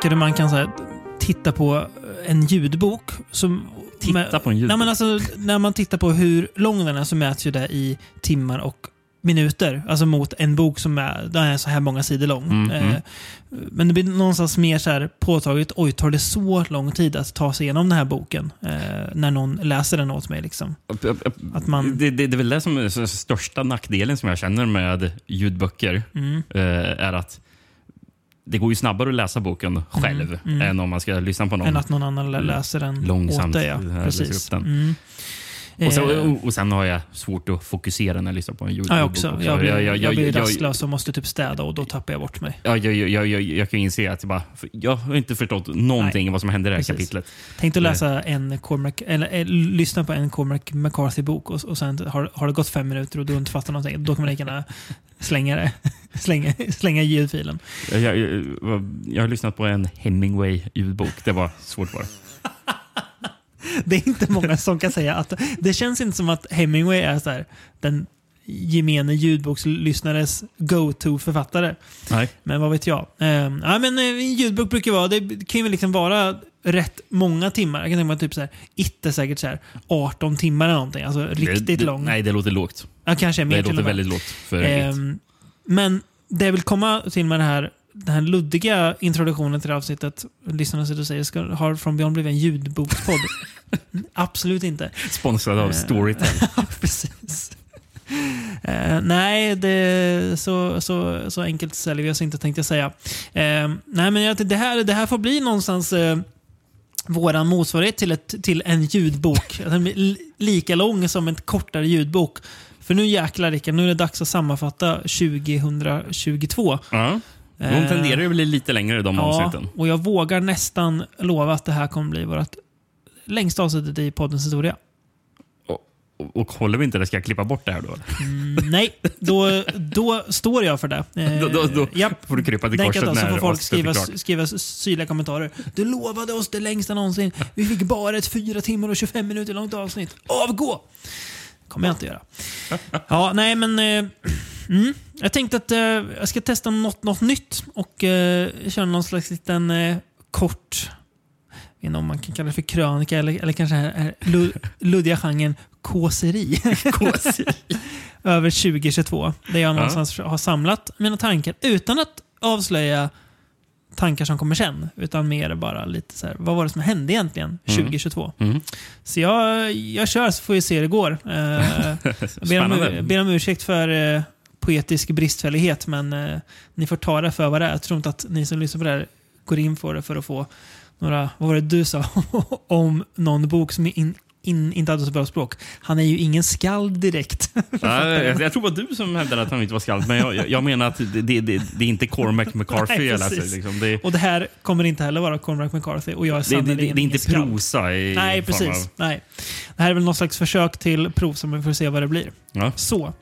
tricket hur man kan så här, titta på en ljudbok. Som, Titta på en ljudbok? Nej, men alltså, när man tittar på hur lång den är så mäts ju det i timmar och minuter. Alltså mot en bok som är, den är så här många sidor lång. Mm, eh, mm. Men det blir någonstans mer så här påtagligt, oj, tar det så lång tid att ta sig igenom den här boken? Eh, när någon läser den åt mig. Liksom. Att man, Det, det, det är väl det som är den största nackdelen som jag känner med ljudböcker. mm, eh, är att det går ju snabbare att läsa boken själv mm. än om man ska lyssna på någon. än att någon annan lä- läser den Långsamt åt dig. Ja. Precis. Och, så, Eh, och, sen har jag svårt att fokusera när jag lyssnar på en ljudbok. Ja, jag också. Jag blir, jag, jag, jag, blir rastlös och måste typ städa och då tappar jag bort mig. Ja, jag, jag, jag, jag, kan inse att jag, bara, jag har inte förstått någonting av vad som händer i det här Precis. kapitlet. Tänk att Nej. läsa en Cormac, eller, eh, lyssna på en Cormac McCarthy-bok och, och sen har, har det gått fem minuter och du inte fattar någonting. Då kan man lika gärna slänga det. slänga, slänga ljudfilen. Jag, jag, jag, jag har lyssnat på en Hemingway-ljudbok. Det var svårt var det. Det är inte många som kan säga att... Det känns inte som att Hemingway är så här, den gemene ljudbokslyssnares go-to-författare. Nej. Men vad vet jag. Eh, ja, men, eh, en ljudbok brukar vara, det kan ju liksom vara rätt många timmar. Jag kan tänka mig typ så här, är säkert så här 18 timmar eller någonting. Alltså riktigt det, det, lång. Nej, det låter lågt. Ja, kanske mer Det låter väldigt lågt för. Ehm, men det jag vill komma till med det här, den här luddiga introduktionen till det här avsnittet, lyssnarna sitter och säger, ska, har från Beyond blivit en ljudbokspodd? Absolut inte. Sponsrad av eh, Storytel. Ja, precis. Eh, nej, det, så, så, så enkelt säljer vi oss inte tänkte jag säga. Eh, nej, men det, här, det här får bli någonstans eh, våran motsvarighet till, ett, till en ljudbok. Lika lång som en kortare ljudbok. För nu jäklar Rickard, nu är det dags att sammanfatta 2022. Ja. De Eh, tenderar ju att bli lite längre de Ja, avsnitten. och jag vågar nästan lova att det här kommer bli vårt längsta avsnittet i poddens historia. Och, och, och håller vi inte det, ska jag klippa bort det här då? Mm, nej, då, då står jag för det. Eh, Då, då, då japp. får du krypa till korset att då, så när får folk skriva, skriva syrliga kommentarer. Du lovade oss det längsta någonsin. Vi fick bara ett 4 timmar och 25 minuter långt avsnitt. Avgå! kommer jag inte göra. Ja, nej men... Eh, mm, jag tänkte att eh, jag ska testa något, något nytt och eh, köra någon slags liten eh, kort... Jag vet inte om man kan kalla det för krönika eller, eller kanske här, här, lu- luddiga genren kåseri. Över 2022. Där jag någonstans har samlat mina tankar utan att avslöja tankar som kommer sen. Utan mer bara lite så här, vad var det som hände egentligen 2022? Mm. Så jag, jag kör så får vi se hur det går. Eh, ber, om, ber om ursäkt för eh, poetisk bristfällighet, men eh, ni får ta det för vad det är. Jag tror inte att ni som lyssnar på det här går in för det för att få några, vad var det du sa, om någon bok som in, in, inte hade så bra språk. Han är ju ingen skald direkt. Ja, jag, jag tror det var du som hävdade att han inte var skald, men jag, jag, menar att det, det, det, det är inte Cormac McCarthy Nej, jag läser. Liksom. Det, Och det här kommer inte heller vara Cormac McCarthy och jag är det, det, det, är inte skald. prosa i Nej, precis. Av, Nej. Det här är väl någon slags försök till prov som vi får se vad det blir. ja. Så.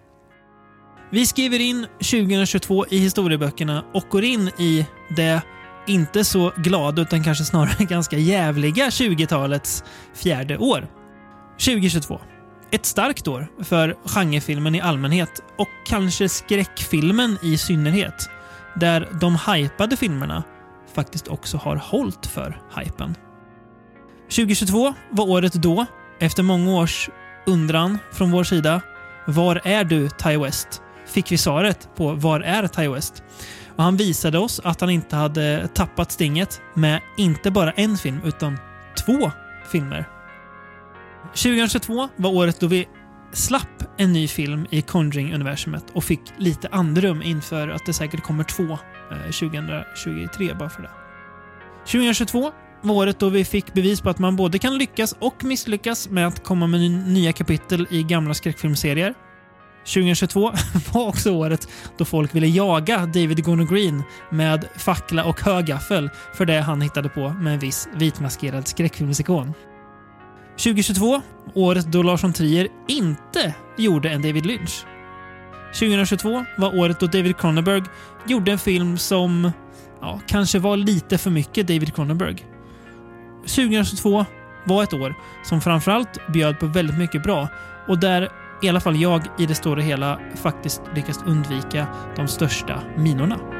Vi skriver in 2022 i historieböckerna och går in i det inte så glada utan kanske snarare ganska jävliga 20-talets fjärde år. 2022. Ett starkt år för genrefilmen i allmänhet och kanske skräckfilmen i synnerhet. Där de hypade filmerna faktiskt också har hållit för hypen. 2022 var året då, efter många års undran från vår sida, var är du, Ty West? Fick vi svaret på var är Ty West? Och han visade oss att han inte hade tappat stinget med inte bara en film, utan två filmer. 2022 var året då vi slapp en ny film i Conjuring-universumet och fick lite andrum inför att det säkert kommer två eh, 2023 bara för det. 2022 var året då vi fick bevis på att man både kan lyckas och misslyckas med att komma med nya kapitel i gamla skräckfilmserier. 2022 var också året då folk ville jaga David Gordon Green med fackla och högaffel för det han hittade på med en viss vitmaskerad skräckfilmsikon. 2022, året då Lars von Trier inte gjorde en David Lynch. 2022 var året då David Cronenberg gjorde en film som ja, kanske var lite för mycket David Cronenberg. 2022 var ett år som framförallt bjöd på väldigt mycket bra och där i alla fall jag i det stora hela faktiskt lyckats undvika de största minorna.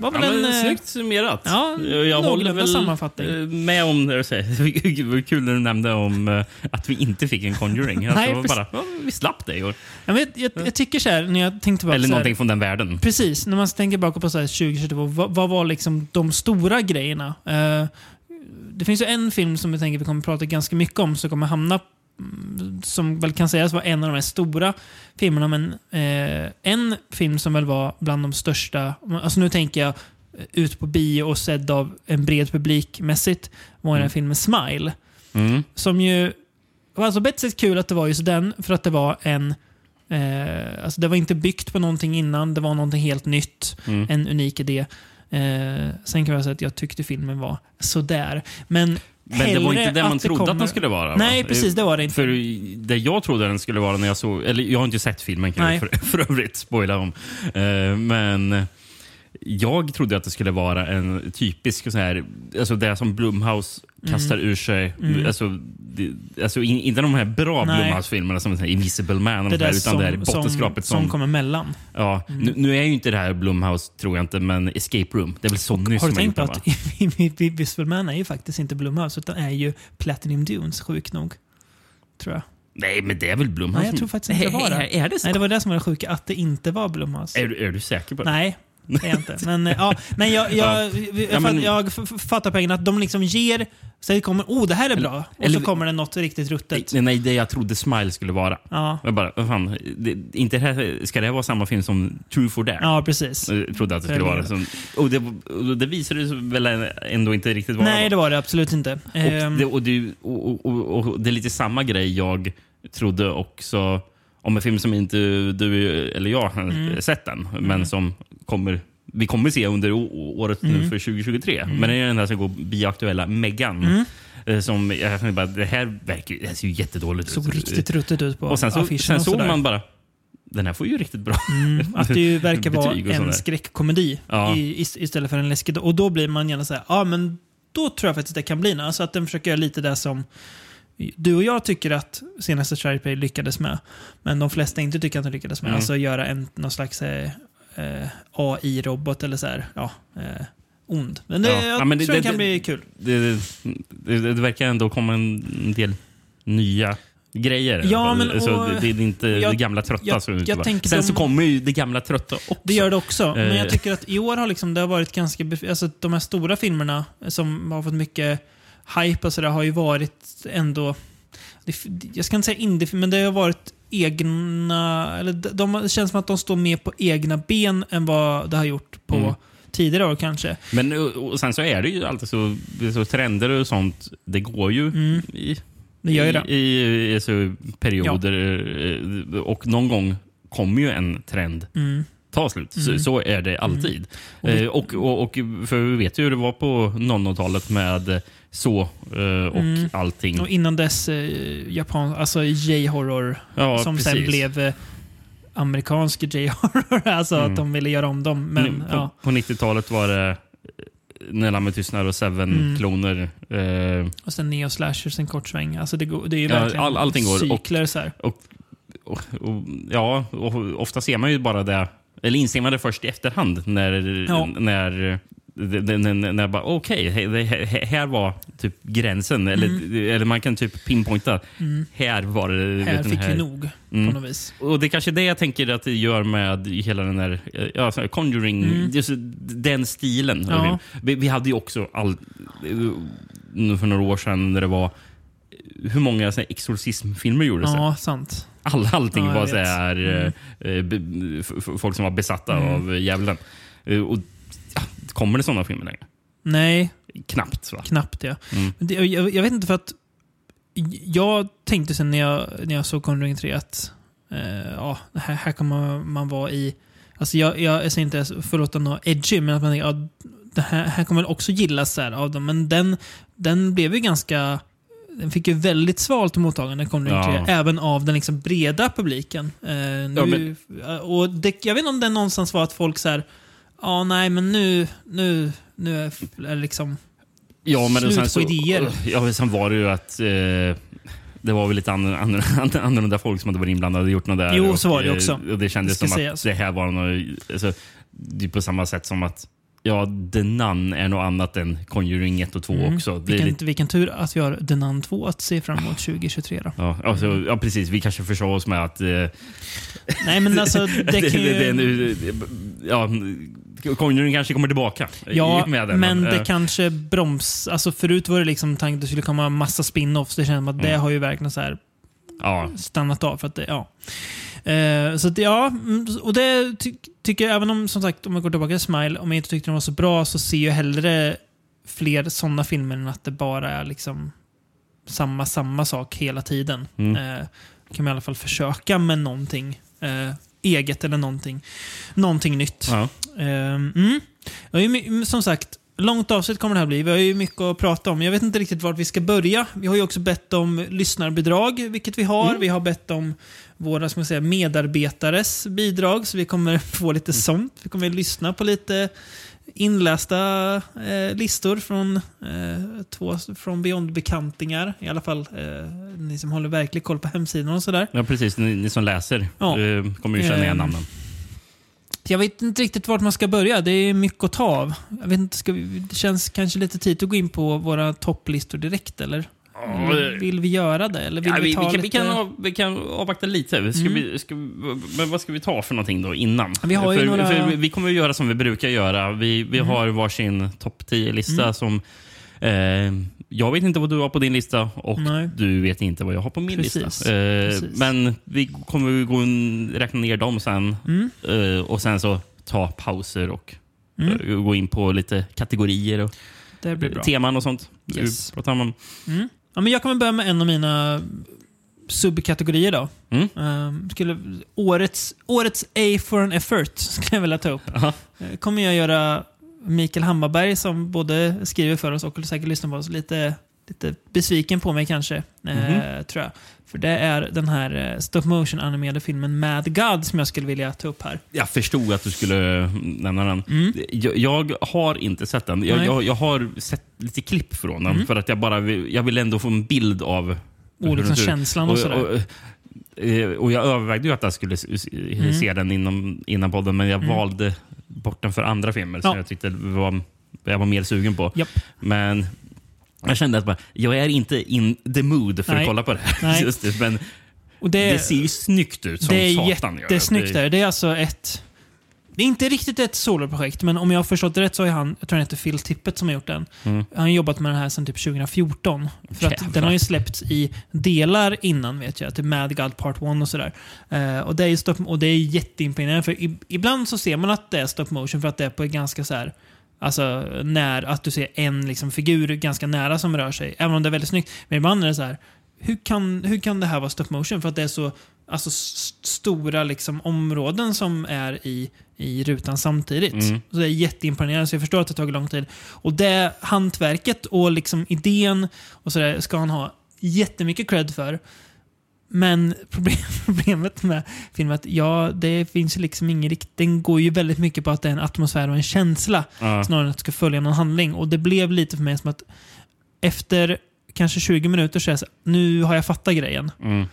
Var väl Ja, men, en... eh, snyggt summerat. ja, jag håller väl sammanfattning. eh, med om det du säger. Var kul när du nämnde om eh, att vi inte fick en Conjuring. Alltså, Nej, bara, ja, vi slapp det i år. jag, vet, jag, jag tycker så här, när jag tänkte tillbaka Eller så här, någonting från den världen. Precis, när man tänker bakåt på så här 2022, vad, vad var liksom de stora grejerna? Eh, det finns ju en film som jag tänker vi kommer prata ganska mycket om, som kommer hamna som väl kan sägas vara en av de här stora filmerna, men eh, en film som väl var bland de största, alltså nu tänker jag eh, ut på bio och sedd av en bred publik mässigt, var den här Mm. filmen Smile. Mm. Som ju var alltså på ett sätt kul att det var just den, för att det var en Eh, alltså det var inte byggt på någonting innan, det var någonting helt nytt. Mm. En unik idé. Eh, sen kan jag säga att jag tyckte filmen var sådär. Men, Men det var inte det man att trodde att kommer- den skulle vara. va? Nej, precis. Det var det inte. För det jag trodde den skulle vara när jag såg... Eller jag har inte sett filmen kan jag för, för övrigt spoila om. Eh, men jag trodde att det skulle vara en typisk så här, alltså det som Blumhouse kastar ur sig. Mm. Alltså, det, alltså in, inte de här bra. Blumhouse-filmerna som Invisible Man det de här, utan som, det här som, bottenskrapet som, som... kommer mellan. ja, nu, nu är ju inte det här Blumhouse, tror jag inte, men Escape Room. Det är väl så nyss Har du som tänkt på att? Invisible Man är ju faktiskt inte Blumhouse, utan är ju Platinum Dunes, sjuk nog. Tror jag. Nej, men det är väl Blumhouse? Nej, jag tror faktiskt inte det var det. Är, är det så? Nej, det var det som var det sjuka, att det inte var Blumhouse. Är, du- är du säker på det? Nej, det är jag inte. Men, eh, ja, men jag, jag, Ja. jag, Ja, men- jag fattar poängen att de liksom ger... Så det kommer, oh det här är bra. Och eller- så kommer det något riktigt ruttet. Nej, nej, det jag trodde Smile skulle vara. Ja, Jag bara, vad fan, det, inte det här, ska det här vara samma film som True for Dare? ja precis. Jag trodde att det skulle vara. Som, och, det, och det visade sig väl ändå inte riktigt vara. Nej, det var det absolut inte. och, Ehm, det, och, det, och, och, och det är lite samma grej jag trodde också om en film som inte du eller jag har Mm. sett än, men som kommer vi kommer se under året nu Mm. för 2023. Men det är den där som går bioaktuella Megan. Mm. Eh, Som, jag bara, det här verkar det här ser ju jättedåligt ut. såg riktigt ruttet ut på Och sen, så, affischen sen såg man bara, den här får ju riktigt bra. Mm, att det verkar vara en skräckkomedi Ja. i, istället för en läskig. Och då blir man gärna säga, ja men då tror jag faktiskt det kan bli något. Alltså att den försöker göra lite det som du och jag tycker att senaste Sharpay lyckades med. Men de flesta inte tycker att de lyckades med. Mm. Alltså göra en, någon slags eh, eh, AI-robot eller så här, ja, eh, ond. Men det, Ja. jag Ja, men det- tror det, det- kan bli kul. Det, det, verkar ändå komma en del nya grejer. Ja, men- och- det, det är inte jag- det gamla trötta. jag- det jag Sen de- så kommer ju det gamla trötta också. Det gör det också. Men Eh. jag tycker att i år har liksom, det har varit ganska... Alltså de här stora filmerna som har fått mycket hype och sådär har ju varit ändå... Jag ska inte säga indie men det har varit egna... Eller de, de, det känns som att de står mer på egna ben än vad det har gjort på Mm. tidigare år kanske. Men och, och sen så är det ju alltid så, så trender och sånt. Det går ju Mm. i, Det gör ju det. i, i, i så perioder. eh, Och någon gång kommer ju en trend Mm. Ta slut. Mm. Så, så är det alltid. Och vi- Eh, och, och, och, för vi vet ju hur det var på 00-talet med så eh, och Mm. allting. Och innan dess eh, Japan, alltså J-horror Ja, som sen precis. blev eh, amerikansk J-horror. alltså Mm. att de ville göra om dem. Men, Nu, på, ja. på 90-talet var det eh, När lammet tystnar och Mm. Seven-kloner. Eh, Och sen Neo Slashers en kort sväng. Alltså det, går, det är ju verkligen all- allting går. Och- cykler så här. och, och, ja, och ofta ser man ju bara det, eller inser man det först i efterhand när, Ja. när när, när bara, okej, he- här var typ gränsen. Eller, eller man kan typ pinpointa. Mm. Här var det. Här fick vi nog Mm. på något vis. Och det är kanske det jag tänker att det gör med hela den där eh, ja, här, Conjuring, Mm. just den stilen. Ja. Vi, vi hade ju också all, eh, för några år sedan när det var hur många så här, exorcismfilmer gjordes? Ja, sant. All, allting Ja, var så här, Mm. eh, eh, folk som var besatta Mm. av djävulen. Eh, och, kommer det sådana filmer längre? Nej, Knappt. Va? knappt ja. Mm. Det, jag, jag vet inte för att jag tänkte sen när jag, när jag såg Conjuring 3 att eh, ja, här, här kommer man vara i... Alltså jag, jag, jag säger inte förlåt att något edgy, men att man tänker ja, det här, här kommer också gillas här av dem. Men den, den blev ju ganska... Den fick ju väldigt svalt mottagande, Conjuring 3, Ja. även av den liksom breda publiken. Eh, nu, och det, jag vet inte om det någonstans var att folk så här, ja nej men nu, nu, nu är det liksom... Ja, men Slut sen på så, idéer. Ja, sen var det ju att eh, det var väl lite annorlunda, annorlunda, folk som hade varit inblandade och gjort något där. Jo, och, så var det eh, också. Och det kändes Det som sägas. att det här var något, alltså, det är på samma sätt som att Ja, The Nun är något annat än Conjuring 1 och 2 Mm. också. Det Vilken, lite, vilken tur att vi har The Nun 2 att se fram emot 2023 då. ja, alltså, ja, precis. Vi kanske försade oss med att... Eh, Nej men alltså det det, kan ju... det, det nu, ja, Conjuring kanske kommer tillbaka. Ja, med det, men det eh, kanske broms... Alltså förut var det liksom tanken att det skulle komma massa spin-offs. Det känns som att det Mm. har ju verkligen så här Ja, stannat av. För att det, ja. Eh, så att, ja, mm, och det ty tycker jag, även om som sagt, om jag går tillbaka till Smile, om jag inte tyckte den var så bra så ser jag hellre fler sådana filmer än att det bara är liksom samma, samma sak hela tiden. Mm. Eh, kan man i alla fall försöka med någonting eh, eget eller någonting, någonting nytt. ja. Ehm, mm. Som sagt, långt avsnitt kommer det här bli. Vi har ju mycket att prata om. Jag vet inte riktigt vart vi ska börja. Vi har ju också bett om lyssnarbidrag, vilket vi har. Mm. Vi har bett om våra ska man säga, medarbetares bidrag, så vi kommer få lite sånt. Vi kommer lyssna på lite inlästa eh, listor från eh, två från Beyond-bekantingar. I alla fall eh, ni som håller verklig koll på hemsidan och sådär. ja, precis. Ni, ni som läser Ja. eh, kommer ju känna igen Ehm, namnen. Jag vet inte riktigt vart man ska börja. Det är mycket att ta av. Jag vet inte, ska vi, det känns kanske lite tid att gå in på våra topplistor direkt, eller? Vill vi göra det? Eller vill Ja, vi, vi, ta vi, kan, lite... vi, kan, av- vi kan avvakta lite. Ska Mm. vi, ska men vad ska vi ta för någonting då innan? Vi har för, några- för vi kommer att göra som vi brukar göra. Vi, vi Mm. har varsin topp 10-lista Mm. som... Eh, jag vet inte vad du har på din lista och Nej. du vet inte vad jag har på min Precis. lista. Eh, Precis. Men vi kommer gå in, räkna ner dem sen Mm. eh, och sen så ta pauser och Mm. eh, gå in på lite kategorier och teman och sånt. Yes. Om. Mm. Ja, men jag kommer börja med en av mina subkategorier. Då. Mm. Ehm, skulle, årets, årets A for an effort skulle jag vilja ta upp. Eh, kommer jag göra Mikael Hammarberg, som både skriver för oss och säkert lyssnar på oss, lite, lite besviken på mig kanske. eh, Mhm. tror jag. För det är den här eh, stop motion animerade filmen Mad God som jag skulle vilja ta upp här. Jag förstod att du skulle nämna den. Mm. Jag, jag har inte sett den. Jag, jag, jag har sett lite klipp från den Mm. för att jag bara vill, jag vill ändå få en bild av Och liksom känslan och, och, sådär. och, eh, och jag övervägde ju att jag skulle s- s- Mm. se den inom, innan podden, men jag Mm. valde bort den för andra filmer som Ja. jag tyckte var, jag var mer sugen på. Japp. Men jag kände att bara, jag är inte in the mood för Nej. att kolla på det här. Just det, men och det, ser ju snyggt ut som det är satan. gör. Det- där. Det är alltså ett... Det är inte riktigt ett soloprojekt, men om jag har förstått det rätt så är han, jag tror han heter Phil Tippett som har gjort den. Mm. Han har jobbat med den här sedan typ 2014. För att den har ju släppts i delar innan vet jag, till Mad God Part 1 och sådär. Eh, och, det är stop, och det är jätteimponerande, för i, ibland så ser man att det är stop motion för att det är på ganska så här Alltså när, att du ser en liksom, figur ganska nära som rör sig. Även om det är väldigt snyggt. Men ibland är det så här, hur kan, hur kan det här vara stop motion? För att det är så alltså, stora liksom, områden som är i, i rutan samtidigt. Mm. Så det är jätteimponerande, så jag förstår att det tagit lång tid. Och det hantverket och liksom idén och sådär ska han ha jättemycket cred för. Men problem, problemet med filmen är att ja, det finns liksom ingen rikt... Den går ju väldigt mycket på att det är en atmosfär och en känsla Ja. snarare än att det ska följa någon handling. Och det blev lite för mig som att efter kanske 20 minuter så är jag så nu har jag fattat grejen. Mm.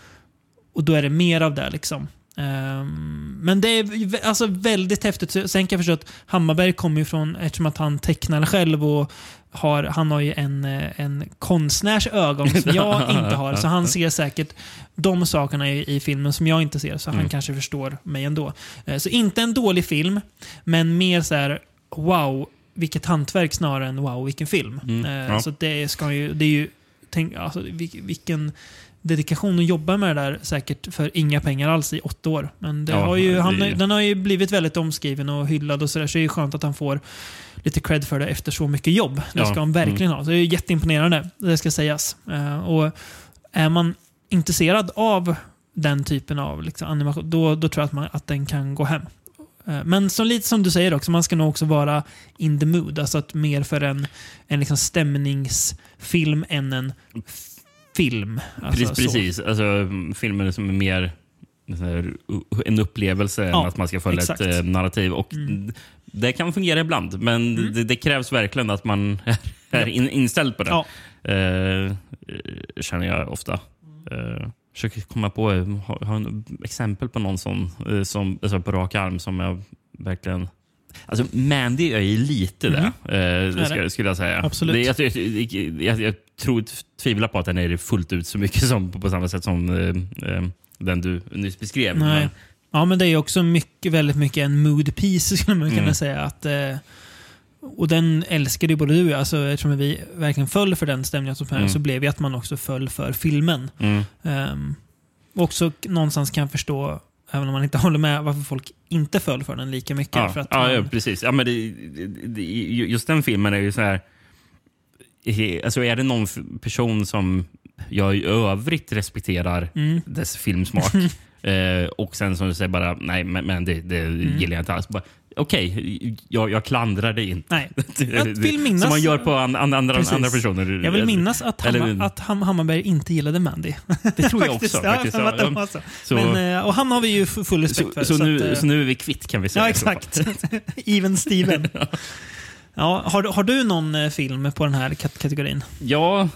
Och då är det mer av det liksom. Ehm, men det är alltså väldigt häftigt. Sen kan jag förstå att Hammarberg kommer ju från, eftersom att han tecknar själv och har, han har ju en, eh, en konstnärs ögon som jag inte har. Så han ser säkert de sakerna i, i filmen som jag inte ser. Så han Mm. kanske förstår mig ändå. Eh, Så inte en dålig film, men mer så här wow, vilket hantverk snarare än wow, vilken film. Mm, Eh, ja. Så det, ska ju, det är ju, tänk, alltså, vil- vilken dedikation att jobba med det där säkert för inga pengar alls i åtta år. Men det Ja, har ju, det han, ju- den har ju blivit väldigt omskriven och hyllad och sådär. Så det är ju skönt att han får lite cred för det efter så mycket jobb. Det Ja, ska han verkligen ha. Så det är jätteimponerande, det ska sägas. Eh, och är man intresserad av den typen av liksom, animation, då, då tror jag att, man, att den kan gå hem. Eh, Men som, lite som du säger också, man ska nog också vara in the mood. Alltså att mer för en, en liksom stämningsfilm än en film. Alltså, Precis, precis. Alltså, mm, filmer som är mer en upplevelse Ja, än att man ska följa exakt. ett eh, narrativ. Och Mm. Det kan fungera ibland, men Mm. det, det krävs verkligen att man är in, inställd på det. Ja. Eh, känner jag ofta. Eh, försöker komma på ha, ha en exempel på någon sån, eh, som, alltså på rak arm som jag verkligen... Alltså, Mandy är ju lite det, eh, det skulle, jag säga. Absolut. Det, jag, jag, jag tror, tvivlar på att den är fullt ut så mycket som, på samma sätt som eh, eh, den du nyss beskrev. Nej. Men, Ja, men det är också mycket, väldigt mycket en mood piece skulle man kunna Mm. säga. Att, eh, och den älskade ju både du och jag. Alltså, eftersom vi verkligen föll för den stämningen som Mm. så blev det att man också föll för filmen. mm, Um, och också någonstans kan förstå, även om man inte håller med, varför folk inte föll för den lika mycket. ja, för att ja, man, ja, precis. Ja, men det, det, just den filmen är ju så här... Alltså är det någon person som jag i övrigt respekterar Mm. dess filmsmak eh, och sen som du säger bara nej, men, men det, det Mm. gillar jag inte alls. Bara, Okej, jag, jag klandrar det inte. Nej. Jag vill minnas- Som man gör på an, an, andra, Precis. andra personer. Jag vill minnas att, Eller- Hammar, att Ham, Hammarberg inte gillade Mandy. Det tror jag också. Ja, faktiskt. det Ja, var så. Så, Men, eh, och han har vi ju full respekt för. så, så, nu, att, eh, så nu är vi kvitt kan vi säga. Ja, så exakt. Even Steven. Ja, har, du- har du någon eh, film på den här kat kategorin? Ja,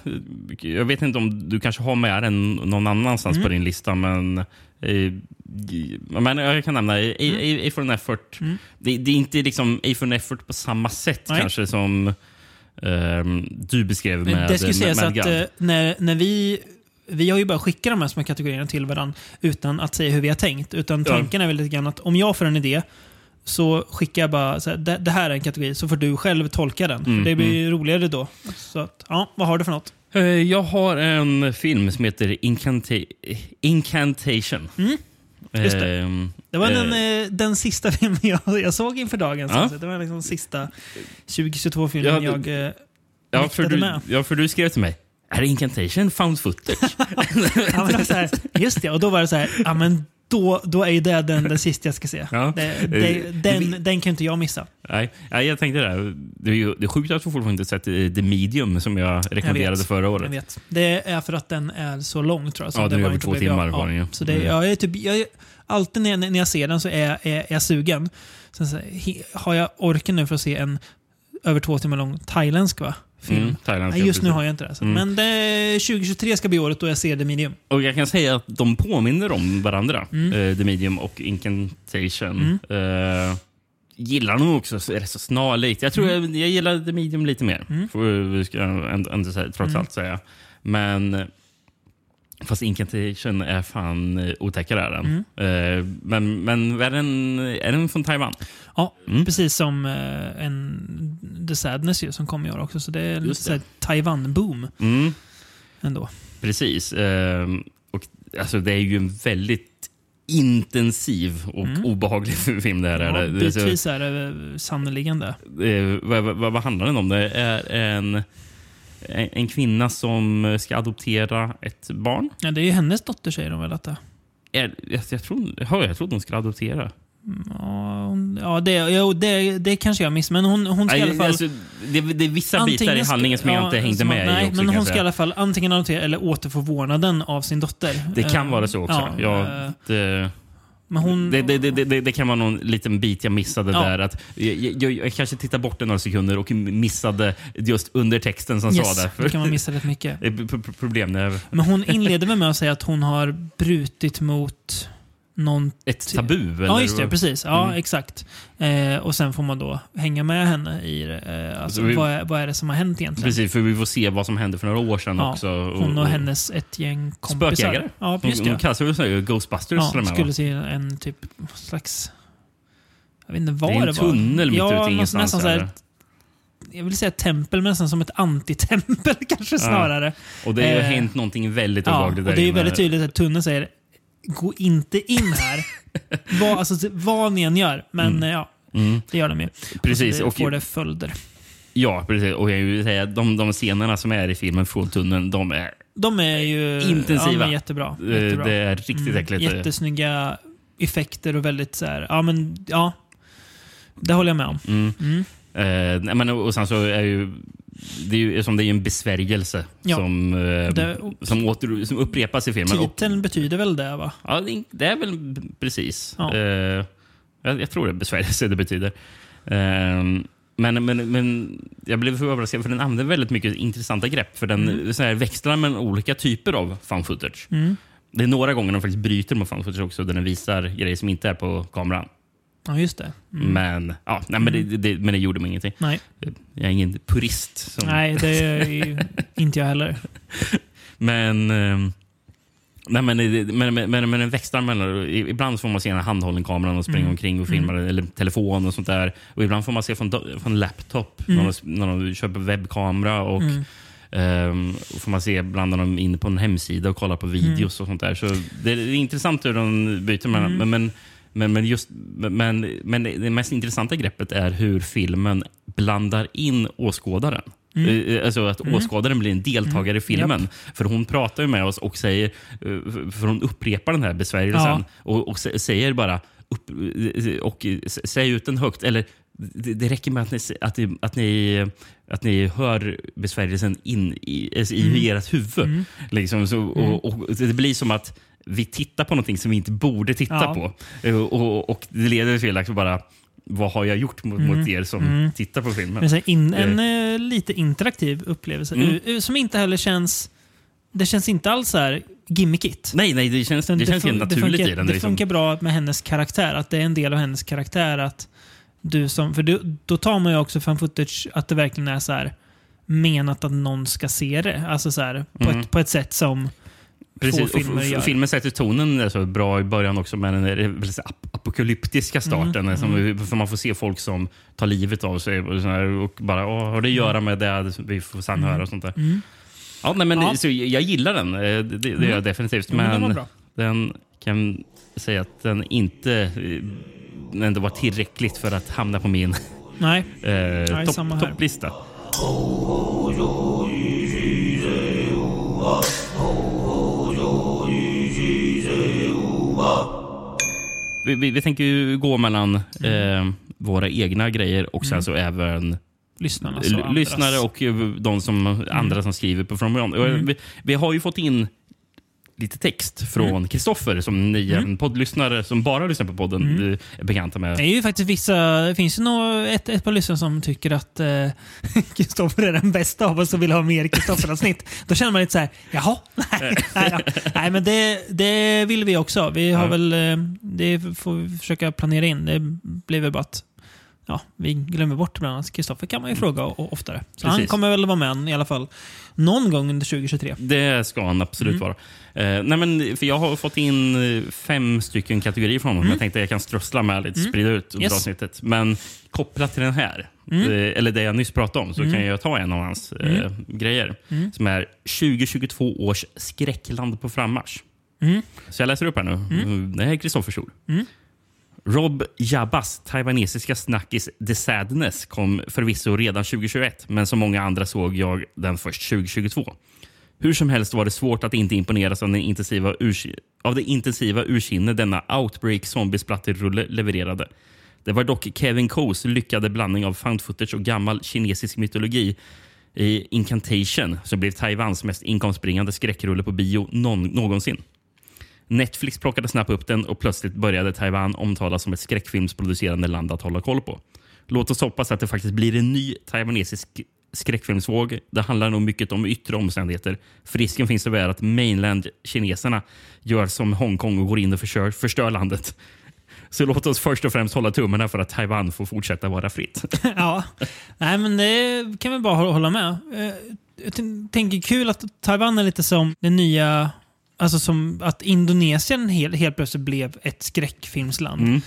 jag vet inte om du kanske har med den någon annanstans Mm. på din lista, men, eh, men jag kan nämna A, A, A for an effort. Mm. Det, det är inte liksom A for an effort på samma sätt Nej. kanske som ehm, du beskrev Men med det ska ju sägas att eh, när, när vi... Vi har ju bara skickat de här små kategorierna till varandra utan att säga hur vi har tänkt. Utan Ja. tanken är väl lite grann att om jag får en idé så skickar jag bara så här, det, det här är en kategori, så får du själv tolka den. Mm, det blir ju roligare då. Så att, ja, vad har du för något? Eh, Jag har en film som heter Incanta- Incantation. Mm, just det. Ehm, Det var eh, den, eh, den sista filmen jag, jag såg inför dagen. Ja. Det var liksom sista 2022 filmen Ja, det- jag eh, ja, för du, med. ja, för du skrev till mig. Är Incantation found footage? Ja, men det så här, just det, och då var det så här, ja men då, då är det den, den sista jag ska se. Ja. Eh, den, den kan inte jag missa. Nej, jag tänkte det. Det är, ju, det är sjukt att du fortfarande inte sett eh, The Medium som jag rekommenderade vet. förra Jag året. vet. Det är för att den är så lång tror jag. så Ja, den är över två timmar var den ju. Så det, Mm. jag är typ, jag alltid när jag, när jag ser den så är, är, är jag sugen. Sen så, har jag orken nu för att se en över två timmar lång thailändsk va? Film? Mm, thailändska, Nej, just nu har jag inte det. Så. Mm. Men det, 2023 ska bli året då jag ser The Medium. Och jag kan säga att de påminner om varandra, Mm. eh, The Medium och Incantation. Eh, gillar nog också så- rätt så snarlikt. Jag tror jag, jag gillar The Medium lite mer, Mm. får vi ska ändå, ändå trots Mm. allt säga. Men eh, Fast Incantation är fan eh, otäckare. Är den. Mm. Eh, men men är, den, är den från Taiwan? Ja, Mm. precis som eh, en The Sadness ju, som kom i år också. Så det är lite Just det. Taiwan-boom Mm. ändå. Precis. Ehm, och, alltså, det är ju en väldigt intensiv och Mm. obehaglig film. Det här, Ja, är det. Det bitvis är det eh, sannerligen det. Vad, vad, vad handlar den om? Det är en, en, kvinna som ska adoptera ett barn. Ja, det är ju hennes dotter säger de väl att det Är, jag, jag, tror, ja, jag trodde hon skulle adoptera. Ja, hon- ja det, jo, det, det kanske jag missade. Men hon, hon ska i alla fall... alltså, det, det är vissa bitar i handlingen som jag ja, inte hängde med nej, i. Också, men hon jag ska i alla fall antingen adoptera eller återfå vårdnaden av sin dotter. Det kan Eh, vara så också. Ja, Ja, eh, det, hon... det, det, det, det, kan vara någon liten bit jag missade Ja. där. Att jag, jag, jag kanske tittar bort det några sekunder och missade just under texten som yes, sa det. det kan man missa rätt mycket. Problem Men hon inleder med att säga att hon har brutit mot någon... ett tabu. Ja, eller just det. Precis. Ja, Mm. exakt. Eh, och sen får man då hänga med henne i. Eh, alltså, Så vi- vad, är, vad är det som har hänt egentligen? Precis, för vi får se vad som hände för några år sedan Ja, också. Hon och hennes ett gäng kompisar. Spökjägare. Ja, just det. kallas väl Ghostbusters? Ja, och med, skulle se en typ slags... Jag vet inte vad Det det, är en var. tunnel mitt ja, ute ingenstans. Nästan så här. jag vill säga tempel, men nästan som ett antitempel kanske snarare. Och det har eh, hänt någonting väldigt Ja, och obehagligt det är väldigt tydligt att tunneln säger gå inte in här. vad, alltså, vad ni än gör. Men eh, ja, Mm, det gör de ju. precis. Och Och, så får det följder. ja, precis. Och jag vill säga, de, de scenerna som är i filmen från tunneln, de är, De är ju Intensiva. Ja, men jättebra. eh, jättebra. det är riktigt Mm, äckligt. Jättesnygga effekter och väldigt så här, ja men ja. Det håller jag med om. Mm. Mm. Eh, men, och sen så är ju det är ju, som det är en besvärjelse Ja. som, eh, Det- som, åter, som upprepas i filmen. Och, Titeln betyder väl det va? ja, det- är väl precis. Ja. Eh, jag, jag tror det är besvärjelse det betyder. Eh, men, men, men jag blev överraskad för den använder väldigt mycket intressanta grepp. För den Mm. så här, växlar mellan olika typer av found footage. Mm. Det är några gånger de faktiskt bryter mot found footage också, där den visar grejer som inte är på kameran. Ja, just det. Mm. Men, ja, nej, men, det, det, men det gjorde mig ingenting. Nej. Jag är ingen purist. Som, Nej, det är ju inte jag heller. Men, ehm, nej, men, men, men, men, den växlar mellan... Ibland får man se en handhållen kameran och springa Mm. omkring och filma eller telefon och sånt där. Och ibland får man se från, från laptop Mm. när, de, när de köper webbkamera. Och, Mm. och får man se ibland när de är inne på en hemsida och kollar på videos och sånt där. Så det är, intressant hur de byter mellan. Mm. Men, men, men, men, just, men, men det mest intressanta greppet är hur filmen blandar in åskådaren. Eh, Alltså att åskådaren blir en deltagare i filmen. För hon pratar ju med oss och säger, eh, för hon upprepar den här besvärjelsen Ja. och, och sä- säger bara upp, eh, och eh, säg ut den högt. Eller det, det räcker med att ni, att, ni, att, ni, att ni hör besvärjelsen in i, alltså i ert huvud. Liksom, så, och, och det blir som att vi tittar på någonting som vi inte borde titta Ja. på. Eh, Och, och det leder till att bara, vad har jag gjort mot, mot er som tittar på filmen? Men in, en eh, lite interaktiv upplevelse Mm. U- som inte heller känns... Det känns inte alls så här gimmickigt. Nej, nej, det känns, Utan det känns fun- naturligt funkar, i den. Det liksom. funkar bra med hennes karaktär. Att det är en del av hennes karaktär. att du som, För du, då tar man ju också fan footage att det verkligen är så här menat att någon ska se det. Alltså så här, på, Mm. ett, på ett sätt som Precis, filmer filmen sätter tonen så bra i början också med den där väldigt apokalyptiska starten. Mm, Som, För man får se folk som tar livet av sig och, så här, och bara Åh, har det att göra med det vi får sen höra och sånt där. Mm. Ja, nej, men Ja. Så jag, gillar den, Eh, det, det gör jag definitivt. Men den Men bra. den kan säga att den inte eh, ändå var tillräckligt för att hamna på min Nej, eh, topp- samma här. topplista. Vi, vi, vi tänker ju gå mellan eh, våra egna grejer och sen så även lyssnare och eh, de som, andra som skriver på From Beyond. Eh, Vi, vi har ju fått in lite text från Kristoffer som ni en poddlyssnare som bara lyssnar på podden eh, är bekanta med. Det är ju faktiskt vissa, det finns ju nog ett, ett par lyssnare som tycker att eh, Kristoffer är den bästa av oss och vill ha mer Kristoffer-avsnitt. Då känner man lite så här, jaha, nej, nej, nej men det, det vill vi också. Vi har Ja. väl, eh, det får vi försöka planera in. Det blir väl bara att ja, vi glömmer bort bland annat. Kristoffer kan man ju fråga o- oftare. Så han Precis. kommer väl vara med i alla fall någon gång under 2023. Det ska han absolut vara. Eh, nej men, för jag har fått in eh, fem stycken kategorier från honom. Jag tänkte att jag kan strössla med lite, sprida ut under Yes. avsnittet. Men kopplat till den här, eh, eller det jag nyss pratade om, så kan jag ta en av hans eh, grejer. Som är 2022 års skräckland på frammarsch. Så jag läser upp här nu. Det här är Kristoffers ord. Rob Jabbas taiwanesiska snackis The Sadness kom förvisso redan 2021, men som många andra såg jag den först 2022. Hur som helst var det svårt att inte imponeras av den intensiva, av det intensiva ursinne denna Outbreak zombiesplatterrulle levererade. Det var dock Kevin Coes lyckade blandning av found footage och gammal kinesisk mytologi i Incantation som blev Taiwans mest inkomstbringande skräckrulle på bio någon, någonsin. Netflix plockade snabbt upp den och plötsligt började Taiwan omtalas som ett skräckfilmsproducerande land att hålla koll på. Låt oss hoppas att det faktiskt blir en ny taiwanesisk skräckfilmsvåg. Det handlar nog mycket om yttre omständigheter. För risken finns tyvärr att mainland-kineserna gör som Hongkong och går in och förstör, förstör landet. Så låt oss först och främst hålla tummarna för att Taiwan får fortsätta vara fritt. ja, nej men det kan vi bara hålla med. Eh, jag tänker kul att Taiwan är lite som den nya Alltså som att Indonesien helt, helt plötsligt blev ett skräckfilmsland. Mm.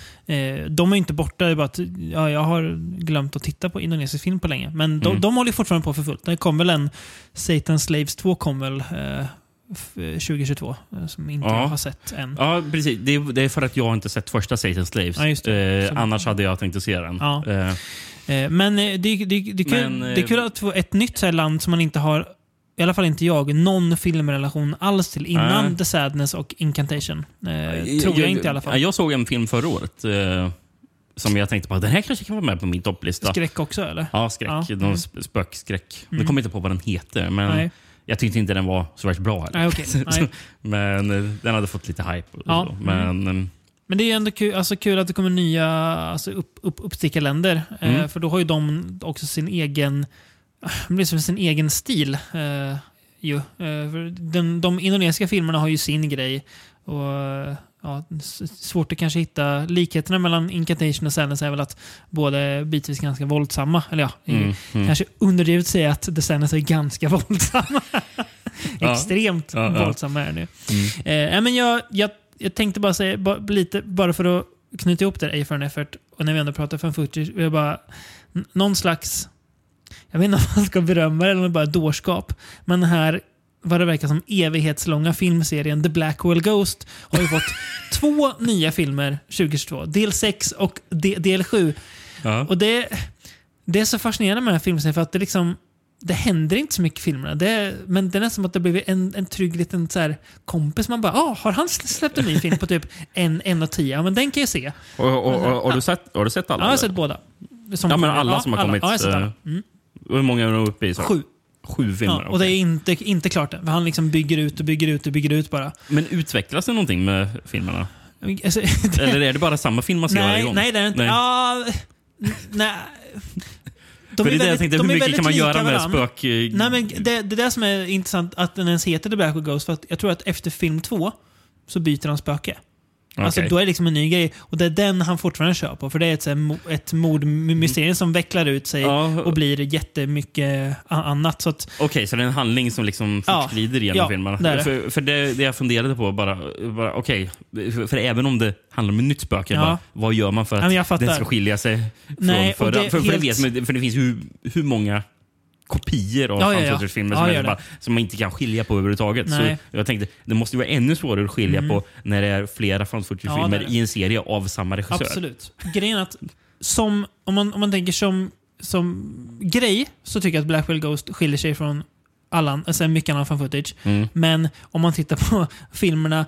Eh, de är ju inte borta, det är bara att ja, jag har glömt att titta på indonesisk film på länge. Men de, Mm. de håller fortfarande på för fullt. Det kom väl en Satan Slaves 2 kom väl eh, f- 2022, eh, som inte Ja. har sett än. Ja, precis. Det är, det är för att jag inte sett första Satan's Slaves. Ja, Eh, annars hade jag tänkt att se den. Ja. Eh, Eh, men eh, det, det, det, är kul, Men, eh, det är kul att få ett nytt land som man inte har, i alla fall inte jag, någon filmrelation alls till innan Nej. The Sadness och Incantation. Eh, tror jag, inte i alla fall. Jag såg en film förra året eh, som jag tänkte på den här kanske kan vara med på min topplista. Skräck också eller? Ja, skräck. Ja, Någon mm. sp- spökskräck. Jag kommer inte på vad den heter, men Nej. jag tyckte inte den var så värst bra. heller. Nej. Nej. men eh, den hade fått lite hype. Ja, så. Men eh, Men det är ändå kul, alltså kul att det kommer nya alltså upp, upp, uppstickarländer. Eh, Mm. för då har ju de också sin egen, det blir som sin egen stil. Eh, ju. Eh, den, de indonesiska filmerna har ju sin grej. Och, ja, svårt att kanske hitta likheterna mellan Incantation och Sadness är väl att båda är bitvis ganska våldsamma. Eller ja, mm, mm. kanske underdrivet säga att The Sadness är ganska våldsamma. Extremt ja, ja, våldsamma är nu. Mm. Eh, men jag, jag, jag tänkte bara säga, bara, lite, bara för att knyta ihop det, A for an effort, och när vi ändå pratar fan footage, jag bara, någon slags, jag vet inte om man ska berömma det eller bara dårskap, men den här vad det verkar som evighetslånga filmserien The Blackwell Ghost har ju fått två nya filmer 2022. Del 6 och del 7. Ja. Och det, det är så fascinerande med den här filmserien för att det liksom det händer inte så mycket i filmerna. Det men det är nästan som att det blivit en, en trygg liten så här, kompis. Man bara, ah, har han släppt en ny film på typ en, en och tio? Ja, men den kan jag se. Och, och, och, och har, du sett, har du sett alla? Ja, jag har sett båda. Som ja, men alla som har kommit? Ja, jag har sett alla. Eh, mm. Hur många är du uppe i? Så? Sju. Sju filmer? Ja, och det är inte, inte klart än. Han liksom bygger ut och bygger ut och bygger ut bara. Men utvecklas det någonting med filmerna? Alltså, Eller är det bara samma film man ser nej, varje gång? Nej, det är inte. Nej. Ja, nej. De För det är det jag tänkte, hur mycket kan man göra med spök... Nej, men det, det är det som är intressant, att den ens heter The Black Ghost. För att jag tror att efter film två så byter han spöke. Okay. Alltså, då är det liksom en ny grej. Och det är den han fortfarande kör på. För det är ett, ett mordmysterium som vecklar ut sig ja. och blir jättemycket annat. Okej, okay, så det är en handling som liksom fortskrider ja. genom ja, filmen? Det det. För, för det, det jag funderade på, bara, bara okej, okay, för även om det handlar om ett nytt spöke, ja. vad gör man för att den ska skilja sig från Nej, förra? För, för, helt... för, vet, för det finns hur, hur många kopior av ja, ja, ja. filmer som, ja, bara, som man inte kan skilja på överhuvudtaget. Nej. Så jag tänkte, det måste vara ännu svårare att skilja mm. på när det är flera found filmer i en serie av samma regissör. Absolut. Grejen att, som, om, man, om man tänker som, som grej, så tycker jag att Blackwell Ghost skiljer sig från alla, alltså mycket annan fan footage. Mm. Men om man tittar på filmerna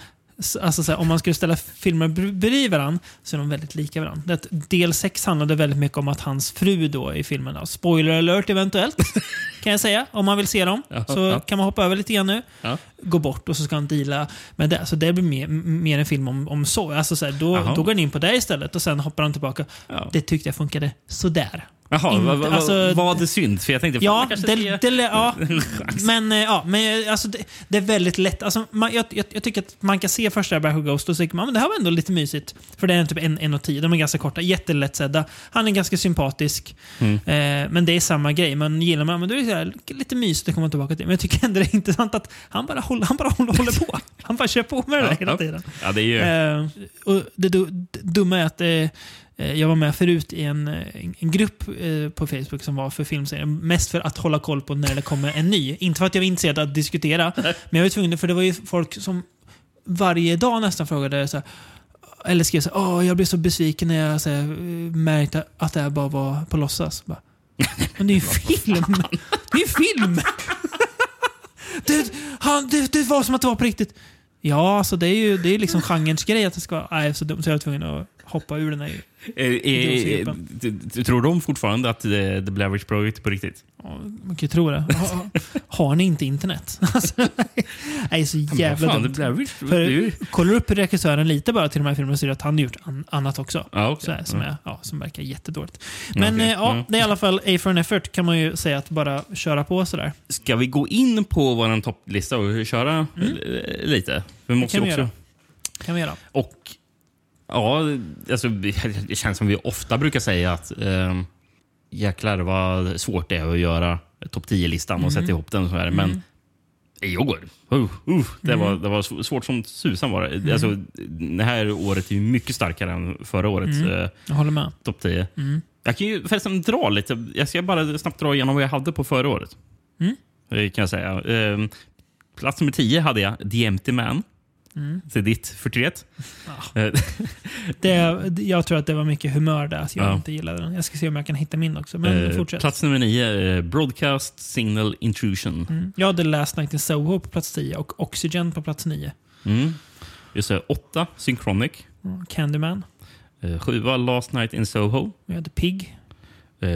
Alltså så här, om man skulle ställa filmer bredvid varandra så är de väldigt lika varandra. del 6 handlade väldigt mycket om att hans fru då i filmen, spoiler alert eventuellt, kan jag säga. Om man vill se dem. Ja, så ja. kan man hoppa över lite grann nu. Ja. Gå bort och så ska han deala med det. Så det blir mer, mer en film om, om så. Alltså så här, då, då går han in på det istället och sen hoppar han tillbaka. Det tyckte jag funkade sådär. Jaha, In, va, va, alltså, var det synd? För jag tänkte, ja, det, det, ja men, eh, ja, men alltså, det, det, är väldigt lätt. Alltså, man, jag, jag, jag, tycker att man kan se första Back Ghost och så tycker man men det här var ändå lite mysigt. För det är typ en, en och tio. De är ganska korta, jättelättsedda. Han är ganska sympatisk. Mm. Eh, men det är samma grej. Men gillar man men då är det här, lite mysigt att komma tillbaka till. Men jag tycker ändå det är intressant att han bara håller, han bara håller, håller på. Han bara kör på med det där ja, hela tiden. Ja, det, är ju... eh, och det, det dumma är att eh, Eh, jag var med förut i en, eh, en grupp eh, på Facebook som var för filmserien. Mest för att hålla koll på när det kommer en ny. Inte för att jag var intresserad att diskutera. Men jag var tvungen, för det var ju folk som varje dag nästan frågade så här, eller skrev så här, Åh, jag blev så besviken när jag så här, märkte att det här bara var på låtsas. Bara, Men det är ju film! Det är ju film! det, han, det, det var som att det var på riktigt. Ja, alltså det är ju det är liksom genrens grej att det ska vara... Nej, så dumt så jag var tvungen att hoppa ur den här Eh, eh, tror de fortfarande att The, the Blair Witch Project är på riktigt? Ja, man kan ju tro det. Har, har ni inte internet? alltså, nej, så jävla fan, dumt. För, kollar du upp regissören lite bara till de här filmerna så ser du att han har gjort an annat också. Ah, okay. här, som, är, ja, som verkar jättedåligt. Men okay. eh, ja, mm. det är i alla fall A for an effort kan man ju säga att bara köra på sådär. Ska vi gå in på vår topplista och köra mm. lite? Vi måste kan vi också... Göra. kan vi göra. Och Ja, alltså, det känns som vi ofta brukar säga att eh, jäklar vad svårt det är att göra topp 10-listan och sätta mm. ihop den. Så här. Men mm. i år, uh, uh, det, mm. var, det var svårt som susan. Var det. Mm. Alltså, det här året är ju mycket starkare än förra årets mm. eh, topp 10. Mm. Jag kan ju förresten dra lite. Jag ska bara snabbt dra igenom vad jag hade på förra året. Mm. Det kan jag säga. Eh, plats nummer 10 hade jag The Empty Man. Mm. Så ditt förtret. Ja. Eh, det, jag tror att det var mycket humör där, så jag ja. inte gillade den. Jag ska se om jag kan hitta min också. Men eh, fortsätt. Plats nummer nio, Broadcast Signal Intrusion. Mm. Jag hade Last Night in Soho på plats tio och Oxygen på plats nio. Mm. Just det, åtta, Synchronic. Mm. Candyman. Eh, sjua, Last Night in Soho. Jag hade Pig. Eh,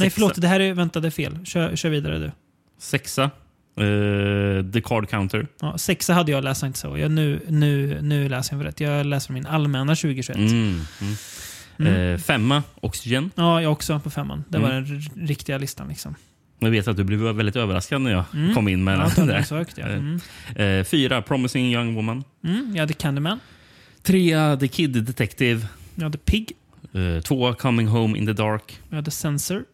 Nej, förlåt. Det här är, vänta, det är fel. Kör, kör vidare du. Sexa, Uh, the Card Counter. Ja, sexa hade jag läst inte så. Jag, nu, nu, nu läser jag rätt. Jag läser min allmänna 2021. Mm, mm. Mm. Uh, femma, Oxygen. Ja, jag också på femman. Det var mm. den riktiga listan. Liksom. Jag vet att du blev väldigt överraskad när jag mm. kom in med ja, den där. Sökt, ja. uh, fyra, Promising Young Woman. Mm, jag hade Candyman. Trea, The Kid Detective. Vi hade Pig. Tvåa, Coming Home in the Dark. Vi hade Censor.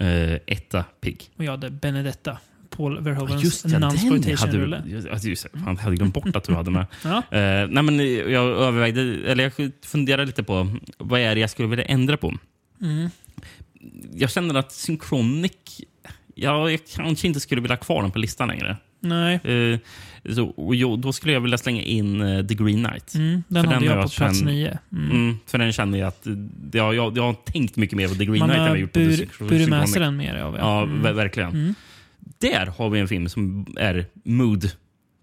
Uh, etta, Pig. Och jag hade Benedetta. Paul Verhovens just ja, non-exploitation-rulle. Alltså, just, fan, jag hade glömt bort att du hade med. ja. uh, nej, men jag övervägde, eller jag funderade lite på vad är det jag skulle vilja ändra på. Mm. Jag känner att Synchronic, ja, jag kanske inte skulle vilja ha kvar den på listan längre. Nej. Uh, så, och jo, då skulle jag vilja slänga in uh, The Green Knight. Mm, den hade jag på plats känn, nio. Mm. Mm, för den känner jag att jag, jag, jag har tänkt mycket mer på The Green Man Knight än har jag gjort bur, på burit med sig den mer av. Ja, ja verkligen. Där har vi en film som är mood.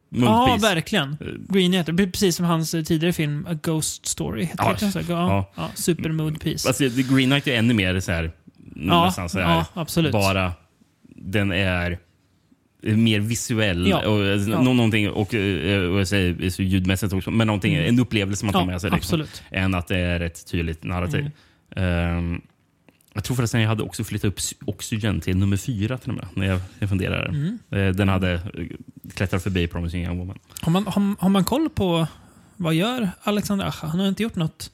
mood ja, piece. verkligen. Green Knight, precis som hans tidigare film A Ghost Story. Ja, ja, ja. ja, super mood piece. Alltså, Green Knight är ännu mer så här, ja, nästan så här, ja, absolut. bara den är mer visuell. Ja. Och, ja. någonting, och, och jag säger så ljudmässigt också, men någonting, mm. en upplevelse man tar ja, med sig. Liksom, absolut. än att det är ett tydligt narrativ. Mm. Um, jag tror förresten jag hade också flyttat upp Oxygen till nummer fyra till och med, när jag, jag funderar. Mm. Den hade klättrat förbi Promising Young Woman. Har man, har, har man koll på vad gör Alexander Acha? Han har inte gjort något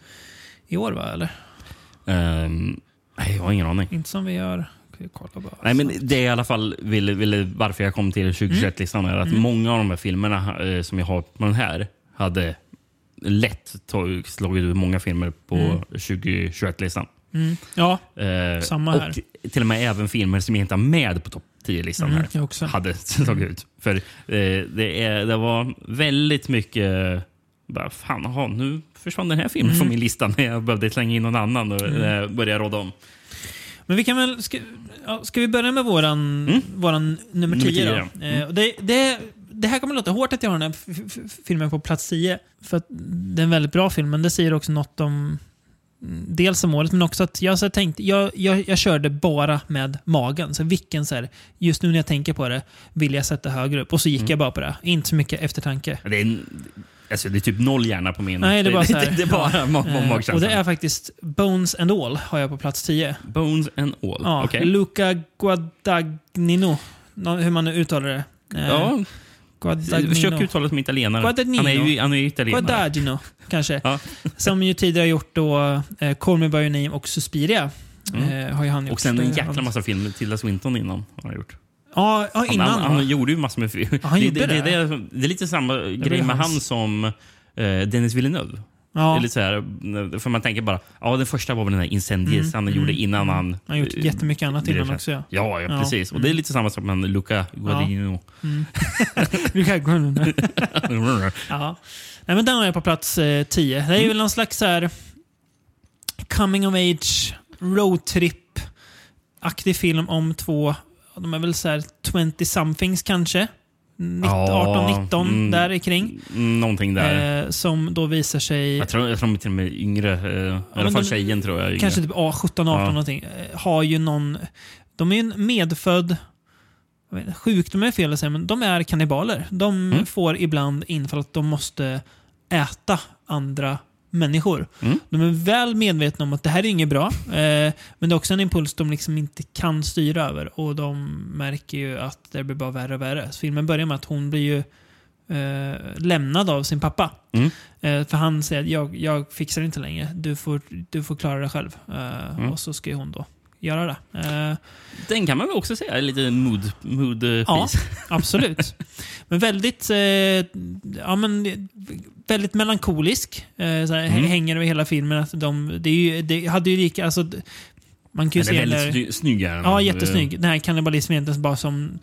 i år, va? Eller? Um, nej, jag har ingen aning. Inte som vi gör. Nej, men det är i alla fall vill, vill, varför jag kom till 2021-listan. är att Mm. många av de här filmerna eh, som jag har på den här hade lätt slagit ut många filmer på Mm. 2021-listan. Mm. Ja, Eh, Samma och här. till och med även filmer som jag inte har med på topp 10-listan Mm, här också. hade slagit ut. För eh, det, är, det var väldigt mycket... Bara, fan, aha, nu försvann den här filmen Mm. från min lista när jag behövde slänga in någon annan och mm. börja råda om. Men vi kan väl... Ska, ja, ska vi börja med våran, Mm. våran nummer Nummer 10 10, då? ja. Mm. Eh, och det, det, det här kommer låta hårt att jag har den här filmen på plats 10. För att det är en väldigt bra film, men det säger också något om dels om året, men också att jag, så här tänkte, jag, jag, jag körde bara med magen. Så vilken, så här, just nu när jag tänker på det, vill jag sätta högre upp. Och så gick Mm. jag bara på det. Inte så mycket eftertanke. Det är, en, alltså, det är typ noll hjärna på min... Nej, det är bara så här, det, det är bara ja. mag- magkänslan. Och det är faktiskt Bones and All har jag på plats 10. Bones and all. Ja, Okej. Luca Guadagnino. Hur man nu uttalar det. Eh, Ja, Guadagnino. försök uttala som italienare. Guadagnino. Han är ju, han är ju italienare. Guadagnino, kanske. Ja. Som ju tidigare har gjort då eh, Call Me By Your Name och Suspiria. Mm. Eh, har ju han gjort. Och sen en jäkla han- massa filmer. Tilda Swinton innan har han gjort. Ja, Han, innan. han, han va? gjorde ju massor med filmer. Ja, han det, gjorde det, det, det. är lite samma grej med han som eh, Dennis Villeneuve. Det ja. lite så här, för man tänker bara, ja den första var väl den här Incendies Mm, han mm, gjorde innan mm. han... Han har gjort eh, jättemycket annat innan också. Ja. Ja, ja, precis. Och mm. det är lite samma sak med Luca Guadagnino. Luca Guadagnino. ja. Nej, men den har jag på plats eh, 10. Det är Mm. väl någon slags så här coming of age, roadtrip-aktig film om två, de är väl så här 20-somethings kanske? 19, Ja, 18-19 mm. där kring. Mm, Någonting där. Eh, som då visar sig, jag, tror, jag tror de är till och med yngre. Eh, I alla fall de- tjejen tror jag yngre. kanske typ ah, 17, 18 Ja. någonting, eh, har ju någon... De är ju en medfödd... Sjukdom är fel att säga, men de är kannibaler. De Mm. får ibland infall att de måste äta andra människor. Mm. De är väl medvetna om att det här är inget bra, eh, men det är också en impuls de liksom inte kan styra över. Och de märker ju att det blir bara värre och värre. Så filmen börjar med att hon blir ju eh, lämnad av sin pappa. Mm. Eh, för han säger att jag, jag fixar inte längre. Du får, du får klara det själv. Eh, Mm. Och så ska hon då göra det. Eh, Den kan man väl också säga är lite mood, mood eh, Ja. piece. absolut. men väldigt, eh, ja, men, väldigt melankolisk. Eh, så här, Mm. Hänger över hela filmen. Att de, det, är ju, det hade ju lika... Alltså, man kan ju Den är väldigt sny- snygg. är den. Ja, jättesnygg. Den här kannibalismen egentligen bara som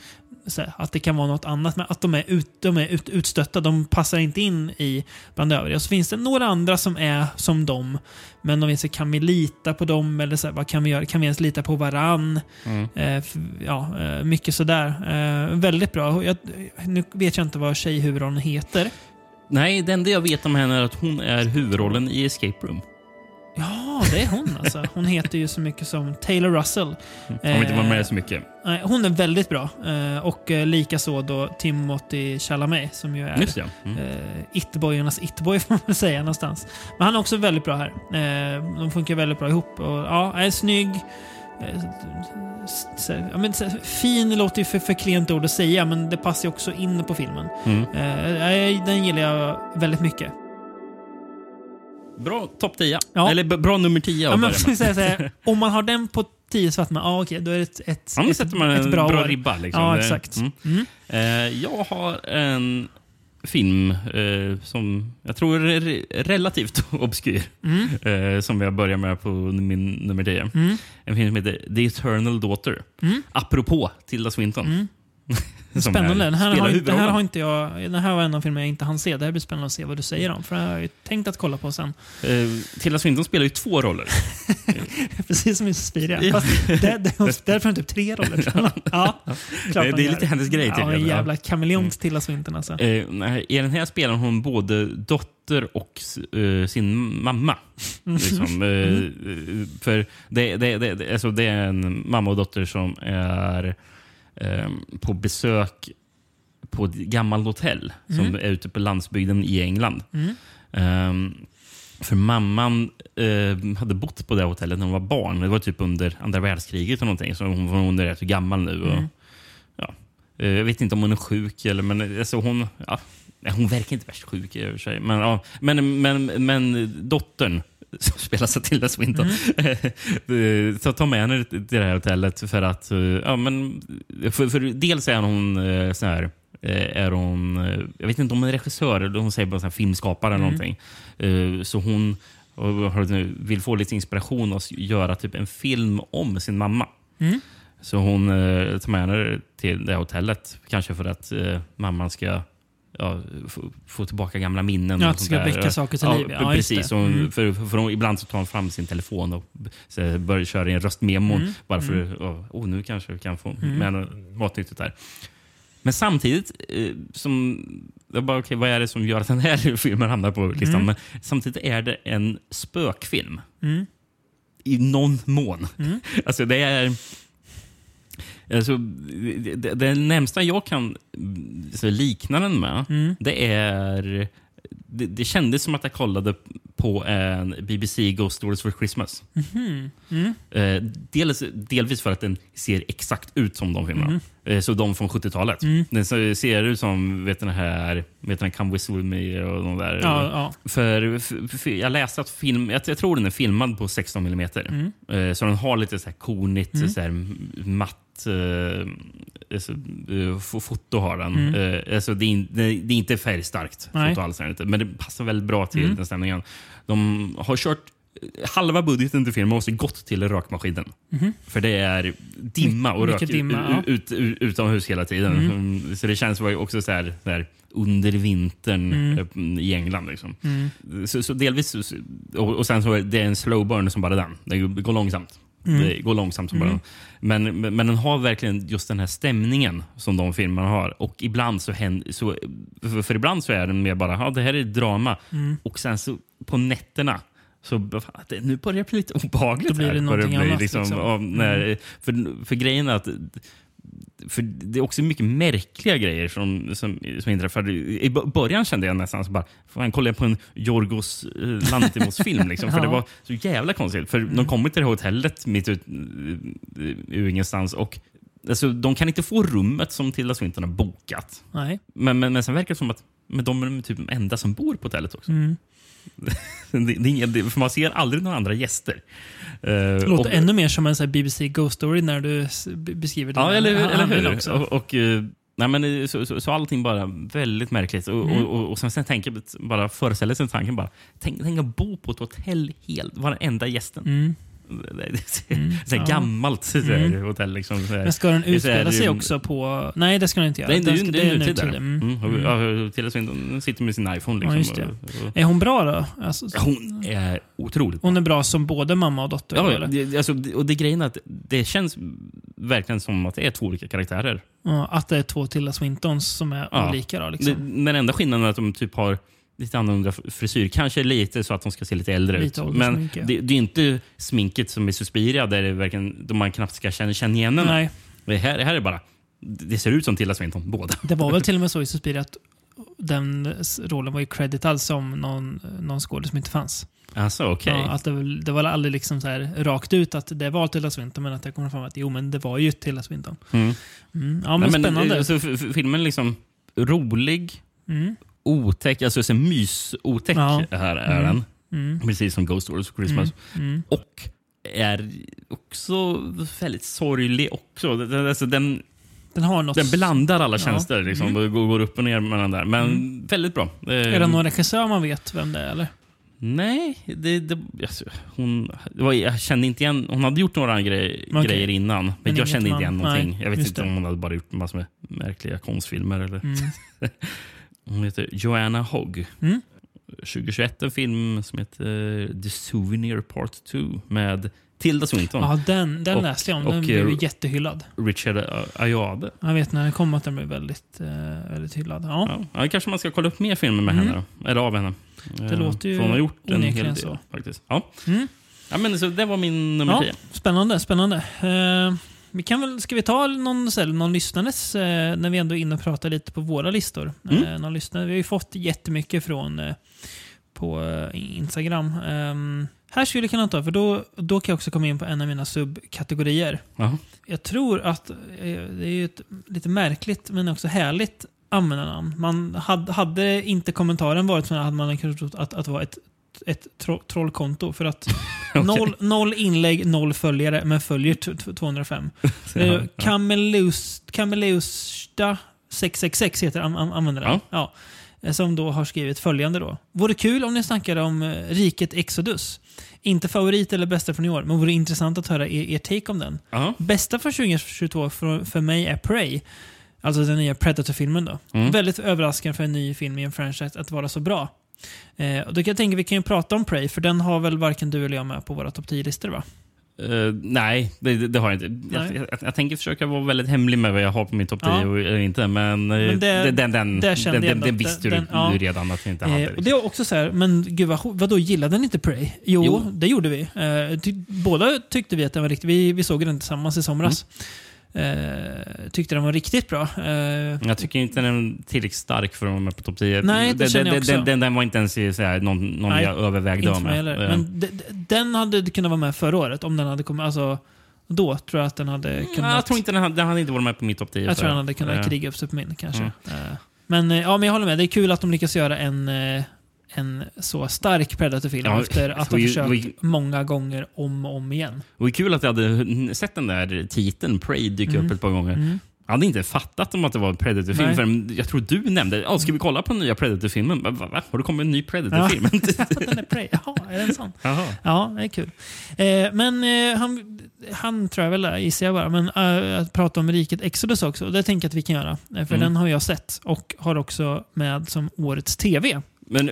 här, att det kan vara något annat, men att de är, ut, de är ut, utstötta. De passar inte in i bland övriga. Och så finns det några andra som är som dem, men de säga, kan vi lita på dem? Eller så här, vad kan vi göra? Kan vi ens lita på varann? Mm. Eh, ja, eh, mycket sådär. Eh, väldigt bra. Jag, nu vet jag inte vad tjejhuvudrollen heter. Nej, det enda jag vet om henne är att hon är huvudrollen i Escape Room. Ja, det är hon alltså. Hon heter ju så mycket som Taylor Russell. Hon har inte varit med så mycket. Nej, hon är väldigt bra. Eh, och eh, likaså då Timothy Chalamet som ju är Just det. Mm. eh, It-boyarnas It-boy får man väl säga någonstans. Men han är också väldigt bra här. Eh, de funkar väldigt bra ihop. Och, ja, är snygg. Eh, ja, men, fin låter ju för, för klent ord att säga, men det passar ju också in på filmen. Mm. Eh, den gillar jag väldigt mycket. Bra topp 10. Ja. Eller bra nummer 10 ja, men, säga här, Om man har den på 10 så att man, ah, okej, då är det ett, ett, ja, sätter man ett, ett bra, bra ribba. Liksom. Ja, exakt. Mm. Mm. Eh, jag har en film eh, som jag tror är relativt obskyr. Mm. Eh, som jag börjar med på min nummer 10. Mm. En film som heter The Eternal Daughter. Mm. Apropå Tilda Swinton. Mm. Spännande. Den här, har, det här har inte jag, den här var en av filmerna jag inte hann se. Det här blir spännande att se vad du säger om. För det har jag tänkt att kolla på sen. Uh, Tilda Swinton spelar ju två roller. Precis som i Suspiria. Ja. Där, där, hon typ tre roller. ja, klart det är lite hennes grej. Ja, en jävla kameleont mm. Tilda Swinton alltså. Uh, I den här spelar hon både dotter och uh, sin mamma. Liksom. mm. för det, det, det, alltså det är en mamma och dotter som är eh, på besök på ett gammalt hotell mm. som är ute på landsbygden i England. Mm. Um, för mamman eh, hade bott på det hotellet när hon var barn. Det var typ under andra världskriget. eller någonting, så hon, hon är rätt gammal nu. Och, mm. ja, eh, jag vet inte om hon är sjuk. Eller, men, alltså, hon, ja, hon verkar inte värst sjuk i och för sig. Men, ja, men, men, men dottern som spelas av Tilda Swinton. Mm. så ta med henne till det här hotellet för att... Eh, ja, men, för, för dels är hon eh, så här, eh, är hon, jag vet inte om hon är regissör eller hon säger bara så filmskapare eller mm. någonting. Så hon vill få lite inspiration och göra typ en film om sin mamma. Mm. Så hon tar med henne till det hotellet. Kanske för att mamman ska ja, få, få, tillbaka gamla minnen. Ja, att det ska väcka saker till ja, liv. Ja, precis. Mm. För, för, för, ibland så tar hon fram sin telefon och så börjar köra en röstmemo. Mm. Bara för mm. att oh, nu kanske vi kan få mm. med något nyttigt där. Men samtidigt, eh, som, jag bara, okay, vad är det som gör att den här filmen hamnar på listan? Mm. Men samtidigt är det en spökfilm. Mm. I någon mån. Mm. Alltså det är Alltså, det, det närmsta jag kan likna den med, mm. det är... Det, det kändes som att jag kollade på en BBC Ghost Stories for Christmas. Mm. Mm. Eh, dels, delvis för att den ser exakt ut som de filmerna. Mm. Eh, så de från 70-talet. Mm. Den ser ut som vet den här, vet den här Come Whistle With Me och de där. Ja, ja. För, för, för, jag läste att film, jag, jag, tror den är filmad på 16 mm. Eh, så den har lite så här konigt, mm. så här matt eh, alltså, eh, foto har den. Mm. Eh, alltså, det, är, det, är inte färgstarkt, foto alls, men det passar väldigt bra till mm. den stämningen. De har kört halva budgeten till filmen måste gått till rökmaskinen. Mm. För det är dimma och rök dimma, ut, ut, utomhus hela tiden. Mm. mm. Så det känns också så här, så här under vintern mm. Eh, i England. Liksom. Mm. Så, så, delvis, och, och sen så är det en slow burn som bara den. Det går långsamt. Mm. Det går långsamt som bara. Mm. Men, men den har verkligen just den här stämningen som de filmerna har. Och ibland så händer... Så, för, för ibland så är den mer bara, ja det här är drama. Mm. Och sen så på nätterna så nu börjar det bli lite obehagligt. Då blir det någonting bli, annat. Liksom, liksom. Av, när, mm. för, för grejen är att för det är också mycket märkliga grejer som, som, som inträffar. I början kände jag nästan så bara, fan, kollar jag på en Jorgos eh, Lantimos-film. Liksom, för ja. det var så jävla konstigt. För mm. de kommer till det hotellet mitt ut ur ingenstans och alltså, de kan inte få rummet som Tilda Swinton har bokat. Nej. Men, men, men sen verkar det som att men de är typ de enda som bor på hotellet också. Mm. det, det, för man ser aldrig några andra gäster. Det låter och, ännu mer som en så BBC Ghost Story när du beskriver det. Ja, eller, eller hur? Också. Och, och, uh, nej, men, eh, så, så, så, allting bara väldigt märkligt. Och, mm. och, och, och sen, sen tänker jag bara föreställa sig tanken bara. Tänk, tänk att bo på ett hotell helt, vara den enda gästen. Mm. Mm, så ja. gammalt så mm. hotell. Liksom, så Men ska den utspela sig också på... Nej, det ska den inte göra. Det, det, det är nutid. Mm. Mm. Ja, Tilda Swinton sitter med sin iPhone. Liksom, ja, och, och, är hon bra då? Alltså, hon är otroligt Hon är bra som både mamma och dotter? Ja, eller? Alltså, och det grejen är att det känns verkligen som att det är två olika karaktärer. Ja, att det är två Tilda Swintons som är olika. Då, liksom. Den enda skillnaden är att de typ har lite annorlunda frisyr. Kanske lite så att de ska se lite äldre lite ut. Men det, det, är inte sminket som är Suspiria där det verkligen, man knappt ska känna, känna igen henne. Nej. Det här, det här är bara... Det ser ut som Tilda Swinton, båda. Det var väl till och med så i Suspiria att den rollen var ju creditad som någon, någon skådespelare som inte fanns. Alltså, okay. ja, att det, det var aldrig liksom så här, rakt ut att det var Tilda Swinton, men att det kommer fram att jo, men det var ju Tilda Swinton. Mm. Mm. Ja, men, Nej, spännande. Men, alltså, filmen liksom rolig, mm otäck, alltså så mys-otäck ja. här är mm. den. Mm. Precis som Ghost Stories of Christmas. Mm. Mm. Och är också väldigt sorglig också. Alltså den, den, har något... den blandar alla känslor. Ja. Liksom, mm. går upp och ner mellan där. Men mm. väldigt bra. Är det någon regissör man vet vem det är? Eller? Nej, det, det, alltså, hon, det var, jag kände inte igen... Hon hade gjort några grej, okay. grejer innan, men, men jag kände inte igen någonting. Nej, jag vet inte det. om hon hade bara gjort massor med märkliga konstfilmer. Eller. Mm. hon heter Joanna Hogg. Mm. 2021 en film som heter The Souvenir Part 2 med Tilda Swinton. Ja, den, den och, läste jag om. Den och, blev uh, jättehyllad. Richard Ayade. Jag vet när den kom att den blev väldigt, uh, väldigt hyllad. Ja. Ja, ja, kanske man ska kolla upp mer filmer med mm. henne. Då, eller av henne. Det uh, låter ju hon har gjort en hel del, så. Faktiskt. Ja. Mm. Ja, men så det var min nummer 10. spännande, spännande. Uh, vi kan väl, ska vi ta någon, någon lyssnares, eh, när vi ändå är inne och pratar lite på våra listor? Mm. Eh, någon lyssnare. Vi har ju fått jättemycket från eh, på eh, Instagram. Um, här skulle jag kunna ta, för då, då kan jag också komma in på en av mina subkategorier. Uh-huh. Jag tror att eh, det är ett lite märkligt men också härligt användarnamn. Man hade, hade inte kommentaren varit så hade man kunnat tro att, att det var ett ett tro trollkonto. För att okay. noll, noll inlägg, noll följare, men följer 205. ja, Kameleusta 666 heter an användaren. Ja. ja. Som då har skrivit följande då. Vore kul om ni snackade om eh, riket Exodus. Inte favorit eller bästa från i år, men vore intressant att höra er, er take om den. -huh. Bästa för 2022 för, för mig är Prey. Alltså den nya Predator-filmen då. Mm. Väldigt överraskande för en ny film i en franchise att vara så bra. Eh, och då kan jag tänka vi kan ju prata om Prey, för den har väl varken du eller jag med på våra topp 10-listor va? Uh, nej, det, det, har jag inte. Jag, jag, jag, tänker försöka vara väldigt hemlig med vad jag har på min topp 10 ja. och inte. Men, eh, men det, den, den, den, den, den visste du ja. redan att vi inte hade. Eh, och det är också så här, men gud vad, vadå, gillade ni inte Prey? Jo, jo. det gjorde vi. Eh, ty, båda tyckte vi att den var riktig. Vi, vi såg den tillsammans i somras. Mm. Uh, tyckte den var riktigt bra. Uh, jag tycker inte den är tillräckligt stark för att vara med på topp 10. Nej, det den, jag också. Den, den, den var inte ens såhär, någon, någon nej, jag övervägde inte med. Uh. Men den hade kunnat vara med förra året om den hade kommit. Alltså, då tror jag att den hade mm, kunnat... jag tror inte den hade, den hade inte varit med på mitt topp 10. Jag tror den hade kunnat kriga upp sig på min kanske. Mm. men, ja, men jag håller med. Det är kul att de lyckas göra en en så stark Predator-film ja, efter att ha försökt vi, många gånger om och om igen. Det var kul att jag hade sett den där titeln, Prey, dyka mm. upp ett par gånger. Mm. Jag hade inte fattat om att det var en Predator-film förrän jag tror du nämnde oh, ska vi kolla på den nya Predator-filmen. Va, va? Har det kommit en ny Predator-film? Ja. den är Prey. Jaha, är den sån? Jaha. Ja, det är kul. Eh, men eh, han, han tror jag väl, gissar jag bara, men uh, att prata om riket Exodus också, det tänker jag att vi kan göra. Eh, för mm. den har jag sett och har också med som årets TV. Men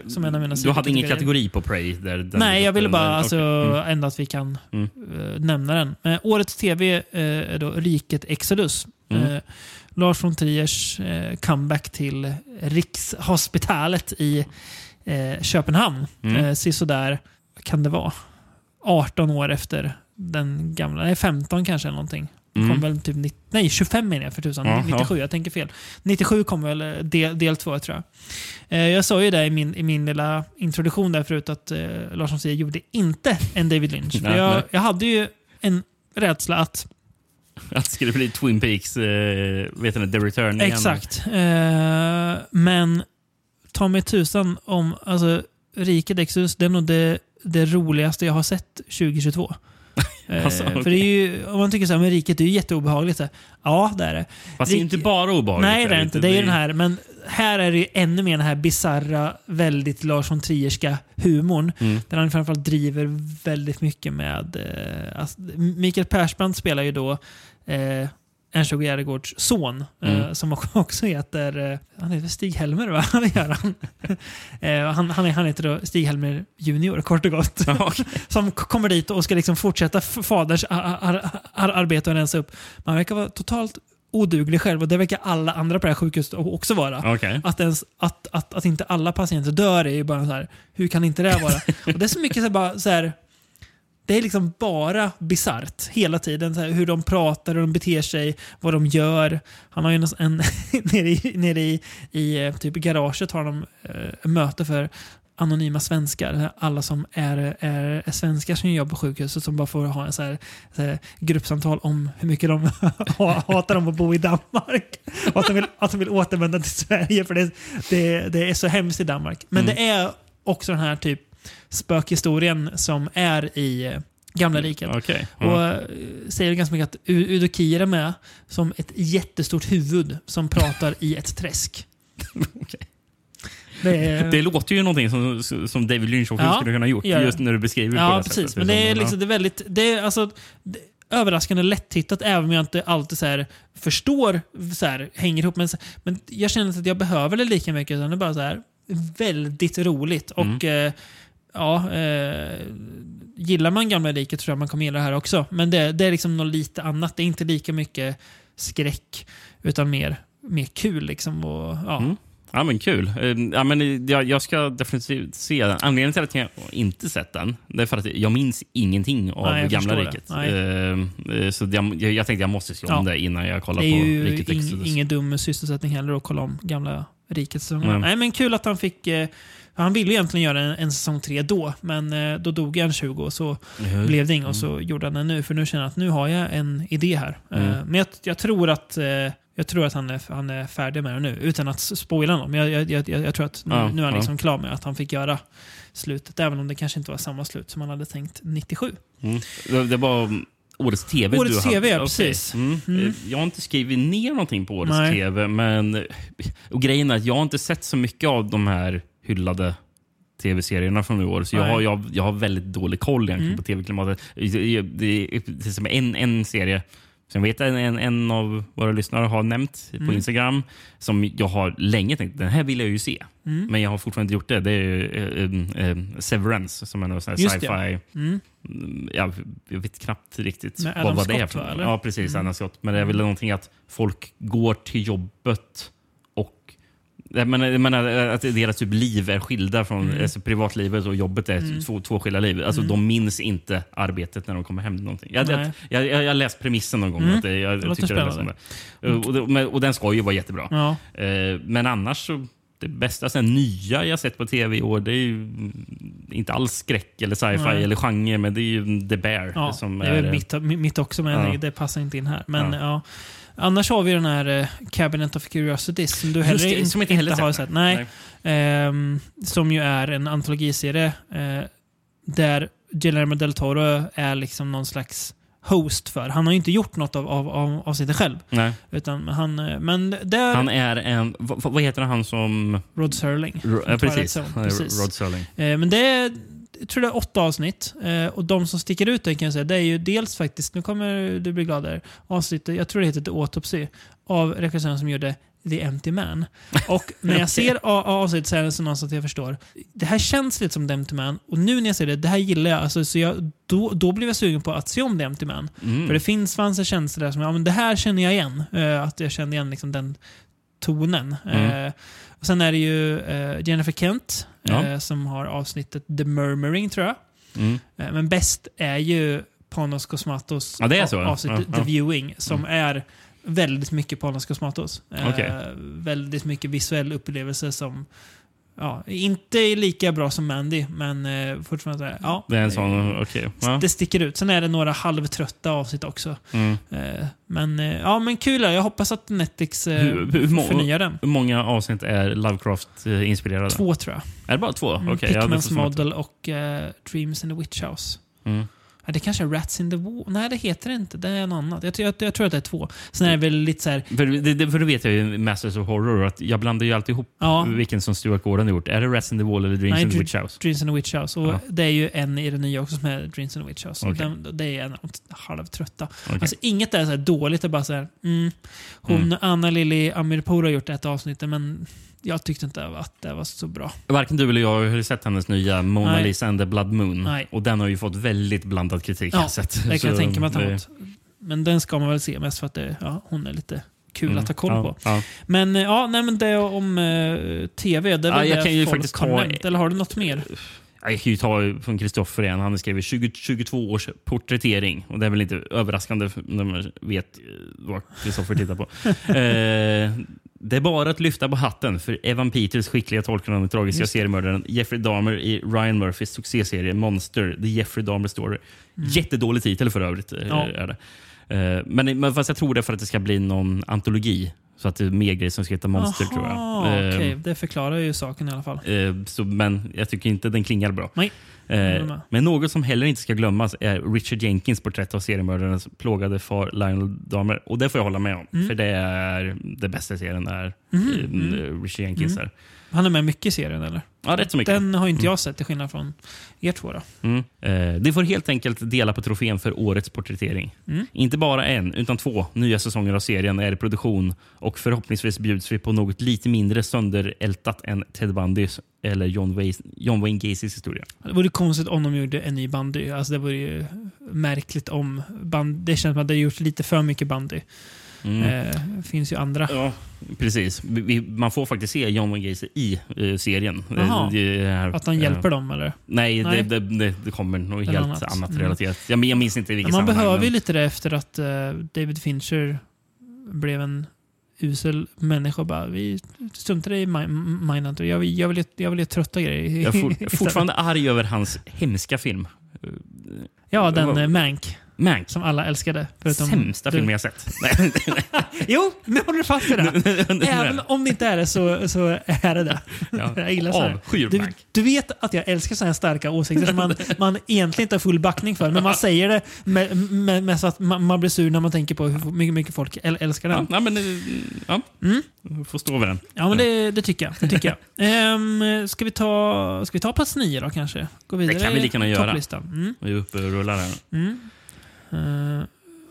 du hade ingen kategori på Prey? Där, Nej, jag ville bara den, alltså, okay. mm. ändå att vi kan mm. uh, nämna den. Uh, årets TV uh, är då Riket Exodus. Mm. Uh, Lars von Triers comeback till Rikshospitalet i Köpenhamn. Mm. Uh, sådär, vad kan det vara? 18 år efter den gamla, nej 15 kanske eller någonting. Mm. Kom väl typ, nej 25 menar jag för tusan. Ja, 97, ja. jag tänker fel. 97 kom väl eh, del, del två tror jag. Eh, jag sa ju det i min, i min lilla introduktion där förut att eh, Larsson säger gjorde inte en David Lynch. För jag, jag hade ju en rädsla att att det skulle bli Twin Peaks, eh, vet du, The Return igen. Exakt. Eh, men ta mig tusan om, alltså Riket Exodus, det är nog det, det roligaste jag har sett 2022. Eh, alltså, okay. För det är ju, om man tycker så här, men riket är ju jätteobehagligt. Så här. Ja, det är det. Fast det är inte bara obehagligt. Nej, det är inte. Det är den här, men här är det ju ännu mer den här bizarra, väldigt Larsson Trierska humorn. Mm. Där han framförallt driver väldigt mycket med... Eh, alltså, Mikael Persbrandt spelar ju då eh, Ernst-Åke Järegårds son, eh, mm. eh, som också heter, eh, han heter Stig-Helmer va? Han gör han. eh, han, han, han heter då Stig-Helmer Junior, kort och gott. okay. som kommer dit och ska liksom fortsätta faders ar ar ar arbete och rensa upp. Man verkar vara totalt oduglig själv och det verkar alla andra på det här sjukhuset också vara. Okay. Att, ens, att, att, att inte alla patienter dör är ju bara så här, hur kan inte det vara? och det är så mycket så bara så här, det är liksom bara bisarrt hela tiden. Här, hur de pratar, hur de beter sig, vad de gör. Han har ju en, en nere, i, nere i, i eh, typ garaget har de eh, möte för anonyma svenskar. Alla som är, är, är svenskar som jobbar på sjukhuset som bara får ha en så här, så här gruppsamtal om hur mycket de hatar dem att bo i Danmark. Och att de vill, att de vill återvända till Sverige för det, det, det är så hemskt i Danmark. Men mm. det är också den här typ spökhistorien som är i eh, Gamla riket. Okay. Och uh, säger ganska mycket att Udokir är med som ett jättestort huvud som pratar i ett träsk. okay. Det, det, låter ju någonting som, som David Lynch också ja, skulle kunna ha gjort, just när du beskriver det Ja, precis. Sättet. Men det är, liksom, det är väldigt... Det är, alltså, det, överraskande lättittat även om jag inte alltid så här, förstår, så här, hänger ihop. Men, men jag känner inte att jag behöver det lika mycket. Utan det är bara så här, väldigt roligt. Mm. Och eh, ja, eh, gillar man Gamla riket tror jag man kommer gilla det här också. Men det, det är liksom något lite annat. Det är inte lika mycket skräck, utan mer, mer kul. Liksom, och, ja. Mm. Ja, men kul. Eh, ja, men jag, jag, ska definitivt se den. Anledningen till att jag inte sett den det är för att jag minns ingenting av Nej, Gamla riket. Uh, så jag, jag tänkte jag måste se om ja. det innan jag kollar på Riket Det är ju ingen dum sysselsättning heller att kolla om Gamla riket. Mm. Nej, men kul att han fick... Han ville egentligen göra en, en säsong tre då, men då dog han 20 och så mm. blev det inget. Och så mm. gjorde han den nu, för nu känner jag att nu har jag en idé här. Mm. Men jag, jag, tror att jag tror att han är, han är färdig med det nu, utan att spoila någon. Men jag, jag, jag, jag tror att nu, ja, nu är han liksom klar med att han fick göra slutet, även om det kanske inte var samma slut som han hade tänkt 97. Mm. Det var årets TV Årets TV, ja, precis. Mm. Mm. Jag har inte skrivit ner någonting på årets Nej. TV, men och grejen är att jag har inte sett så mycket av de här hyllade tv-serierna från i år. Så jag har, jag, jag har väldigt dålig koll egentligen mm. på tv-klimatet. Det, det, en, en serie vet jag en, en av våra lyssnare har nämnt mm. på Instagram som jag har länge tänkt den här vill jag ju se. Mm. Men jag har fortfarande inte gjort det. Det är äh, äh, Severance som är någon sci-fi. Ja. Mm. Jag, jag, vet knappt riktigt vad, vad det är. För. Ja, precis. Mm. Anna Scott. Men det är väl någonting att folk går till jobbet jag menar, jag menar att deras typ liv är skilda från mm. alltså, privatlivet och jobbet är mm. två, två skilda liv. Alltså, mm. De minns inte arbetet när de kommer hem. Någonting. Jag, jag, jag, jag, jag läst premissen någon gång. Mm. Att det, jag, det tycker det är det. Och, och, den ska ju vara jättebra. Ja. Eh, men annars så det bästa sen, nya jag sett på tv i år, det är ju inte alls skräck eller sci-fi eller genre, men det är ju The Bear. Ja, som det är, är mitt, mitt också, men ja. det passar inte in här. Men ja. ja. Annars har vi den här eh, Cabinet of Curiosities som du heller, det, som inte, inte har sett. Nej. Nej. Eh, som ju är en antologiserie eh, där Guillermo del Toro är liksom någon slags host för. Han har ju inte gjort något av, av, av, av sig själv. Nej. Utan han, eh, men där, han är en... Vad, vad heter han som... Rod Serling. ja, precis. precis. Rod Serling. Eh, men det jag tror det är åtta avsnitt. Eh, och de som sticker ut kan jag säga, det är ju dels faktiskt, nu kommer du bli glad där, avsnittet, jag tror det heter The Autopsy, av regissören som gjorde The Empty Man. Och när jag ser avsnittet så är det så någonstans att jag förstår. Det här känns lite som The Empty Man och nu när jag ser det, det här gillar jag. Alltså, så jag då, då blev jag sugen på att se om The Empty Man. Mm. För det finns, fanns en känsla där som, ja men det här känner jag igen. Uh, att jag känner igen liksom den tonen. Mm. Uh, och sen är det ju uh, Jennifer Kent ja. eh, som har avsnittet The Murmuring, tror jag. Mm. Eh, men bäst är ju Panos Cosmatos ja, avsnitt ja, The Viewing, som mm. är väldigt mycket Panos Cosmatos. Okay. Eh, väldigt mycket visuell upplevelse som Ja, inte lika bra som Mandy, men eh, fortfarande ja. Det är en sån, okay. ja. Det sticker ut. Sen är det några halvtrötta avsnitt också. Mm. Eh, men, eh, ja, men kul. Jag hoppas att Netflix eh, hur, hur, förnyar den. Hur många avsnitt är Lovecraft-inspirerade? Två, tror jag. Är det bara två? Mm, okay, Pickmans Model och eh, Dreams in the Witch House. Mm. Det kanske är Rats in the Wall. Nej, det heter det inte. Det är något annat. Jag, jag, jag tror att det är två. Sen är det väl lite så här... För, det, för då vet jag ju Masters of Horror att jag blandar ju alltid ihop ja. vilken som Stuart Gordon har gjort. Är det Rats in the Wall eller Dreams Nej, in the Witch House? Dreams in the Witch House. Och ja. Det är ju en i den nya också som är Dreams in the Witch House. Okay. Den, det är en halvtrötta. Okay. Alltså, inget är så dåligt. Det är bara så här, mm, hon, mm. Anna Lili Amirpour har gjort ett avsnitt, men jag tyckte inte att det var så bra. Varken du eller jag har sett hennes nya Mona Nej. Lisa and the Blood Moon. Nej. Och den har ju fått väldigt blandad kritik. Ja, sett. det kan jag tänka mig att det... Men den ska man väl se mest för att det, ja, hon är lite kul mm. att ha koll ja, på. Ja. Men eh, ja, nej, men det om uh, TV, det är väl ja, det kan ju faktiskt ta... Eller har du något mer? Jag kan ju ta från Kristoffer igen. Han har skrivit 2022 års porträttering. Och Det är väl inte överraskande när man vet eh, vad Kristoffer tittar på. eh, det är bara att lyfta på hatten för Evan Peters skickliga tolkning av den tragiska seriemördaren Jeffrey Dahmer i Ryan Murphys succéserie Monster, The Jeffrey Dahmer Story. Mm. Jättedålig titel för övrigt. Eh, ja. Är det. Eh, men, men fast jag tror det för att det ska bli någon antologi Så att det är mer grejer som ska heta Monster tror jag. Aha, Eh, okej. Det förklarar ju saken i alla fall. eh, så, men jag tycker inte den klingar bra. Nej. Eh, med. men något som heller inte ska glömmas är Richard Jenkins porträtt av seriemördarens plågade far Lionel Dahmer. Och det får jag hålla med om. Mm. För det är det bästa serien är Mhm, eh, Richard Jenkins. Där. Han är med mycket i serien eller? Ja, rätt så mycket. Den har inte jag sett till skillnad från er två. Då. Mm. Eh, de får helt enkelt dela på trofén för årets porträttering. Mm. Inte bara en, utan två nya säsonger av serien är i produktion och förhoppningsvis bjuds vi på något lite mindre sönderältat än Ted Bundys eller John, Wayne, John Wayne Gacys historia. Det vore konstigt om de gjorde en ny bandy. Alltså det vore ju märkligt om band, Det känns som att det har gjort lite för mycket bandy. Mm. Eh, finns ju andra. Ja, precis. Vi, man får faktiskt se John Wayne Gacy i eh, serien. Jaha. Eh, det är- Att han eh, hjälper dem eller? Nej, Nej. Det, det, det, det kommer något helt annat. annat, Mm. relaterat. Jag, jag minns inte i vilket Man behöver ju lite det efter att eh, David Fincher blev en usel människa. Bara, vi struntar i Mi- Mindhunter. Jag vill, jag vill, jag vill göra trötta grejer. Jag är for, fortfarande arg över hans hemska film. Eh, ja, den eh, Mank. Mank. Som alla älskade. Förutom Sämsta du. film jag sett. Jo, nu håller du fast vid det. Även om det inte är det så, så är det det. Ja. Jag gillar så. Avskyr Du, Mank. du vet att jag älskar sådana här starka åsikter som man, man egentligen inte har full backning för. Men man säger det med, med, med så att man, man blir sur när man tänker på hur mycket, mycket folk äl, älskar den. Ja, men, eh, ja. Mm. Får stå över den. Ja, men det, det tycker jag. Det tycker jag. Um, ska, vi ta, ska vi ta plats nio då kanske? Gå vidare kan vi lika gärna göra. Mm. Vi är uppe och rullar här. Mm. Eh,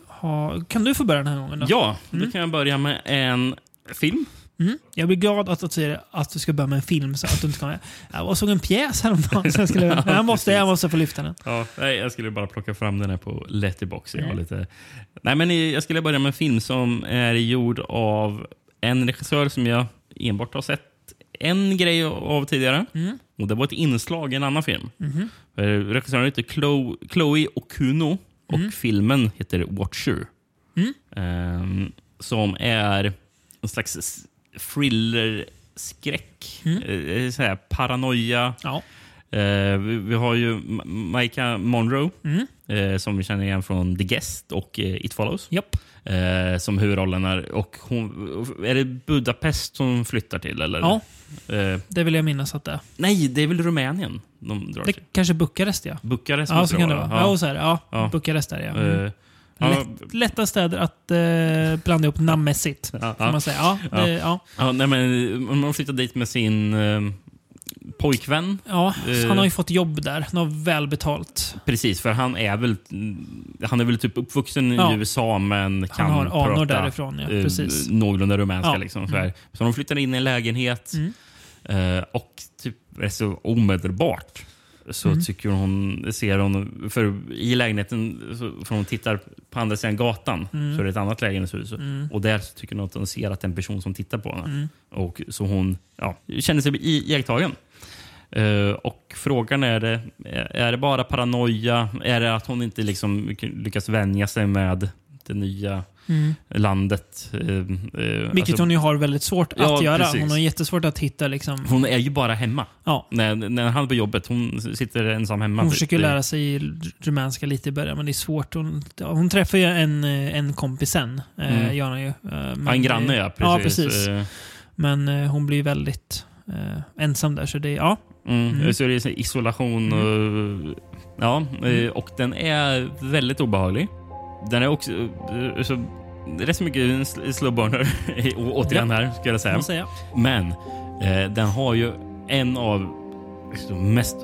ha, kan du få börja den här gången då? Ja, Mm. då kan jag börja med en film. Mm. Jag blir glad att säger att du ska börja med en film. Så att du inte kan, jag såg en pjäs häromdagen. Så jag, skulle, Ja, jag, måste, jag måste få lyfta den. Ja, nej, jag skulle bara plocka fram den här på Letterboxd. Mm. lite... nej, men jag skulle börja med en film som är gjord av en regissör som jag enbart har sett en grej av tidigare. Mm. Och Det var ett inslag i en annan film. Eh, Regissören heter Chloe, Chloe Okuno och Mm. filmen heter Watcher. Mm. Ehm, som är en slags thriller-skräck. Mm. Eh, här, paranoia. Ja. Eh, vi, vi har ju Micah Monroe Mm. eh, som vi känner igen från The Guest och eh, It Follows. Japp. Eh, som huvudrollerna. Och hon, är det Budapest som flyttar till? Eller? Ja, Eh, det vill jag minnas att det är. nej, det är väl Rumänien de drar Det till. kanske Bukarest ja. Bukarest Ja, så kan det vara. Ja, och så här, ja. Ja. Bukarest är det ja. Mm. Eh, ja, Lätt, lätta städer att eh, blanda ihop namnmässigt. ja, ja. man säga. Ja, Ja. det, ja. Ja, nej, men man flyttar dit med sin eh, pojkvän. ja Eh. han har ju fått jobb där. Något välbetalt. Precis, för han är väl, han är väl typ uppvuxen Ja. i USA men kan Han har anor prata därifrån. Ja, eh, precis. någorlunda rumänska. Ja. Liksom, så, här. så de flyttar in i en lägenhet Mm. eh, och typ, är så omedelbart så Mm. tycker hon, ser hon, för i lägenheten, så, för hon tittar på andra sidan gatan, Mm. så är det ett annat lägenhetshus. Mm. Och där tycker hon att hon ser att det är en person som tittar på henne. Mm. Och så hon ja, känner sig i- iakttagen. Eh, och frågan är det, är det bara paranoia? Är det att hon inte liksom lyckas vänja sig med det nya Mm. landet? Eh, eh, Vilket alltså, hon ju har väldigt svårt Ja, att göra. precis. Hon har jättesvårt att hitta liksom... hon är ju bara hemma. Ja. När, när han är på jobbet. Hon sitter ensam hemma. Hon försöker lära sig rumänska lite i början, men det är svårt. Hon, ja, hon träffar ju en, eh, en kompis sen. Eh, Mm. gör hon ju. Eh, men, Ja, en granne, ja. Precis. Ja, precis. Eh, Men eh, hon blir väldigt eh, ensam där. Så det, ja. Mm, Mm. Så det är isolation. Och, ja, eh, och den är väldigt obehaglig. Den är också eh, så, rätt så mycket slow burner återigen här, ska jag säga. Men eh, den har ju en av liksom, mest...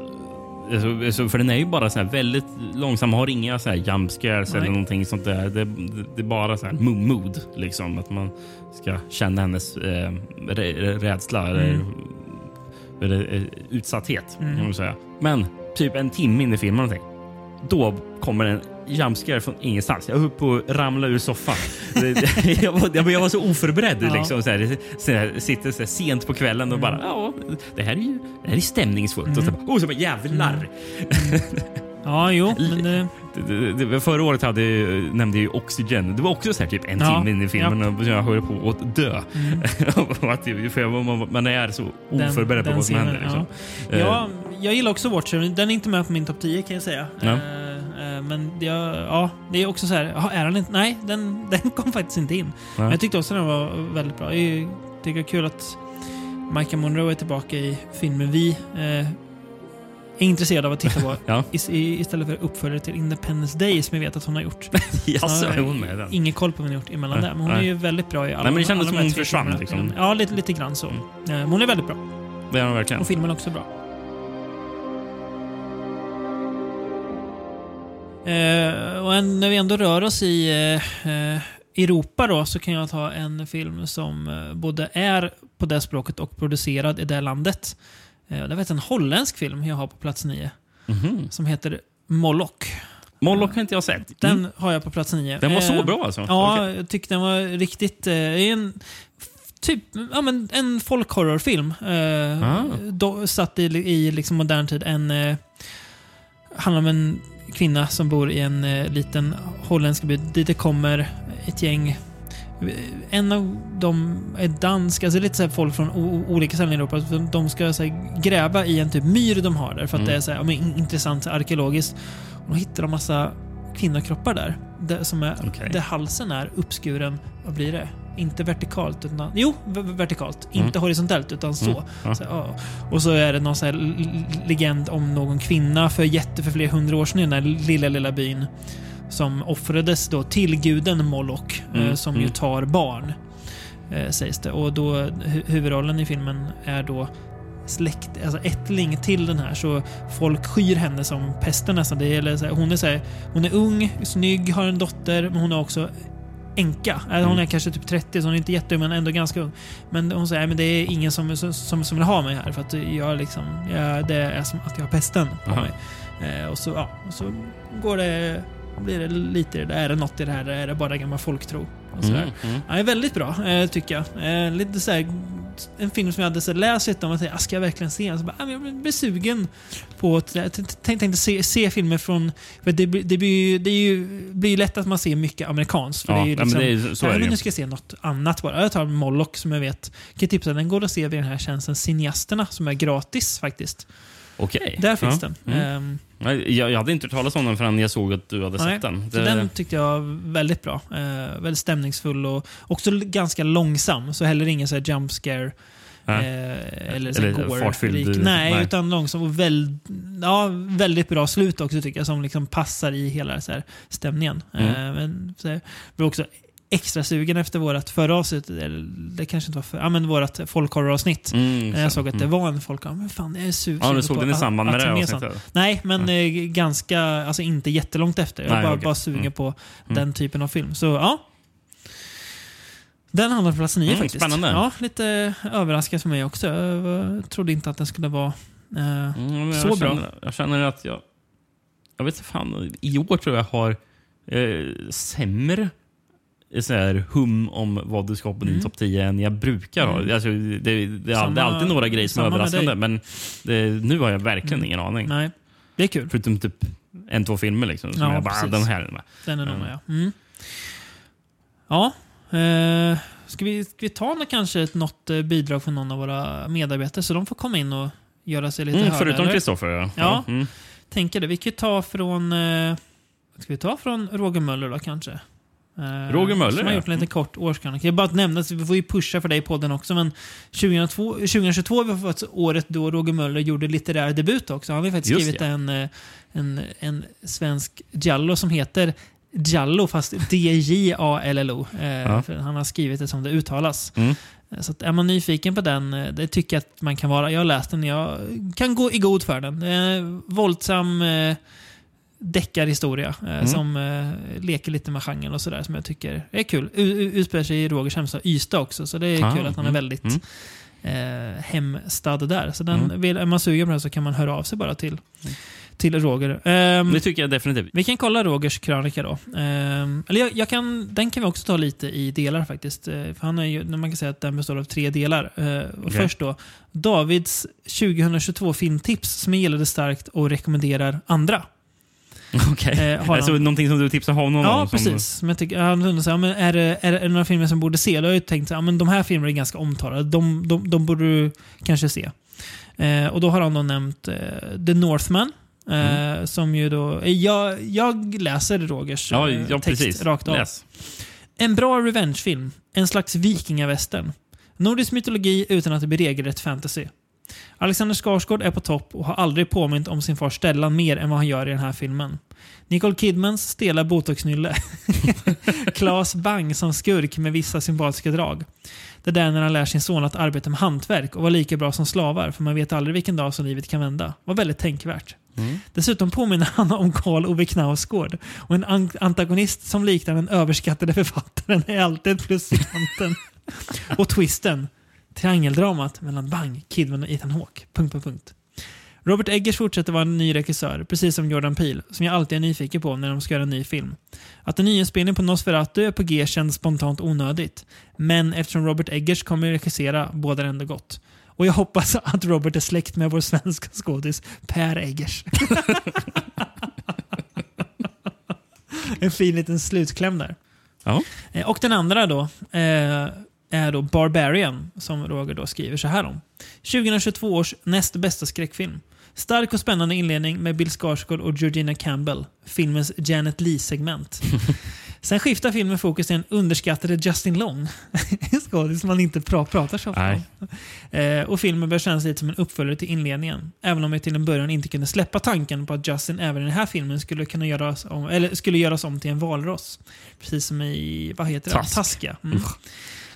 Alltså, alltså, för den är ju bara så här väldigt långsam, har inga så här jump scares eller någonting sånt där. Det, det, det är bara så här mo- mood, liksom. Att man ska känna hennes eh, rä- rädsla eller, Mm. eller eh, utsatthet. Mm. Kan man säga. Men typ en timme in i filmen någonting, då kommer en jumpscare från ingenstans. Jag höll på att ramla ur soffan. Jag, var, jag var- så oförberedd. Ja. Liksom, så här, så här, sitter så här sent på kvällen och bara ja, det här är ju det här är stämningsfullt. Och så bara, oh, så bara, jävlar! Ja, jo. Men, eh, Det, det, det, förra året hade, nämnde jag ju Oxygen. Det var också så här, typ en Ja, timme in i filmen och jag höll på att dö. Det- för man, man är så Den- oförberedd på den vad som händer. Liksom. Eh, ja, jag gillar också Watcher. Den är inte med på min topp 10 kan jag säga. Ja. Eh, Eh, men jag, ja, det är också så här, är han inte? Nej, den, den kom faktiskt inte in. Men jag tyckte också den var väldigt bra. Jag tycker det är kul att Michael Monroe är tillbaka i filmen vi eh, är intresserad av att titta på. ja. istället för uppföljare till Independence Day som jag vet att hon har gjort. Jaså, är hon med den? Ingen koll på vad hon har gjort emellan där. Men hon Nej. är ju väldigt bra i alla Nej, men Det kändes som hon försvann. Liksom. Ja, lite, lite grann så. Mm. Men hon är väldigt bra. Det är hon verkligen. Och filmen är också bra. Eh, och en, när vi ändå rör oss i eh, Europa då, så kan jag ta en film som eh, både är på det språket och producerad i det landet. Eh, det är en holländsk film jag har på plats nio. Mm -hmm. Som heter Moloch. Moloch har inte jag sett. Den mm. har jag på plats nio. Den var så eh, bra alltså? Ja, okay. jag tyckte den var riktigt... Eh, en, typ ja, men en folkhorrorfilm. Eh, ah. då, satt i, i liksom modern tid. En, eh, handlar om en kvinna som bor i en eh, liten holländsk by dit det kommer ett gäng en av dem är dansk, alltså lite så folk från olika ställen i Europa. De ska så gräva i en typ myr de har där för att mm. det är så här, men, intressant arkeologiskt. Och då hittar de massa kvinnokroppar där. Där, som är, okay. där halsen är uppskuren, vad blir det? Inte vertikalt, utan... Jo, vertikalt. Mm. Inte horisontellt, utan så. Mm. Ja. så ja. Och så är det någon så legend om någon kvinna för jätte för flera hundra år sedan i den där lilla, lilla byn som offrades då till guden Moloch, eh, mm, som mm. ju tar barn. Eh, sägs det. Och då hu huvudrollen i filmen är då släkt, alltså ättling till den här. Så folk skyr henne som pesten nästan. Det gäller, så här, hon, är så här, hon är ung, snygg, har en dotter, men hon är också änka. Hon är mm. kanske typ 30, så hon är inte jätteung men ändå ganska ung. Men hon säger att det är ingen som, som, som vill ha mig här för att jag liksom, jag, det är som att jag har pesten på Aha. mig. Eh, och så, ja, och så går det blir det lite, är det något i det här? Är det bara gammal folktro? Och sådär. Mm, mm. Ja, är väldigt bra, eh, tycker jag. Eh, lite såhär, en film som jag hade så läst lite om och tänkte, ah, ska jag verkligen se den? Så bara, ah, jag blir sugen på att tänkte se, se filmer från... För det, det, blir, det är ju, blir lätt att man ser mycket amerikanskt. För ja, det är ju liksom, men det är, så är det men nu ska jag se något annat bara. Jag tar Moloch som jag vet. Kan tipsa, den går att se vid den här tjänsten Cineasterna som är gratis faktiskt. Okej. Där finns ja. den. Mm. Um, jag, jag hade inte hört talas om den förrän jag såg att du hade nej, sett den. Det... Den tyckte jag var väldigt bra. Uh, väldigt stämningsfull och också ganska långsam. Så heller ingen så här jump scare. Eh, eller så eller gore fartfylld. Nej, nej, utan långsam och väl, ja, väldigt bra slut också tycker jag. Som liksom passar i hela så här, stämningen. Mm. Eh, men så här, också extra sugen efter vårt förra avsnitt. Det kanske inte var för, ja, men vårt folkhorroravsnitt. Mm, jag såg att det mm. var en folkhorror. Men fan, jag är sugen Ja, du såg den i samband med det avsnittet? Nej, men. Eh, ganska, alltså inte jättelångt efter. Jag var bara, okay. bara sugen mm. på mm. den typen av film. Så ja. Den hamnade på plats nio mm, faktiskt. Spännande. Ja, lite överraskande för mig också. Jag trodde inte att den skulle vara eh, så bra. Känner, jag känner att jag... Jag vet inte fan. I år tror jag har eh, sämre så här hum om vad du ska ha på din mm. topp 10 än jag brukar ha. Mm. Alltså, det, det, det, samma, det, är alltid några grejer som är överraskande, men det, nu har jag verkligen mm. ingen aning. Nej, det är kul. Förutom typ en, två filmer liksom. Som ja, jag bara, precis. den här är med. Den är mm. med, ja. Mm. Ja. Eh, ska, vi, ska vi ta kanske ett, något eh, bidrag från någon av våra medarbetare så de får komma in och göra sig lite mm, hörda? Förutom Kristoffer, ja. Ja, mm. tänker det. Vi kan ta från... Eh, ska vi ta från Roger Möller då kanske? Eh, Roger Möller, Som har gjort en liten kort årskrönika. Jag bara att nämna, vi får ju pusha för dig i podden också, men 2002, 2022 var faktiskt året då Roger Möller gjorde litterär debut också. Han har ju faktiskt Just skrivit ja. en, eh, en, en svensk Jallo som heter Jallo, fast D-J-A-L-L-O. Eh, ja. Han har skrivit det som det uttalas. Mm. Så att är man nyfiken på den, det tycker jag att man kan vara. Jag har läst den, jag kan gå i god för den. Eh, våldsam, eh, deckarhistoria eh, mm. som eh, leker lite med genren och sådär som jag tycker är kul. Utspelar sig i Rogers hemstad Ystad också, så det är ah, kul att han är mm, väldigt mm. eh, hemstad där. Så den, mm. vill, är man sugen på det så kan man höra av sig bara till till Roger. Um, det tycker jag definitivt. Vi kan kolla Rogers krönika då. Um, eller jag, jag, kan, den kan vi också ta lite i delar faktiskt. Uh, för han är ju, man kan säga att den består av tre delar. Uh, okay. Först då, Davids 2022 filmtips som jag gillade starkt och rekommenderar andra. Okej. Okay. Eh, alltså han... någonting som du tipsar honom ja, om? Ja, precis. Som jag tycker, han undrar så här, men är, det, är, det, några filmer som borde se? Då har jag tänkt att de här filmerna är ganska omtalade. De, de, de borde du kanske se. Eh, och då har han då nämnt eh, The Northman. Mm. som ju då, jag, jag läser Rogers ja, ja, text precis. rakt av. Läs. En bra revengefilm. En slags vikingavästern. Nordisk mytologi utan att det blir regelrätt fantasy. Alexander Skarsgård är på topp och har aldrig påmint om sin far Stellan mer än vad han gör i den här filmen. Nicole Kidmans stela botoxnylle. Claes Bang som skurk med vissa symboliska drag. Det där när han lär sin son att arbeta med hantverk och vara lika bra som slavar, för man vet aldrig vilken dag som livet kan vända. var väldigt tänkvärt. Mm. Dessutom påminner han om Karl Ove Knausgård och en antagonist som liknar den överskattade författaren är alltid plus i kanten. och twisten, triangeldramat mellan Bang, Kidman och Ethan Hawke. Punkt, punkt, punkt. Robert Eggers fortsätter vara en ny regissör, precis som Jordan Peele, som jag alltid är nyfiken på när de ska göra en ny film. Att en nyinspelning på Nosferatu är på G känns spontant onödigt. Men eftersom Robert Eggers kommer att regissera bådar ändå gott. Och jag hoppas att Robert är släkt med vår svenska skådis Per Eggers. en fin liten slutkläm där. Ja. Eh, och den andra då eh, är då Barbarian, som Roger då skriver så här om. 2022 års näst bästa skräckfilm. Stark och spännande inledning med Bill Skarsgård och Georgina Campbell, filmens Janet Leigh-segment. Sen skiftar filmen fokus till en underskattade Justin Long. en skådis som man inte pra pratar så ofta om. Eh, och filmen börjar kännas lite som en uppföljare till inledningen. Även om jag till en början inte kunde släppa tanken på att Justin även i den här filmen skulle kunna göras om, eller skulle göras om till en valross. Precis som i, vad heter det? Taska. Mm.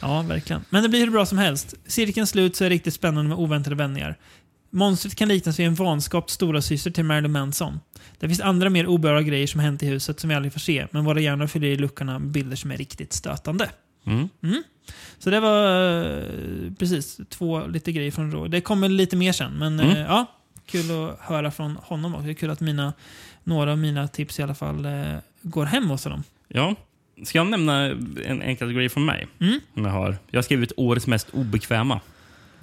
Ja, verkligen. Men det blir hur bra som helst. Cirkeln slut så är det riktigt spännande med oväntade vändningar. Monstret kan liknas vid en vanskapt stora syster till Marilyn Manson. Det finns andra mer obehöriga grejer som hänt i huset som vi aldrig får se, men våra hjärnor fyller i luckorna med bilder som är riktigt stötande. Mm. Mm. Så det var uh, precis två lite grejer från Rå. Det kommer lite mer sen, men mm. uh, ja, kul att höra från honom också. Det är kul att mina, några av mina tips i alla fall uh, går hem hos honom. Ja, Ska jag nämna en, en kategori från mig? Mm. Som jag, har. jag har skrivit årets mest obekväma.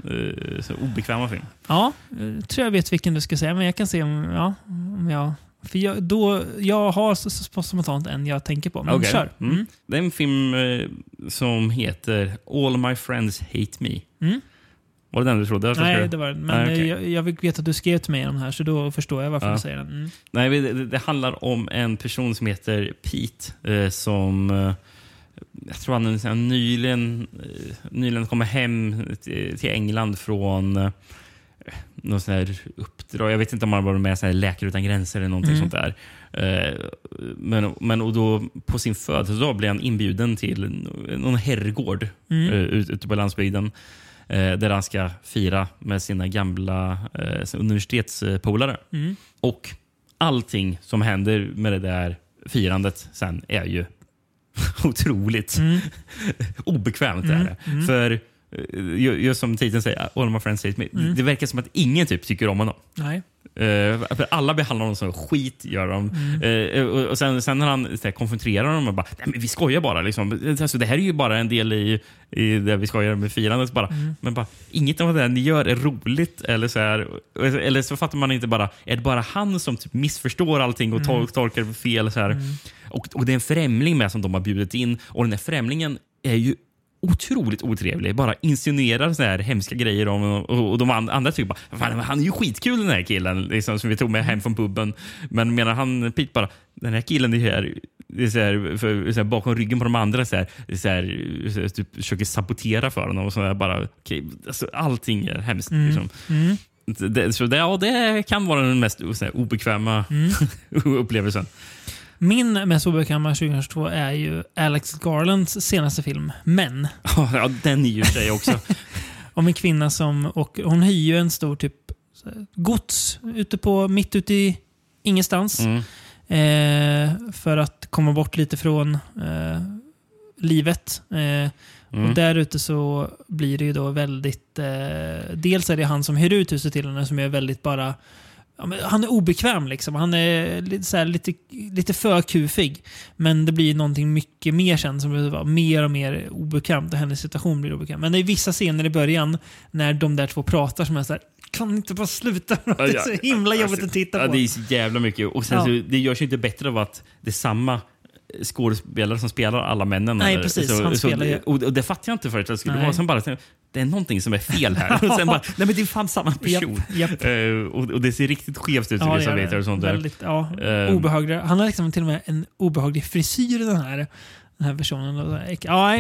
Uh, så obekväma film. Ja, jag tror jag vet vilken du ska säga, men jag kan se om, ja, om jag... För jag, då, jag har så, så spontant en jag tänker på. Men okay. kör. Mm. Mm. Det är en film uh, som heter All My Friends Hate Me. Mm. Var det den du trodde? Nej, det var det Men ah, okay. jag, jag vet att du skrev till mig om den här, så då förstår jag varför ja. du säger den. Mm. Nej, det, det, handlar om en person som heter Pete eh, som eh, jag tror han är nyligen, eh, nyligen kommer hem till, till England från eh, något sån här uppdrag. Jag vet inte om han var med i Läkare utan gränser eller någonting mm. sånt där. Eh, men, men och då på sin födelsedag blir han inbjuden till någon herrgård mm. Eh, ute på landsbygden där han ska fira med sina gamla eh, universitetspolare. Mm. Och allting som händer med det där firandet sen är ju otroligt mm. obekvämt. Mm. Är det. Mm. För eh, just som titeln säger, All my friends hate me. Mm. Det verkar som att ingen typ tycker om honom. Nej. Uh, för alla behandlar honom som skit. Gör de. Mm. Uh, och, och sen, sen när han så här, konfronterar dem och bara Nej, men vi skojar bara. Liksom. Alltså, det här är ju bara en del i, i det vi skojar med firandet. Bara. Mm. Men bara, inget av det ni gör är roligt. Eller så, här, eller så fattar man inte bara, är det bara han som typ missförstår allting och mm. tolkar fel? Så. Mm. Och, och det är en främling med som de har bjudit in. Och den här främlingen är ju otroligt otrevlig. Bara insinuerar så här hemska grejer om och, och de andra tycker bara Fan, han är ju skitkul den här killen liksom, som vi tog med hem från puben. Men menar han Pete bara den här killen är här, det är så här, för, så här, bakom ryggen på de andra så här, så här, så här typ, försöker sabotera för honom. Och så bara, okay, alltså, allting är hemskt. Mm. Liksom. Mm. Det, så det, ja, det kan vara den mest så här, obekväma mm. upplevelsen. Min mest obekväma 2022 är ju Alex Garlands senaste film, Män. Ja, den är ju sig också. Om en kvinna som... Och hon hyr ju en stor typ gods ute på, mitt ute i ingenstans. Mm. Eh, för att komma bort lite från eh, livet. Eh, mm. Och där ute så blir det ju då väldigt... Eh, dels är det han som hyr ut huset till henne som är väldigt bara han är obekväm liksom. Han är lite, så här, lite, lite för kufig. Men det blir någonting mycket mer sen som blir mer och mer obekvämt och hennes situation blir obekväm. Men det är vissa scener i början när de där två pratar som är så här, kan inte bara sluta? Det är så himla jobbigt att titta på. Ja, det är så jävla mycket. Och sen ja. så, det görs ju inte bättre av att det är samma skådespelare som spelar alla männen. Nej, eller? precis. Så, Han så, spelar ju- och, och det fattar jag inte förut. Jag skulle Nej. vara sen bara, det är någonting som är fel här. och sen bara, nej men det är fan samma person. Japp, japp. Eh, och, och det ser riktigt skevt ut Ja, det det. och sånt. Väldigt, ja, Eh. obehaglig. Han har liksom till och med en obehaglig frisyr den här, den här personen. Ja,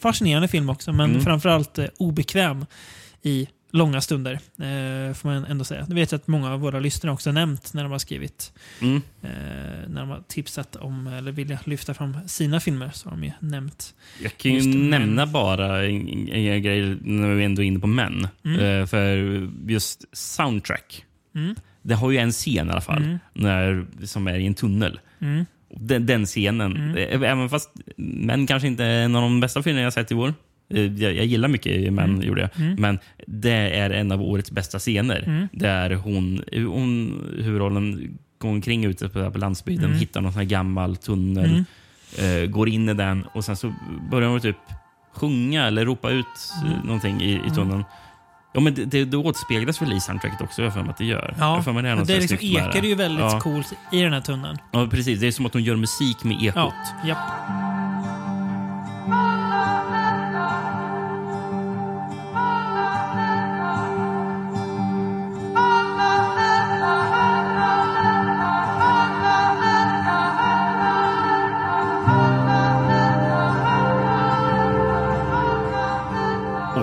fascinerande film också, men Mm. framförallt eh, obekväm i långa stunder. Eh, får man ändå säga. Det vet jag att många av våra lyssnare också nämnt när de har skrivit, Mm. eh, när de har tipsat om, eller vill lyfta fram sina filmer, så har de ju nämnt. Jag kan ju nämna bara en, en, grej när vi ändå är inne på män. Mm. Eh, för just soundtrack. Mm. Det har ju en scen i alla fall, Mm. när, som är i en tunnel. Mm. Den, den scenen, Mm. eh, även fast Män kanske inte är en av de bästa filmerna jag sett i år. Eh, Jag, jag gillar mycket Män, Mm. gjorde jag. Mm. Men det är en av årets bästa scener. Mm. Där hon, hon huvudrollen går omkring ute på, landsbygden, Mm. hittar någon sån gammal tunnel, Mm. eh, går in i den och sen så börjar hon typ sjunga eller ropa ut eh, Mm. någonting i, i tunneln. Ja, men det, det, det återspeglas väl i soundtracket också, jag för mig att det gör. Jag Ja, för mig det är det liksom ekar ju väldigt ja. coolt i den här tunneln. Ja, precis. Det är som att hon gör musik med ekot. Ja, japp.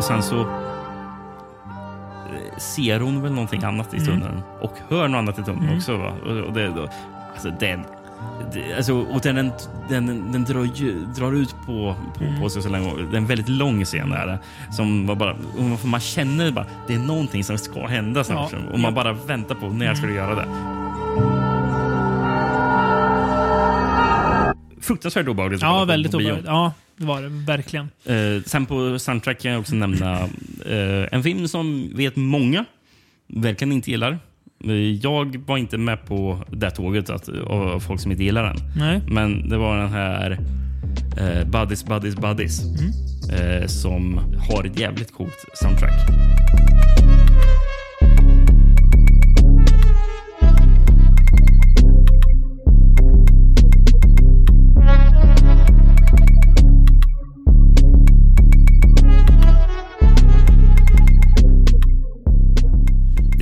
Och sen så eh, ser hon väl någonting annat i Mm. tunneln och hör något annat i tunneln Mm. också. Va? Och, och det, då, alltså den, det, alltså, och den, den, den, den drar, ju, drar ut på, på, Mm. på sig så länge. Det är en väldigt lång scen där. Som var bara, man känner bara det är någonting som ska hända snart. Ja. Och man bara väntar på när ska du göra det. Fruktansvärt obehagligt. Ja, väldigt obehagligt. Ja, det var det verkligen. Eh, sen på soundtrack kan jag också nämna eh, en film som vet många verkligen inte gillar. Eh, Jag var inte med på det tåget att, av folk som inte gillar den. Nej. Men det var den här eh, Buddies, Buddies, Buddies Mm. eh, som har ett jävligt coolt soundtrack.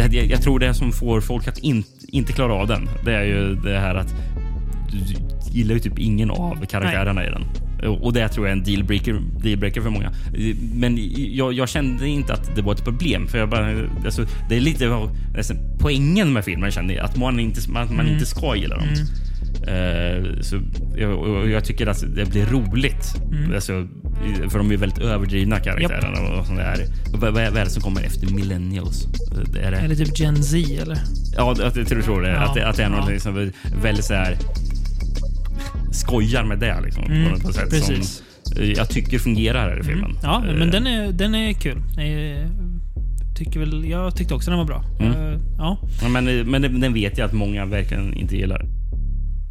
Det, jag, jag tror det som får folk att in, inte klara av den, det är ju det här att du gillar ju typ ingen av karaktärerna i den. Och det tror jag är en dealbreaker, dealbreaker för många. Men jag, jag kände inte att det var ett problem. För jag bara, alltså, det är lite av alltså, poängen med filmen, kände jag. Att man inte, att man Mm. inte ska gilla dem. Mm. Eh, så, jag, jag tycker att det blir roligt. Mm. Alltså, för de är väldigt överdrivna karaktärerna. Och sånt där. Vad, vad är det som kommer efter millennials? Det är det, typ Gen Z, eller? Ja, det- jag tror det. Ja, att, att det är något ja. liksom väldigt så här skojar med det liksom, Mm, på något sätt precis. som jag tycker fungerar här i filmen. Mm. Ja, Eh, men den är, den är kul. Jag, tycker väl, jag tyckte också den var bra. Mm. Eh, Ja. ja, men, men den vet jag att många verkligen inte gillar.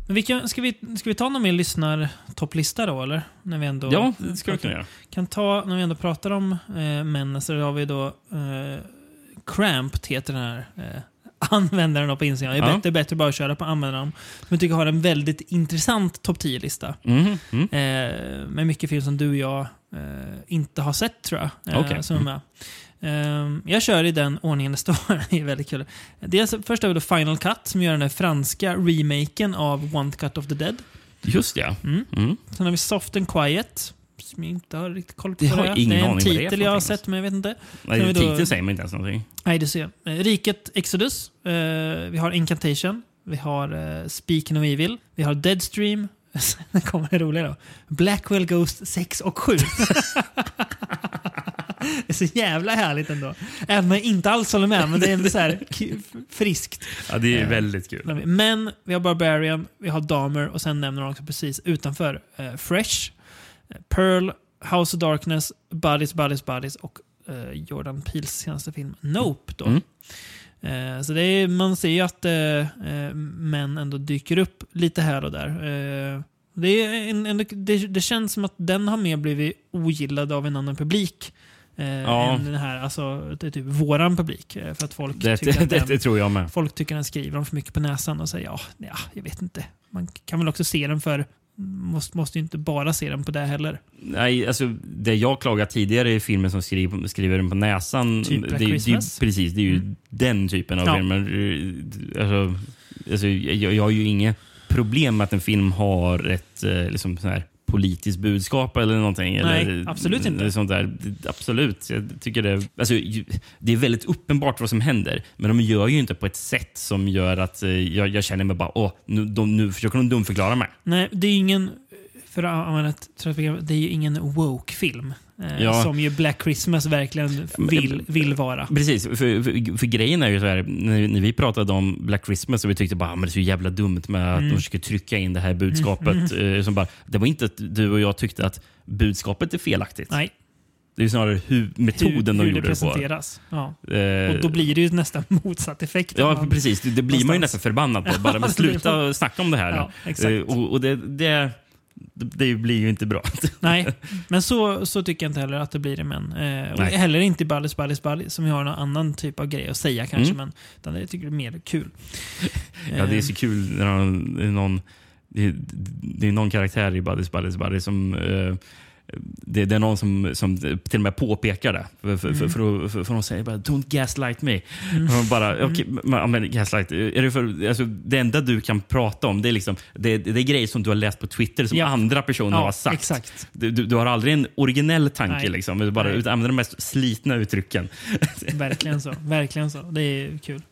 Men vi kan, ska, vi, ska vi ta någon mer lyssnartopplista då, eller? När vi ändå Ja, det ska vi kunna göra. kan ta, när vi ändå pratar om eh, män, så har vi då eh, Cramped heter den här eh, användaren på Instagram. Det är Ja. bättre, bättre bara att köra på användaren. Som jag tycker har en väldigt intressant topp 10-lista. Mhm, mm. Eh, med mycket film som du och jag eh, inte har sett tror jag. Eh, Okej. Som är med. Eh, jag kör i den ordningen det står. det är väldigt kul. Dels, först har vi då Final Cut som gör den där franska remaken av One Cut of the Dead. Just ja. Mm. Mm. Sen har vi Soft and Quiet. Som jag inte har riktigt koll på. Det har jag ingen det är en det titel jag har sett, men jag vet inte. Nej, då- titeln säger mig inte ens någonting. Nej, du ser. Eh, Riket Exodus. Eh, vi har Incantation. Vi har eh, Speak No Evil. Vi har Deadstream. Sen kommer det roliga då. Blackwell Ghost 6 och 7. det är så jävla härligt ändå. Även om jag inte alls håller med, men det är ändå så här friskt. Ja, det är väldigt kul. Men vi har Barbarian, vi har Damer och sen nämner de också precis utanför eh, Fresh, eh, Pearl, House of Darkness, Buddies, Buddies, Buddies och eh, Jordan Peels senaste film Nope. Då. Mm. Eh, så det är, man ser ju att eh, eh, män ändå dyker upp lite här och där. Eh, det, är en, en, det, det känns som att den har mer blivit ogillad av en annan publik. Eh, Ja. än den här, alltså det är typ våran publik. eh, För att folk Det, tycker det, att det, den, det tror jag med. Folk tycker den skriver dem för mycket på näsan och säger ja, ja, jag vet inte. Man kan väl också se den för måste, måste ju inte bara se den på det heller. Nej, alltså det jag klagat tidigare i filmen som skriver, skriver den på näsan. Typ det, det, Christmas? precis, det är ju Mm. den typen av Ja. filmer. Alltså, alltså, jag, jag har ju inget problem med att en film har ett eh, liksom, sån här politiskt budskap eller någonting. Nej, eller, absolut inte. Sånt där. Absolut. Jag tycker det, alltså, det är väldigt uppenbart vad som händer, men de gör ju inte på ett sätt som gör att eh, jag, jag känner mig bara åh, nu, de, nu försöker de dumförklara mig. Nej, det är ingen, för att använda ett trafikgrepp, det är ju ingen woke-film. Eh, Ja. Som ju Black Christmas verkligen vill, vill vara. Precis, för, för, för grejen är ju så här, när, när vi pratade om Black Christmas och vi tyckte bara "Ah, men det är så jävla dumt med att Mm. de försöker trycka in det här budskapet. eh, Som bara, det var inte att du och jag tyckte att budskapet är felaktigt. Nej, Det är snarare hur, metoden hur, de hur det gjorde det på. presenteras. Ja. Eh, Och då blir det ju nästan motsatt effekt. Ja, Man- precis. Det, det blir man ju någonstans. nästan förbannad på. Bara, men det sluta snacka om det här. Ja, exakt. Eh, och och det, det, det blir ju inte bra. Nej, men så, så tycker jag inte heller att det blir det. Men, eh, heller inte i Ballis Ballis Ballis som har någon annan typ av grej att säga kanske. Mm. Men det tycker jag är mer kul. Ja, det är Eh, så kul när någon, det är någon, det är, det är någon karaktär i Buddies Buddies Buddies som eh, det, det är någon som, som till och med påpekar det. För, för, Mm. för, för, för, de säger bara “Don't gaslight me”. Och man bara, okej, men, men gaslight, är det, för, alltså, det enda du kan prata om det är, liksom, det, det är grejer som du har läst på Twitter som Ja. andra personer ja, har sagt. Exakt. Du, du, du har aldrig en originell tanke, Nej. liksom, utan bara Nej. använder de mest slitna uttrycken. Verkligen så. Verkligen så. Det är kul.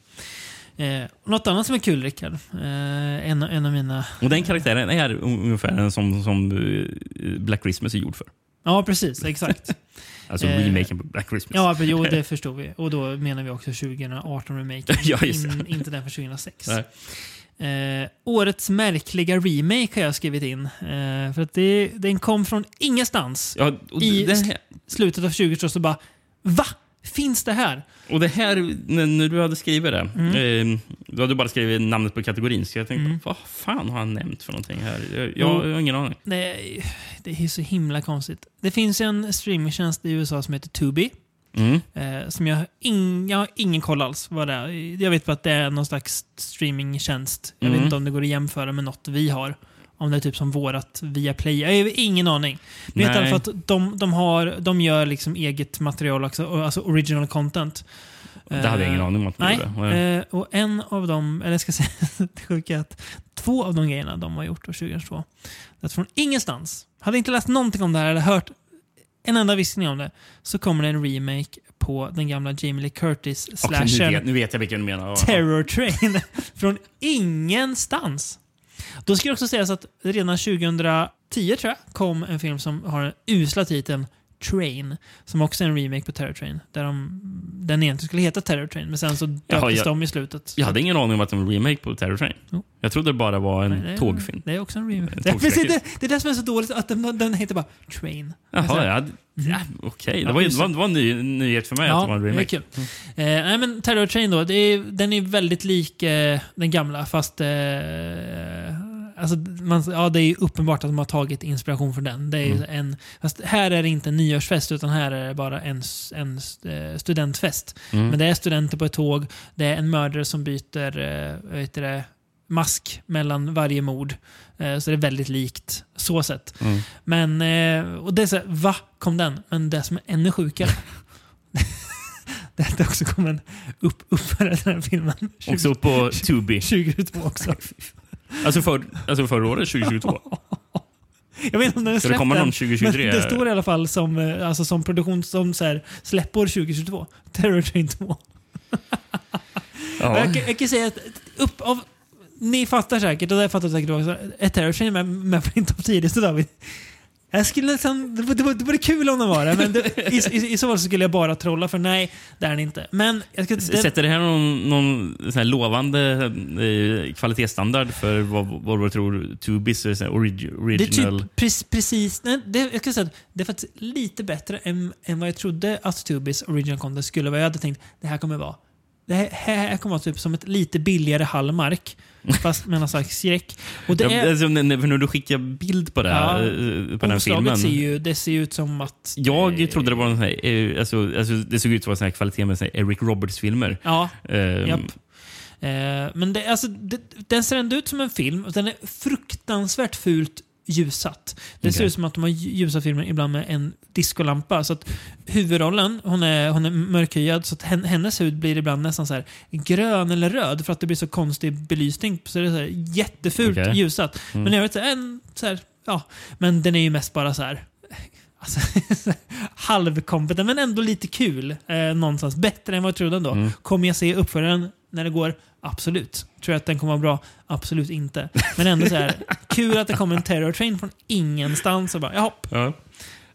Eh, något annat som är kul, Rickard. Eh, en, en av mina... Och den karaktären är ungefär den som, som eh, Black Christmas är gjord för. Ja, precis. Exakt. Alltså Eh, remaken på Black Christmas. Ja, men jo, det förstod vi. Och då menar vi också 2018-remaken. Ja. In, inte den från 2006. Nej. Eh, årets märkliga remake har jag skrivit in. Eh, för att det, den kom från ingenstans. Ja, I- det här, Slutet av 20 så bara Va? Finns det här? och det här, när, du hade skrivit det, Mm. eh, du hade bara skrivit namnet på kategorin, så jag tänkte, Mm. vad fan har han nämnt för någonting här? Jag, jag, jag har ingen aning. Det, det är så himla konstigt. Det finns en streamingtjänst i USA som heter Tubi. Mm. Eh, som jag, ing, jag har ingen koll alls vad det är. Jag vet bara att det är någon slags streamingtjänst. Jag vet Mm. inte om det går att jämföra med något vi har. Om det är typ som vårat via Play. Jag har ingen aning. Men jag vet i alla Nej. fall att de, de, har, de gör liksom eget material, också, alltså original content. Det hade jag ingen Eh, aning om att de Nej, gjorde. eh, och en av dem, eller jag ska säga det sjuka att två av de grejerna de har gjort år 2022, det är från ingenstans, hade inte läst någonting om det här eller hört en enda viskning om det, så kommer det en remake på den gamla Jamie Lee Curtis Okej, nu, slashern nu vet jag vilken du menar. Terror Train från ingenstans. Då ska det också sägas att redan 2010 tror jag kom en film som har den usla titeln Train, som också är en remake på Terror Train. Där de, den egentligen skulle heta Terror Train, men sen så döptes Jaha, jag- de i slutet. Jag hade ingen aning om att det var en remake på Terror Train. Jo. Jag trodde det bara var en Nej, det är- tågfilm. Det är också en remake. En Det det, det är det som är så dåligt, att den, den heter bara Train. Jaha, ja, ja, okej. Ja, Det var, ju- just det var, det var en ny, nyhet för mig att det var en det är remake. kul. Eh, nej, men Terror Train då, det är, den är väldigt lik eh, den gamla, fast... Eh, alltså, man, ja, det är ju uppenbart att de har tagit inspiration från den. Det är Mm. en, här är det inte en nyårsfest, utan här är det bara en, en eh, studentfest. Mm. Men det är studenter på ett tåg, det är en mördare som byter eh, heter det, mask mellan varje mord. Eh, så det är väldigt likt så sett. Mm. Men, och det är så här, va? Kom den? Men det som är ännu sjukare. det också kom en upp, till den här filmen. 20, Också på Tubi. 2022 också. Alltså, för, alltså förra året, 2022. Jag vet inte om den är Ska det släppt komma någon än, 2023? Men det står i alla fall som, eh, alltså som produktion, som så här, släppår 2022. Terror Train 2. Ja. Jag, jag kan säga att upp av... Ni fattar säkert, och det fattar säkert också. Är Terror Train med, med på din topp 10 så David? Jag skulle nästan, det, vore- det, vore- det vore kul om den var det, men det, i, i, i så fall skulle jag bara trolla för nej, det är den inte. Men jag ska, den, Sätter det här någon, någon här lovande eh, kvalitetsstandard för vad, du tror Tubis är här orig, det är original? typ pre, precis, nej, det, jag ska säga det är faktiskt lite bättre än, än vad jag trodde att Tubis original content skulle vara. Jag hade tänkt det här kommer vara det här, här kommer vara typ som ett lite billigare Hallmark, fast med någon slags skräck. Och det Ja, är, alltså, när, du skickar bild på det här, eh, på den här filmen. Ser ju, det ser ut som att... Jag eh, trodde det var en sån här, eh, alltså, alltså, det såg ut som en sån kvalitet med sån Eric Roberts-filmer. Ja, Eh, japp. Eh, men det, alltså, det, den ser ändå ut som en film. och Den är fruktansvärt fult ljusat. Det ser Okej. ut som att de har ljusat filmen ibland med en diskolampa. Så att huvudrollen, hon är, hon är mörkhyad, så att hen- hennes hud blir ibland nästan så här grön eller röd för att det blir så konstig belysning. Så det är så här jättefult Okej. ljusat. Men jag vet en så här, ja. Men den är ju mest bara så här Alltså, halvkompetent, men ändå lite kul. Eh, någonstans. Bättre än vad jag trodde ändå. Mm. Kommer jag se uppföljaren när det går? Absolut. Tror jag att den kommer vara bra? Absolut inte. Men ändå så här, kul att det kommer en terror train från ingenstans och bara, jaha, Ja.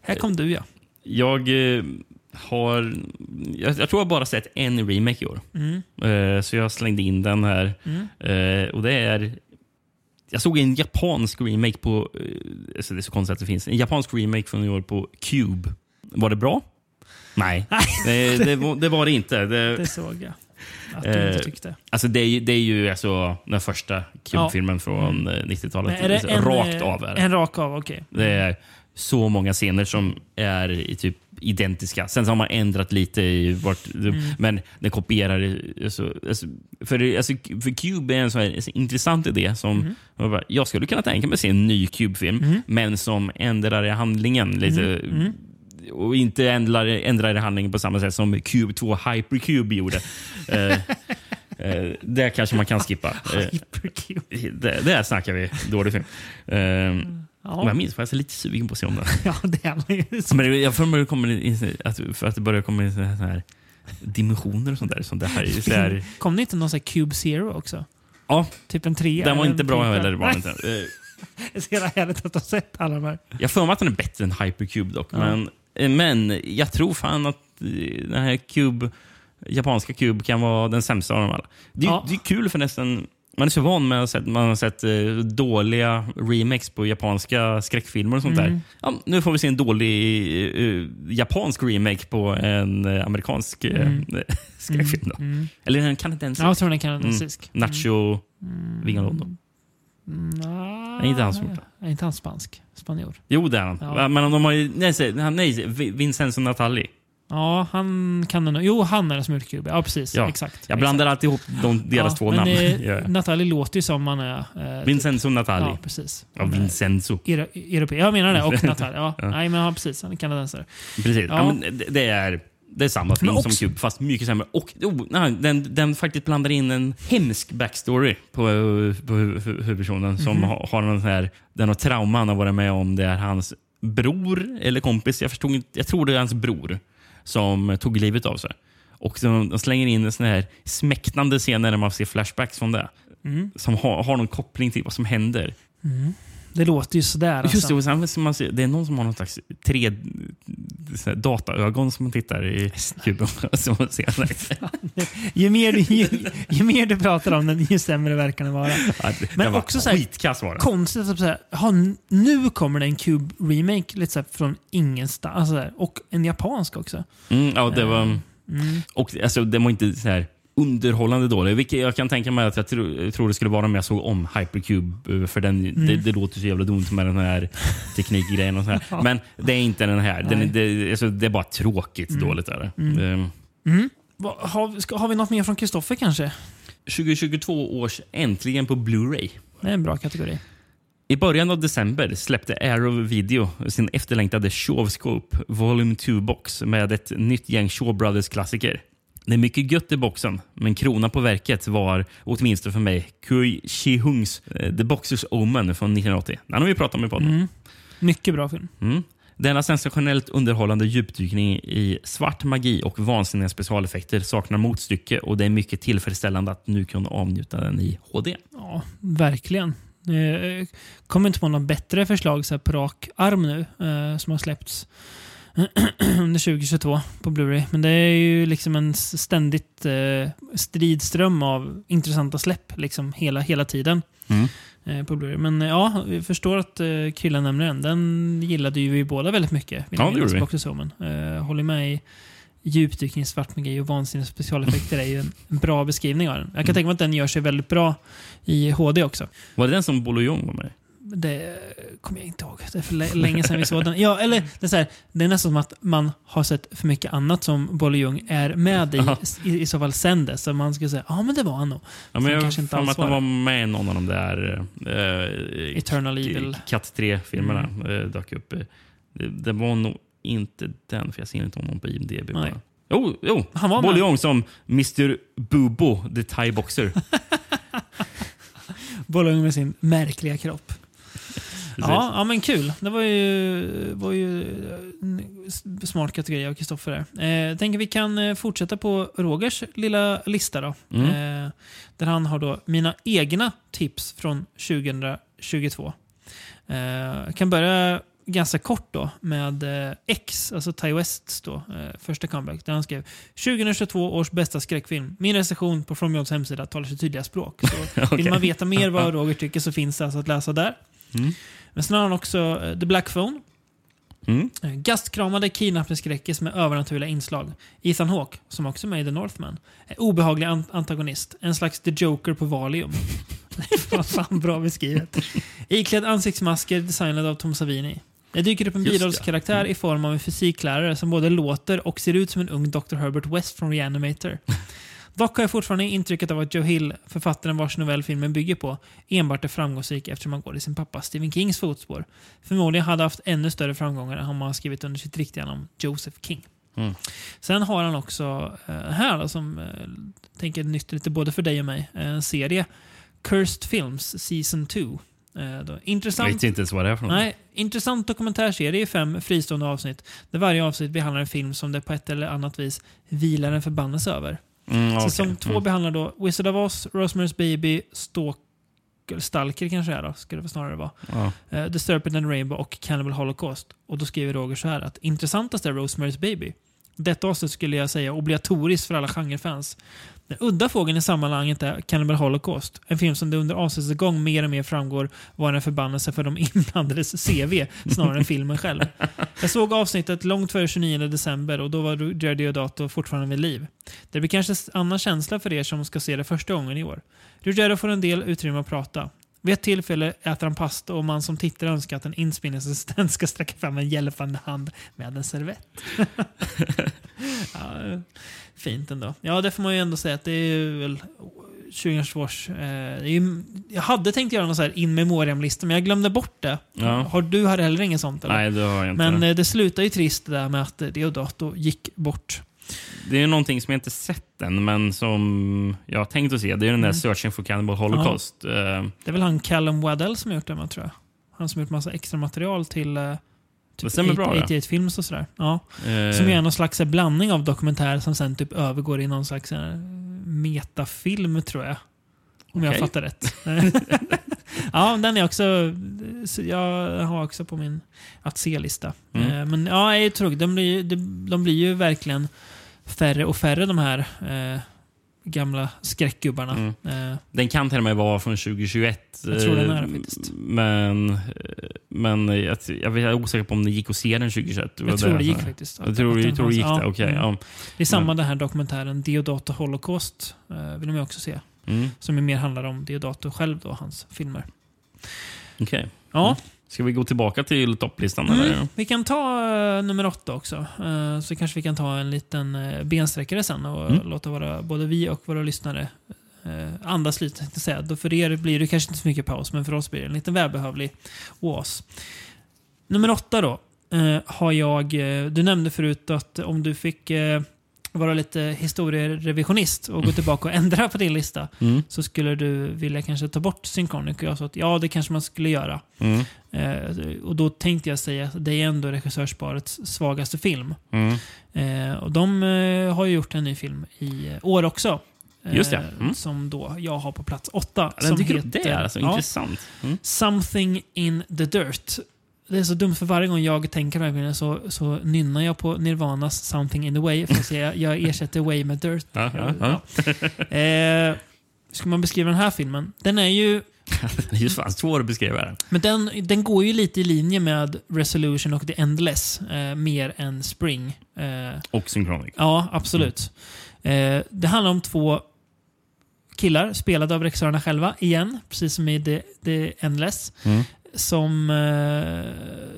här kom du ja. Jag eh, har... Jag, jag tror jag bara sett en remake i år. Mm. Eh, så jag slängde in den här. Mm. Eh, och det är... Jag såg en japansk remake på... Eh, alltså det är så konstigt att det finns. En japansk remake från i år på Cube. Var det bra? Nej, det, det, var, det var det inte. Det, Det såg jag. Att du Eh, inte tyckte. Alltså det, är ju, det är ju alltså den första Cube-filmen från eh, 90-talet. Men är det Alltså, en, Rakt eh, av är det. En rak av, okej. Det är så många scener som är i typ identiska. Sen så har man ändrat lite i vart... Mm. Men den kopierar... Alltså, alltså, för, alltså, för Cube är en sån här intressant idé som... Mm. jag bara, Jag skulle kunna tänka mig att se en ny Cube-film, men som ändrar i handlingen lite. Mm. Och inte ändrar, ändrar i handlingen på samma sätt som Cube 2 Hypercube gjorde. eh, eh, det kanske man kan skippa. Eh, Hypercube. det, där snackar vi dålig film. Eh, Men Ja, jag minns faktiskt lite sugen på att se om den. ja, det är. Men det- jag får mig kommer in, att, för att det börjar komma in så här dimensioner och sånt där. Sånt där så här Kom det inte någon här Cube Zero också? ja, Typ en trea? den var inte bra heller. Var inte. Det är så jävla härligt att ha sett alla de här. Jag får mig att den är bättre än Hypercube dock. Ja. Men, men jag tror fan att eh, den här Cube, japanska Cube kan vara den sämsta av dem alla. Det, är- Ja. det är kul för nästan man är så van med att man har sett eh, dåliga remakes på japanska skräckfilmer och sånt Mm. där. Ja, nu får vi se en dålig eh, japansk remake på en eh, amerikansk eh, Mm. skräckfilm. Då. Mm. Eller en kanadensisk. Ja, jag tror den är kanadensisk. Nacho Vigalondo. Mm, nej, Nej, inte han som gjort Är inte han spansk? Spanjor? Jo, det är han. Ja. Men de har ju... Nej, han- nej Vincenzo Natali. Ja, han kan den. Jo, han är det som gjort Cube. Ja, precis. Ja. Exakt. Jag blandar alltid ihop de, deras ja, två namn. Eh, Ja. Natalie låter ju som man är... Eh, Vincenzo Natali. Ja, precis. Ja, Vincenzo. Euro- Europé. Jag menar det. Och Natalie. Ja. Nej, men ja, precis. Han är kanadensare. Precis. Ja. Ja. men det, är, det är samma film också- som Cube, fast mycket sämre. Och oh, nej, den, den faktiskt blandar in en hemsk backstory på, på hu- hu- huvudpersonen. Som Mhm. har, har någon här, den har trauma han har varit med om. Det är hans bror eller kompis, jag, förstod, inte- jag tror det är hans bror, som tog livet av sig. Och de, de slänger in en sån här smäktande scen när man ser flashbacks från det. Mm. Som har, har någon koppling till vad som händer. Det låter ju sådär. Alltså. Just det, och sen, man ser, det är någon som har någon slags tre så dataögon som man tittar i kuben. Ju, mer du, ju, ju mer du pratar om den, ju sämre verkar den vara. Ja, det- Men var också så här-. Konstigt att säga, ha, nu kommer det en Cube-remake lite så här från ingenstans. Alltså, och en japansk också. Mm, ja, det var, Mm. och, alltså, den var inte så här underhållande dålig. Vilket jag kan tänka mig att jag tror, jag tror det skulle vara om jag såg om Hypercube. eh, För den, Mm. det, det låter så jävla dumt med den här teknikgrejen. Och så här. Men det är inte den här. Den, det, alltså, det är bara tråkigt dåligt. Är det. Ehm, Mm. Va, har, ska, har vi något mer från Kristoffer kanske? 2022 års Äntligen på Blu-ray. Det är en bra kategori. I början av december släppte Arrow Video sin efterlängtade Shawscope Volume 2-box med ett nytt gäng Shaw Brothers-klassiker. Det är mycket gött i boxen, men krona på verket var, åtminstone för mig, Kui Chi-Hungs eh, The Boxers Omen från 1980. Den har vi pratat om i podden. Mm. Mycket bra film. Mm. Denna sensationellt underhållande djupdykning i svart magi och vansinniga specialeffekter saknar motstycke och det är mycket tillfredsställande att nu kunna avnjuta den i HD. Ja, verkligen. Eh, kommer inte på något bättre förslag så på rak arm nu eh, som har släppts under 2022 på Blu-ray. Men det är ju liksom en ständigt eh, stridström av intressanta släpp liksom hela, hela tiden Mm. eh, på Blu-ray. Men eh, ja, vi förstår att eh, killen nämner den. Den gillade ju vi båda väldigt mycket. Ja, det gjorde vi. Eh, håller med i djupdykning, svart magi och vansinniga specialeffekter är ju en en bra beskrivning av den. Jag kan Mm. tänka mig att den gör sig väldigt bra i HD också. Var det den som Bolo Jong var med det kommer jag inte ihåg. Det är för länge sedan vi såg den. Ja, eller det är, så här, det är nästan som att man har sett för mycket annat som Bolle Ljung är med i, i, i så fall sen dess. Så man skulle säga, ja men det var han nog. Ja, men jag alls att han var med i någon av de där uh, Eternal Evil. Katt 3-filmerna. Mm. Uh, dök upp. Det, det, var nog inte den, för jag ser inte honom på IMDB. Nej. Jo, jo. Han var Bolle Ljung som Mr Bubo, the Thai boxer. Bolung med sin märkliga kropp. Ja, ja, men kul. Det var ju, var ju smart kategori av Kristoffer. Eh, tänker vi kan eh, fortsätta på Rogers lilla lista. Då. Mm. Eh, där han har då mina egna tips från 2022. Eh, kan börja ganska kort då med eh, X, alltså Ty Wests då, eh, första comeback, där han skrev 2022 års bästa skräckfilm. Min recension på From Jods hemsida talar sitt tydliga språk. Så okay. Vill man veta mer vad Roger tycker så finns det alltså att läsa där. Mm. Men sen har han också uh, The Black Phone. Mm. Uh, gastkramade kidnappningsskräckis med övernaturliga inslag. Ethan Hawke, som också är med i The Northman, är obehaglig an antagonist. En slags The Joker på Valium. var fan bra beskrivet. Iklädd ansiktsmasker designade av Tom Savini. Det dyker upp en birollskaraktär mm. i form av en fysiklärare som både låter och ser ut som en ung Dr. Herbert West från Reanimator. Dock har jag fortfarande intrycket av att Joe Hill, författaren vars novell filmen bygger på, enbart är framgångsrik eftersom han går i sin pappa Stephen Kings fotspår. Förmodligen hade haft ännu större framgångar om han skrivit under sitt riktiga namn Joseph King. Mm. Sen har han också uh, här, då, som uh, tänker nytt lite både för dig och mig, uh, en serie. Cursed Films Season 2. Eh, intressant, jag vet inte ens vad det är för något. Nej, intressant dokumentärserie i fem fristående avsnitt. Där varje avsnitt behandlar en film som det på ett eller annat vis vilar en förbannelse över. Mm, okay. Säsong två mm. behandlar då Wizard of Oz, Rosemary's Baby, Stalker, Stalker kanske är då, skulle det snarare vara. Ja. Uh, The Serpent and Rainbow och Cannibal Holocaust. Och då skriver Roger så här att intressantast är Rosemary's Baby. Detta avsnitt skulle jag säga obligatoriskt för alla genrefans. Den udda fågeln i sammanhanget är Cannibal Holocaust. En film som det under avsnittets gång mer och mer framgår var en förbannelse för de inblandades CV snarare än filmen själv. Jag såg avsnittet långt före 29 december och då var Jared Deodato fortfarande vid liv. Det blir kanske en annan känsla för er som ska se det första gången i år. Ruggiero får en del utrymme att prata. Vid ett tillfälle äter han pasta och man som tittare önskar att en inspelningsassistent ska sträcka fram en hjälpande hand med en servett. ja, fint ändå. Ja, det får man ju ändå säga att det är väl 2022 års... Eh, jag hade tänkt göra någon så här in memoriam-lista, men jag glömde bort det. Ja. Har du har heller inget sånt? Eller? Nej, det har jag inte. Men eh, det slutar ju trist det där med att Deodato gick bort. Det är någonting som jag inte sett än, men som jag har tänkt att se. Det är den där mm. Searching for Cannibal Holocaust. Ja. Eh, det är väl han Callum Waddell som har gjort den, tror jag. Han som har gjort massa extra material till uh, typ 88 Films och sådär. Ja. Uh. Som är någon slags blandning av dokumentär som sen typ övergår i någon slags metafilm, tror jag. Om okay. jag fattar rätt. ja, den är också... Jag har också på min att se-lista. Mm. Men ja, jag tror de blir, de blir ju verkligen färre och färre de här eh, gamla skräckgubbarna. Mm. Eh, den kan till och med vara från 2021. Jag tror den är det faktiskt. Men, men jag, jag är osäker på om det gick att se den 2021. Jag tror det gick faktiskt. Jag tror, jag tror det gick det? Okay, mm. ja. Det är samma men. den här dokumentären Deodato Holocaust. Eh, vill de också se. Mm. Som mer handlar om Deodato själv, då, hans filmer. Okej. Okay. Ja. Ska vi gå tillbaka till topplistan? Mm, vi kan ta uh, nummer åtta också. Uh, så kanske vi kan ta en liten uh, bensträckare sen och mm. låta våra, både vi och våra lyssnare andas lite. Säga. För er blir det kanske inte så mycket paus, men för oss blir det en liten välbehövlig oas. Nummer åtta då. har jag, du nämnde förut att om du fick vara lite historierevisionist och gå mm. tillbaka och ändra på din lista mm. så skulle du vilja kanske ta bort Synchronic. Och jag sa att ja, det kanske man skulle göra. Mm. Eh, och då tänkte jag säga att det är ändå regissörsparets svagaste film. Mm. Eh, och de eh, har ju gjort en ny film i år också. Just det. Eh, mm. Som då jag har på plats åtta. Den som heter, det är alltså ja, intressant. Mm. Something in the dirt det är så dumt för varje gång jag tänker verkligen så, så nynnar jag på Nirvanas Something in the Way. För jag, jag ersätter Way med Dirt. Ja, ja, ja. Eh, ska man beskriva den här filmen? Den är ju... det är ju fan svår att beskriva den. Men den, den går ju lite i linje med Resolution och The Endless. Eh, mer än Spring. Eh, och Synchronic. Ja, absolut. Mm. Det handlar om två killar spelade av regissörerna själva igen, precis som i The, The Endless. Mm som... Eh,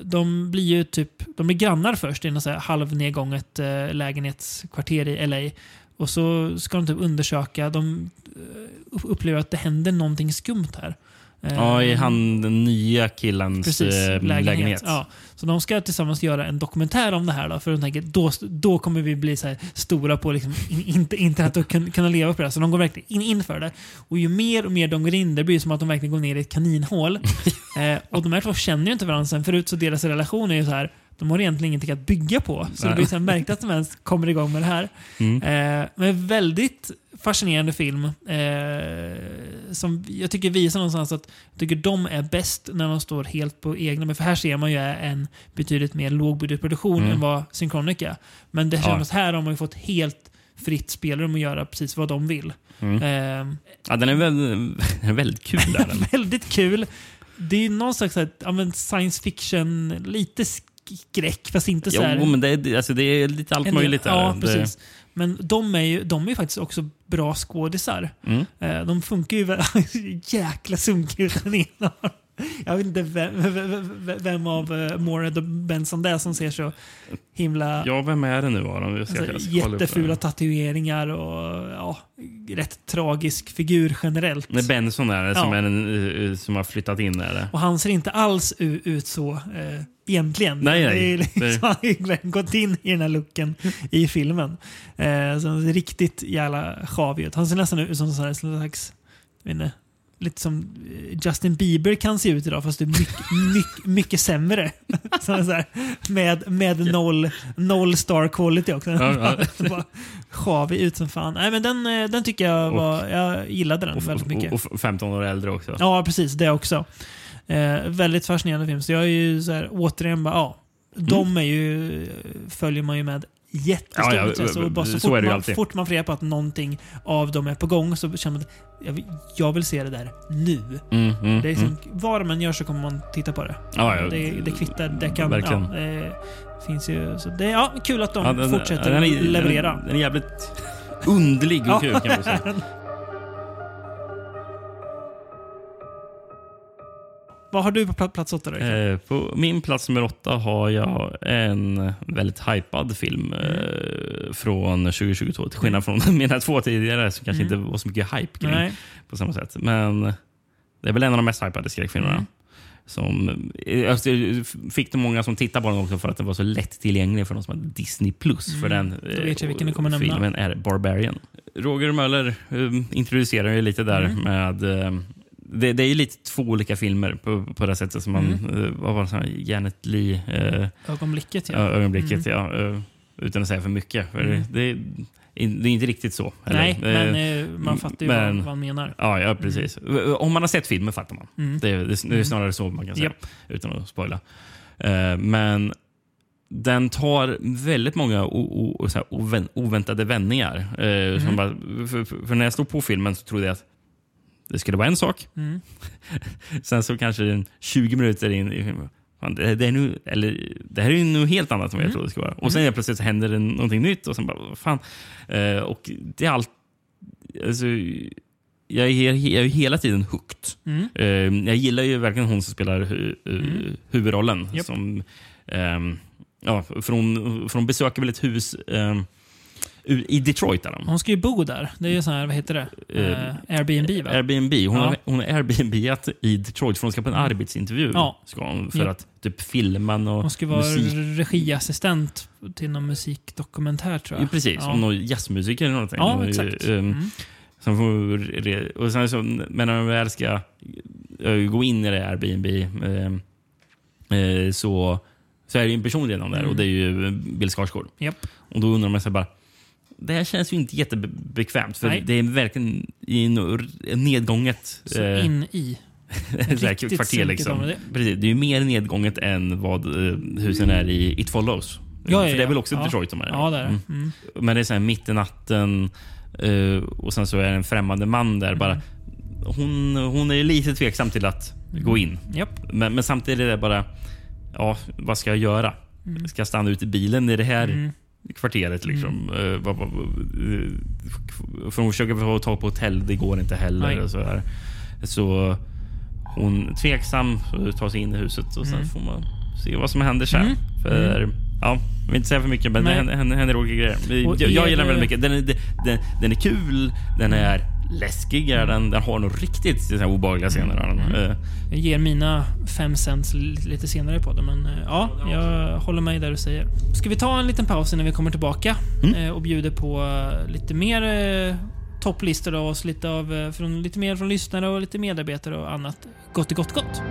de blir ju typ... De blir grannar först i något halvnedgånget eh, lägenhetskvarter i LA. Och så ska de typ undersöka. De eh, upplever att det händer någonting skumt här. Ja, i han, den nya killens Precis, lägenhet. lägenhet. Ja. Så de ska tillsammans göra en dokumentär om det här. Då, för de tänker då, då kommer vi bli så stora på liksom, in, internet och kunna leva på det. Så de går verkligen in, in för det. Och ju mer och mer de går in, det blir som att de verkligen går ner i ett kaninhål. eh, och de här två känner ju inte varandra sen förut, så deras relation är ju så här de har egentligen ingenting att bygga på. Så det blir så märkligt att de ens kommer igång med det här. Mm. Eh, men väldigt fascinerande film. Eh, som jag tycker visar någonstans att jag tycker de är bäst när de står helt på egna. Men för här ser man ju en betydligt mer lågbudgetproduktion mm. än vad Synchronic är. Men det känns ja. här har man ju fått helt fritt spelrum att göra precis vad de vill. Mm. Eh, ja, den är väldigt, väldigt kul. Där, väldigt kul. Det är någon slags ja, science fiction, lite skräck, fast inte så här... Jo, men det är, alltså, det är lite allt möjligt. Där. Ja, precis. Men de är ju de är faktiskt också bra skådisar. Mm. Eh, de funkar ju jäkla den ena. Jag vet inte vem, vem, vem av Mored och Benson det är som ser så himla... Ja, vem är det nu? Då? Alltså, jättefula tatueringar och ja, rätt tragisk figur generellt. Det är Benson där, ja. som, är en, eh, som har flyttat in där. Och han ser inte alls ut så eh, egentligen. Nej, nej. Det är liksom, han har gått in i den här looken i filmen. Eh, så riktigt jävla sjavig ut. Han ser nästan ut som en slags lite som eh, Justin Bieber kan se ut idag fast det är mycket, mycket, mycket sämre. så här, med med noll, noll star quality också. Ja, ja. Sjavig ut som fan. Nej, men den, eh, den tycker jag var... Och, jag gillade den och, väldigt mycket. Och 15 år äldre också. Ja, precis. Det också. Eh, väldigt fascinerande film. Så jag är ju så här, återigen bara, ja. De mm. är ju, följer man ju med jättestort ja, ja, intresse. Och bara så, så fort, man, fort man får reda på att någonting av dem är på gång så känner man att jag, jag vill se det där nu. Mm, mm, det är liksom, mm. Vad man gör så kommer man titta på det. Ja, ja, det, det kvittar. Det kan, verkligen. Ja, det finns ju, så det är ja, kul att de den, fortsätter den är, leverera. Den, den är jävligt underlig och kul kan man säga. Vad har du på plats åtta? Eh, på min plats nummer åtta har jag en väldigt hypad film mm. eh, från 2022. Till skillnad från mina två tidigare som kanske mm. inte var så mycket hype kring Nej. på samma sätt. Men det är väl en av de mest hypade skräckfilmerna. Mm. Som, jag fick det många som tittade på den också för att den var så lättillgänglig för de som hade Disney+. Plus. Mm. För den Då vet jag vilken du kommer filmen nämna. är Barbarian. Roger Möller uh, introducerar ju lite där mm. med uh, det, det, är lite två olika filmer på, på det sättet som man... Mm. Uh, vad var det? Janet Lee... Uh, ögonblicket, ja. ögonblicket, mm. ja. Uh, utan att säga för mycket. För mm. det, det, är inte riktigt så. Eller? Nej, men man fattar ju men, vad, han menar. Ja, ja precis. Mm. Om man har sett filmen fattar man. Mm. Det, det, det, är mm. snarare så man kan säga, yep. utan att spoila. men den tar väldigt många o, o, oväntade vändningar. Mm. Bara, för, för, för, när jag stod på filmen så trodde jag att det skulle vara en sak. Mm. Sen så kanske 20 minuter in i filmen. Det, det, är nu, eller, det här är ju något helt annat än vad jag mm. trodde det skulle vara. Och sen mm. plötsligt händer det någonting nytt och sen bara, fan. Uh, och det är allt... Alltså, jag är, jag är hela tiden hooked. Mm. Uh, jag gillar ju verkligen hon som spelar hu, uh, mm. huvudrollen. Yep. Som, um, ja, för hon, för hon besöker väl ett hus um, i Detroit. Där Hon ska ju bo där. Det är ju sån här, vad heter det? Uh, Airbnb va? Airbnb. Hon, ja. har, hon har Airbnb i Detroit för hon ska på en arbetsintervju. Ja. Ska hon, för ja. att typ filma och Hon ska vara musik. regiassistent till någon musikdokumentär tror jag. Ja, precis, ja. någon jazzmusiker eller någonting. Ja, exakt. Um, mm. Sen får, och sen så, men när de väl ska uh, gå in i det Airbnb uh, uh, så, så är det en person redan där mm. och det är ju Bill Skarsgård. Yep. Och då undrar man sig bara, det här känns ju inte jättebekvämt. För Nej. det är verkligen i nedgånget... Så eh, in i. kvarter liksom. Det. Precis, det är ju mer nedgånget än vad eh, husen är i It Follows. Ja, för ja, det är väl också ja. Detroit de är? Ja, det är mm. mm. Men det är så här mitt i natten uh, och sen så är det en främmande man där. Mm. Bara, hon, hon är lite tveksam till att gå in. Men, men, samtidigt är det bara, ja, vad ska jag göra? Mm. Ska jag stanna ute i bilen? Är det här mm kvarteret. Liksom. Mm. Uh, för hon försöker få tag på hotell, det går inte heller. Och så, här. så hon tveksam tar sig in i huset och sen mm. får man se vad som händer sen. Mm. För mm. Ja, jag vill inte säga för mycket, men Nej. det händer, händer olika grejer. Jag, jag gillar den väldigt mycket. Den är, den, den är kul, den är läskig. Är den, den har nog riktigt så här, obehagliga scener. Mm. Uh. Jag ger mina fem cents lite senare på det, men uh, ja, jag håller med där du säger. Ska vi ta en liten paus innan vi kommer tillbaka mm. uh, och bjuder på lite mer topplistor av oss, lite, av, från, lite mer från lyssnare och lite medarbetare och annat. Gott gott gott.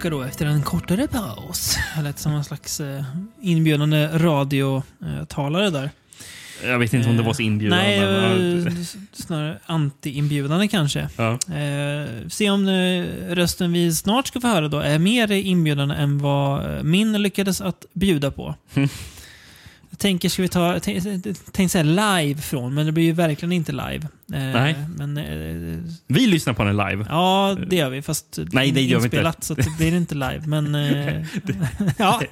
Tillbaka då efter en kortare paus. Jag lät som en slags eh, inbjudande radiotalare där. Jag vet inte om det var så inbjudande. Nej, men... Eh, snarare anti-inbjudande kanske. Ja. Eh, se om rösten vi snart ska få höra då är mer inbjudande än vad min lyckades att bjuda på. tänker, ska vi ta, tänk säga live från, men det blir ju verkligen inte live. Eh, Nej. Men, eh, vi lyssnar på den live. Ja, det gör vi. Fast Nej, det gör vi inte. så det blir inte live. Men, eh, ja.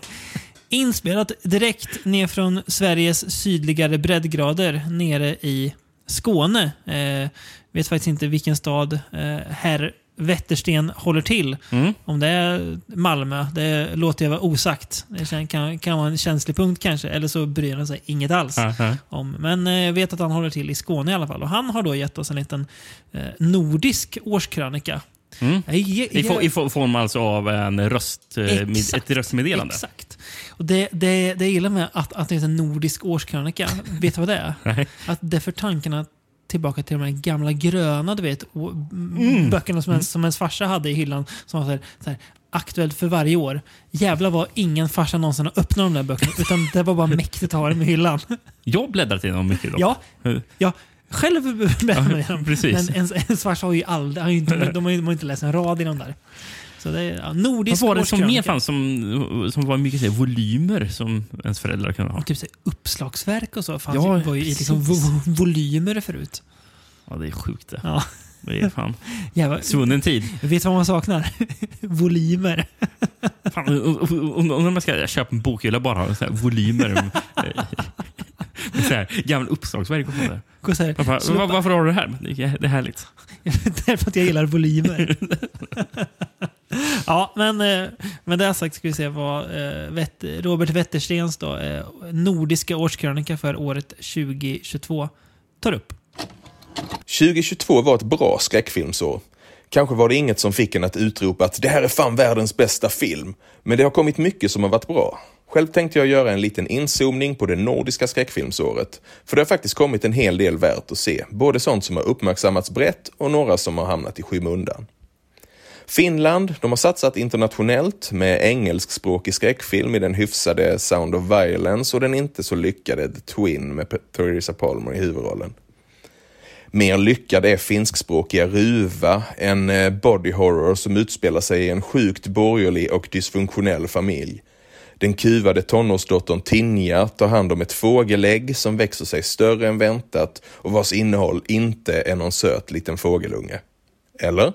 Inspelat direkt ner från Sveriges sydligare breddgrader nere i Skåne. Eh, vet faktiskt inte vilken stad eh, herr Wettersten håller till. Mm. Om det är Malmö, det låter jag vara osagt. Det kan, kan vara en känslig punkt kanske, eller så bryr han sig inget alls. Uh -huh. om. Men eh, jag vet att han håller till i Skåne i alla fall. Och han har då gett oss en liten eh, nordisk årskrönika. Mm. Jag, jag, I, for, I form alltså av en röst, eh, exakt, ett röstmeddelande? Exakt. Och det, det, det jag gillar med att, att det är en nordisk årskrönika, vet du vad det är? Att det för tankarna tillbaka till de här gamla gröna du vet, mm. böckerna som, ens, som ens farsa hade i hyllan. Som var så här, så här, aktuellt för varje år. Jävlar vad ingen farsa någonsin har öppnat de där böckerna. Utan det var bara mäktigt att ha dem i hyllan. Jag bläddrat i dem mycket dock. Ja, ja, själv bläddrar man i dem. Men ens, ens farsa har ju aldrig, har ju inte, de har ju inte läst en rad i dem där. Så det är ja, nordisk Vad var det som mer fanns som, som var mycket här, volymer som ens föräldrar kunde ha? typ så uppslagsverk och så fanns ja, ju, var ju i liksom vo volymer förut. Ja, det är sjukt det. Ja. Det är fan Jävlar. svunnen tid. Vet du vad man saknar? volymer. fan, om man ska köpa en bokhylla bara volymer. med så här, gamla uppslagsverk och sånt där. Varför, varför har du det här? Det är härligt. Därför att jag gillar volymer ja, men eh, med det sagt ska vi se vad eh, Robert Wetterstens då, eh, nordiska årskrönika för året 2022 tar upp. 2022 var ett bra skräckfilmsår. Kanske var det inget som fick en att utropa att det här är fan världens bästa film. Men det har kommit mycket som har varit bra. Själv tänkte jag göra en liten inzoomning på det nordiska skräckfilmsåret. För det har faktiskt kommit en hel del värt att se. Både sånt som har uppmärksammats brett och några som har hamnat i skymundan. Finland, de har satsat internationellt med engelskspråkig skräckfilm i den hyfsade Sound of Violence och den inte så lyckade The Twin med Theresa Palmer i huvudrollen. Mer lyckad är finskspråkiga Ruva, en eh, body horror som utspelar sig i en sjukt borgerlig och dysfunktionell familj. Den kuvade tonårsdottern Tinja tar hand om ett fågelägg som växer sig större än väntat och vars innehåll inte är någon söt liten fågelunge. Eller?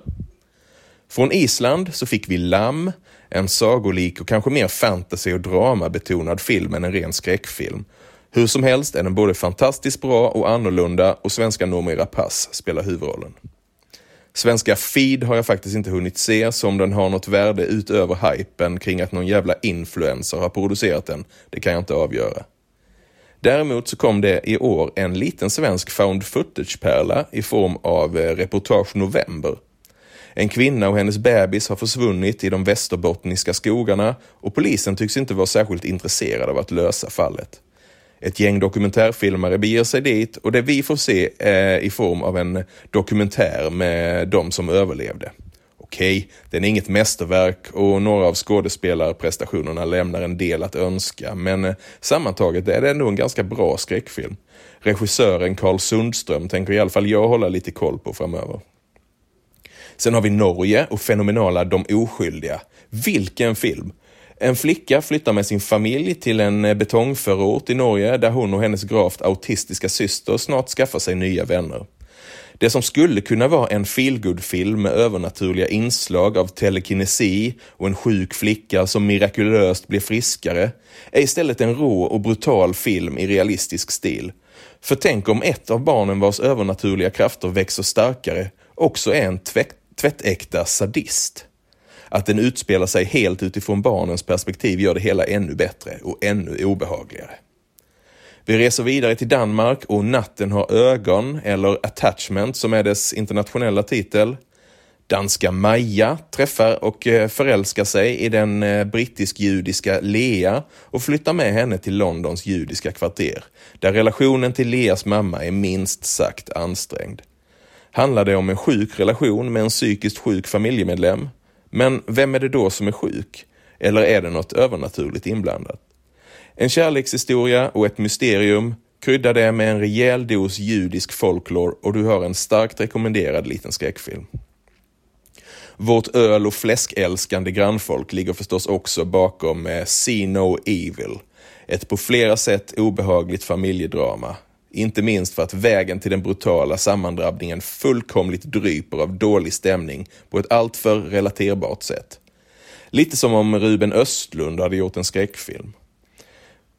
Från Island så fick vi Lamm, en sagolik och kanske mer fantasy och dramabetonad film än en ren skräckfilm. Hur som helst är den både fantastiskt bra och annorlunda och svenska Noomi Rapace spelar huvudrollen. Svenska Feed har jag faktiskt inte hunnit se, så om den har något värde utöver hypen kring att någon jävla influencer har producerat den, det kan jag inte avgöra. Däremot så kom det i år en liten svensk found footage-pärla i form av eh, Reportage November. En kvinna och hennes bebis har försvunnit i de västerbottniska skogarna och polisen tycks inte vara särskilt intresserad av att lösa fallet. Ett gäng dokumentärfilmare beger sig dit och det vi får se är i form av en dokumentär med de som överlevde. Okej, den är inget mästerverk och några av skådespelarprestationerna lämnar en del att önska, men sammantaget är det ändå en ganska bra skräckfilm. Regissören Carl Sundström tänker i alla fall jag hålla lite koll på framöver. Sen har vi Norge och fenomenala De oskyldiga. Vilken film! En flicka flyttar med sin familj till en eh, betongförort i Norge där hon och hennes gravt autistiska syster snart skaffar sig nya vänner. Det som skulle kunna vara en feelgood-film med övernaturliga inslag av telekinesi och en sjuk flicka som mirakulöst blir friskare är istället en rå och brutal film i realistisk stil. För tänk om ett av barnen vars övernaturliga krafter växer starkare också är en tvätt, tvättäkta sadist. Att den utspelar sig helt utifrån barnens perspektiv gör det hela ännu bättre och ännu obehagligare. Vi reser vidare till Danmark och Natten har ögon, eller Attachment som är dess internationella titel. Danska Maja träffar och eh, förälskar sig i den eh, brittisk-judiska Lea och flyttar med henne till Londons judiska kvarter, där relationen till Leas mamma är minst sagt ansträngd. Handlar det om en sjuk relation med en psykiskt sjuk familjemedlem? Men vem är det då som är sjuk? Eller är det något övernaturligt inblandat? En kärlekshistoria och ett mysterium, krydda det med en rejäl dos judisk folklore och du har en starkt rekommenderad liten skräckfilm. Vårt öl och fläskälskande grannfolk ligger förstås också bakom eh, See No Evil. Ett på flera sätt obehagligt familjedrama. Inte minst för att vägen till den brutala sammandrabbningen fullkomligt dryper av dålig stämning på ett alltför relaterbart sätt. Lite som om Ruben Östlund hade gjort en skräckfilm.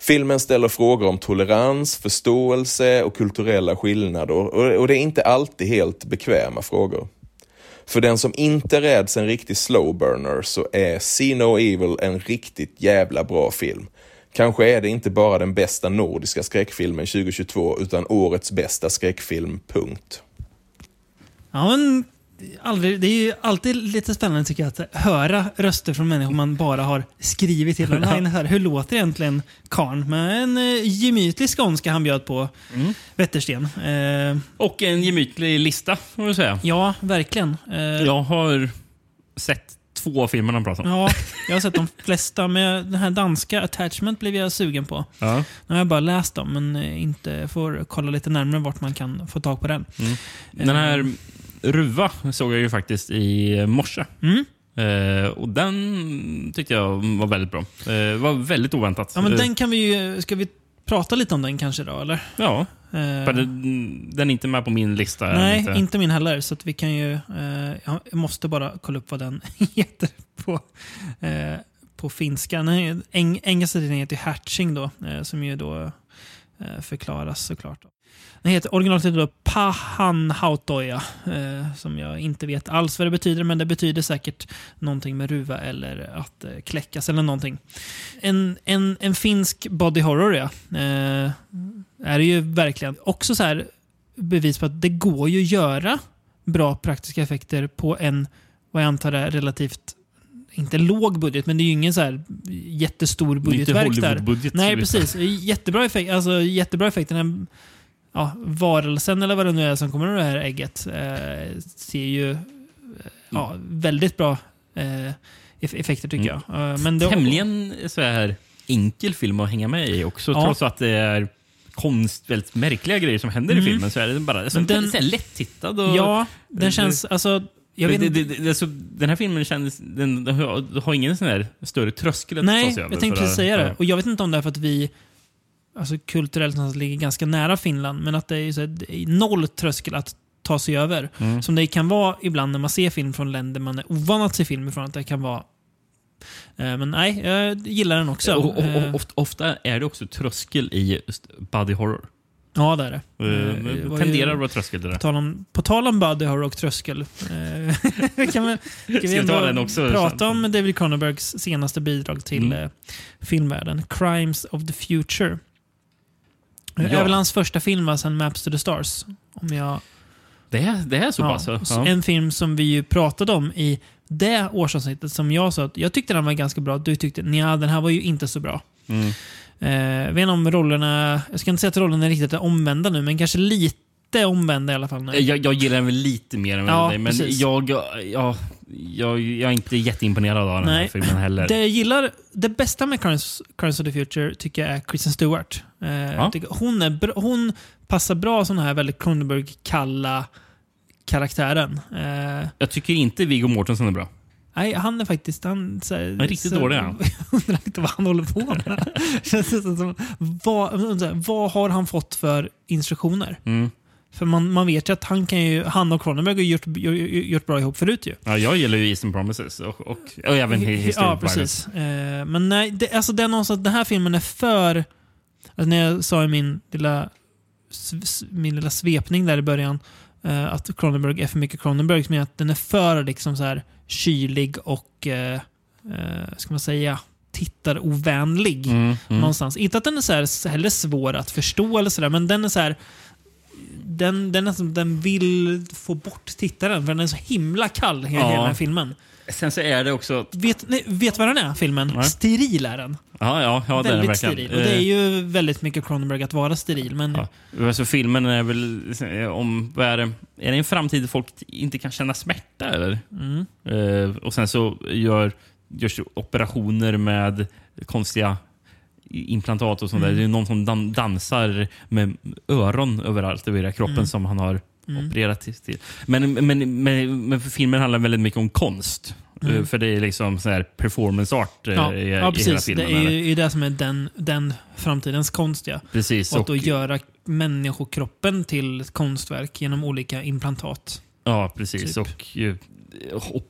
Filmen ställer frågor om tolerans, förståelse och kulturella skillnader och det är inte alltid helt bekväma frågor. För den som inte räds en riktig slowburner så är See No Evil en riktigt jävla bra film. Kanske är det inte bara den bästa nordiska skräckfilmen 2022 utan årets bästa skräckfilm, punkt. Ja, men aldrig, det är ju alltid lite spännande tycker jag att höra röster från människor man bara har skrivit till online. Här. Hur låter egentligen karn med en eh, gemytlig skånska han bjöd på mm. Wettersten. Eh, och en gemytlig lista, får man säga. Ja, verkligen. Eh, jag har sett två filmerna han pratar om. Ja, jag har sett de flesta. Men den här danska Attachment blev jag sugen på. Ja. Nu har jag bara läst dem, men eh, inte får kolla lite närmare vart man kan få tag på den. Mm. Den här eh, Ruva såg jag ju faktiskt i morse. Mm. Eh, och den tyckte jag var väldigt bra. Eh, var väldigt oväntat. Ja, men den kan vi ju, ska vi prata lite om den kanske då, eller? Ja. Eh. Den är inte med på min lista. Nej, inte. inte min heller. Så vi kan ju... Eh, jag måste bara kolla upp vad den heter på, eh, på finska. Den eng, engelska titeln heter Hatching då, som ju då förklaras såklart. Den heter originaltiteln Pahanhautoja, eh, som jag inte vet alls vad det betyder, men det betyder säkert någonting med ruva eller att eh, kläckas eller någonting. En, en, en finsk body horror, ja. Eh, är det ju verkligen. Också så här bevis på att det går ju att göra bra praktiska effekter på en, vad jag antar är relativt inte låg budget, men det är ju ingen så här jättestor budgetverk där. Nej, precis. Jättebra effekt. Alltså, jättebra effekt. Den ja, varelsen eller vad det nu är som kommer ur det här ägget eh, ser ju eh, ja, väldigt bra eh, effekter tycker mm. jag. Eh, men det, Tämligen så här enkel film att hänga med i också, ja. trots att det är konst, väldigt märkliga grejer som händer mm. i filmen så är det bara alltså, den, så lätt-tittad. Och, ja, den känns... Alltså, jag vet det, det, det, alltså, den här filmen känns, den, den har, ingen sån här större tröskel att Nej, ta sig över. jag tänkte precis säga det. Och jag vet inte om det är för att vi alltså kulturellt någonstans ligger ganska nära Finland, men att det är, så här, det är noll tröskel att ta sig över. Mm. Som det kan vara ibland när man ser film från länder man är ovan att se film ifrån. Att det kan vara eh, men nej, jag gillar den också. Och, och, och, eh. ofta är det också tröskel i body horror. Ja, det är det. Uh, det tenderar att vara tröskel det där. På tal om, på tal om body horror och tröskel. kan vi, kan vi ändå den också, prata om David Cronenbergs senaste bidrag till mm. filmvärlden. Crimes of the Future. Det är väl hans första film sen Maps to the Stars. Om jag... Det är, det är så ja, pass? Ja. En film som vi ju pratade om i det årsavsnittet som jag sa att jag tyckte den var ganska bra. Du tyckte ja den här var ju inte så bra. Mm. Eh, vet inte om rollerna, jag ska inte säga att rollerna är riktigt är omvända nu, men kanske lite omvända i alla fall. Jag, jag gillar den väl lite mer än ja, dig, men jag, jag, jag, jag, är inte jätteimponerad av den Nej. här filmen heller. Det, jag gillar, det bästa med Crimes of the Future tycker jag är Kristen Stewart. Eh, ja. hon, är, hon passar bra sån här väldigt Cronenberg-kalla karaktären. Eh, jag tycker inte Viggo Mortensen är bra. Nej, han är faktiskt... Han, så, han är riktigt så, dålig han. undrar inte vad han håller på med. Känns som, vad, vad har han fått för instruktioner? Mm. För man, man vet ju att han, kan ju, han och Cronenberg har gjort, gjort, bra ihop förut ju. Ja, jag gillar ju Eastern Promises och, och, och även History Ja, precis. Eh, men nej, det, alltså det är någonstans den här filmen är för... Alltså när jag sa i min lilla, min lilla svepning där i början eh, att Cronenberg är för mycket Cronenberg, men att den är för liksom så här kylig och, eh, eh ska man säga, tittarovänlig. Mm, mm. Någonstans. Inte att den är så här, heller svår att förstå eller sådär, men den är så här den, den, nästan, den vill få bort tittaren för den är så himla kall hela ja. den här filmen. Sen så är det också... Vet, nej, vet vad den är, filmen? Nej. Steril är den. Ja, ja, ja väldigt den steril. Och det är ju väldigt mycket Cronenberg att vara steril. Men... Ja. Alltså, filmen är väl om... Vad är, det, är det en framtid där folk inte kan känna smärta? Eller? Mm. Uh, och sen så gör, görs operationer med konstiga implantat och sånt mm. där. Det är någon som dan dansar med öron överallt över hela kroppen mm. som han har mm. opererat till. Men, men, men, men filmen handlar väldigt mycket om konst. Mm. Eh, för det är liksom så här performance art eh, ja, i, ja, precis. i hela filmen. Det är ju det som är den, den framtidens konst. Ja. Precis. Och att då göra människokroppen till konstverk genom olika implantat. Ja, precis. Typ. Och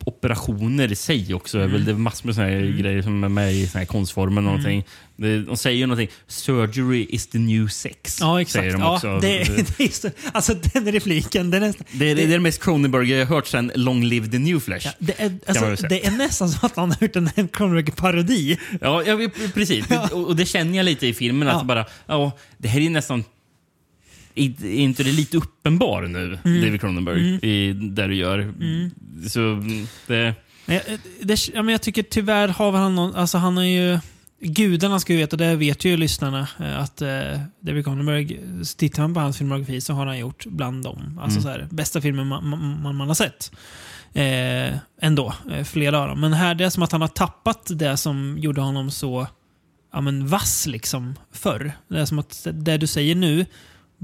operationer i sig också. Mm. Väl, det är massor med såna här mm. grejer som är med i såna här konstformer. Mm. Någonting. De säger ju någonting. Surgery is the new sex. Ja, exakt. De ja, det, det är alltså den repliken. Den är, det, är, det, det är det mest Cronenberg jag har hört sedan Long Live the New Flesh. Ja, det, är, alltså, det är nästan som att han har gjort en Cronenberg-parodi. Ja, ja, precis. Och, och, det känner jag lite i filmen. Att bara, ja, det här är nästan är inte det lite uppenbar nu, mm. David Cronenberg, mm. i det du gör? Mm. Så det... Men jag, det, ja, men jag tycker tyvärr har han någon, alltså han har ju... Gudarna ska ju veta, det vet ju lyssnarna, eh, att eh, David Cronenberg, tittar man på hans filmografi så har han gjort bland dem. Alltså mm. så här, bästa filmer man, man, man har sett. Eh, ändå, eh, flera av dem. Men här, det är som att han har tappat det som gjorde honom så ja, men vass liksom förr. Det är som att det du säger nu,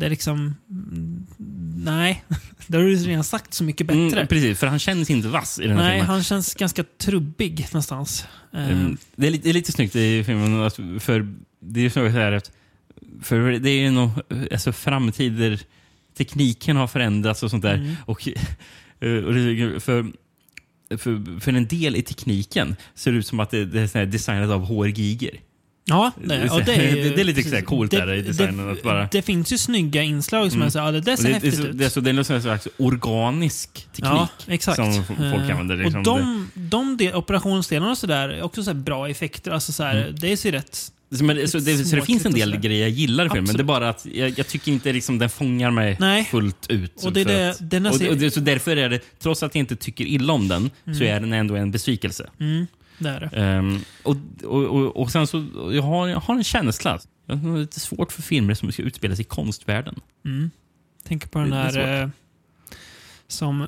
det är liksom... Nej, det har du redan sagt så mycket bättre. Mm, precis, för han känns inte vass i den här Nej, filmen. han känns ganska trubbig någonstans. Mm, det, är lite, det är lite snyggt i filmen, för det är så att för det är nog alltså framtider, tekniken har förändrats och sånt där. Mm. Och, eh, och för, för, för en del i tekniken ser det ut som att det, det är designat av HR Giger. Ja, det, och det, är, det är lite så coolt det, där i designen. Det, att bara... det finns ju snygga inslag som mm. är så, ja, det, det ser häftigt det, ut. Det, så, det är en slags organisk teknik ja, exakt. som folk eh, använder. Liksom. Och de, de del, operationsdelarna och sådär är också så bra effekter. Alltså så här, mm. Det ser rätt men, så det, så det finns en del grejer jag gillar i filmen, men det är bara att jag, jag tycker inte liksom den fångar mig Nej. fullt ut. Och, det, det, att, och, och det, så därför är det, trots att jag inte tycker illa om den, mm. så är den ändå en besvikelse. Mm. Det är det. Um, och, och, och, och, sen så, jag har, jag har en känsla. Jag har lite svårt för filmer som ska utspelas i konstvärlden. Mm. Tänk på den där eh, som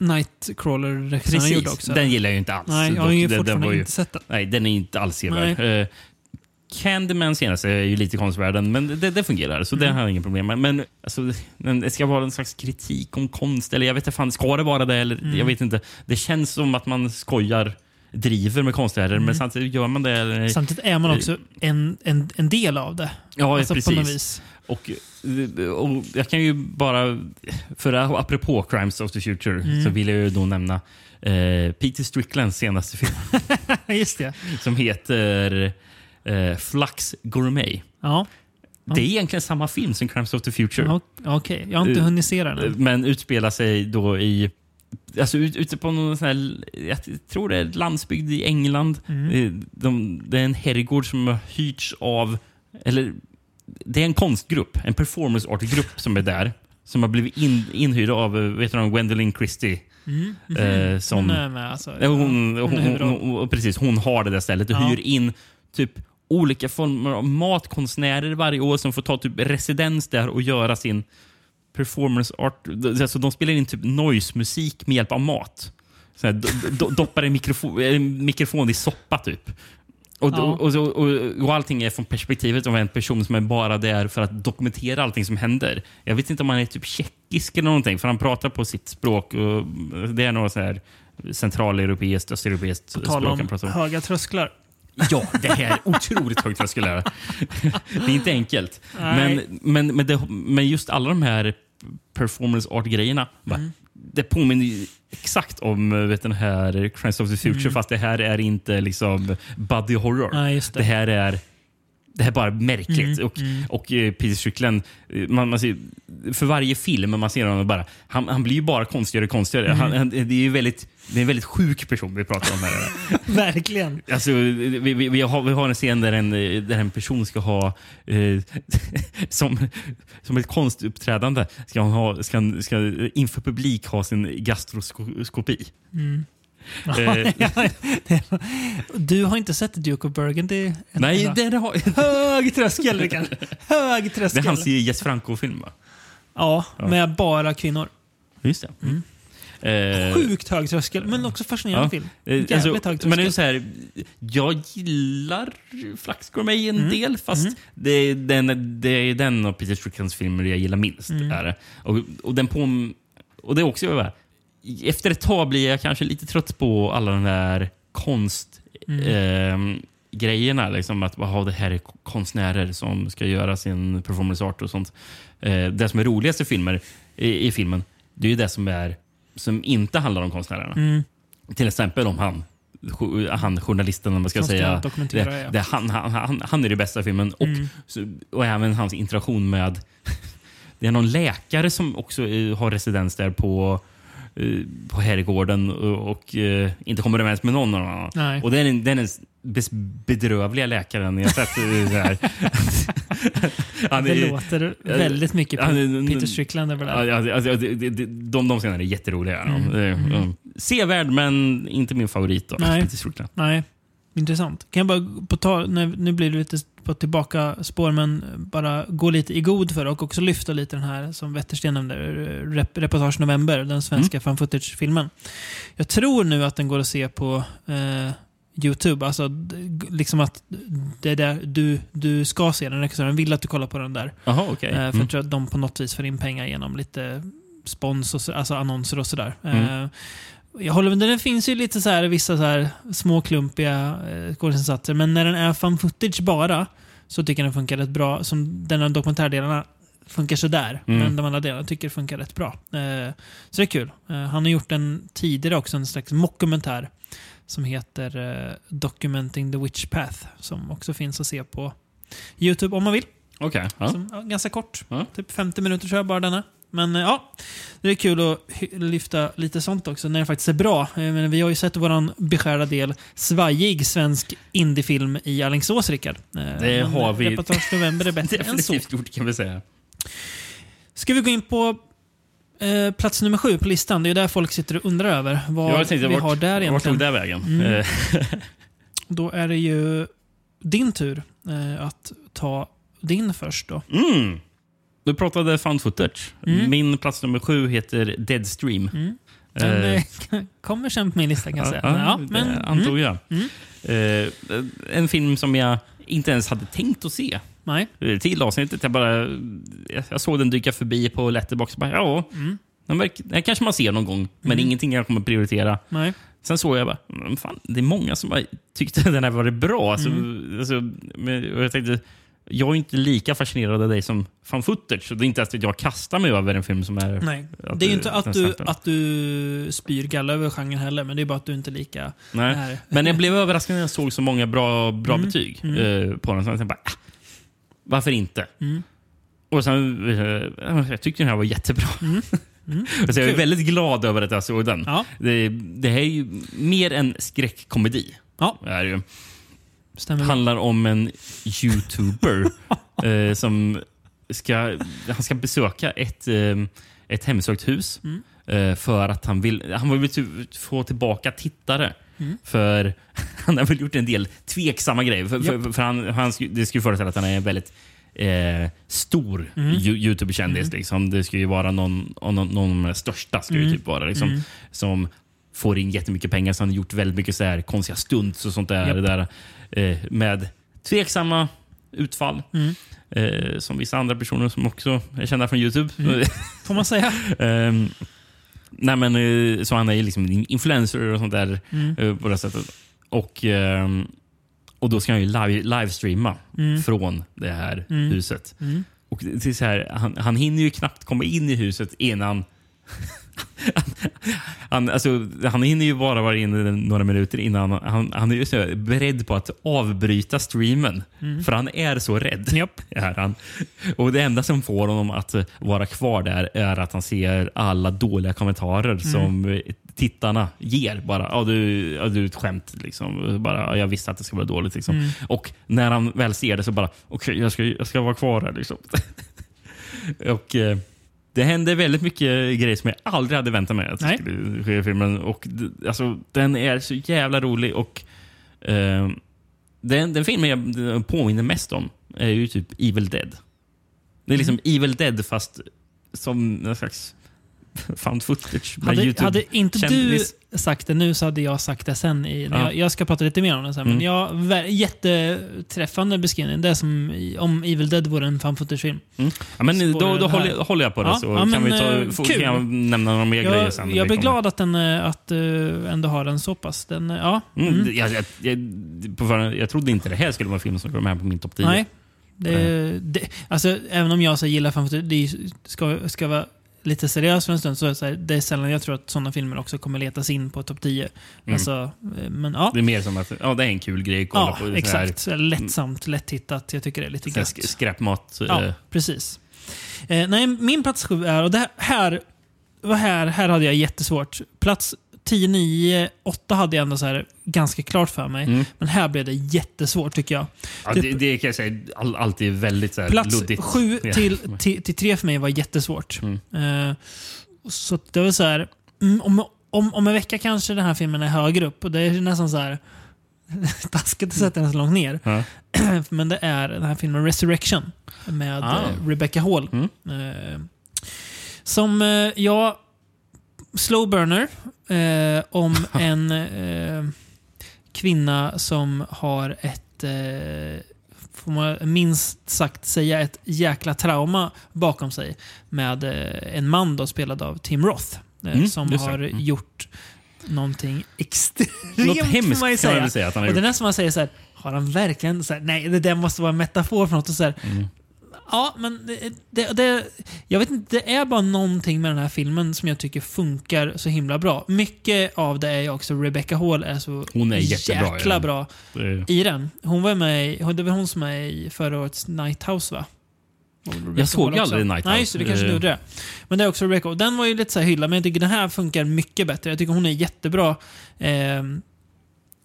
Nightcrawler-regissören gjorde också. Den gillar jag ju inte alls. Nej, jag har ju fortfarande den ju, inte sett den. Nej, den är inte alls sevärd. Uh, Candyman senaste är ju lite konstvärlden, men det, det fungerar. Så mm. det har jag inga problem med. Men alltså, det ska vara en slags kritik om konst, eller jag vet inte, fan, ska det vara det? Eller, mm. Jag vet inte. Det känns som att man skojar driver med konstnärer, mm. men samtidigt gör man det. Samtidigt är man också en, en, en del av det. Ja, alltså, precis. Och, och jag kan ju bara, för apropå Crimes of the Future, mm. så vill jag ju då nämna eh, Peter Stricklands senaste film. Just det. Som heter eh, Flux Gourmet. Ja. Det är egentligen samma film som Crimes of the Future. Okej, okay. jag har inte hunnit se den än. Men utspelar sig då i Alltså ute på någon sån här, jag tror det är landsbygd i England. Mm. De, det är en herrgård som har hyrts av, eller det är en konstgrupp, en performance art-grupp som är där. Som har blivit in, inhyrd av vet du, Gwendolyn Christie. Mm. Mm. Eh, som, hon är med alltså? Hon, hon, hon, precis, hon har det där stället och ja. hyr in typ olika former av matkonstnärer varje år som får ta typ residens där och göra sin performance art. Alltså de spelar in typ noise-musik med hjälp av mat. Så här, do, do, doppar en mikrofon, en mikrofon i soppa typ. Och, ja. och, och, och, och, allting är från perspektivet av en person som är bara där för att dokumentera allting som händer. Jag vet inte om han är typ tjeckisk eller någonting, för han pratar på sitt språk. Och det är några så här centraleuropeiskt, östeuropeiskt På tal språk. om höga trösklar. Ja, det här är otroligt högt tröskel. här. Det är inte enkelt. Men, men, men, det, men just alla de här performance art-grejerna. Mm. Det påminner exakt om vet, den här Crimes of the Future Mm. fast det här är inte liksom body horror. Just det. det här är det här är bara märkligt. Mm, och och eh, Peter Strickland, eh, man, man ser, för varje film man ser honom bara, han, han blir ju bara konstigare och konstigare. Mm. Han, han, det är ju väldigt, det är en väldigt sjuk person vi pratar om här. Verkligen. Alltså, vi, vi, vi, har, vi har en scen där en, där en person ska ha eh, som, som ett konstuppträdande ska han ha, ska, ska inför publik ha sin gastroskopi. Eh, Du har inte sett Duke of Burgundy? nej, det, det, har, Hög tröskel, Rickard. Hög det tröskel. är hans Jess Franco-film va? Ja, med bara kvinnor. Just det. Mm. Eh, Sjukt hög tröskel, men också fascinerande Ja. film. Eh, Jävligt alltså, hög tröskel. men det är så här, jag gillar Flaxgourmet en Mm. del, fast det, är den, det är den av Peter Stricklands filmer jag gillar minst. Mm. Är det. Och, och, den på, och det är också bara, efter ett tag blir jag kanske lite trött på alla de där konst... Mm. grejerna. Liksom att aha, det här är konstnärer som ska göra sin performance art och sånt. Eh, det som är roligast i, filmer, i, i filmen, det är ju det som, är, som inte handlar om konstnärerna. Mm. Till exempel om han, han journalisten, om man ska säga. det, ja. det, han, han, han, han är det bästa i filmen. Och, Mm. och även hans interaktion med... Det är någon läkare som också eh, har residens där på, eh, på herrgården och, och eh, inte kommer överens med någon annan. Nej. Och den den är bedrövliga läkaren jag sett. eh. Han det är- låter väldigt mycket han Peter Strickland över det. Alltså, det- det- de, de scenerna är jätteroliga. Mm, Eh, eh, Sevärd, men inte min favorit. Då. Nej. Peter Strickland. Nej, intressant. Kan jag bara på ta, nu, nu blir det lite på tillbaka spår, men bara gå lite i god för och också lyfta lite den här som Wettersten nämnde, rep, Reportage November, den svenska Mm. fan footage-filmen. Jag tror nu att den går att se på eh, Youtube. Alltså, liksom att det är där du, du ska se den. Regissören vill att du kollar på den där. Jaha, okej. Eh, för Mm. jag tror att de på något vis får in pengar genom lite spons, och så, alltså annonser och sådär. Mm. Jag håller med, det finns ju lite så här, vissa så här små klumpiga eh, skådisinsatser, men när den är fan footage bara så tycker jag den funkar rätt bra. Som den här dokumentärdelarna funkar sådär, Mm. men de andra delarna tycker jag funkar rätt bra. Eh, så det är kul. Eh, han har gjort en tidigare också, en slags mockumentär som heter Documenting the Witch Path, som också finns att se på YouTube om man vill. Okej. Som, ja, ganska kort. Ja. Typ 50 minuter tror jag bara denna. Men eh, ja, det är kul att lyfta lite sånt också när det faktiskt är bra. Menar, vi har ju sett våran beskärda del svajig svensk indiefilm i Alingsås, Rickard. Eh, Det men, har vi Reportage November är bättre än så. definitivt gjort kan vi säga. Ska vi gå in på eh, plats nummer sju på listan? Det är där folk sitter och undrar över vad Jag tänkte, vi vart, har där vart egentligen. tog det vägen? Mm. Då är det ju din tur eh, att ta din först då. Mm. Du pratade found footage. Mm. Min plats nummer sju heter Deadstream. Mm. Den Eh, eh, kommer sen på min lista kan jag säga. Ja, ja, det men, mm, antog jag. mm. Eh, en film som jag inte ens hade tänkt att se. nej. Till avsnittet. Jag, bara, jag, såg den dyka förbi på Letterboxd. Ja, Mm. den, den kanske man ser någon gång, men Mm. ingenting jag kommer prioritera. Nej. Sen såg jag bara, "Men fan, det är många som har tyckt att den här var bra. Alltså, Mm. alltså, men, och jag tänkte, jag är inte lika fascinerad av dig som fan footage. Så det är inte att jag kastar mig över en film som är... Nej. Det är ju inte att du, att du spyr galla över genren heller, men det är bara att du inte är lika... Nej. Men jag blev överraskad när jag såg så många bra, bra Mm. betyg Mm. eh, på den. Så jag bara, ah, varför inte? Mm. Och sen, eh, jag tyckte den här var jättebra. Mm. Mm. Så jag är väldigt glad över att jag såg den. Ja. Det, det här är ju mer en skräckkomedi. Ja. Det är ju. Stämmer. handlar om en youtuber eh, som ska, han ska besöka ett, eh, ett hemsökt hus Mm. eh, för att han vill, han vill ty- få tillbaka tittare. Mm. För han har väl gjort en del tveksamma grejer. För, för, för han, han, det skulle föreställa att han är en väldigt eh, stor Mm. Yo- Youtube-kändis. Liksom. Det skulle ju vara någon, någon, någon av de största. Skulle Mm. typ vara, liksom, Mm. Som får in jättemycket pengar. Så han har gjort väldigt mycket så här konstiga stunts och sånt där. Det där med tveksamma utfall. Mm. Eh, som vissa andra personer som också är kända från Youtube. Mm. Får man säga. Ehm, Nej, men, eh, så han är liksom en influencer och sånt där mm. på det sättet. Och, ehm, och då ska han ju live, livestreama mm. från det här mm. huset. Mm. Och det är så här, han, han hinner ju knappt komma in i huset innan han, alltså, han hinner ju bara vara inne några minuter innan han, han är ju så beredd på att avbryta streamen. Mm. För han är så rädd. Yep. Är han. Och Det enda som får honom att vara kvar där är att han ser alla dåliga kommentarer mm. som tittarna ger. Bara, ja, du, ja, du är ett skämt. Liksom. Bara, jag visste att det skulle vara dåligt. Liksom. Mm. Och när han väl ser det så bara, okej, okay, jag, ska, jag ska vara kvar här. Liksom. och... Eh, det händer väldigt mycket grejer som jag aldrig hade väntat mig att det skulle ske i filmen. Och, alltså, den är så jävla rolig. och uh, den, den filmen jag påminner mest om är ju typ Evil Dead. Det är liksom mm. Evil Dead fast som någon slags found footage. Hade, hade inte du sagt det nu så hade jag sagt det sen. I, ja. jag, jag, ska prata lite mer om det sen. Mm. Men jag, jätteträffande beskrivning. Det är som om Evil Dead vore en found footage-film. Mm. Ja, men då, då håller, jag, håller jag på det. Ja, så ja, kan, vi ta, eh, få, kan jag nämna några mer jag, grejer sen. Jag blir glad att den eh, att, uh, ändå har den så pass. Den, ja. Mm. Mm. Jag, jag, jag, trodde inte det här skulle vara en film som vara med på min topp 10. Nej. Det, det, alltså, även om jag så gillar fan, det ska, ska vara lite seriös för en stund så är det, så här, det är sällan jag tror att sådana filmer också kommer letas in på topp 10. Mm. Alltså, eh, men, ja. Det är mer som att ja, det är en kul grej att kolla ja, på. Exakt. Här, lättsamt, lättittat. Jag tycker det är lite gött. Skräpmat. Ja, eh. precis. Eh, nej, min plats sju är, och det här, här, här hade jag jättesvårt. Plats 10, 9, 8 hade jag ändå så här ganska klart för mig. Mm. Men här blev det jättesvårt tycker jag. Ja, det, det, kan jag säga all, alltid väldigt så här plats luddigt. 7 till, till, till 3 för mig var jättesvårt. Mm. Uh, så det var så här, mm, om, om, om en vecka kanske den här filmen är högre upp. Och det är nästan så här taskigt att sätta den så långt ner. Ja. Men det är den här filmen Resurrection med ah. Rebecca Hall. Mm. Uh, som jag slow burner eh, om en eh, kvinna som har ett, eh, får man minst sagt säga, ett jäkla trauma bakom sig med eh, en man då spelad av Tim Roth. Eh, mm, som har mm. gjort någonting extremt, Något hemskt man säga. kan man säga att han har och. Det är nästan man säger så här, har han verkligen... Så här, nej, det där måste vara en metafor för något. Och så här, mm. Ja, men det, det, det, jag vet inte, det är bara någonting med den här filmen som jag tycker funkar så himla bra. Mycket av det är ju också Rebecca Hall är så hon är jättebra, jäkla ja. bra i den. Hon var med i, det var hon som är i förra årets Nighthouse va? Jag såg aldrig Nighthouse. Nej, just det. Du kanske gjorde det. Men det är också Rebecca. Den var ju lite så hyllad, men jag tycker den här funkar mycket bättre. Jag tycker hon är jättebra. Eh,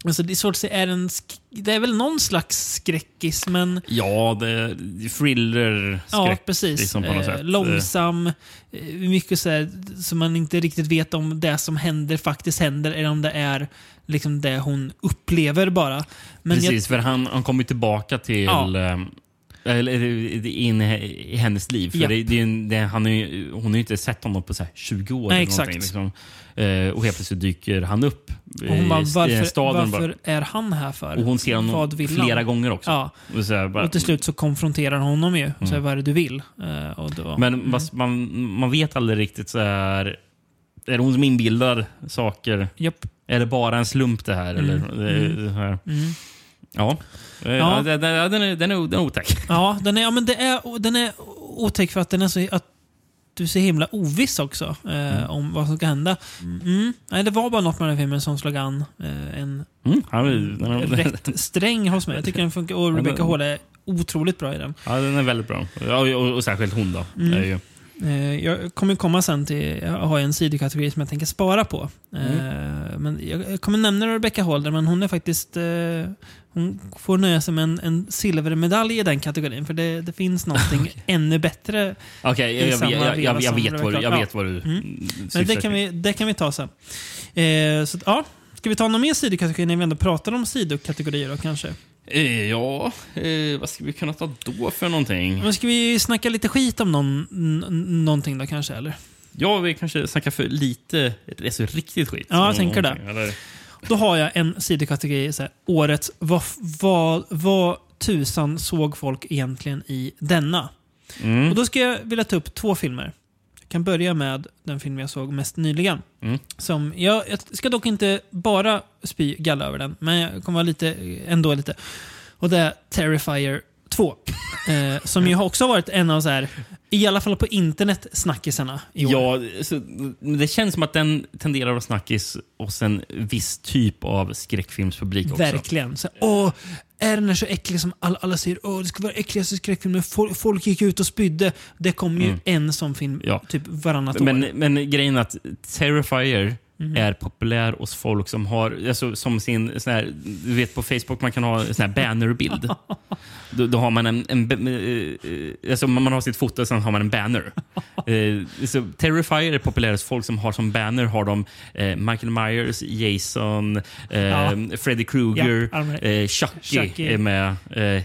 Alltså det är svårt att säga. Är en det är väl någon slags skräckis, men... Ja, det är thriller-skräck. Ja, precis. Liksom eh, långsam. Eh, mycket så här, så man inte riktigt vet om det som händer faktiskt händer, eller om det är liksom det hon upplever bara. Men precis, jag, för han, han kommer tillbaka till... Ja. Eh, eller in i hennes liv. För det, det, det, han är, hon har ju inte sett honom på så 20 år. Nej, exakt. Liksom. Eh, och helt plötsligt dyker han upp och hon bara, varför, staden. Varför är han här för? Och hon ser honom flera han? gånger också. Ja. Och, så här, bara, och till slut så konfronterar hon honom ju. Mm. Så här, vad är det du vill? Uh, då, Men mm. man, man vet aldrig riktigt så här... Är det hon som inbildar saker? Yep. Är det bara en slump det här? Mm. Eller, det, mm. det här? Mm. Ja. Ja. ja den, den, är, den, är, den är otäck. Ja, den är, ja, men det är, den är otäck för att den är så... Att du är så himla oviss också eh, mm. om vad som ska hända. Mm. Nej, det var bara något med den filmen som slog an eh, en mm. ja, rätt sträng hos mig. Jag tycker den funkar. Och Rebecca Hall är otroligt bra i den. Ja, den är väldigt bra. Och, och, och särskilt hon då. Mm. Är ju. Eh, jag kommer komma sen till, jag har en sidokategori som jag tänker spara på. Mm. Eh, men jag kommer nämna Rebecca Hall men hon är faktiskt eh, hon får nöja sig med en, en silvermedalj i den kategorin. För det, det finns någonting okay. ännu bättre. Okej, okay, jag, jag, jag, jag, jag, vet vad, jag vet vad du mm. Men det kan, vi, det kan vi ta sen. Eh, så, ja. Ska vi ta någon mer sidokategori när vi ändå pratar om sidokategorier då kanske? Eh, ja, eh, vad ska vi kunna ta då för någonting? Men ska vi snacka lite skit om någon, någonting då kanske, eller? Ja, vi kanske snackar för lite, alltså riktigt skit. Ja, jag tänker det. Eller? Då har jag en sidokategori, så här, årets vad, vad, vad tusan såg folk egentligen i denna? Mm. Och Då ska jag vilja ta upp två filmer. kan börja med den film jag såg mest nyligen. Mm. Som, jag, jag ska dock inte bara spy galla över den, men jag kommer vara lite, ändå lite. Och det är Terrifier 2. eh, som ju också har varit en av, så här, i alla fall på internet, snackisarna i år. Ja, så, det känns som att den tenderar att vara snackis hos en viss typ av skräckfilmspublik också. Verkligen. Så, åh, är den här så äcklig som alla, alla säger? Åh, det ska vara äckligaste skräckfilmen. Folk, folk gick ut och spydde. Det kommer ju Mm. en sån film Ja. typ varannat Men, år. men grejen är att Terrifier Mhm. är populär hos folk som har, alltså, som sin, sån här, du vet på Facebook man kan ha sån här bannerbild. då, då har man en, en eh, eh, alltså man har sitt foto och sen har man en banner. Eh, så Terrifier är populär hos folk som har som banner har de eh, Michael Myers, Jason, eh, Ja. Freddy Krueger, Ja, eh, Chucky, Chucky. är med,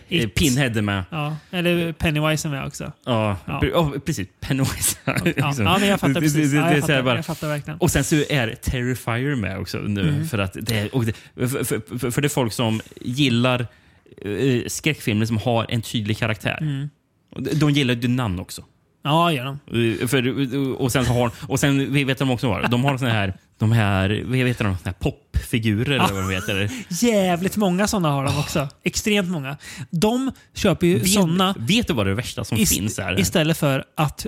eh. Pinhead är med. Ja, eller Pennywise är med också. Ja, Ja. oh, precis. Pennywise. Ja, ja men jag fattar det- precis. det- jag, fattar, bara- jag fattar verkligen. Och sen så är Terrifier med också nu. Mm. För, att det är, och det, för, för, för, det är folk som gillar eh, skräckfilmer som har en tydlig karaktär. Mm. De- gillar ju namn också. Ja, gör de. För, och sen har och sen vi vet de också vad de har såna här de här, vad heter de, såna här popfigurer eller vad de heter. Jävligt många sådana har de också. Extremt många. De köper ju Vet, sådana vet du vad det värsta som ist- finns här? istället för att,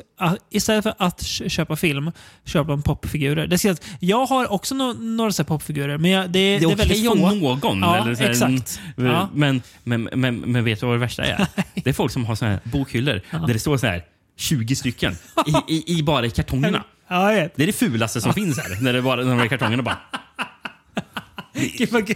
istället för att kö- köpa film, köper de popfigurer. Det ser att jag har också no, några så popfigurer, men jag, det, det är det är väldigt få. någon. Ja, eller så här, exakt. en- Ja. Men, men, men, men vet du vad det värsta är? Det är folk som har såna här bokhyllor där det står så här 20 stycken i, i, i bara i kartongerna. Ja, jag vet. Det är det fulaste som finns här. När det bara när de är i kartongerna bara... Gud vad,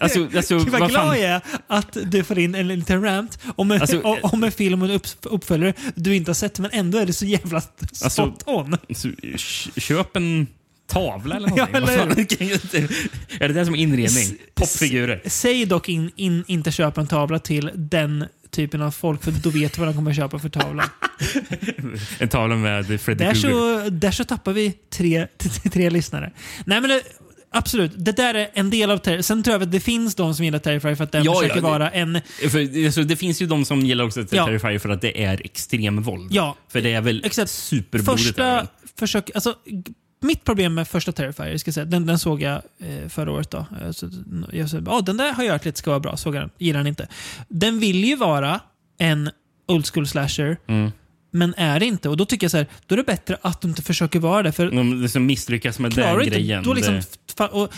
Alltså- alltså, Gud vad glad jag är att du får in en liten rant om en, Alltså, om- om en film och en uppföljare du inte har sett, men ändå är det så jävla Alltså, spot on. Så, k- köp en tavla eller Ja, någonting. eller Vad fan? är det det som är inredning? Popfigurer. Säg dock in, in, inte köpa en tavla till den typen av folk, för då vet vad de kommer köpa för tavla. En tavla med Freddy Där Krueger. så, där så tappar vi tre, tre lyssnare. Nej men det, absolut, det där är en del av Terrifier. Sen tror jag att det finns de som gillar Terrifier för att den Ja, försöker ja, det- vara en... För, alltså, det finns ju de som gillar också Ja. För att det är extremvåld. Ja, För det är väl Exakt. superblodigt. första försök... Alltså, mitt problem med första Terrifier, ska säga, den, den såg jag eh, förra året. Då. Eh, Så, jag sa, ah, den där har jag hört lite ska vara bra, såg jag den. Gillar den inte. Den vill ju vara en old school slasher, Mm. men är det inte. Och då tycker jag så här, då är det bättre att de inte försöker vara det. För De liksom misslyckas med den du inte, grejen. då liksom... Och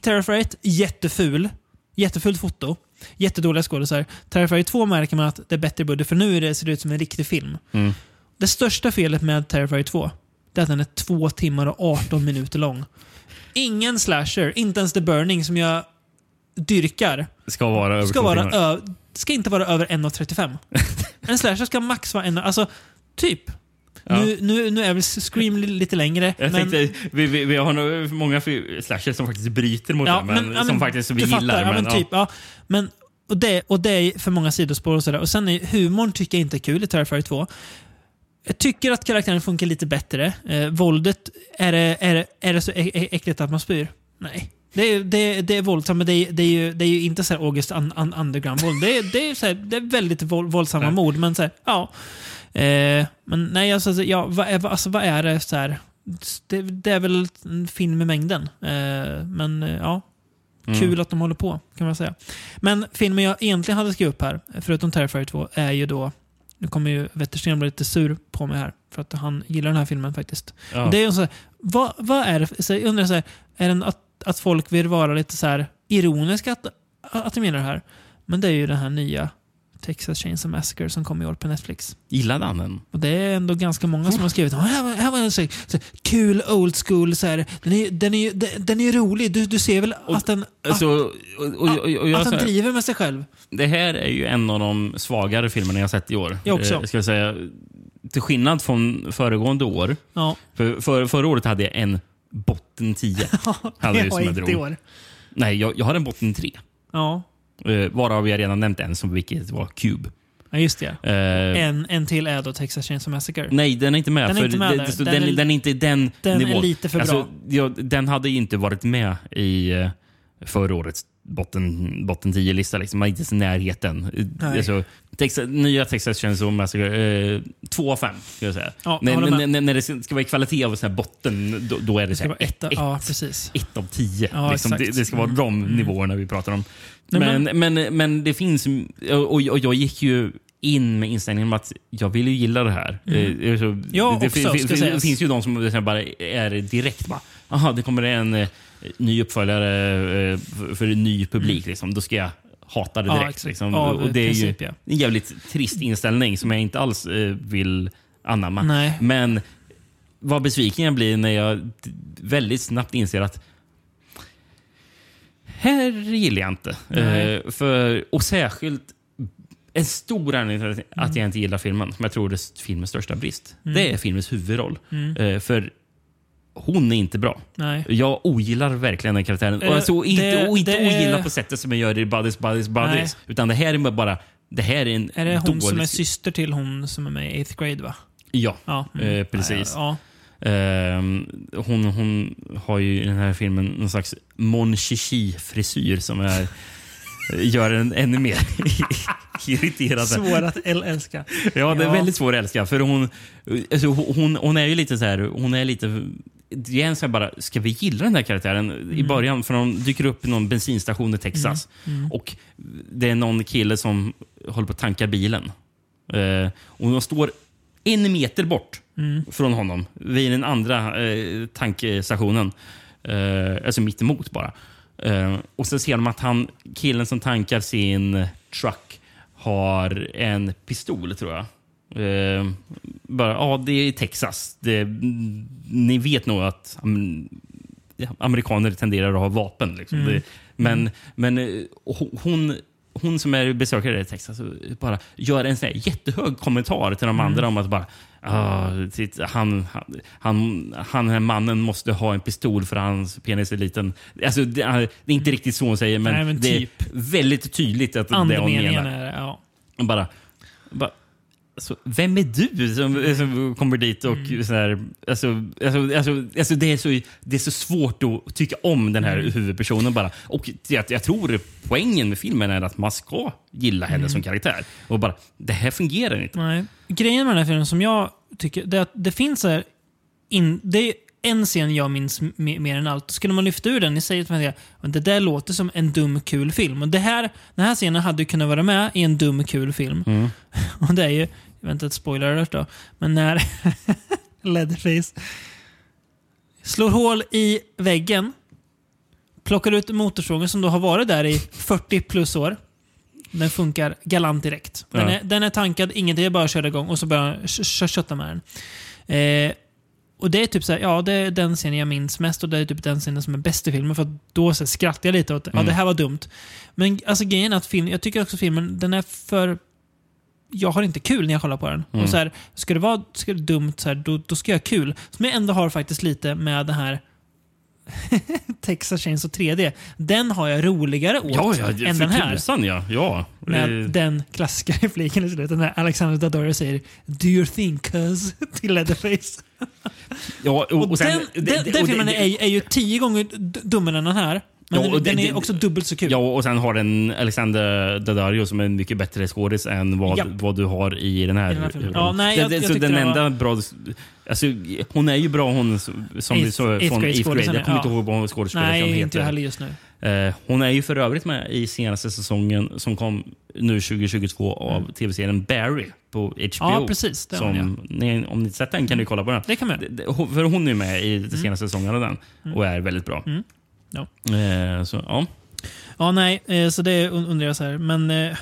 Terrifier 1, jätteful. Jättefult foto. Jättedåliga skådisar. Terrifier 2 märker man att det är bättre budget, för nu är det, ser det ut som en riktig film. mm. Det största felet med Terrifier 2 det är att den är två timmar och 18 minuter lång. Ingen slasher, inte ens The Burning som jag dyrkar, ska vara över ska, vara ö- ska inte vara över 1.35. en slasher ska max vara en... Alltså, typ. Ja. Nu, nu, nu är väl Scream li- lite längre. Jag men, tänkte, vi, vi, vi har nog många slashers som faktiskt bryter mot Ja, det, men, men- som men faktiskt vi du gillar. fattar, ja, men, men typ, ja. Men, och, det, och det är för många sidospår och sådär. Och sen är humorn tycker jag inte är kul i Terrifier 2. Jag tycker att karaktären funkar lite bättre. Eh, våldet, är det, är, det, är det så äckligt att man spyr? Nej. Det är, det, det är våldsamt, men det är, det är, ju, det är ju inte så här August un, un, Underground-våld. Det är, det, är så här, det är väldigt våld, våldsamma Nej. mord, men så här, ja. Eh, men nej, alltså, ja, vad, är, alltså, vad är det så här? Det, det är väl en film med mängden. Eh, men eh, ja, Mm. Kul att de håller på, kan man säga. Men filmen jag egentligen hade skrivit upp här, förutom Terrifier 2, är ju då... Nu kommer ju Wettersten bli lite sur på mig här, för att han gillar den här filmen faktiskt. Ja. Det är så här, vad, vad är det? Så jag undrar så här, är det att, att folk vill vara lite så här ironiska att, att de gillar det här? Men det är ju den här nya Texas Chainsaw Massacre som kom i år på Netflix. Gillade han den? Och det är ändå ganska många som har skrivit "Ja, här var, här var en så, så, kul old school. Så här, den, är, den, är, den, den är rolig. Du, du ser väl att den, Alltså, och, och, och, och jag, att så den här, driver med sig själv. det här är ju en av de svagare filmerna jag sett i år. Jag också. Eh, ska jag säga. Till skillnad från föregående år. Ja. För, för, förra året hade jag en botten 10. hade det som jag inte i år. Nej, jag, jag har en botten 3. Ja. Uh, varav jag redan nämnt en, som vilket var Cube. ja, just det. Eh, En, en till är då Texas Chainsaw Massacre. Nej, den är inte med. Den är inte med Den den, är- den är inte i den, den är nivån. lite för alltså, bra. Ja, den hade inte varit med i uh, förra årets botten, botten 10-lista. Liksom. Man är inte ens i närheten. Alltså, Texas, nya Texas Chainsaw Massacre, eh, två av fem. Ska jag säga. Ja, när, med. när, när det ska vara kvalitet av så här botten, då, då är det, så ska här, vara ett, etta- ett, ja, precis. ett av tio. Ja, liksom. det, det ska vara de nivåerna vi pratar om. Nej, men, men, men, det finns... Och, och jag gick ju in med inställningen att jag vill ju gilla det här. Eh, så Jag det, också, sägas. det finns ju de som bara är direkt bara, aha, det kommer en eh, ny uppföljare eh, för, en ny publik. Liksom. Då ska jag hata det Ja, direkt. exakt. liksom. Av och det är princip, ju ja. en jävligt trist inställning som jag inte alls eh, vill anamma. Nej. Men vad besviken jag blir när jag väldigt snabbt inser att här gillar jag inte. Eh, för, och särskilt en stor anledning till att jag inte gillar filmen, som jag tror är filmens största brist, det är filmens huvudroll. Eh, för hon är inte bra. Nej. Jag ogillar verkligen den karaktären. Eh, Och alltså, inte, det- och inte det är- ogillar på sättet som jag gör i Buddies, Buddies, Buddies. Utan det här är bara... Det här är en Är det hon dålig... som är syster till hon som är med i 8th grade va? Ja, Ja. eh, precis. Ja, Ehm, hon, hon har ju i den här filmen någon slags Mon Chichi-frisyr som är, gör en ännu mer irriterande. Svår att äl- älska. Ja, det är Ja. väldigt svår att älska. För hon, alltså, hon, hon är ju lite så här... Hon är lite... Det är bara, ska vi gilla den här karaktären? Mm. I början, för hon dyker upp i någon bensinstation i Texas. Mm. Och Det är någon kille som håller på att tanka bilen. Eh, och hon står en meter bort Mm. från honom vid den andra eh, tankstationen. Eh, alltså mitt emot bara. Eh, och så ser de att han, killen som tankar sin truck har en pistol, tror jag. Eh, bara, ja, det är Texas. Det, ni vet nog att am, ja, amerikaner tenderar att ha vapen. Liksom. Det, men men eh, ho- hon, hon som är besökare i Texas eh, bara gör en sån jättehög kommentar till de andra om att bara ah, titt, han, han, han, han, den här mannen måste ha en pistol för hans penis är liten. Alltså, det, är, det är inte riktigt så hon säger, men, Nej, men det typ. är väldigt tydligt att det hon menar. är ja. Och bara, bara alltså, vem är du som, som kommer dit och Mm. så här, alltså, alltså, alltså, alltså det, är så, det är så svårt att tycka om den här Mm. huvudpersonen bara. Och jag, jag tror poängen med filmen är att man ska gilla henne Mm. som karaktär. Och bara, det här fungerar inte. Nej. Grejen med den här filmen som jag tycker, det är att det finns här in, det är en scen jag minns mer än allt. Skulle man lyfta ur den, till mig att det där låter som en dum, kul film. Och det här, den här scenen hade ju kunnat vara med i en dum, kul film. Mm. Och det är ju, jag ett spoiler alert då, men när Leatherface slår hål i väggen, plockar ut motorsågen som då har varit där i 40 plus år. Den funkar galant direkt. Den, Ja. är, den är tankad, ingenting, är bara köra igång och så börjar han kö- kö- kötta med den. Eh, och det är typ så här, ja det är den scenen jag minns mest och det är typ den scenen som är bäst i filmen för då så skrattar jag lite åt ja det här var dumt. Men alltså grejen är att film, jag tycker också filmen, den är för jag har inte kul när jag kollar på den. Och så här, ska det vara ska det dumt, så här, då, då ska jag ha kul. Som jag ändå har faktiskt lite med den här Texas Chainsaw 3D. Den har jag roligare åt Ja, ja, än den här. tusan ja. ja. Med Eh, den klassiska repliken i slutet när Alexander Daddario säger “Do you think cuz?” till Leatherface. ja, och, Och, och sen, den, det- den, det- den och filmen det- är, är ju tio gånger dummare än den här. Men Ja, den, den är också dubbelt så kul. Ja, och sen har den Alexander Daddario som är en mycket bättre skådis än vad, Japp. vad du har i den här. I den här filmen. Ja, nej, jag- Det- det- jag så tyckte den det var- enda bra... Alltså, hon är ju bra hon som som vi Eighth- så från Eighth grade. Jag kommer ja. inte ihåg vad skådespelerskan Nej, heter. inte jag heller just nu. Eh, hon är ju för övrigt med i senaste säsongen som kom nu 2022 av tv-serien Barry på HBO. Mm. Ja, precis. Det har hon, som, ni, om ni inte sett den kan ni kolla på den. Det kan man För hon är med i den senaste säsongen av den och är väldigt bra. Mm. Ja. Eh, så, ja. Ja, nej, eh, så det un- undrar jag så här. Men eh,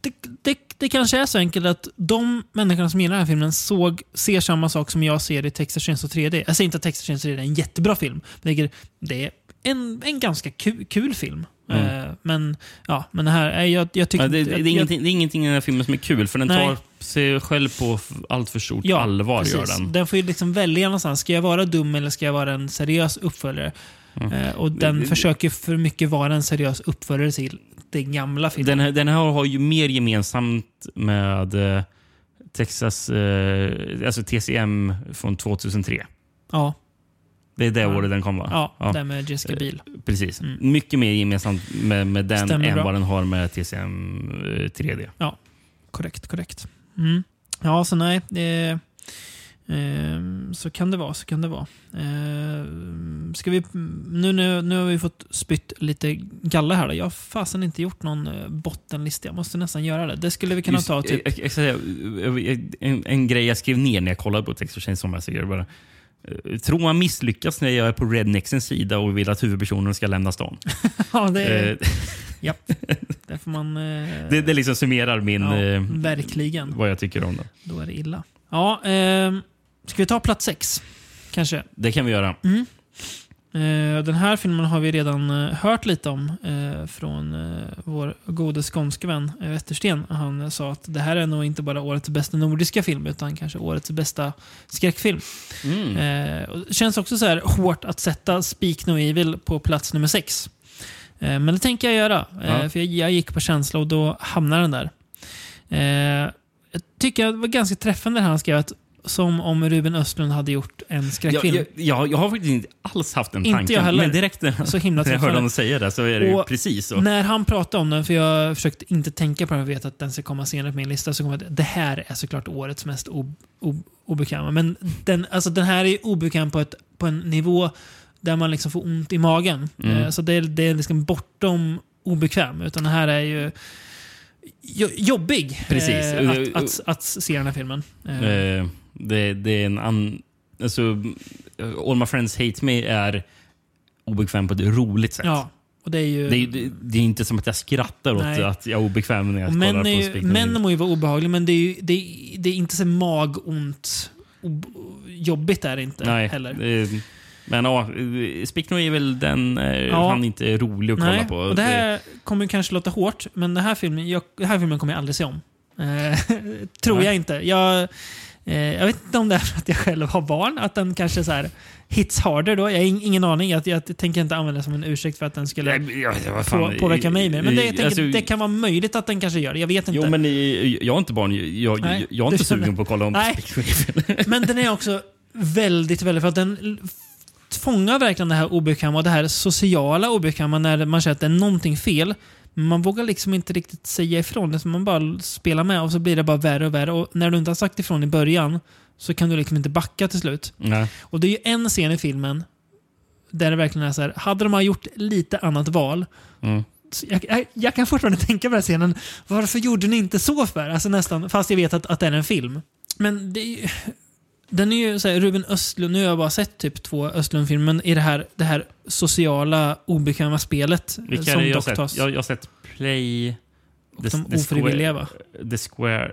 det, det, det kanske är så enkelt att de människorna som gillar den här filmen såg, ser samma sak som jag ser i Texas Chainsaw 3D. Jag säger inte att Texas Chainsaw 3D är en jättebra film. Men det är- en, en ganska kul, kul film. Mm. Eh, men, ja, men det här, är jag, jag tycker... Ja, det, det, är ingenting, det är ingenting i den här filmen som är kul, för den Nej. tar sig själv på allt för stort Ja, allvar. Gör den. Den får ju liksom välja någonstans. Ska jag vara dum eller ska jag vara en seriös uppföljare? Eh, och den Det- försöker för mycket vara en seriös uppföljare till den gamla filmen. Den, här, den här har ju mer gemensamt med eh, Texas, eh, alltså TCM från 2003. Ja. Det är det året den kom va? Ja, ja. det med Jessica Biel. Precis. Mm. Mycket mer gemensamt med, med den Stämmer än bra. vad den har med TCM 3D. Ja, korrekt. korrekt. Mm. Ja, så nej. Det, eh, så kan det vara. Så kan det vara. Eh, ska vi, nu, nu, nu har vi fått spytt lite galler här. Då. Jag har fasen inte gjort någon eh, bottenlista. Jag måste nästan göra det. Det skulle vi kunna Just, ta typ... Jag, jag, jag, en, en grej jag skrev ner när jag kollade på Texas Chainsaw Massacre. Bara, Eh, tror man misslyckas när jag är på rednexens sida och vill att huvudpersonen ska lämna stan. ja, det är... Eh, Japp. Där får man... Det, det liksom summerar min... Ja, verkligen. Vad jag tycker om det. Då är det illa. Ja, eh, ska vi ta plats sex? Kanske? Det kan vi göra. Mm. Eh, den här filmen har vi redan eh, hört lite om eh, från vår gode skånske vän Wettersten. Han sa att det här är nog inte bara årets bästa nordiska film utan kanske årets bästa skräckfilm. Mm. det känns också så här hårt att sätta Speak No Evil på plats nummer sex. men det tänker jag göra. Ja. för jag, gick på känsla och då hamnar den där. jag tycker det var ganska träffande när han skrev att som om Ruben Östlund hade gjort en skräckfilm. Jag, jag, jag har faktiskt inte alls haft den tanken. Inte jag heller. Men direkt när, så himla när jag hörde honom säga det så är det och precis så. När han pratade om den, för jag försökte inte tänka på den, jag vet att den ska komma senare på min lista, så kom jag att det här är såklart årets mest obekväma. Men den, alltså, den här är obekväm på, ett, på en nivå där man liksom får ont i magen. Mm. Eh, så det, det är liksom bortom obekväm. Utan den här är ju jobbig Precis. Eh, att, att, att, se den här filmen. Eh. Det, det är en an, alltså, All My Friends Hate Me är obekväm på ett roligt sätt. Ja, och det, är ju... det, är, det, är inte som att jag skrattar åt Nej. att jag är obekväm när jag män kollar på Speak Män må ju vara obehagliga, men det är, ju, det, är, det är inte så magont. Jobbigt är det inte Nej, heller. Det, men ja, Speak No Evil, den är ja. fan inte rolig att kolla Nej, på. Och det här kommer kanske låta hårt, men den här filmen, jag, den här filmen kommer jag aldrig se om. Eh, tror Nej. jag inte. Jag, Eh, jag vet inte om det är för att jag själv har barn, att den kanske så här hits harder då. Jag har ingen aning. Jag, jag tänker inte använda det som en ursäkt för att den skulle ja, ja, på, påverka mig mer. Men det, tänker, alltså, det kan vara möjligt att den kanske gör det. Jag vet inte. Jo, men jag har inte barn. Jag, Nej, jag är inte sugen på att kolla om Nej. Men den är också väldigt, väldigt... För att den fångar verkligen det här obekväma och det här sociala obekväma när man känner att det är någonting fel. Man vågar liksom inte riktigt säga ifrån. Det man bara spelar med och så blir det bara värre och värre. Och när du inte har sagt ifrån i början så kan du liksom inte backa till slut. Nej. Och det är ju en scen i filmen där det verkligen är så här, hade de gjort lite annat val mm. Jag, jag, jag, kan fortfarande tänka på den här scenen. Varför gjorde ni inte så för? Alltså nästan, fast jag vet att, att det är en film. Men det är ju, den är ju så här, Ruben Östlund, nu har jag bara sett typ två Östlund-filmer, men i det här, det här sociala, obekväma spelet Vilka som är det jag, sett? Jag, jag har sett Play... Och the, de ofrivilliga va? The Square...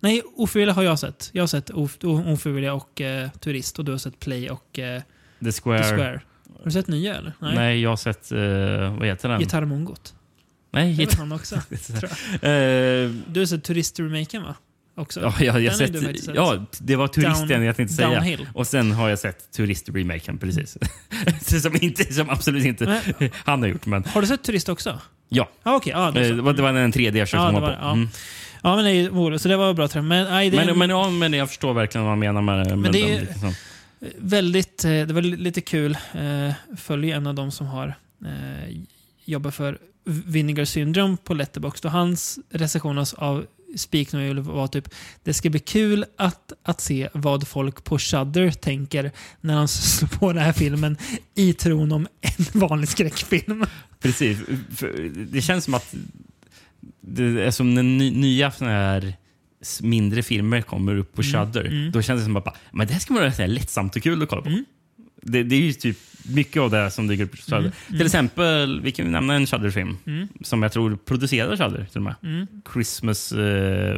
Nej, ofrivilliga har jag sett. Jag har sett ofrivilliga och uh, Turist och du har sett Play och uh, the, Square. the Square. Har du sett nya eller? Nej, Nej jag har sett... Uh, vad heter den? Gitarrmongot. Nej, gitarr... han också. du har sett Turist-remaken va? Också. Ja, jag, jag sett, ja, det var turisten Down, jag tänkte säga. Downhill. Och sen har jag sett turist-remaken, precis. som, inte, som absolut inte men, han har gjort. Men... Har du sett Turist också? Ja. Ah, okay. ah, det, var, det var den tredje jag försökte ja, komma på. Ja. Mm. Ja, men det, så det var bra. Men, nej, men, en... men, ja, men jag förstår verkligen vad man menar med, med men det. Är, väldigt, eh, det var lite kul. Eh, följer en av dem som har eh, jobbat för Vinegar Syndrome på Letterboxd och hans recension av Speak No Evil var typ det ska bli kul att, att se vad folk på Shudder tänker när de slår på den här filmen i tron om en vanlig skräckfilm. Precis. Det känns som att det är som när nya såna här mindre filmer kommer upp på mm, Shudder. Mm, mm. Då känns det som att men det här ska vara lättsamt och kul att kolla på. Mm. Det, det, är ju typ mycket av det som dyker upp. Mm, mm. Till exempel, vi kan nämna en Shudder-film mm. som jag tror producerar Shudder till och med. Mm. Christmas... Uh,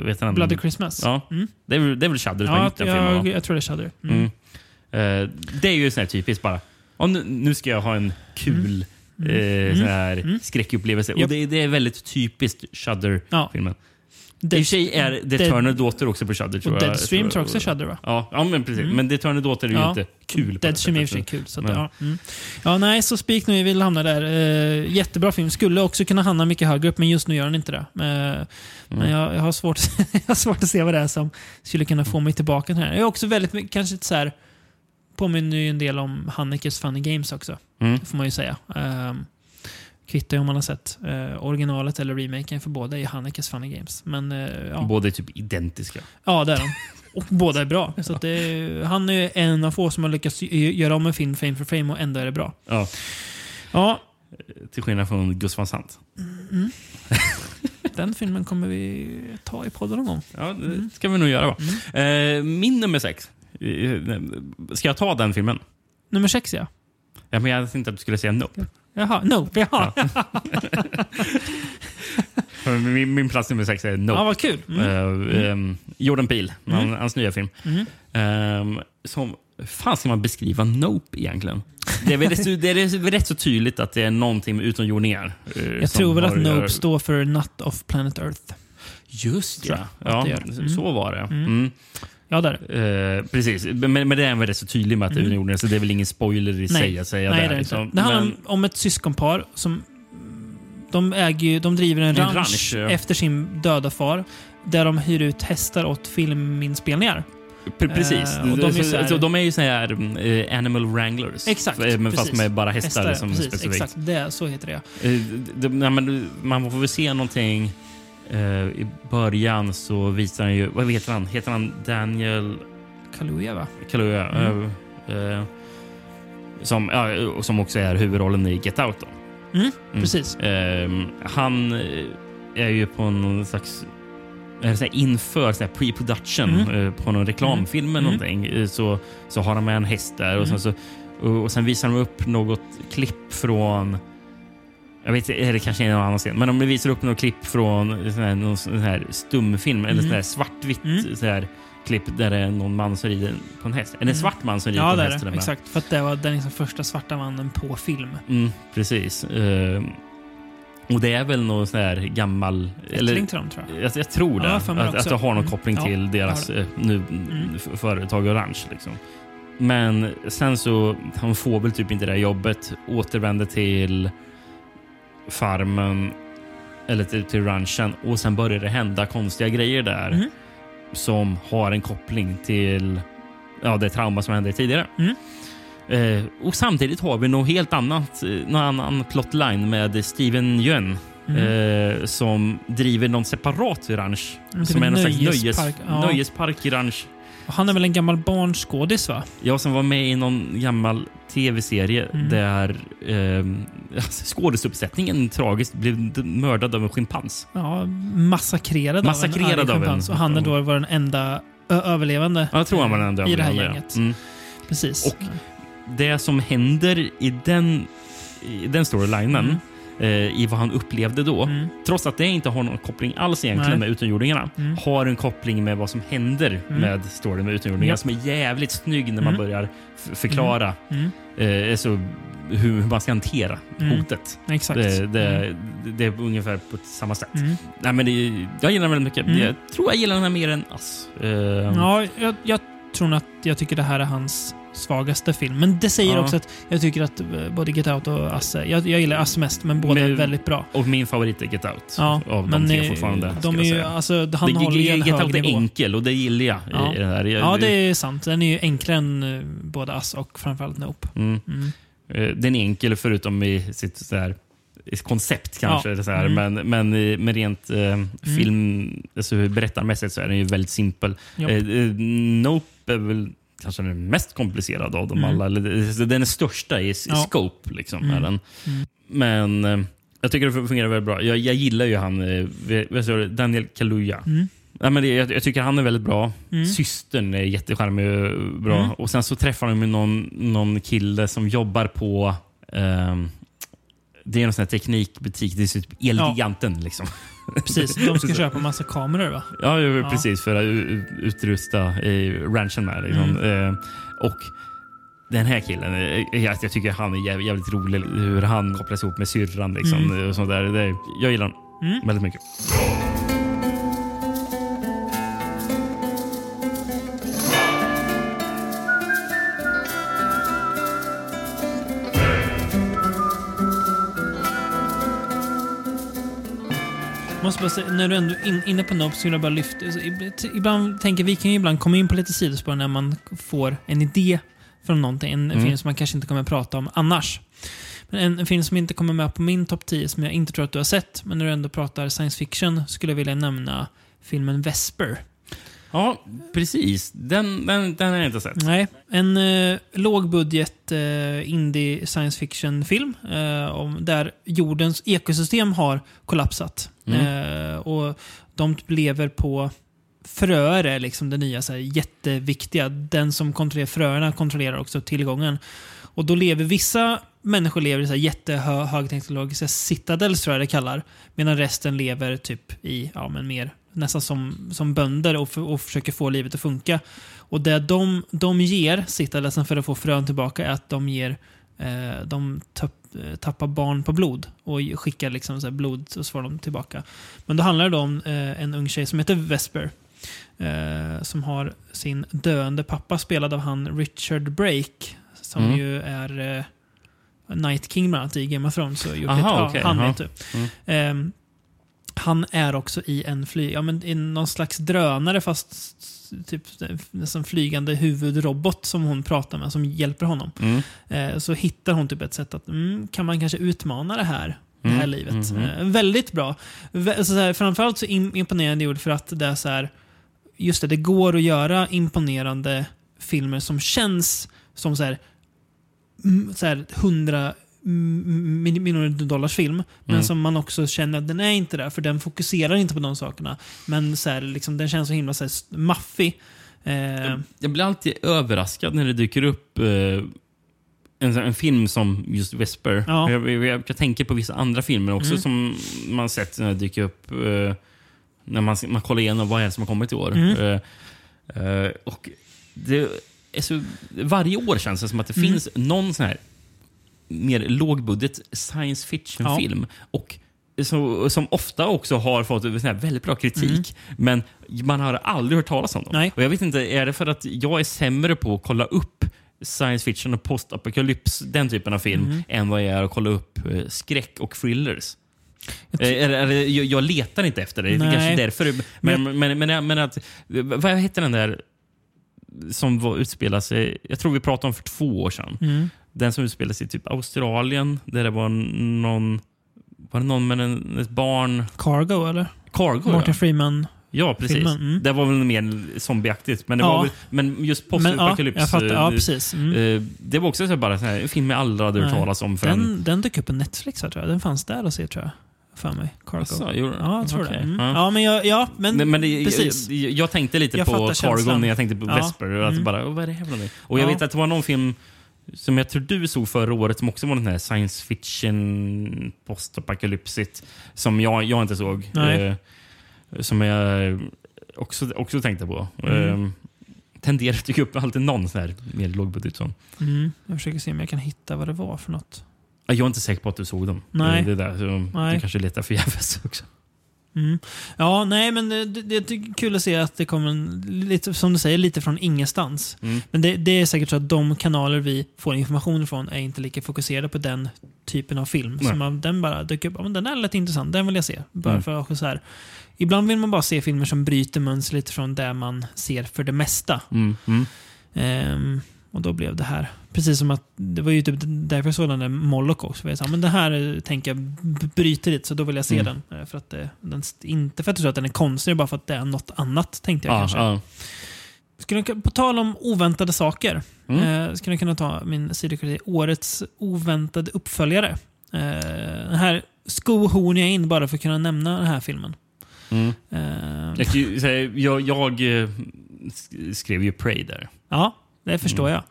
vet du Bloody Christmas? Ja. Mm. Det, är, det är väl Shudder som ja, har gjort den ja, filmen? Jag tror det är Shudder. Uh, det är ju sån här typiskt bara, oh, nu, nu ska jag ha en kul uh, sån här skräckupplevelse. Och det, det, är väldigt typiskt Shudder-filmen. Ja. Dead, I sig är The Daughter också på Shudder. Tror och Deadstream tror också Shudder va? Ja, ja men precis. Mm. Men The Daughter är ju ja. inte kul. Deadstream är i och för sig kul. Så att, ja. Mm. ja, nej, så Speak Nu vill hamna där. Uh, jättebra film. Skulle också kunna hamna mycket högre upp, men just nu gör den inte det. Uh, mm. Men jag, jag, har svårt, jag har svårt att se vad det är som skulle kunna få mig tillbaka till den här. Jag är också väldigt, kanske så här, på påminner ju en del om Hannekes Funny Games också. Mm. får man ju säga. Um, kvittar om man har sett uh, originalet eller remaken, för båda är ju Hannekes Funny Games. Men, uh, ja. Båda är typ identiska. Ja, det är de. Och båda är bra. Så det, han är en av få som har lyckats göra om en film frame for frame och ändå är det bra. Ja. Ja. Till skillnad från Gus van Sant. Mm. Den filmen kommer vi ta i podden någon gång. Ja, det ska vi nog göra. Va? Mm. Eh, min nummer sex. Ska jag ta den filmen? Nummer sex, ja. Ja, men jag tänkte att du skulle säga Nope. Jaha, Nope. Jaha. Ja. min, min plats nummer sex är Nope. Ja, vad kul. Mm. Uh, um, Jordan Peele, mm. hans nya film. Mm. Um, som fan ska man beskriva Nope egentligen? Det är, väl rätt, det är rätt så tydligt att det är någonting med utomjordingar. Uh, Jag tror väl att Nope gör... står för Not of Planet Earth. Just ja. ja mm. Så var det. Ja, där. Eh, precis, men, men det är väl rätt så tydligt med att det är mm. utomjordingar, så det är väl ingen spoiler i Nej. sig att säga Nej, där. Det, liksom. det handlar men... om ett syskonpar som de, äger, de driver en, en ranch, ranch ja. efter sin döda far. Där de hyr ut hästar åt filminspelningar. Precis. Uh, de, är så, här, så de är ju så här uh, animal wranglers. Exakt. Men fast med bara hästar. hästar som precis, specifikt. Exakt, det, så heter det. Uh, de, ja, men, man får väl se någonting. I början så visar han ju... Vad heter han? Heter han Daniel... Kaluuya, va? Kaluuya. Mm. som, ja, som också är huvudrollen i Get Out. Mm, mm. precis. Mm. han är ju på någon slags inför pre-production mm. på någon reklamfilm eller mm. någonting så, så har de med en häst där och, sen, så, och, sen visar de upp något klipp från jag vet inte, det kanske är någon annan scen, men de visar upp något klipp från sån här, någon sån här stumfilm mm. eller sån här svartvitt mm. så här, klipp där det är någon man som rider på en häst. Är det en svart man som rider ja, på en häst? Ja, exakt. För att det var den liksom första svarta mannen på film. Mm, precis. Uh, och det är väl någon sån här gammal... Eller, till dem, tror jag. Jag, jag tror det. Ja, att, att det har någon koppling mm. till deras eh, nu, mm. företag Orange. Liksom. Men sen så, han får väl typ inte det jobbet. Återvänder till farmen eller till, till ranchen och sen börjar det hända konstiga grejer där mm. som har en koppling till ja, det trauma som hände tidigare. Mm. Eh, och samtidigt har vi något helt annat, eh, någon annan plotline med Steven Yeun. Mm. Eh, som driver någon separat ranch. Mm, som är någon slags nöjespark, ja. nöjespark ranch. Han är väl en gammal barnskådis va? Ja, som var med i någon gammal tv-serie mm. där eh, skådisuppsättningen tragiskt blev mördad av en schimpans. Ja, massakrerad, massakrerad av en, av en Och han är då var den enda överlevande ja, jag tror han var den enda i det här gänget. Mm. Precis. Och det som händer i den, i den storylinen mm. Eh, i vad han upplevde då, mm. trots att det inte har någon koppling alls egentligen Nej. med utomjordingarna, mm. har en koppling med vad som händer mm. med storyn med utomjordingarna yep. som är jävligt snygg när man mm. börjar förklara mm. eh, så hur man ska hantera hotet. Exakt. Det, det, det, är ungefär på samma sätt. Nej, men det, jag gillar den väldigt mycket. Jag tror jag gillar den här mer än Ass. Uh, ja, jag, jag tror att jag tycker det här är hans svagaste film. Men det säger ja. också att jag tycker att eh, både Get Out och Asse, jag, jag gillar Asse mest, men båda men, är väldigt bra. Och min favorit är Get Out. Ja, av de tre fortfarande. De är ju, alltså, han det, håller ju en Get Out är nivå. enkel och det gillar jag. Ja. I det här. Jag, ja, det är sant. Den är ju enklare än uh, både Asse och framförallt Nope. Mm. Mm. Den är enkel förutom i sitt så här, koncept kanske. Ja. Så här, mm. Men, men med rent eh, mm. film, alltså berättarmässigt så är den ju väldigt simpel. Eh, nope är väl kanske den mest komplicerade av dem mm. alla. Eller, den är största i, ja. scope. Liksom, mm. den. Mm. Men eh, jag tycker det fungerar väldigt bra. Jag, jag gillar ju han, eh, Daniel Kaluuya. Mm. Ja, men det, jag, jag, tycker han är väldigt bra. Mm. Systern är jättecharmig och bra. Mm. Och Sen så träffar de någon, någon kille som jobbar på um, det är en sån här teknikbutik. Det är typ Elgiganten. Ja. Liksom. Precis, de ska köpa massa kameror va? Ja, ja precis. För att utrusta ranchen med. Liksom. Mm. Eh, och den här killen, eh, jag, jag tycker han är jävligt, jävligt rolig. Hur han kopplas ihop med syrran. Liksom, mm. och sånt där. Det, jag gillar honom mm. väldigt mycket. Måste bara säga, när du ändå är inne på Nope så vill jag bara lyfta. Ibland tänker vi kan ju ibland komma in på lite sidospår när man får en idé från någonting. En Mm. film som man kanske inte kommer att prata om annars. Men en, en film som inte kommer med på min topp 10, som jag inte tror att du har sett, men när du ändå pratar science fiction, skulle jag vilja nämna filmen Vesper. Ja, precis. Den, den, den har jag inte sett. Nej, en eh, lågbudget eh, indie science fiction-film eh, om, där jordens ekosystem har kollapsat. Eh, och de lever på fröer är liksom det nya så här, jätteviktiga. Den som kontrollerar fröerna kontrollerar också tillgången. Och då lever vissa människor lever i så här jättehögteknologiska citadels tror jag det kallar. Medan resten lever typ i, ja men mer nästan som, som bönder och, och försöker få livet att funka. Och det de, de ger citadelsen för att få frön tillbaka är att de ger eh, de eh, tappar barn på blod och skickar liksom så blod och så får de tillbaka. Men då handlar det om eh, en ung tjej som heter Vesper. Eh, som har sin döende pappa spelad av han Richard Brake. Som Mm. ju är eh, Night King bland annat i Game of Thrones. Och gjort Aha, ja, okej, han aha. vet du. Han är också i en fly, ja, men i någon slags drönare fast typ nästan flygande huvudrobot som hon pratar med som hjälper honom. Mm. Eh, så hittar hon typ ett sätt att mm, kan man kanske utmana det här, det här Mm, livet. mhm. Eh, väldigt bra. Vä- alltså, så här, framförallt så im- imponerande gjord för att det är så här, just det, det går att göra imponerande filmer som känns som så här, mm, så här 100 mm, min- miljoner dollars film. Men Mm. som man också känner att den är inte där, för den fokuserar inte på de sakerna. Men så här, liksom, den känns så himla så här, maffig. Eh, Jag blir alltid överraskad när det dyker upp eh, en, en film som just Vesper. Ja. Jag, jag, jag, jag tänker på vissa andra filmer också Mm. som man sett när det dyker upp. Eh, när man, man kollar igenom vad är det som har kommit i år. Mm. Eh, eh, och det är så, varje år känns det som att det Mm. finns någon sån här mer lågbudget science fiction-film. Och så, som ofta också har fått väldigt bra kritik, men man har aldrig hört talas om dem. Mm. Nej. Och jag vet inte, är det för att jag är sämre på att kolla upp science fiction och postapokalyps, den typen av film, Mm. än vad jag är att kolla upp eh, skräck och thrillers? Eh, jag, jag letar inte efter det. Det är Nej. kanske därför. Men, men, men, men, att, vad heter den där som var, utspelar sig, jag tror vi pratade om för två år sedan. mm. Den som utspelar sig i typ Australien, där det var någon, var det någon med en, ett barn... Cargo eller? Cargo, Martin ja. Freeman. Ja, precis. filmen, mm. Det var väl mer zombieaktigt. Men, det Ja. var väl, men just Men, ja, postapokalyps... fattar. Ja, eh, precis. Mm. eh, Det var också så bara så här, en film jag aldrig hade hört talas om förrän... Den, den dök upp på Netflix tror jag. Den fanns där att se tror jag. För mig. Cargo. Asså, ja, jag tror Okej, det. Mm. ja. Ja, men, jag, ja, men, Nej, men det, precis. Jag, jag tänkte lite Jag på Cargo känslan. när jag tänkte på Ja. Vesper. Och att Mm. bara, "Åh, vad är det här för? Och jag Ja. vet att det var någon film som jag tror du såg förra året som också var den här science fiction postapokalypsigt som jag, jag inte såg. Eh, som jag också, också tänkte på. Mm. Eh, tenderar att dyka upp alltid någon sån här mer lågbudget sån. Mm. Jag försöker se om jag kan hitta vad det var för något. Jag är inte säker på att du såg dem. Nej. Eh, Det där, så Nej. Du kanske letar förgäves också. Mm. Ja, nej, men det, det, är kul att se att det kommer, en, lite, som du säger, lite från ingenstans. Mm. Men det, det är säkert så att de kanaler vi får information ifrån är inte lika fokuserade på den typen av film. Nej. Så man, den bara dyker upp, ja, men den är lite intressant, den vill jag se. Bara Mm. för att så här, ibland vill man bara se filmer som bryter mönster lite från det man ser för det mesta. Mm. Och då blev det här. Precis som att det var ju typ därför jag såg den där Moloch också. Jag sa, men det här eh, tänker jag bryter lite, så då vill jag se Mm. den. Eh, För att det, den. Inte för att jag tror att den är konstig, bara för att det är något annat, tänkte jag Ja, kanske. ja. Skulle på tal om oväntade saker, Mm. eh, skulle jag kunna ta min sidokategori Årets oväntade uppföljare. Eh, den här skohornar jag in bara för att kunna nämna den här filmen. Mm. Eh, Jag, jag, jag eh, sk- skrev ju Prey där. ja, det förstår Mm. jag.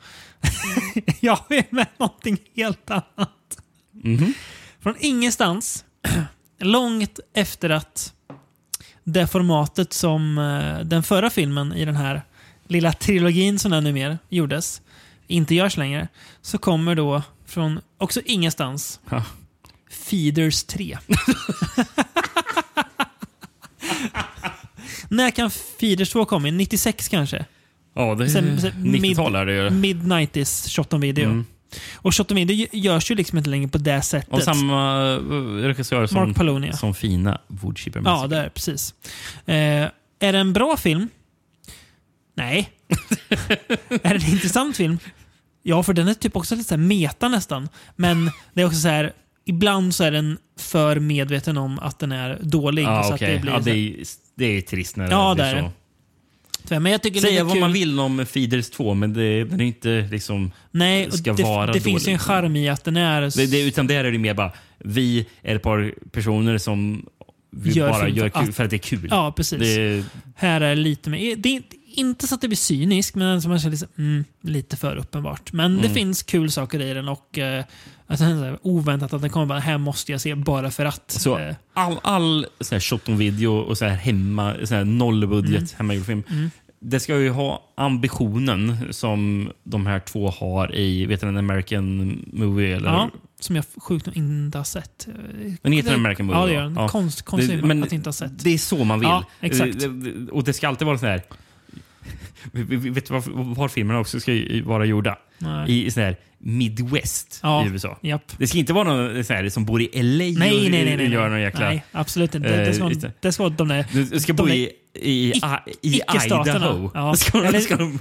jag är med någonting helt annat. Mhm. Från ingenstans, långt efter att det formatet som eh, den förra filmen i den här lilla trilogin som den numera gjordes, inte görs längre, så kommer då från också ingenstans Ja. Feeders 3. När kan Feeders 2 komma? 96 kanske? Ja, det Sen- sen 90-tal är det ju. Mid-90s shot on video. Mm. Och shot on video görs ju liksom inte längre på det sättet. Och samma eh, regissör som, Mark Palonia. som fina Woodchipper Ja, det är precis. Eh, är det en bra film? Nej. är det en intressant film? Ja, för den är typ också lite så meta nästan. Men det är också så här, ibland så är den för medveten om att den är dålig. Ja, så okej. att det blir ja, det, är, det är trist när Ja, det är blir så. Men jag tycker det Säga vad kul. man vill om Feeders 2, men det, den är inte liksom... Nej, ska det, vara det finns ju en charm i att den är... Det, det, utan där är det mer bara, vi är ett par personer som Gör bara gör för kul, att- för att det är kul. Ja, precis. Det, Här är lite mer... Det inte- så att det blir cyniskt, men som man känner liksom, mm, lite för uppenbart. Men det Mm. finns kul saker i den och eh, alltså, så här, oväntat att den kommer bara, här måste jag se bara för att. Så Eh, all, all så här shot on video och så här hemma, så här nollbudget Mm. hemmagjord film. Det ska ju ha ambitionen som de här två har i vet du, en American movie. Eller? ja, som jag sjukt nog inte har sett. Den heter en American movie. Ja, det gör den. Ja. Konst, konstigt Det- men att inte ha sett. Det är så man vill. Ja, exakt. Det- det- Och det ska alltid vara så här. Vet du var, var filmerna också ska vara gjorda? Nej. I, i sån här Midwest Ja. i USA. Japp. Det ska inte vara någon sån här, som bor i LA Nej, och nej, nej. nej, gör någon nej. jäkla... nej absolut inte. Det, det, Eh, ska, just det. det ska vara de där... Du ska De bo i, i, i, i. Idaho. Ja. Ska, de- Eller- ska de,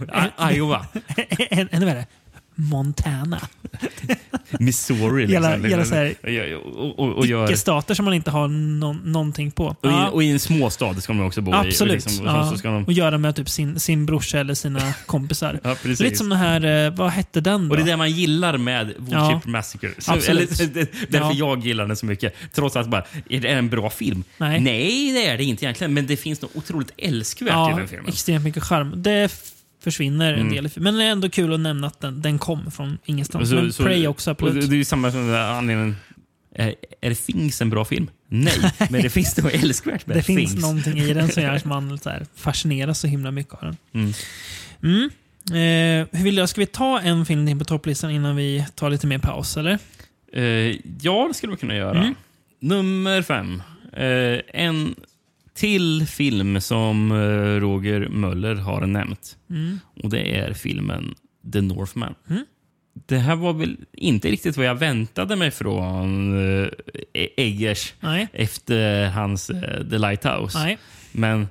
Iowa. Än- Ännu värre. Montana. Missouri. Hela- Liksom. hela så här- och, och, och, gör, Icke-stater som man inte har någon, någonting på. och, i, Ja. och i en småstad ska de också bo i. Absolut. Och, liksom, ja. de, och göra med typ sin, sin brorsa eller sina kompisar. ja. Lite som den här, eh, vad hette den då? Och det är det man gillar med Woodchip. Massacre. Så, Absolut. eller, det, därför Ja. jag gillar den så mycket. Trots att bara, är det en bra film? Nej. Nej, det är det inte egentligen. Men det finns något otroligt älskvärt i den filmen. extremt mycket charm. Det försvinner en Mm. del. Men det är ändå kul att nämna att den, den kom från ingenstans. Så- men så- Prey också, absolut. det är ju samma som den där anledningen. Är, är det Things en bra film? Nej, men det finns något älskvärt med Det finns Things. någonting i den som gör att man så här, fascineras så himla mycket av den. Mm. Mm. Eh, hur vill jag, ska vi ta en film till på topplistan innan vi tar lite mer paus? Eller? Eh, ja, det skulle vi kunna göra. Mm. Nummer fem. Eh, en till film som eh, Roger Möller har nämnt. Mm. Och Det är filmen The Northman. Mm. Det här var väl inte riktigt vad jag väntade mig från eh, Eggers Nej. efter hans eh, The Lighthouse. Nej. Men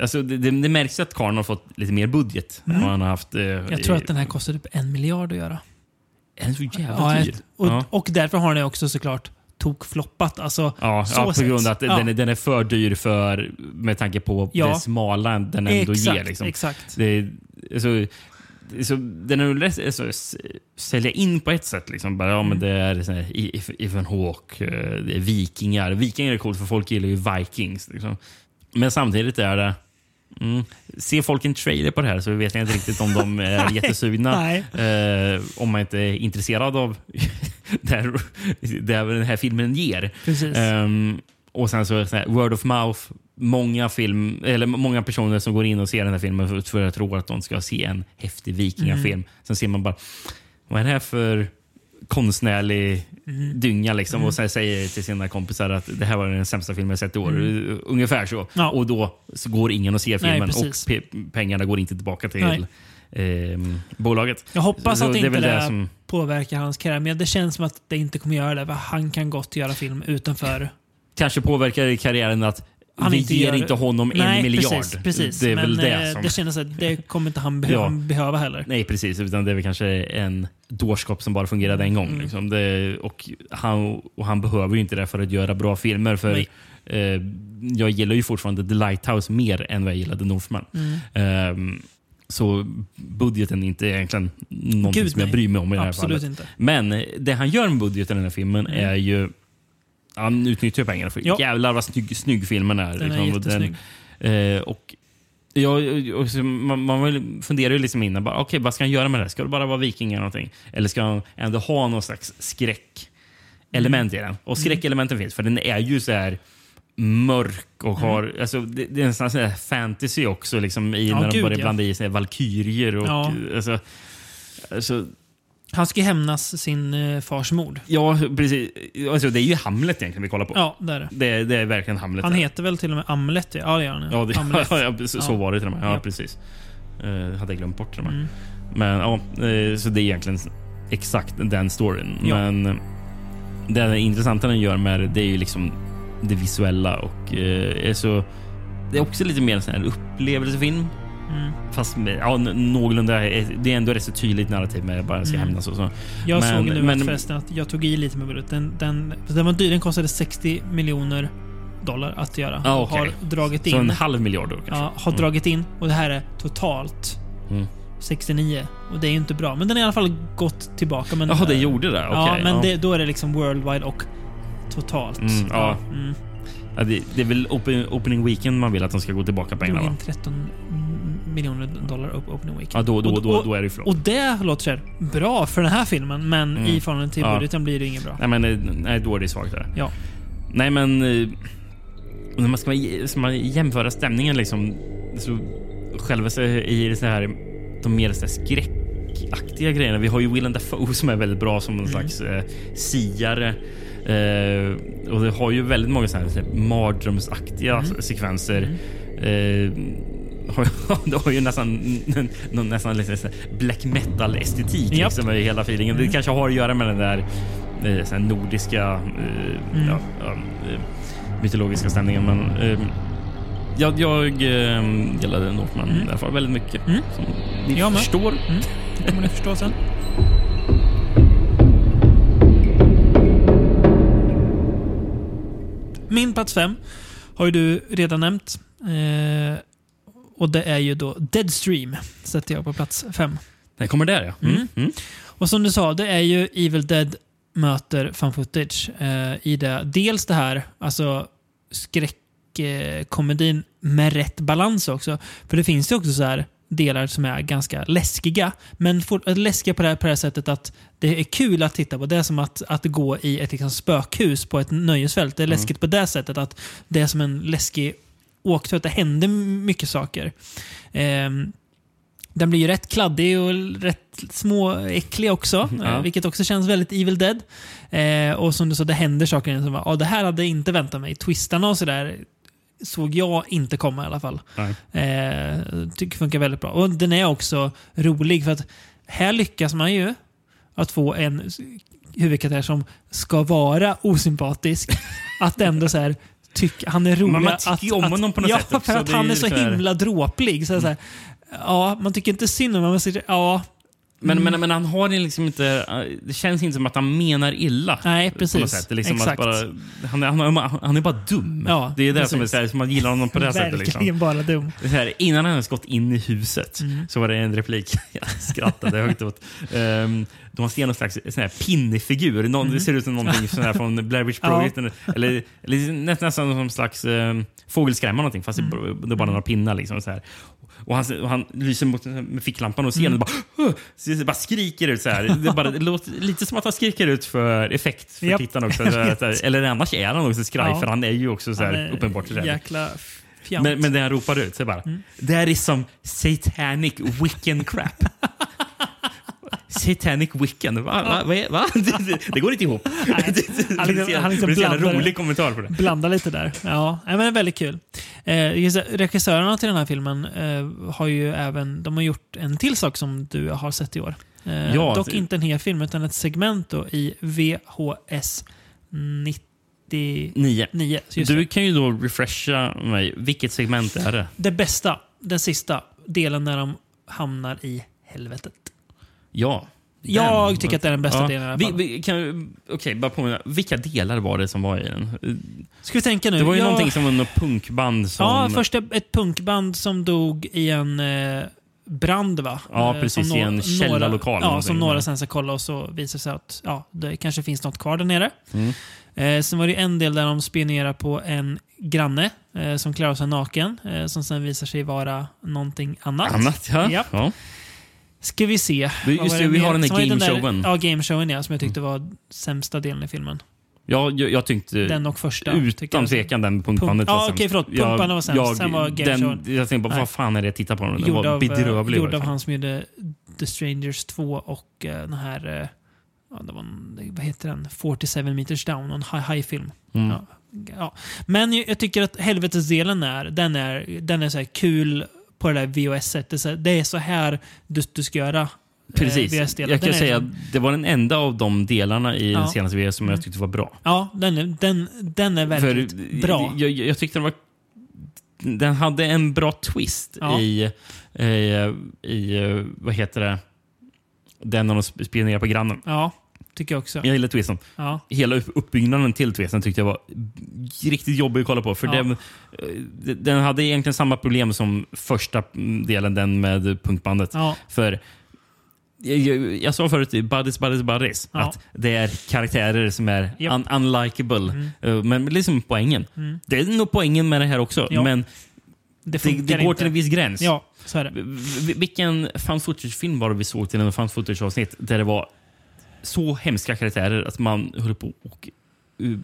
alltså, det, det, märks att Karn har fått lite mer budget än Mm. vad han har haft. Jag tror att den här kostar typ en miljard att göra. Är den så jävla dyr? och, ja. och därför har den också såklart tokfloppat. Alltså, Ja, så ja, på grund av att Ja. den, är, den är för dyr för, med tanke på Ja. det smala den ändå exakt, ger. Liksom. exakt. Det, är- så, så, den är lätt alltså, sälja in på ett sätt. Liksom. Bara, ja, men Mm. det är sån här, Ethan Hawke, eh, det är vikingar. Vikingar är coolt för folk gillar ju Vikings. Liksom. Men samtidigt är det... Mm, ser folk en trailer på det här så vet jag inte riktigt om de är jättesugna. Eh, om man inte är intresserad av det, här, det här den här filmen ger. Ehm, och sen så, så här, word of mouth. Många, film, eller många personer som går in och ser den här filmen för, för att tro att de ska se en häftig vikingafilm. Mm. Sen ser man bara, vad är det här för konstnärlig Mm. dynga? Liksom, Och sen säger till sina kompisar att det här var den sämsta filmen jag sett i år. Ungefär så. Mm. Ja. Och då så går ingen och ser Nej, filmen och precis. pe- pengarna går inte tillbaka till Nej. ehm, bolaget. Jag hoppas Så att det inte det, det som- påverkar hans karriär, men det känns som att det inte kommer göra det. för Han kan gott göra film utanför. Kanske påverkar karriären att Han vi inte ger gör- inte honom Nej, en miljard. Precis, precis. Det är men väl det eh, som... det känns att det kommer inte han behöva, Ja. behöva heller. Nej, precis. Utan det är väl kanske en dårskap som bara fungerade en gång. Mm. Liksom. Det, och, han, och han behöver ju inte det för att göra bra filmer. För Nej. eh, Jag gillar ju fortfarande The Lighthouse mer än vad jag gillade Northman. Mm. Ehm, så budgeten är inte egentligen någonting Gud, som jag bryr mig om i det här fallet. inte. Men eh, det han gör med budgeten i den här filmen Mm. är ju... Han utnyttjar pengarna. För Ja. Jävlar vad snygg, snygg filmen är. Den är liksom. Och jättesnygg. Eh, och Ja, man, man funderar ju liksom innan, bara, okej, vad ska han göra med det här? Ska det bara vara vikingar eller någonting? Eller ska han ändå ha någon slags skräckelement i den? Och skräckelementen finns, för den är ju så här mörk och har... Alltså, det, det är nästan sån här fantasy också, liksom, i Ja, när de gud, börjar ja. blanda i sig valkyrier och... Ja. Alltså, alltså, Han ska hämnas sin eh, fars mord. ja, precis. Alltså, det är ju Hamlet egentligen vi kollar på. Ja, där. är det. Det, det är verkligen Hamlet. Han där. heter väl till och med Amlet? Ja, det gör han. Ja, det, ja, så, Ja. var det till och med. Ja, Ja. precis. Uh, hade jag glömt bort till och med. Mm. Men ja, eh, så det är egentligen exakt den storyn. Ja. Men det intressanta den gör med det, det är ju liksom det visuella och eh, är så... Det är också lite mer en sån här upplevelsefilm. Mm. Fast ja, någorlunda, det är ändå rätt så tydligt narrativ med bara ska mm. hämnas och så. Jag men, såg nu men, förresten att jag tog i lite med budget. Den, den, den var dyr. Den kostade 60 miljoner dollar att göra. Ah, okay. Har dragit in. Så en halv miljard då kanske? Ja, har mm. dragit in. Och det här är totalt mm. 69. Och det är ju inte bra. Men den har i alla fall gått tillbaka. Jaha, det gjorde det? Okay, ja, men ja. Det, då är det liksom worldwide och totalt. Mm, ja. Mm. Ja, det, det, är väl open, opening weekend man vill att de ska gå tillbaka pengarna va? 13 miljoner dollar opening weekend. Ja, då, då, och, då, då är det flott. Och det låter så bra för den här filmen, men mm. i förhållande till budgeten blir det inget bra. Nej, men nej, då är det svagt. Där. Ja. Nej, men... Eh, när man ska, ska man jämföra stämningen liksom... Så själva så i så här, de mer så här skräckaktiga grejerna. Vi har ju Willem Dafoe som är väldigt bra som en mm. slags eh, siare. Eh, och det har ju väldigt många sådana här mardrömsaktiga mm. sekvenser. Mm. Eh, det har ju nästan, nästan lite black metal estetik yep. liksom, i hela feelingen. Mm. Det kanske har att göra med den där eh, nordiska eh, mm. ja, eh, mytologiska stämningen. Men eh, jag, jag eh, gillade Northman mm. fall väldigt mycket. Mm. Som ni jag förstår. Mm. Det kommer ni förstå sen. Min plats fem har ju du redan nämnt. Eh, och det är ju då Deadstream. Sätter jag på plats fem. Den kommer där ja. Mm. Mm. Och som du sa, det är ju Evil Dead möter fan footage eh, i det. Dels det här, alltså skräckkomedin med rätt balans också. För det finns ju också så här delar som är ganska läskiga. Men for, läskiga på det, här, på det här sättet att det är kul att titta på. Det är som att, att gå i ett liksom, spökhus på ett nöjesfält. Det är mm. läskigt på det sättet att det är som en läskig åktur. Att det händer mycket saker. Eh, den blir ju rätt kladdig och rätt småäcklig också. Ja. vilket också känns väldigt Evil Dead. Eh, och som du sa, det händer saker som bara, ah, det här hade jag inte väntat mig. Twistarna och sådär såg jag inte komma i alla fall. Eh, tycker funkar väldigt bra. Och den är också rolig för att här lyckas man ju att få en huvudkaraktär som ska vara osympatisk. att ändå så här, tyck, han är rolig. Men man tycker ju om honom på något ja, sätt. Ja, för att han är så himla dråplig. Så, mm. så här, ja, man tycker inte synd om honom. Ja, men, mm. men, men han har liksom inte... Eh, det känns inte som att han menar illa. Nej, precis. Liksom Exakt. Bara, han, han, han är bara dum. Ja, det är det som är så här, som man gillar honom på det sättet. Liksom. Bara dum. Här, innan han ens gått in i huset mm. så var det en replik. Jag skrattade högt åt. Um, de ser någon slags sån här pinnefigur. Någon, mm. Det ser ut som någonting sån här från Blair Witch Project. ja. eller, eller nästan som en slags um, fågelskrämma någonting fast mm. det är bara några pinnar. Liksom, så här. Och han, och han lyser mot, med ficklampan och ser mm. och bara, så bara skriker ut så här. Det, bara, det låter lite som att han skriker ut för effekt för yep. tittarna också. Eller annars är han också skraj, ja. för han är ju också så här, uppenbart rädd. Men, men det han ropar ut så bara, mm. det här är som satanic wiccan crap. Satanic Wiccan. Va? Va? Va? Va? Det, går inte ihop. Nej, han liksom, han liksom det är en rolig kommentar på det. Blanda lite där. Ja, men väldigt kul. Eh, regissörerna till den här filmen eh, har ju även de har gjort en till sak som du har sett i år. Eh, ja, dock det... inte en hel film, utan ett segment då i VHS 99. Nio. Du kan ju då refresha mig. Vilket segment är det? Det bästa. Den sista delen när de hamnar i helvetet. Ja. Jag tycker att det är den bästa ja. delen i alla fall. Vi, vi, kan, okay, bara påminna. Vilka delar var det som var i den? Ska vi tänka nu? Det var ju jag... någonting som var något punkband som... Ja, först ett punkband som dog i en eh, brand va? Ja, eh, precis. Som I en källarlokal. Ja, som några sen ska kolla och så visar sig att ja, det kanske finns något kvar där nere. Mm. Eh, sen var det en del där de spionerar på en granne eh, som klarar sig naken. Eh, som sen visar sig vara någonting annat. Annat, ja. Japp. ja. Ska vi se. Just det, vi har den där gameshowen. Ja, gameshowen ja, som jag tyckte var sämsta delen i filmen. Ja, jag, jag tyckte den och första, utan tvekan den punkbandet Pump, var sämst. Ja, okej, förlåt. Pumparna var sämst. Jag, Sen var gameshowen. Jag tänkte bara, vad fan är det jag tittar på? Den var bedrövlig. Gjord av han som gjorde The Strangers 2 och uh, den här... Uh, ja, det var vad heter den? 47 meters down, en high-film. Mm. Ja, ja. Men jag, jag, tycker att helvetesdelen är, den är, den är så kul på det där VHS-sättet. Det är så här du, du ska göra. Eh, Precis. Jag kan säga att det var den enda av de delarna i ja. den senaste VHS som jag tyckte var bra. Ja, den är, den, den är väldigt För, bra. Jag, jag tyckte den var den hade en bra twist Ja. i, i, i, vad heter det, den de spionerar på grannen. Ja, tycker jag också. Jag gillar twisten. Ja. Hela upp- uppbyggnaden till twisten tyckte jag var riktigt jobbig att kolla på. För Ja. den, eh, den hade egentligen samma problem som första delen, den med punkbandet. Ja. För jag, jag, jag sa förut, Buddies, Buddies, Buddies, Ja. att det är karaktärer som är Japp. un unlikable. Mm. Eh, Men liksom poängen. Det är nog poängen med det här också. Ja. Men Det det, det går inte. till en viss gräns. Ja, så är det. Vilken found footage-film var det vi såg till en found footage-avsnitt där det var så hemska karaktärer att man höll på att uh,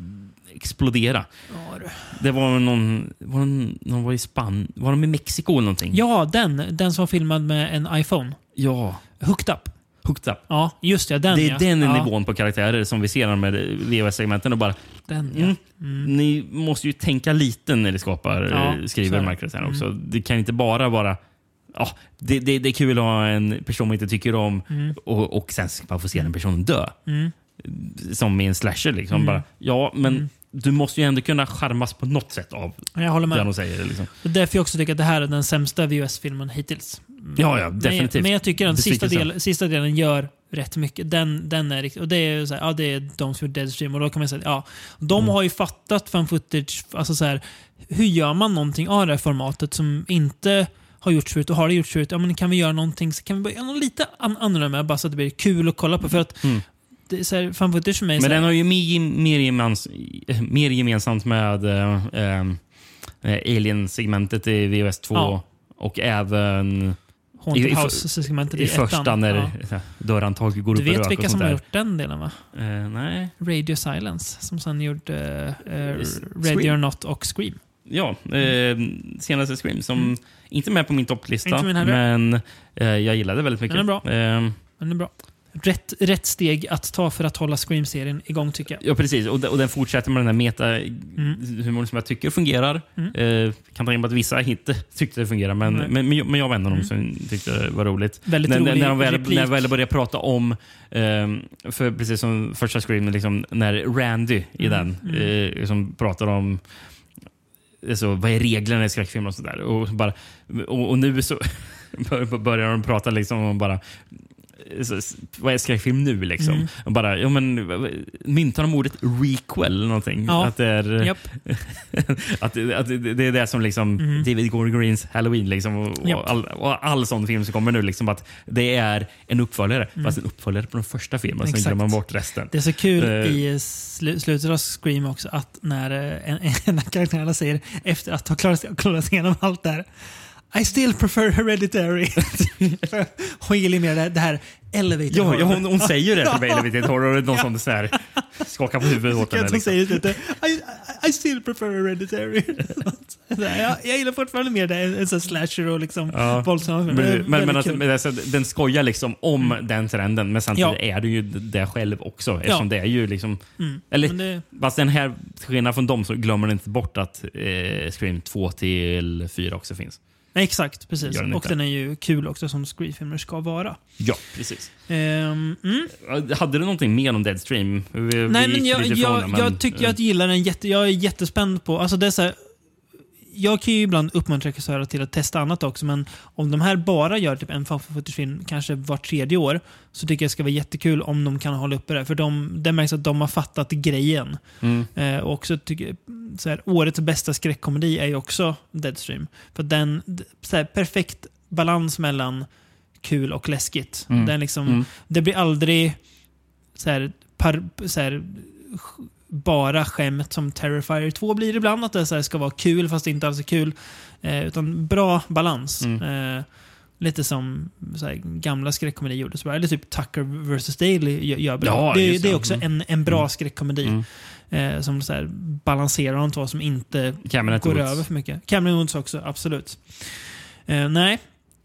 explodera? Ja. Det var någon, var någon, någon var i Spanien, var de i Mexiko eller någonting? Ja, den. Den som var filmad med en iPhone. Ja. Hooked up. Hooked up. Ja, just det. Den det är ja. den ja, nivån på karaktärer som vi ser med VHS-segmenten och bara Den, ja. mm, Ni måste ju tänka lite när ni skapar, Ja, eh, skriver de här karaktärerna också. Det kan inte bara vara Ja, det, det, det är kul att ha en person man inte tycker om och, och sen ska man få se den personen dö. Mm. Som i en slasher. Liksom. Bara, ja, men du måste ju ändå kunna charmas på något sätt av Jag håller det med. de säger. Liksom. Det är därför jag också tycker att det här är den sämsta VHS-filmen hittills. Ja, ja, Men- definitivt. Men jag tycker att den sista, del, sista delen gör rätt mycket. Den, den är riktigt... Och det är, så här, ja, det är de som gjort Deadstream och då kan man säga ja, de Mm. har ju fattat fan footage. Alltså så här, hur gör man någonting av det här formatet som inte har gjorts förut och har det gjorts förut? Ja, men kan vi göra någonting så kan vi börja något lite an annorlunda med bara så att det blir kul att kolla på. För att Mm. det är så här, fan footage för mig Men den har ju mer, mer, gemens, mer gemensamt med äh, Alien-segmentet i VHS 2 Ja. och även Haunted i- i- House-segmentet i ettan. första när Ja. dörrhandtaget går Du upp i vet vilka som har gjort den delen va? Eh, nej. Radio Silence, som sen gjorde uh, Scream. Ready or Not och Scream. Ja, eh, senaste Scream som inte är med på min topplista. Mm. Men eh, jag gillade väldigt mycket. Den är bra. Eh, Den är bra. Rätt, rätt steg att ta för att hålla Scream-serien igång tycker jag. ja, precis. Och, och den fortsätter med den här meta-humorn som jag tycker fungerar. Mm. Eh, kan ta in på att vissa inte tyckte det fungerar, men, Nej. men, men, jag, men jag var en av dem som tyckte det var roligt. Väldigt när, rolig när, de väl, replik. när de väl började prata om, ehm, för precis som första Scream, liksom, när Randy i Mm, den eh, som pratar om alltså, vad är reglerna i skräckfilmer och sådär. Och, bara, och, och nu så börjar de prata liksom om bara vad är skräckfilm nu? Liksom? Mm. Och bara, ja, men, myntar de ordet requel eller någonting? Ja. Att, det är, Japp. att, att det är det som liksom Mm. David Gordon Greens Halloween liksom, och, Japp. och, all, och all sån film som kommer nu. Liksom, att det är en uppföljare, fast en uppföljare på den första filmen. Sen Mm. Glömmer man bort resten. Det är så kul Eh. i slu slutet av Scream också att när eh, en, en av karaktärerna säger efter att ha klarat, klarat sig igenom allt det här I still prefer hereditary. hon gillar mer det här, det här elevator Ja, horror. ja hon, hon säger det till mig, Elevated Horror. och Någon som så här, skakar på huvudet åt henne. hon Liksom. säger lite I, I, still prefer hereditary. Jag, jag gillar fortfarande mer det än slasher och liksom Ja. våldsamma Men. Det men, alltså, men alltså, den skojar liksom om den trenden, men samtidigt Ja. är det ju det själv också. Eftersom det är ju liksom... Mm. Eller, det- fast den här, skillnad från dem, så glömmer den inte bort att eh, Scream 2 till 4 också finns. Exakt, precis. Den och den är ju kul också som Scream-filmer ska vara. Ja, precis. Ehm, mm. Hade du någonting mer om Deadstream? Vi, vi Nej, gick men jag, jag, men- jag tycker jag gillar den jätte... Jag är jättespänd på... Alltså det är så här, jag kan ju ibland uppmuntra regissörer till att testa annat också, men om de här bara gör typ en film kanske vart tredje år, så tycker jag det ska vara jättekul om de kan hålla uppe det. För de, det märks att de har fattat grejen. Mm. Eh, och också tycker, så här, årets bästa skräckkomedi är ju också Deadstream. För den, så här, perfekt balans mellan kul och läskigt. Mm. Den liksom, Mm. Det blir aldrig så här, par, så här, bara skämt som Terrifier 2 blir ibland. Att det så ska vara kul fast det inte alls är kul. Eh, utan bra balans. Mm. Eh, lite som här, gamla skräckkomedier gjorde. Så bara, eller typ Tucker vs. Daily gör, bra. Ja, det, just det är det. också Mm. en, en bra Mm. skräckkomedi. Mm. Eh, som så här, balanserar de två som inte Cameron går Woods. över för mycket. Cameron Woods också, absolut. Eh, nej,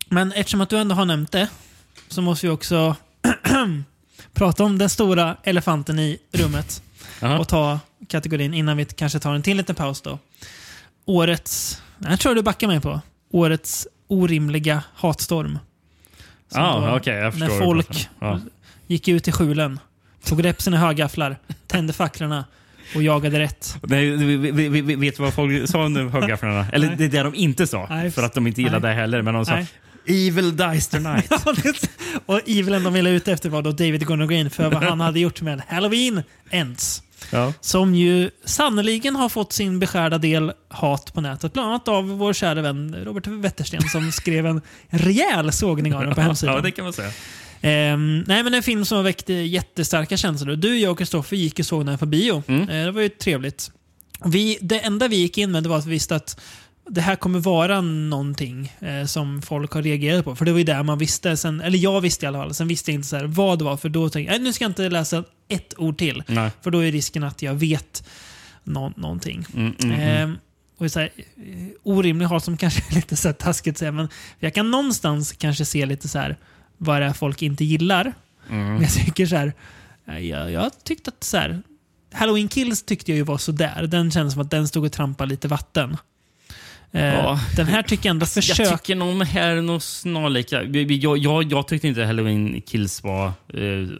men eftersom att du ändå har nämnt det så måste vi också prata om den stora elefanten i rummet och ta kategorin innan vi kanske tar en till liten paus då. Årets, jag tror du backar mig på, årets orimliga hatstorm. Som då- Ah, jag förstår. När folk Ja. gick ut i skjulen, tog rep sina högafflar, tände facklorna och jagade rätt. Nej, vi, vi, vi, vet du vad folk sa under höggafflarna? Eller Nej. det är det de inte sa, Nej. för att de inte gillade Nej. det heller. Men de sa Nej. Evil dies tonight. och Evelyn de ville ut efter var då David Gordon Green för vad han hade gjort med Halloween Ends. Ja. Som ju sannoliken har fått sin beskärda del hat på nätet. Bland annat av vår kära vän Robert Wettersten som skrev en rejäl sågning av den på hemsidan. ja, det kan man säga. Ehm, nej, men en film som väckte jättestarka känslor. Du, jag och Kristoffer gick och såg den på bio. Mm. Eh, det var ju trevligt. Vi, det enda vi gick in med var att vi visste att det här kommer vara någonting eh, som folk har reagerat på. För det var ju där man visste. Sen, eller jag visste i alla fall. Sen visste jag inte så vad det var. För då tänkte jag, "Nej, nu ska jag inte läsa ett ord till. Nej. För då är risken att jag vet nå- någonting. Mm, mm, mm. Ehm, och så här, eh, orimlig hat som kanske är lite så här taskigt att säga, men jag kan någonstans kanske se lite så här vad det är folk inte gillar. Mm. Men jag tycker så här, eh, jag, jag tyckte att så här, Halloween Kills tyckte jag ju var sådär. Den kändes som att den stod och trampade lite vatten. Eh, Ja. Den här tycker jag ändå Jag försök... tycker nog de här är nog snarlika. Jag, jag, jag tyckte inte Halloween Kills var eh,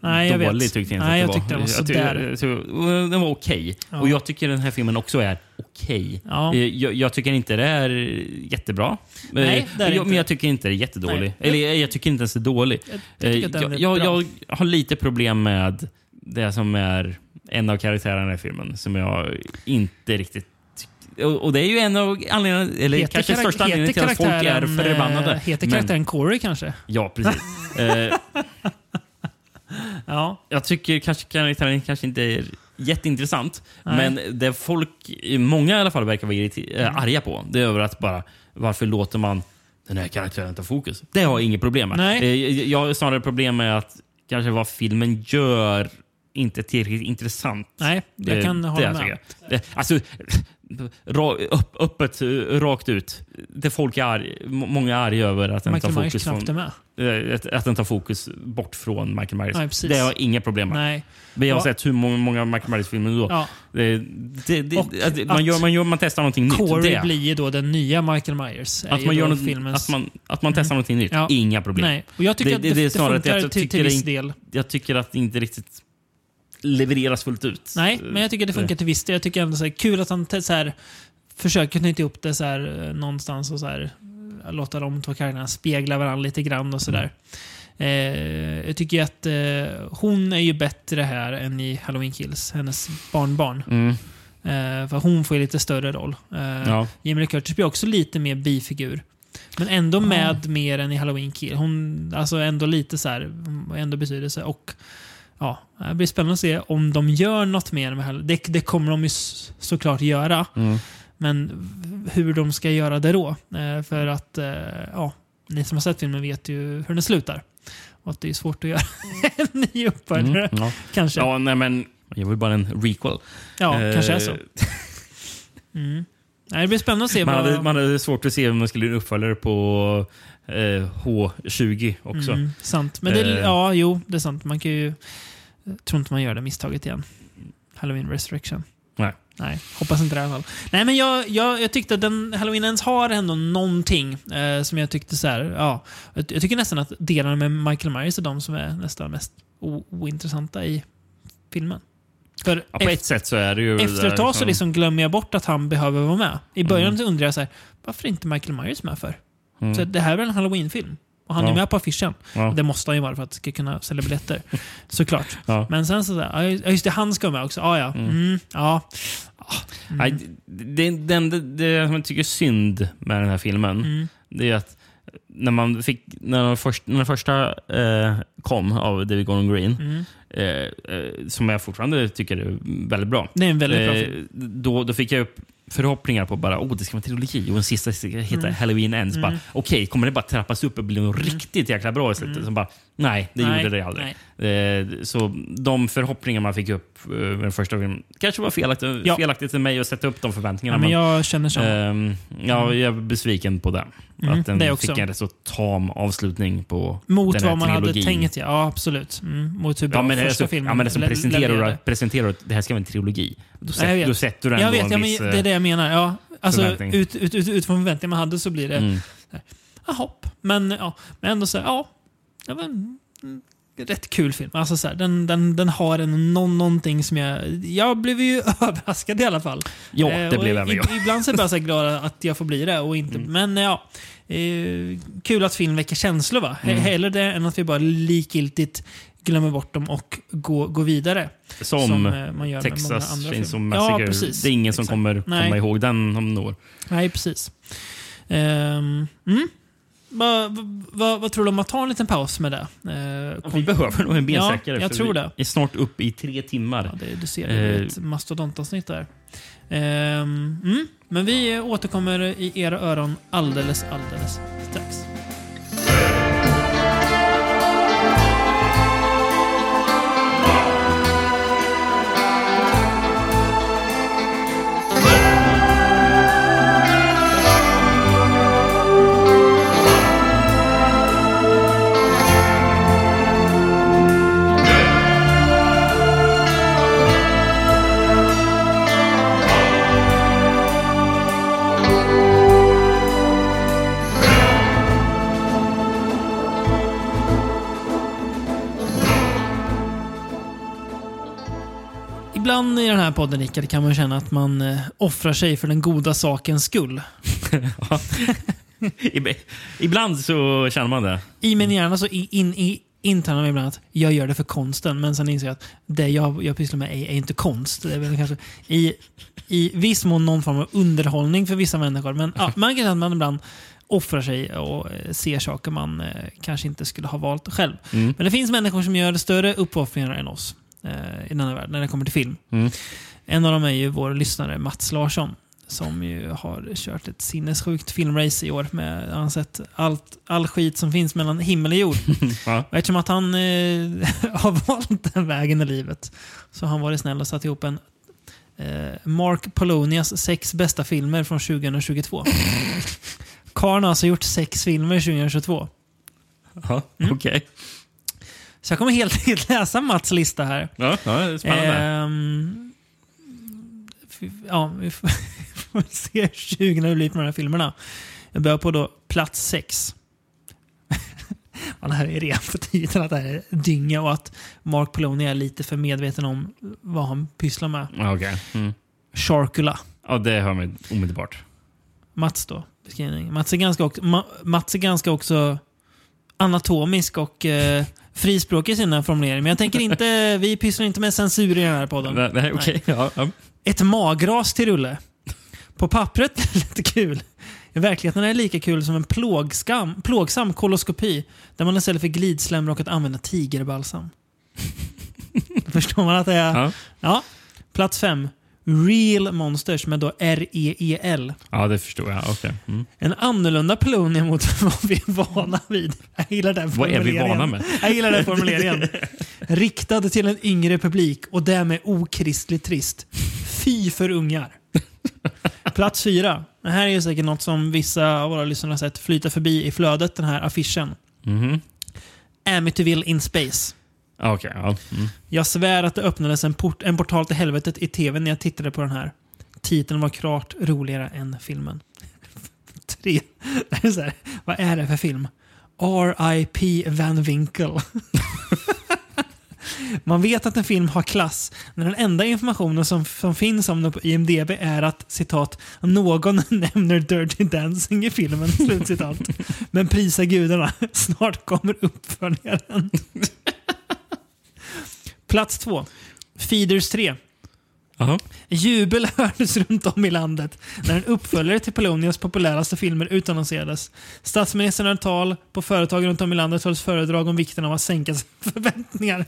Nej, jag dålig. vet. Tyckte jag inte Nej, jag tyckte den var Jag sådär. jag tyckte- Den var okej. Ja. Och jag tycker den här filmen också är okej. Ja. Eh, Jag, jag tycker inte det är jättebra. Nej, Eh, det är jag, inte. Men jag tycker inte det är jättedålig. Nej. Eller jag, jag tycker inte ens det är dålig. Jag, jag tycker Eh, jag, jag, jag har lite problem med det som är en av karaktärerna i filmen som jag inte riktigt och, och det är ju en av anledningarna, eller Heter kanske största anledningen till att folk är eh, förbannade. Heter Men- karaktären Corey kanske? Ja, precis. eh, Ja. jag tycker kanske karaktären kanske inte är jätteintressant. Nej. Men det folk, många i alla fall, verkar vara irriter- Mm. arga på, det är över att bara varför låter man den här karaktären ta fokus? Det har jag inget problem med. Nej. Eh, jag- jag har snarare problem med att kanske vad filmen gör inte tillräckligt intressant. Nej, jag Eh, kan det hålla jag med. Det, alltså, ra, upp, öppet, eh, rakt ut. Det folk är arg, må- många är arga över att den tar Michael Myers fokus är från, eh, att, att den tar fokus bort från Michael Myers. Nej, precis. det har jag inga problem med. Nej. Vi har Ja. sett hur många, många Michael Myers-filmer då. Ja. Det, det, det, man, gör, man, gör, man testar någonting nytt. Corey blir då den nya Michael Myers. Att man, gör något, filmens... att man, att man testar någonting nytt. Ja. Inga problem. Nej, och jag tycker Det- att det- funkar jag till, till viss del. Jag tycker att det inte riktigt levereras fullt ut. Nej, men jag tycker det funkar till viss del. Jag tycker ändå så här, kul att han så här, försöker knyta ihop det så här, eh, någonstans och så här, eh, låta de två karaktärerna spegla varandra lite grann och sådär. Eh, jag tycker att eh, hon är ju bättre här än i Halloween Kills, hennes barnbarn. Mm. Eh, för hon får ju lite större roll. Eh, Ja. Jamie Curtis blir också lite mer bifigur. Men ändå med mer än i Halloween Kill. Hon, alltså ändå lite så här, mm, ändå betydelse. Och ja, det blir spännande att se om de gör något mer med Halloween. Det, det kommer de ju såklart göra. Mm. Men hur de ska göra det då? Eh, för att, eh, ja, ni som har sett filmen vet ju hur den slutar. Och att det är svårt att göra en ny uppföljare. Mm. Ja. Kanske. Ja, ja, nej men jag vill bara en requel. kanske är Eh, så. Mm. Nej, det blir spännande att se Man vad... hade, man hade svårt att se om man skulle uppföljare på eh, H20 också. Mm, sant. Men det, Eh. ja, jo, det är sant. Man kan ju... Jag tror inte man gör det misstaget igen. Halloween Resurrection. Nej. Nej, hoppas inte det i alla fall. Nej, men jag, jag, jag tyckte att den Halloween Ends har ändå någonting eh, som jag tyckte så här, ja. Jag, jag tycker nästan att delarna med Michael Myers är de som är nästan mest ointressanta i filmen. För Ja, på ett sätt så är det ju... efter ett tag så som- liksom glömmer jag bort att han behöver vara med. I början Mm. så undrar jag så här, varför är inte Michael Myers med för? Mm. Så det här är väl en Halloween-film? Och han Ja. är med på affischen. Ja. Det måste han ju vara för att det ska kunna sälja biljetter. Såklart. Ja. Men sen så där, ja just det, han ska med också. Ah, ja, Mm. mm, ja. Nej, det, det, det, det som jag tycker är synd med den här filmen, Mm. det är att när man fick när den, först, när den första eh, kom av David Gordon Green, Mm. eh, eh, som jag fortfarande tycker är väldigt bra. Det är en väldigt bra Eh, film. då, då fick jag upp förhoppningar på bara, oh, det ska vara en trilogi och en sista heta Mm. Halloween Ends. Bara, Okej, kommer det bara trappas upp och bli något riktigt jäkla bra i slutet? Bara, nej, det Nej, gjorde det aldrig. nej. Eh, så de förhoppningar man fick upp eh, med den första filmen kanske var felaktigt, Ja. felaktigt för mig att sätta upp de förväntningarna. Ja, men jag känner så. ehm, ja, jag är besviken på det. Mm, att den det också. fick en rätt så tam avslutning på Mot den här vad man hade tänkt, ja. absolut. Mm, mot hur bra Ja men, första så, filmen ja, men det som presenterar, presenterar det här ska vara en trilogi. Då, vet. då sätter du ändå Jag vet, en ja, viss... det är det jag menar. Ja, alltså, ut, ut, ut, utifrån förväntningar man hade så blir det, Mm. jaha. Men, ja, men ändå så här, ja. ja men, mm, rätt kul film. Alltså så här, den, den, den har en, någon, någonting som jag... Jag blev ju överraskad i alla fall. Ja, Eh, det och blev även jag. Ibland så är jag bara så glad att jag får bli det. Och inte, Men ja, eh, kul att film väcker känslor va? He- Hellre det än att vi bara likgiltigt glömmer bort dem och går, går vidare. Som, som, eh, man gör med många Texas andra. Massacre. Ja, precis. det är ingen som Exakt. kommer Nej. komma ihåg den om några år. Nej, precis. Ehm, mm. Vad vad- vad tror du om att ta en liten paus med det? Eh, Vi behöver nog en bensträckare. Ja, jag tror vi det. är snart uppe i tre timmar. Ja, det, du ser, det är Eh. ett mastodontavsnitt där. Ehm, mm. Men vi återkommer i era öron alldeles, alldeles strax. Ibland i den här podden, Rickard, kan man känna att man eh, offrar sig för den goda sakens skull. Ib- Ibland så känner man det. I min hjärna så in, in, i, intalar mig ibland att jag gör det för konsten, men sen inser jag att det jag, jag pysslar med är, är inte konst. Det är väl kanske i, i viss mån någon form av underhållning för vissa människor. Men ja, man kan känna att man ibland offrar sig och eh, ser saker man eh, kanske inte skulle ha valt själv. Mm. Men det finns människor som gör större uppoffringar än oss eh, i denna värld när det kommer till film. Mm. En av dem är ju vår lyssnare Mats Larsson. Som ju har kört ett sinnessjukt filmrace i år. Med, han har sett allt, all skit som finns mellan himmel och jord. Ja. Och eftersom att han eh, har valt den vägen i livet så har han varit snäll och satt ihop en eh, Mark Polonias sex bästa filmer från 2022. Karn har alltså gjort sex filmer 2022. Ja, Mm. Okej. Så jag kommer helt enkelt läsa Mats lista här. Ja, ja, det är spännande. Fy- ja, vi får, vi får se hur sugna vi blir på de här filmerna. Jag börjar på då plats sex. Ja, det här är redan på tiden att det här är dynga och att Mark Poloni är lite för medveten om vad han pysslar med. Okej. Mm. Sharkula. Ja, det hör man omedelbart. Mats då, beskrivning. Mats är ganska, också, Ma, Mats är ganska också anatomisk och eh, frispråkig i sina formuleringar. Men jag tänker inte, vi pysslar inte med censur i den här podden. Nej, nej, okej. Ja, ja. Ett magras till rulle. På pappret är det lite kul. I verkligheten är det lika kul som en plågskam, plågsam koloskopi där man istället för glidsläm råkat använda tigerbalsam. Förstår man att det är... Ja. Ja. Plats fem. Real Monsters med då R-E-E-L. ja, det förstår jag. Okej. Mm. En annorlunda Polonia mot vad vi är vana vid. Jag gillar den Vad är vi formuleringen. vana med? Jag gillar den formuleringen. Riktad till en yngre publik och därmed okristligt trist. Fy för ungar. Plats fyra. Det här är ju säkert något som vissa av våra lyssnare har sett flyta förbi i flödet, den här affischen. Mhm. Amityville in Space. Okay, ja. Mm. Jag svär att det öppnades en, port, en portal till helvetet i tv när jag tittade på den här. Titeln var klart roligare än filmen. Tre. Det är så här, vad är det för film? R.I.P. Van Winkle. Man vet att en film har klass när den enda informationen som, som finns om den på IMDB är att citat “Någon nämner Dirty Dancing i filmen”. Slutcitat. Men prisa gudarna, snart kommer uppföljaren. Plats två. Feeders 3. Jaha. Jubel hördes runt om i landet när en uppföljare till Polonias populäraste filmer utannonserades. Statsministern höll tal, på företag runt om i landet hölls föredrag om vikten av att sänka förväntningar.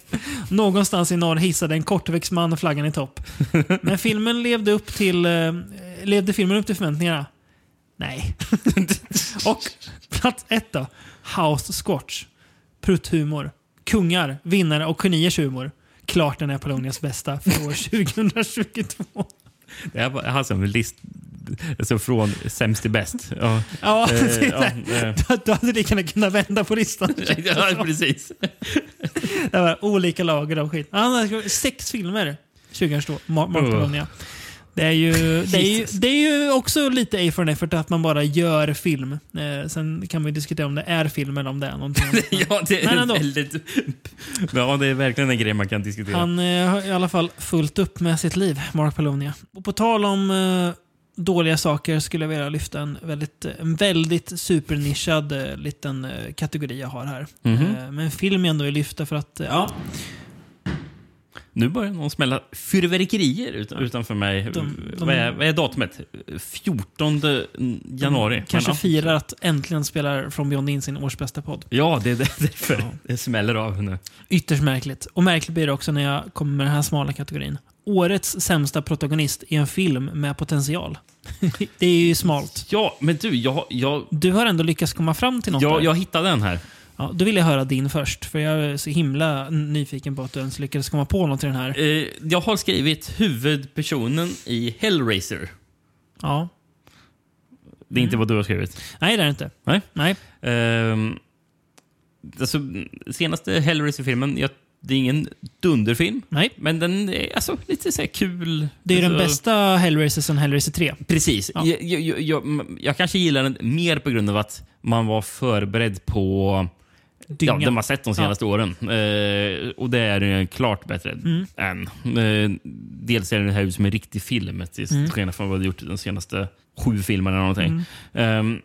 Någonstans i norr hissade en kortväxt man flaggan i topp. Men filmen levde upp till... Eh, levde filmen upp till förväntningarna? Nej. Och plats ett då. House Squatch. Prutthumor. Kungar, vinnare och geniers humor. Klart den är Polonias bästa för år 2022. Det här var alltså en list alltså från sämst till bäst. Ja, Ja, Eh, ja, eh. du, hade lika gärna kunnat vända på listan. ja precis. Det var olika lager av skit. Han har sex filmer 2022, Mar- Mark Oh. Det är, ju, det, är ju, det är ju också lite A for an effort att man bara gör film. Eh, sen kan man ju diskutera om det är film eller om det är någonting ja, det är Men ändå. väldigt... Ja, det är verkligen en grej man kan diskutera. Han eh, har i alla fall fullt upp med sitt liv, Mark Polonia. Och på tal om eh, dåliga saker skulle jag vilja lyfta en väldigt, en väldigt supernischad eh, liten eh, kategori jag har här. Mhm. Eh, men film jag ändå vill lyfta för att, ja, Nu börjar någon smälla fyrverkerier utan, utanför mig. De- de- vad, är, vad är datumet? 14 januari. kanske Men, ja. firar att äntligen spelar From Beyond In sin årsbästa podd. Ja, det är därför Ja. det smäller av nu. Ytterst märkligt. Och märkligt blir det också när jag kommer med den här smala kategorin. Årets sämsta protagonist i en film med potential. det är ju smalt. Ja, men du, jag, jag, Du har ändå lyckats komma fram till något där. jag hittade den här. Ja, då vill jag höra din först, för jag är så himla nyfiken på att du ens lyckades komma på något i den här. Eh, jag har skrivit huvudpersonen i Hellraiser. Ja. Det är inte vad du har skrivit. Nej, det är det inte. Nej. Nej. Ehm, alltså, senaste Hellraiser-filmen, jag, det är ingen dunderfilm. Nej. Men den är alltså, lite så här kul. Det är ju den Alltså, bästa Hellraiser sen Hellraiser 3. Precis. Ja. Jag, jag, jag, jag, jag kanske gillar den mer på grund av att man var förberedd på ja, Dynga. det man sett de senaste åren. Eh, och det är ju klart bättre Mm. än. Eh, dels är det här ut som en riktig film till Mm. skillnad från vad vi gjort de senaste sju filmerna. Eller någonting. Mm. Eh,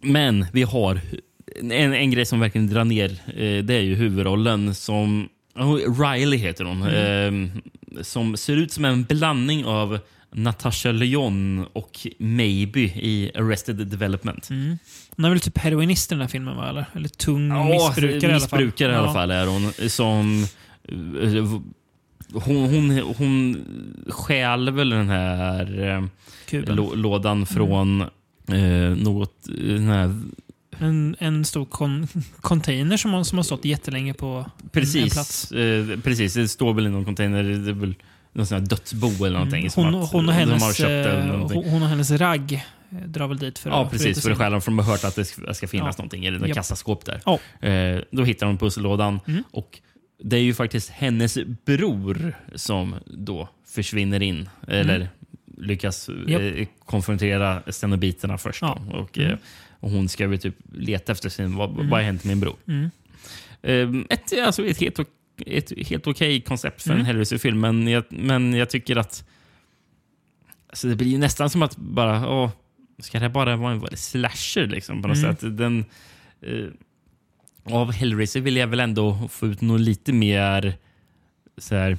men vi har en, en grej som verkligen drar ner. Eh, det är ju huvudrollen som oh, Riley heter hon. Mm. Eh, som ser ut som en blandning av Natasha Lyon och Maybe i Arrested Development. Mm. Hon är väl typ heroinist i den här filmen, va? Eller, eller tung Ja, missbrukare, missbrukare i alla fall. fall är hon. Som... eh, Hon, hon, hon stjäl väl den här eh, Ja, kuben. lå- lådan från eh, något... eh, Den här, En, en stor kon container som har, som har stått jättelänge på en, en precis, plats. eh, precis, det står väl i någon container. Det är väl någon sån här dödsbo eller någonting. Mm. som Hon, att hon, och hennes, hon, hon och hennes ragg drar väl dit för Ja, att precis. bryta För sig in. skäl från de har hört att det ska, ska finnas Ja. någonting i något Japp. kassaskåp där. Ja. Eh, då hittar de pussellådan Mm. och det är ju faktiskt hennes bror som då försvinner in. Eller lyckas Mm. Japp. eh, konfrontera stenobiterna först. Ja. Och, Mm. eh, och hon ska väl typ leta efter sin... Vad, vad har hänt med min bror? Mm. Eh, ett, alltså ett helt, ett helt okej koncept för Mm. en Hellraiser-film, men jag, men jag tycker att alltså det blir nästan som att bara... Åh, ska det bara vara en slasher liksom, på något Mm. sätt? Den, eh, av Hellraiser vill jag väl ändå få ut något lite mer så här,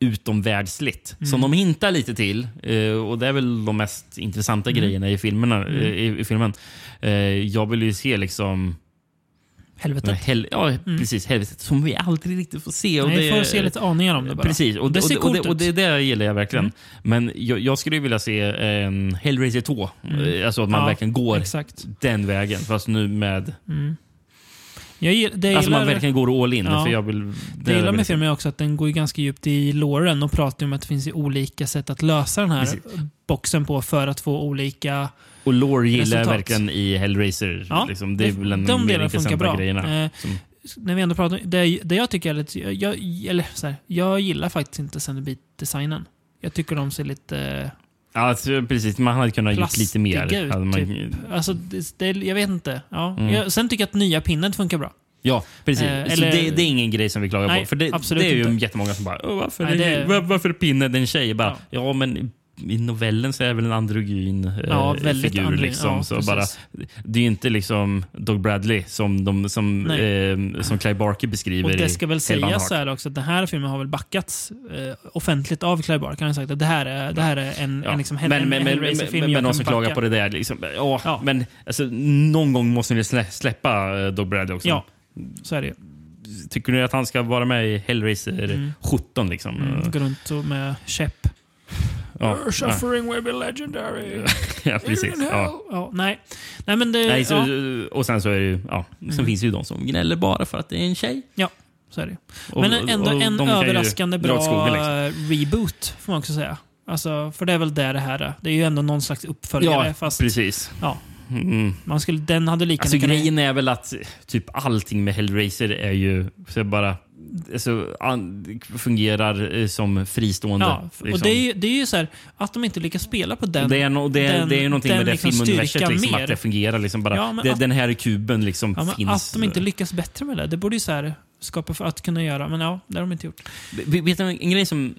utomvärldsligt. Mm. Som de hintar lite till. Eh, och Det är väl de mest intressanta Mm. grejerna i, filmerna, Mm. eh, i, i filmen. Eh, jag vill ju se liksom Helvetet. Hel ja, Mm. precis. Helvetet som vi aldrig riktigt får se. Och Nej, vi får se lite aningar om det bara. Precis, och Det det, och, det, och, det, och det, det gillar jag verkligen. Mm. Men jag, jag skulle vilja se en Hellraiser 2. Mm. Eh, Alltså att man Ja, verkligen går Exakt. den vägen. Fast nu med... Mm. Jag, gill- det jag Alltså man gillar, verkligen går all in. Ja. För jag vill, det jag gillar med filmen är också att den går ganska djupt i låren och pratar om att det finns olika sätt att lösa den här Precis. boxen på för att få olika... Och lore gillar jag verkligen i Hellraiser. Ja, liksom. Det är väl en de delarna funkar bra. grejerna. Eh, Som, När vi ändå pratar det, det jag tycker är lite... Jag, eller så här, jag gillar faktiskt inte Cenobite-designen. Jag tycker de ser lite... ja, alltså, precis. Man hade kunnat gjort lite mer. Ut, Hade man, typ. Alltså, det, det, jag vet inte. Ja. Mm. Jag, sen tycker jag att nya pinnen funkar bra. Ja, precis. Eh, eller- det, det är ingen grej som vi klagar Nej, på. För det, det är ju inte. jättemånga som bara "Åh, varför, Nej, är, det- var, varför är pinnen en tjej? Bara, Ja. ja. men i novellen så är det väl en androgyn eh, Ja, väldigt figur. androgyn. Liksom, Ja, så precis. bara, det är ju inte liksom Doug Bradley som, de, som, eh, som Clive Barker beskriver Och det ska väl sägas så här också att den här filmen har väl backats eh, offentligt av Clive Barker. Han har sagt att det här är, det här är en, Ja. en, liksom, men, en, men, men, men, Hellraiser-film men, någon som klagar på det där. Liksom, ja, Ja. Men alltså, någon gång måste ni slä, släppa eh, Doug Bradley också. Ja, så är det ju. Tycker ni att han ska vara med i Hellraiser Mm. 17? Liksom? Mm, går runt med käpp. Ja. Your suffering will be legendary. ja, precis. Ja. Ja, nej. nej, men det... Nej, så, ja, Och sen så är det ju, ja, sen Mm. finns det ju de som gnäller bara för att det är en tjej. så är det. Och, Men ändå och en överraskande bra skogen, liksom. reboot, får man också säga. Alltså, för det är väl det det här är. Det är ju ändå någon slags uppföljare. Ja, fast, precis. ja. Mm. Man skulle, den hade lika alltså, Grejen är väl att typ allting med Hellraiser är ju så bara alltså, fungerar eh, som fristående. Ja, och liksom. det, är, det är ju så här, att de inte lyckas spela på den Det är, no, det, den, det är ju någonting med det liksom filmuniverset, liksom, att det fungerar. Liksom bara, ja, det, att, den här kuben liksom ja, finns. Att de inte lyckas bättre med det, det borde ju så här, skapa för att kunna göra, men ja, det har de inte gjort. Vet du en grej som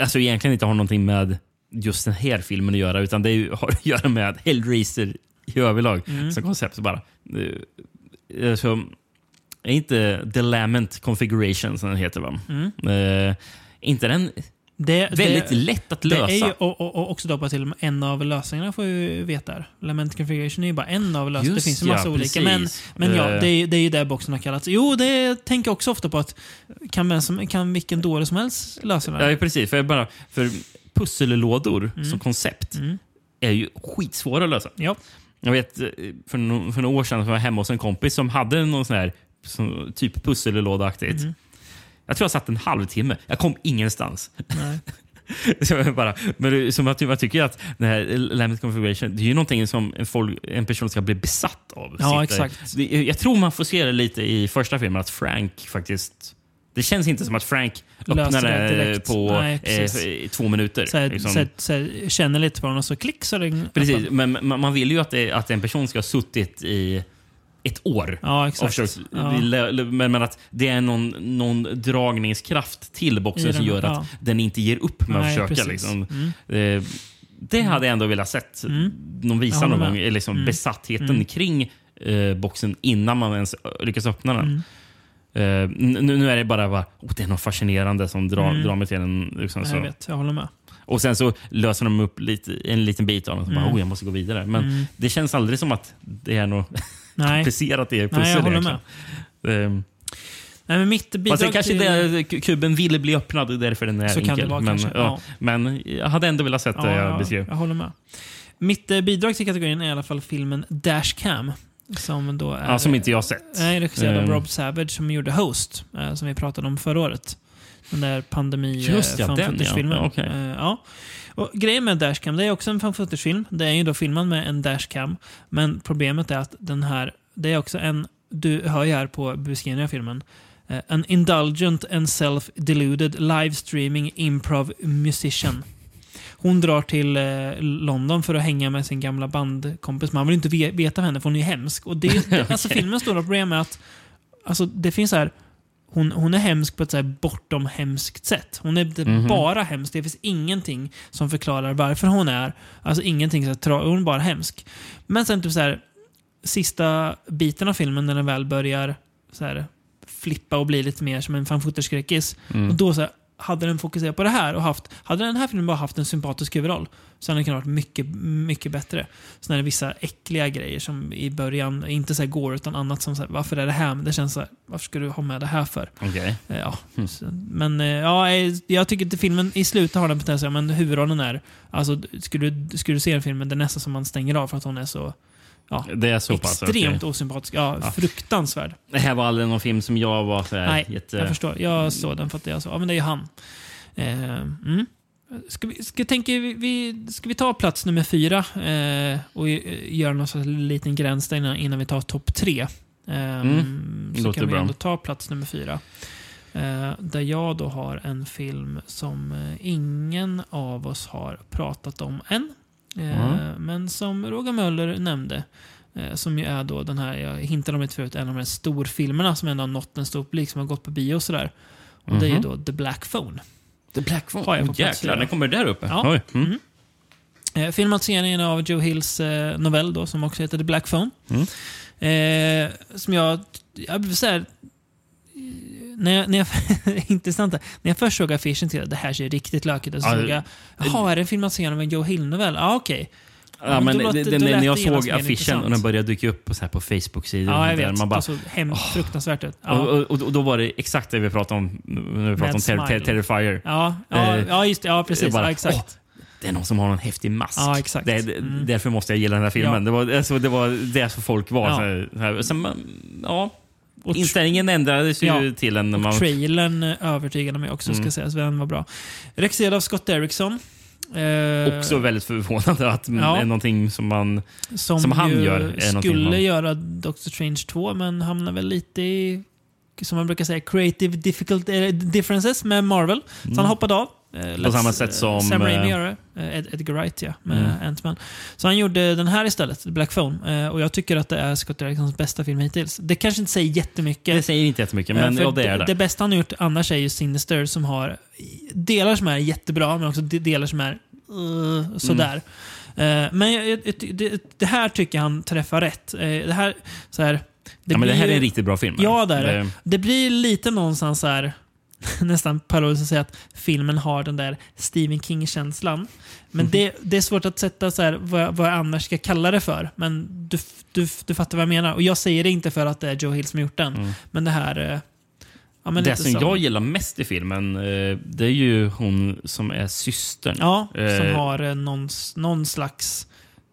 alltså, egentligen inte har någonting med just den här filmen att göra, utan det har att göra med Hellraiser i överlag mm. som koncept. Bara. Alltså, är inte The Lament Configuration som den heter va? Mm. Uh, inte den det, väldigt det, lätt att lösa? Ju, och, och, och också bara till en av lösningarna får vi veta. Lament Configuration är ju bara en av lösningarna. Det finns ju massa ja, olika. Men, men ja, uh, det är, det är ju det boxen har kallats. Jo, det tänker jag också ofta på att kan, vem som, kan vilken dåre som helst lösa det. Ja, precis. För, bara, för pussellådor mm. som koncept mm. är ju skitsvåra att lösa. Ja. Jag vet, eh, för, no för några år sedan var jag hemma hos en kompis som hade någon sån här som, typ pussellådeaktigt. Mm. Jag tror jag satt en halvtimme. Jag kom ingenstans. Nej. så bara, men som att, jag tycker att den här Limit Configuration det är ju någonting som en, folk, en person ska bli besatt av. Ja, exakt. Jag tror man får se det lite i första filmen, att Frank faktiskt det känns inte som att Frank öppnar det på Nej, eh, två minuter. Så, liksom. så, så, känner lite på den och så klick så det Precis, men man vill ju att, det, att en person ska ha suttit i ett år. Ja, exakt. Ja. Men, men, att det är någon, någon dragningskraft till boxen som gör att ja. den inte ger upp med Nej, att försöka. Liksom. Mm. Eh, det hade jag ändå velat sett mm. någon visa någon gång. Liksom mm. Besattheten mm. kring eh, boxen innan man ens lyckas öppna den. Uh, nu, nu, är det bara, bara oh, det är något fascinerande som drar, mm. drar mig till den. Liksom, jag vet, jag håller med. Och sen så löser de upp lite, en liten bit av den. Så mm. bara, oh, jag måste gå vidare. Men mm. det känns aldrig som att det är något komplicerat i pussel. Nej, jag håller med. Um, Nej, men mitt bidrag det kanske till... det, kuben ville bli öppnad, därför den är så enkel. Kan det vara, men, ja, ja. men jag hade ändå velat sett det jag beskrev. Jag håller med. Mitt eh, bidrag till kategorin är i alla fall filmen Dashcam. Som då är... Ja, som inte jag sett. Nej, regisserad av ehm. Rob Savage som gjorde Host, eh, som vi pratade om förra året. Den där pandemi Just ja, den ja. ja, okay. ja. Och grejen med Dashcam, det är också en fan Det är ju då filmad med en Dashcam. Men problemet är att den här, det är också en, du hör ju här på beskrivningen av filmen, an indulgent and self-deluded live streaming improv musician. Hon drar till eh, London för att hänga med sin gamla bandkompis. Man vill inte veta henne för hon är hemsk. Och det, okay. alltså, filmens stora problem är att alltså, det finns så här hon, hon är hemsk på ett så här bortom hemskt sätt. Hon är mm -hmm. bara hemsk. Det finns ingenting som förklarar varför hon är. Alltså ingenting så här, hon är bara hemsk. Men sen typ så här, sista biten av filmen när den väl börjar så här, flippa och bli lite mer som en fan mm. Och då så här, hade den fokuserat på det här och haft, hade den här filmen bara haft en sympatisk huvudroll så hade den kunnat vara mycket, mycket bättre. Sen är det vissa äckliga grejer som i början, inte så går utan annat som så här, varför är det här? Men det känns så här, varför ska du ha med det här för? Okay. Eh, ja. Mm. Men eh, ja, eh, jag tycker att filmen i slutet har den potential, men huvudrollen är, alltså skulle, skulle du se en film, det är nästan som man stänger av för att hon är så Ja, det är så pass, extremt okay. osympatisk. Ja, ja, fruktansvärd. Det här var aldrig någon film som jag var så Nej, jätte... jag förstår. Jag såg den för att jag sa, ja men det är ju han. Eh, mm. Ska vi, ska, tänka, vi, ska vi ta plats nummer fyra eh, och göra någon liten gräns där innan, innan vi tar topp tre? Eh, mm. Så kan vi bra. ändå ta plats nummer fyra. Eh, där jag då har en film som eh, ingen av oss har pratat om än. Mm. Men som Roger Möller nämnde, eh, som ju är då den här, jag hintade om det förut, en av de här storfilmerna som ändå har nått en stor publik, som har gått på bio och sådär. Och mm det är ju mhm. då The Black Phone. The Black Phone? Har jag på oh, jäklar, den kommer där uppe? Ja. Oj. Mm. Mm. Eh, filmatiseringen av Joe Hills novell då, som också heter The Black Phone. Mm. Eh, som jag, jag så här, när jag, när jag, intressant, när jag först såg affischen till det här ser riktigt lökigt ut, så såg jag, jaha, är det en filmatisering av en Joe Hill-novell? Ja, okej. Okay. Ja, men låter, det, när jag såg affischen och den började dyka upp på, så här på Facebook-sidor. Ja, jag vet. Man bara, alltså, hem, oh. fruktansvärt ut. Ja. Och, och, och, då var det exakt det vi pratade om när vi pratade om ter, ter, Terrifier. Ja, ja, uh, ja, just, ja precis. Bara, ja, exakt. Oh, det är någon som har en häftig mask. Ja, exakt. Det, mm. Därför måste jag gilla den här filmen. Ja. Det, var, alltså, det var det som folk var. Ja. Så här, sen, ja, och Inställningen ändrades ju ja, till en... Man... Trailern övertygade mig också, mm. ska sägas. Den var bra. Regisserad av Scott Derrickson. Eh, Också väldigt förvånande att Ja. är någonting som man... som, som han gör är skulle man- göra Doctor Strange 2, men hamnar väl lite i, som man brukar säga, creative difficult, eh, differences med Marvel. Så han hoppade av. Eh, lät, samma sätt som, eh, Sam Raimi eh, göra det. Eh, Ed, Edgar Wright, ja. Med Mm. Ant-Man. Så han gjorde den här istället, Black Phone. Eh, och jag tycker att det är Scott Derricksons bästa film hittills. Det kanske inte säger jättemycket. Det säger inte jättemycket, Eh, men ja, det är det. Det bästa han har gjort annars är ju Sinister som har delar som är jättebra, men också de- delar som är uh, sådär. Mm. Eh, men jag, det, det här tycker jag han träffar rätt. Eh, det här, så här, ja, men det här är en riktigt bra film. Ja, det är det. Det blir lite någonstans så här, nästan parodiskt att säga att filmen har den där Stephen King-känslan. Men Mhm. det, det är svårt att sätta så här, vad, jag- vad jag annars ska kalla det för. Men du, du, du fattar vad jag menar. Och jag säger det inte för att det är Joe Hill som gjort den. Mm. Men det här... eh, Ja, men det som som- jag gillar mest i filmen, eh, det är ju hon som är systern. Ja, som Eh, har eh, någon, någon slags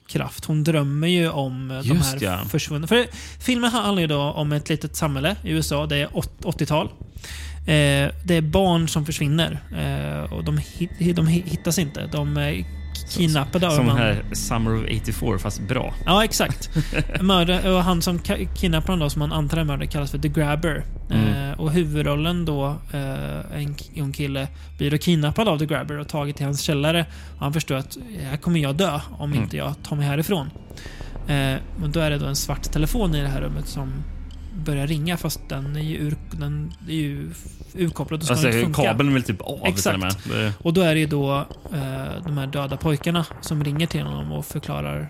kraft. Hon drömmer ju om eh, de Just här ja. försvunna. För filmen handlar ju då om ett litet samhälle i USA. Det är åt- 80-tal. Eh, det är barn som försvinner och och de, de hittas inte. De är kidnappade av Som en den här Summer of 84, fast bra. Ja, exakt. Mördare, och han som kidnappar honom som man antar är mördare, kallas för The Grabber. Mm. Eh, och huvudrollen då, eh, en ung kille, blir då kidnappad av The Grabber och taget till hans källare. Och han förstår att här kommer jag dö om Mm. inte jag tar mig härifrån. Eh, men då är det då en svart telefon i det här rummet som börjar ringa fast den är ju, ur, den är ju urkopplad och ska Alltså, inte funka. kabeln vill typ av Exakt. Och då är det ju då eh, de här döda pojkarna som ringer till honom och förklarar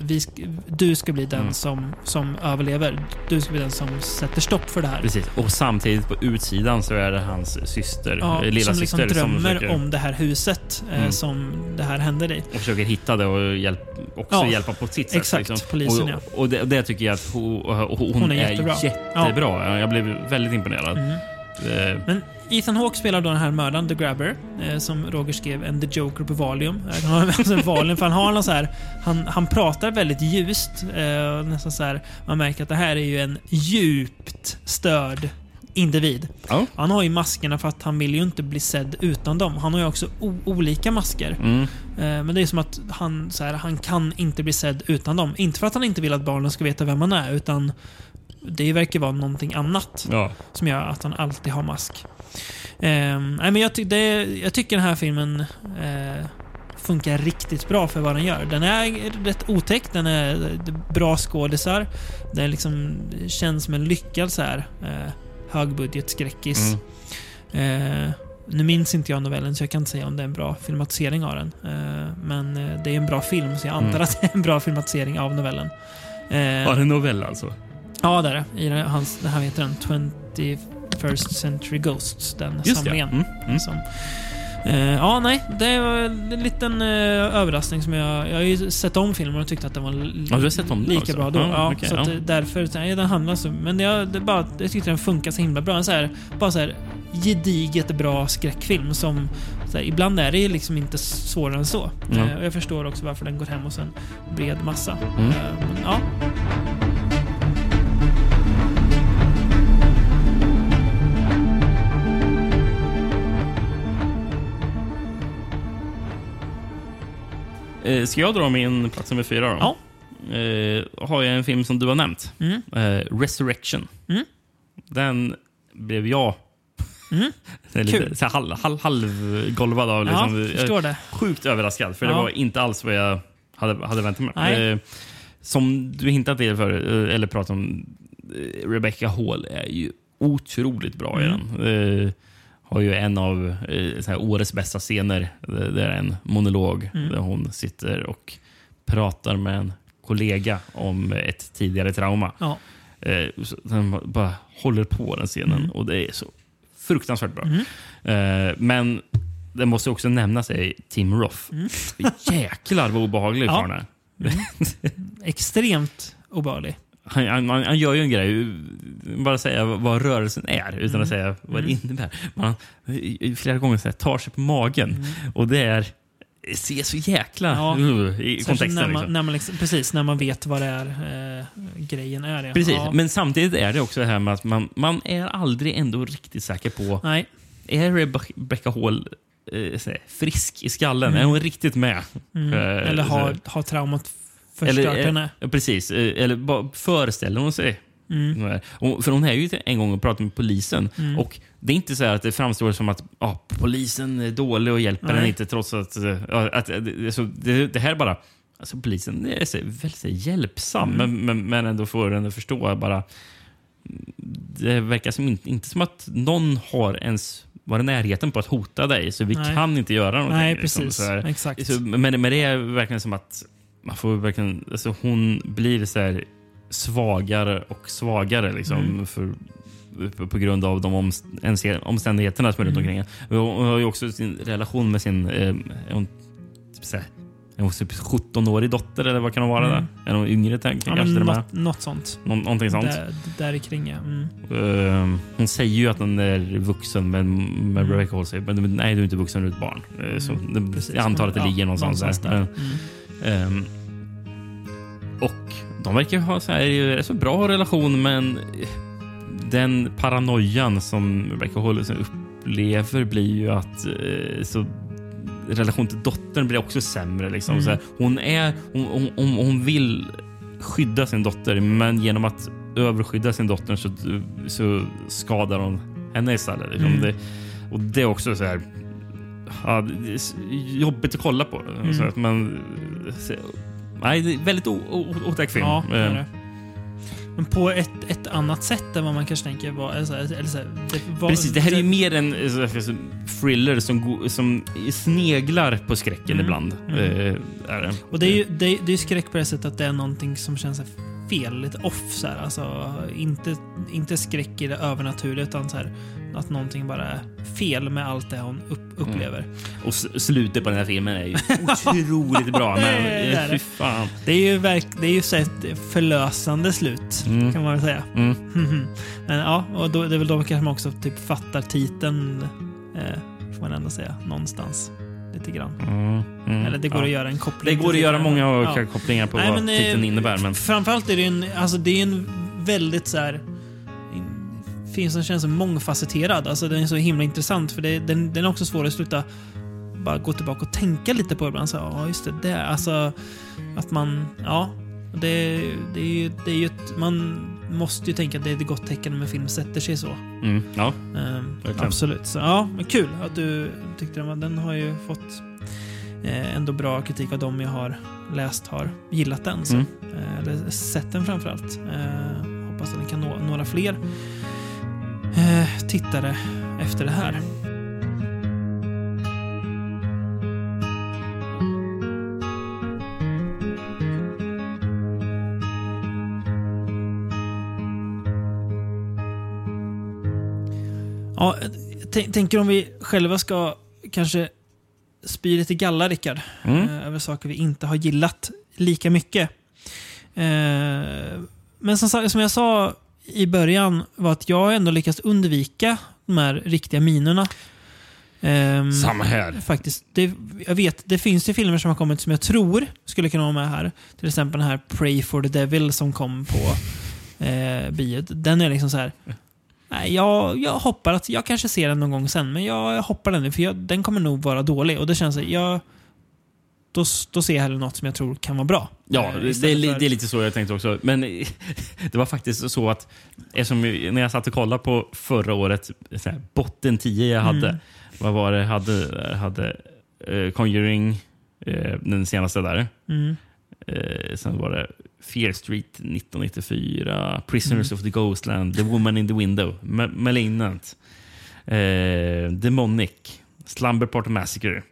vi du ska bli den Mm. som, som överlever. Du ska bli den som sätter stopp för det här. Precis. Och samtidigt på utsidan så är det hans syster, Ja, eh, lilla som liksom syster, drömmer försöker, om det här huset eh, Mm. som det här händer i. och försöker hitta det och hjälp, också Ja, hjälpa på sitt sätt. exakt. liksom. Polisen, och, ja. och, det, det tycker jag att hon, hon, Hon är är, jättebra. jättebra. Jag blev väldigt imponerad. Mm. Eh, Men Ethan Hawke spelar då den här mördaren, The Grabber, eh, som Roger skrev, en The Joker på Valium. Jag kan ha alltså Valium, för han har någon så här, han, han pratar väldigt ljust. Eh, nästan så här, man märker att det här är ju en djupt störd individ. ja. Han har ju maskerna för att han vill ju inte bli sedd utan dem. Han har ju också olika masker. Mm. Eh, men det är som att han, så här, han kan inte bli sedd utan dem. Inte för att han inte vill att barnen ska veta vem han är, utan det verkar vara någonting annat Ja. som gör att han alltid har mask. Nej, men jag, ty det, jag tycker den här filmen eh, funkar riktigt bra för vad den gör. Den är rätt otäck, den är bra skådisar. Den liksom, känns som en lyckad så här, eh, högbudgetskräckis. Mm. Eh, nu minns inte jag novellen så jag kan inte säga om det är en bra filmatisering av den. Eh, men eh, det är en bra film så jag antar Mm. att det är en bra filmatisering av novellen. Eh, Var det en novell alltså? Ja, det är. I hans, det här heter den 21st Century Ghosts, den Just samlingen. Mm. Mm. Som, eh, ja, nej. Det var en liten eh, överraskning som jag... Jag har ju sett om filmen och tyckte att den var Ja, du har sett om lika också? bra då. Ja, Ja, okej, så ja. därför... Nej, den handlar så. Men jag, det bara, jag tyckte den funkar så himla bra. En så här, bara så här gediget bra skräckfilm som... Här, ibland är det ju liksom inte svårare än så. Ja. Eh, och jag förstår också varför den går hem hos en bred massa. Mm. Eh, men, ja. Eh, ska jag dra min plats nummer fyra då? Ja. Eh, har jag en film som du har nämnt. Mm. Eh, Resurrection. Mm. Den blev jag Mm. Det lite så halv, halv, halvgolvad av. Liksom. ja, Jag det. Sjukt överraskad, för det Ja. var inte alls vad jag hade, hade väntat mig. Eh, som du hintat till för, eh, eller pratat om, eh, Rebecca Hall är ju otroligt bra i Mm. den. Eh, har ju en av eh, här, årets bästa scener. Det, är en monolog Mm. där hon sitter och pratar med en kollega om ett tidigare trauma. Ja. Eh, den bara håller på den scenen Mm. och det är så fruktansvärt bra. Mm. Eh, men det måste också nämnas är Tim Roth. Mm. Jäklar vad obehaglig Ja. karln är. Extremt obehaglig. Han, han, han gör ju en grej, bara säga vad rörelsen är utan Mm. att säga vad det Mm. innebär. Man, flera gånger så här, tar sig på magen Mm. och det är ser så jäkla Ja. uh, i Särskilt kontexten. när man, Liksom. när man liksom, precis, när man vet vad det är eh, grejen är. Ja. Precis, Ja. men samtidigt är det också det här med att man, man är aldrig ändå riktigt säker på Nej. är Rebecca Hall eh, frisk i skallen? Mm. Är hon riktigt med? Mm. Eh, eller har, har traumat förstört eller, eh, henne? Precis. Eller bara föreställer hon sig Mm. för hon är ju en gång och pratar med polisen. Mm. Och Det är inte så att det framstår som att ah, polisen är dålig och hjälper henne inte trots att... att, att så det, det, här bara... Alltså polisen är så, väldigt så, hjälpsam, mm. men, men, men ändå får den att förstå bara... Det verkar som inte, inte som att någon har ens varit närheten på att hota dig, så vi Nej. kan inte göra någonting. Nej, liksom. precis. Liksom, Exakt. Så, men, men det är verkligen som att man får verkligen... Alltså hon blir så här svagare och svagare liksom, mm. för, på grund av de omständigheterna som är runt mm. omkring Hon har ju också sin relation med sin eh, hon, en 17-årig dotter eller vad kan hon vara? Mm. Där? Är hon yngre? Tänk, ja, kanske något, något sånt. Nå någonting sånt. Där, där kring, ja. Mm. Uh, hon säger ju att hon är vuxen, men, men mm. Rebecca Hall säger men nej, du är inte vuxen, du är ett barn. Uh, så det, Precis, jag antar att det ja, ligger någonstans, någonstans där. där. Um, och de verkar ha så här, så bra relation, men den paranoian som Rebecca Hall upplever blir ju att eh, så relation till dottern blir också sämre. Liksom. Mm. Så här, hon, är, hon, hon, hon vill skydda sin dotter, men genom att överskydda sin dotter så, så skadar hon henne istället. Liksom. Mm. Det, och det är också så här... Ja, det är jobbigt att kolla på. Mm. Så att man, Nej, det är väldigt otäck film. Ja, det är det. Men på ett, ett annat sätt än vad man kanske tänker var... Eller så, eller så, det var, Precis, det här är ju mer en thriller som, som sneglar på skräcken mm, ibland. Mm. Är det. Och det är ju det, det är skräck på det sättet att det är någonting som känns fel, lite off. Så här. Alltså, inte, inte skräck i det övernaturliga, utan så här, att någonting bara är fel med allt det hon upp, upplever. Mm. Och slutet på den här filmen är ju otroligt bra. Men, det, är det. Fan. det är ju, verk, det är ju så ett förlösande slut, mm. kan man väl säga. Mm. men ja, och då, det är väl då kanske man också typ fattar titeln, eh, får man ändå säga, någonstans lite grann. Mm, mm, Eller det går ja. att göra en koppling. Det går att göra många ja. kopplingar på Nej, vad men, titeln innebär. Men... Framförallt är det en, alltså det är en väldigt så här film som känns mångfacetterad. Alltså den är så himla intressant för det, den, den är också svår att sluta bara gå tillbaka och tänka lite på ibland. Så, ja, just det. det alltså, att man, ja. Det, det är ju, det är ju ett, man måste ju tänka att det är ett gott tecken om en film sätter sig så. Mm, ja, um, absolut. Så, ja, men kul att du tyckte den Den har ju fått eh, ändå bra kritik av de jag har läst har gillat den. Så, mm. eh, eller sett den framförallt. Eh, hoppas att den kan nå några fler eh, tittare efter det här. Ja, tänker om vi själva ska kanske spy lite galla, Rickard, mm. Eh, över saker vi inte har gillat lika mycket. Eh, men som, som jag sa i början var att jag ändå lyckats undvika de här riktiga minerna. Um, Samma här. Faktiskt. Det, jag vet, det finns ju filmer som har kommit som jag tror skulle kunna vara med här. Till exempel den här Pray for the Devil som kom på eh, biet. Den är liksom så här. Nej, jag, jag hoppar att jag kanske ser den någon gång sen, men jag, jag hoppar den nu för jag, den kommer nog vara dålig. Och det känns jag då, då ser jag hellre något som jag tror kan vara bra. Ja, eh, det är, för... det är, lite så jag tänkte också. Men det var faktiskt så att när jag satt och kollade på förra året, här, botten 10 jag hade. Mm. Vad var det? Hade, hade uh, Conjuring, uh, den senaste där. Mm. Uh, sen var det Fear Street 1994, Prisoners mm. of the Ghostland, The Woman in the Window, Ma Malignant, Demonic, Slumber Party Massacre.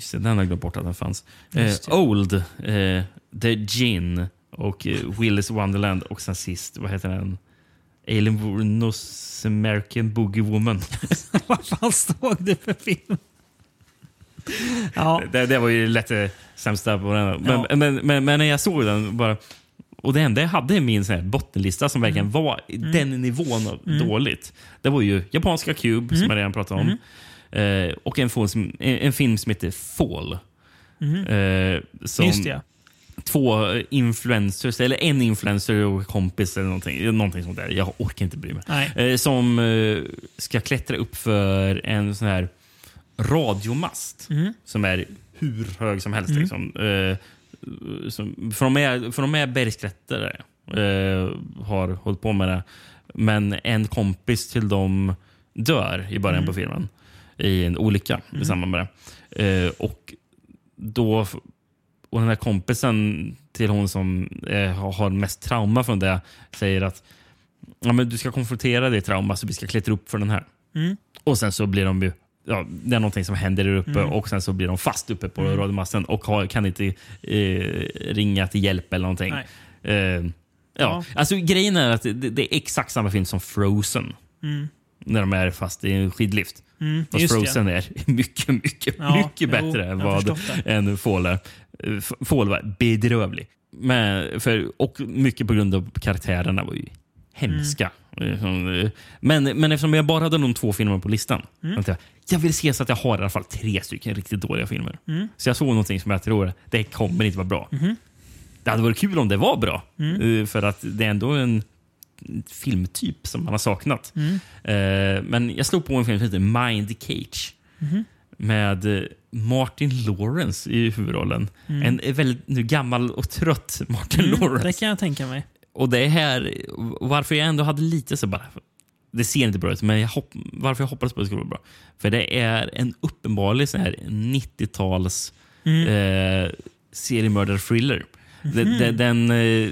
Just det, den har jag glömt bort att den fanns. Eh, Old, eh, The Gin och eh, Willis Wonderland och sen sist, vad heter den? Alien North American Boogie Woman. vad fan såg du för film? ja. det, det var ju lätt det sämsta på den. Men, ja. men, men, men, när jag såg den, bara, och det enda jag hade i min sån bottenlista som verkligen mm. var mm. den nivån mm. dåligt, det var ju japanska Cube, som mm. jag redan pratade om. Mm. Eh, och en film, som, en, film som heter Fall. Mm. Eh, som Just det. Två influencers, eller en influencer och kompis eller någonting, någonting sånt där. Jag orkar inte bry mig. Eh, som eh, ska klättra upp för en sån här radiomast Mm. som är hur hög som helst. Liksom. Eh, som, för, de är, för de är bergsklättrare. Eh, har hållit på med det. Men en kompis till dem dör i början på filmen i en olycka i samband med det. Eh, och då och den här kompisen till hon som eh, har- mest trauma från det säger att ja, men du ska konfrontera det trauma så vi ska klättra upp för den här. Mm. Och sen så blir de ju Ja, det är någonting som händer där uppe och sen så blir de fast uppe på radiomasten och har, kan inte eh, ringa till hjälp eller någonting. Eh, ja. Ja. Alltså, grejen är att det, det är exakt samma film som Frozen. När de är fast i en skidlift. Mm, Fast. Frozen är mycket, mycket, Ja, mycket jo, bättre än vad en Fall är. Eh, Fall var bedrövlig. Men, för, och mycket på grund av karaktärerna var ju hemska. Mm. Eh, eh, Men, men eftersom jag bara hade de två filmerna på listan. Mm. Jag, jag vill se så att jag har i alla fall tre stycken riktigt dåliga filmer. Mm. Så jag såg någonting som jag tror det kommer inte vara bra. Mm-hmm. Det hade varit kul om det var bra. Mm. För att det är ändå en filmtyp som man har saknat. Mm. Eh, Men jag slog på en film som heter Mind Cage. Mm-hmm. Med eh, Martin Lawrence i huvudrollen. En väldigt nu gammal och trött Martin Mm, Lawrence. det kan jag tänka mig. Och det är här, varför jag ändå hade lite så bara, det ser inte bra ut, men jag hopp, varför jag hoppades på att det skulle vara bra. För det är en uppenbarlig sån här 90-tals Mm. eh, seriemördar-thriller. Den, Mhm. den, den, eh,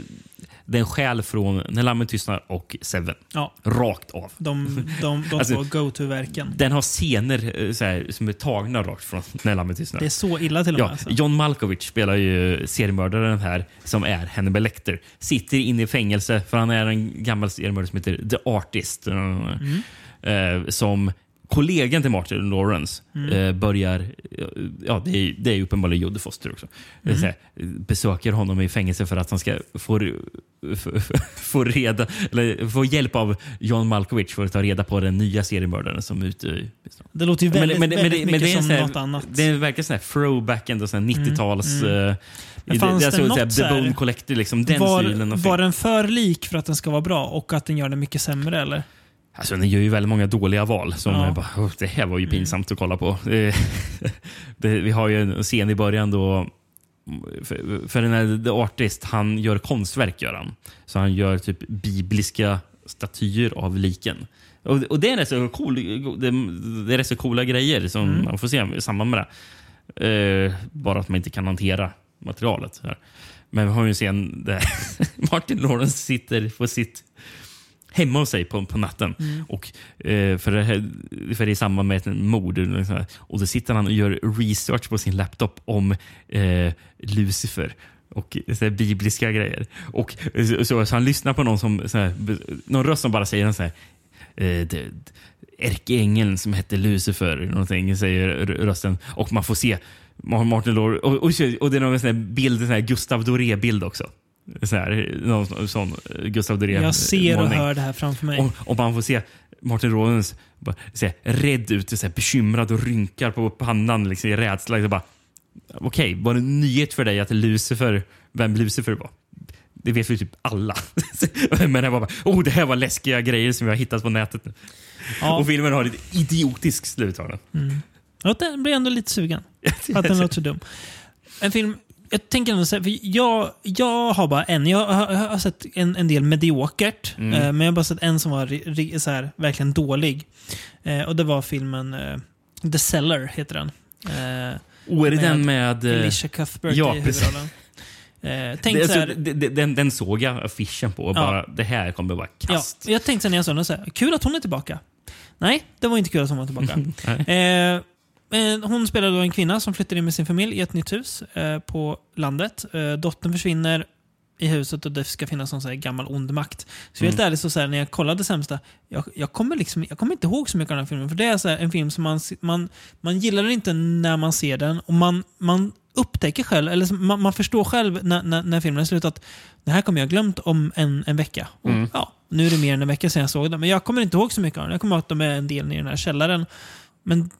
den stjäl från När lammet tystnar och Seven. Ja, Rakt av. de, de, de Alltså- två go-to-verken. Den har scener eh, så här, som är tagna rakt från När lammet tystnar. Det är så illa till och med. Ja, alltså. John Malkovich spelar ju seriemördaren här som är Hannibal Lecter. Sitter inne i fängelse för han är en gammal seriemördare som heter The Artist. Mm. Eh, som kollegan till Martin Lawrence Mm. eh, börjar... Ja, det är, det är uppenbarligen Jodie Foster också. Mm. så här, besöker honom i fängelse för att han ska få, få, få, reda, eller få hjälp av John Malkovich för att ta reda på den nya seriemördaren som är ute i Det låter ju väldigt, väldigt det- mycket det är en som här- något annat. Det verkligen sån här throwback, ändå sån här 90-tals... mm. eh, Men fanns det, det det, något så här, så The Bone Collector, liksom, den var, stilen var den för lik för att den ska vara bra och att den gör den mycket sämre eller? Alltså, den gör ju väldigt många dåliga val. Som Ja. bara, "Åh, det här var ju pinsamt att kolla på. Det, vi har ju en scen i början då för, för den här The Artist, han gör konstverk. Gör han. Så han gör typ bibliska statyer av liken. Och, och det är rätt så cool, det, det är rätt så coola grejer som man får se i samband med det. Eh, bara att man inte kan hantera materialet. Här. Men vi har ju en scen där Martin Lawrence sitter på sitt hemma hos sig på, på natten. Och, eh, för, det här, för det är i samband med ett mord. så. Och då sitter han och gör research på sin laptop om eh, Lucifer och så här, bibliska grejer. Och så, så, så han lyssnar på någon som så här, någon röst som bara säger så här, eh, ärkeängeln som hette Lucifer, någonting, säger rösten. Och man får se Ma- Martin Lawrence, och, och, och det är någon sån bild, sån Gustav Doré-bild också. Så här, någon sån eh, Gustav Doré Jag ser och målning. hör det här framför mig. Och, och man får se Martin Lawrence bara, så här, rädd ut, så här, bekymrad och rynkar på pannan liksom, i rädsla. Bara, Okej, var det en nyhet för dig att Lucifer, vem Lucifer var? Det vet vi typ alla. Men det var bara, oh, det här var läskiga grejer som har hittat på nätet. nu." Ja. Och filmen har ett idiotiskt slut. Har den. Ja, den blir ändå lite sugen. Att den låter så dum. En film, jag tänker ändå säga, för jag, jag har bara en. Jag har, jag har sett en, en del mediokert, Mm. eh, men jag har bara sett en som var ri, ri, så här, verkligen dålig. Eh, och det var filmen eh, The Cellar, heter den. Eh, Och är det Med den med... eh, Elisha Cuthbert ja, i precis. huvudrollen. Eh, tänk det, så här, alltså, det- det- den, den såg jag affischen på och Ja. bara, det här kommer vara ja, kast. jag tänkte när jag såg den, så här, kul att hon är tillbaka. Nej, det var inte kul att hon var tillbaka. Eh, hon spelar då en kvinna som flyttar in med sin familj i ett nytt hus eh, på landet. Eh, dottern försvinner i huset och det ska finnas någon så här gammal ond makt. Så helt ärligt, så, så här, när jag kollade Sämsta, jag, jag, kommer liksom, jag kommer inte ihåg så mycket av den här filmen. För det är så här, en film som man, man, man gillar den inte när man ser den och man, man upptäcker själv, eller man, man förstår själv när, när, när filmen är slut att det här kommer jag glömt om en, en vecka. Och, Mm. ja, nu är det mer än en vecka sedan jag såg den, men jag kommer inte ihåg så mycket av den. Jag kommer ihåg att de är en del i den här källaren. Men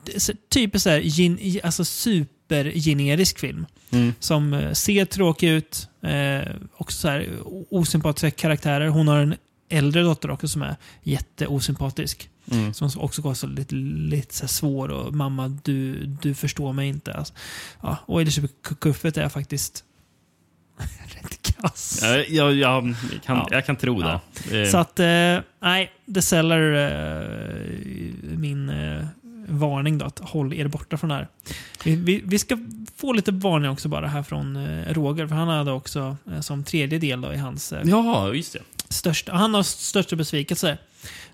typiskt så här, gen, alltså supergenerisk film. Mm. Som eh, ser tråkig ut. Eh, också så här, osympatiska karaktärer. Hon har en äldre dotter också som är jätteosympatisk. Mm. Som också går så lite, lite så svår och mamma du, du förstår mig inte. Alltså, ja, och Elisabeth Kuffet är faktiskt rätt kass. Ja, jag, jag, kan, Ja. jag kan tro Ja. det. Eh, Så att, eh, nej, The Cellar, eh, min eh, varning då, att håll er borta från det här. Vi, vi, vi ska få lite varning också bara här från eh, Roger, för han hade också eh, som tredje del då i hans eh, ja, just det. största, han har största besvikelse.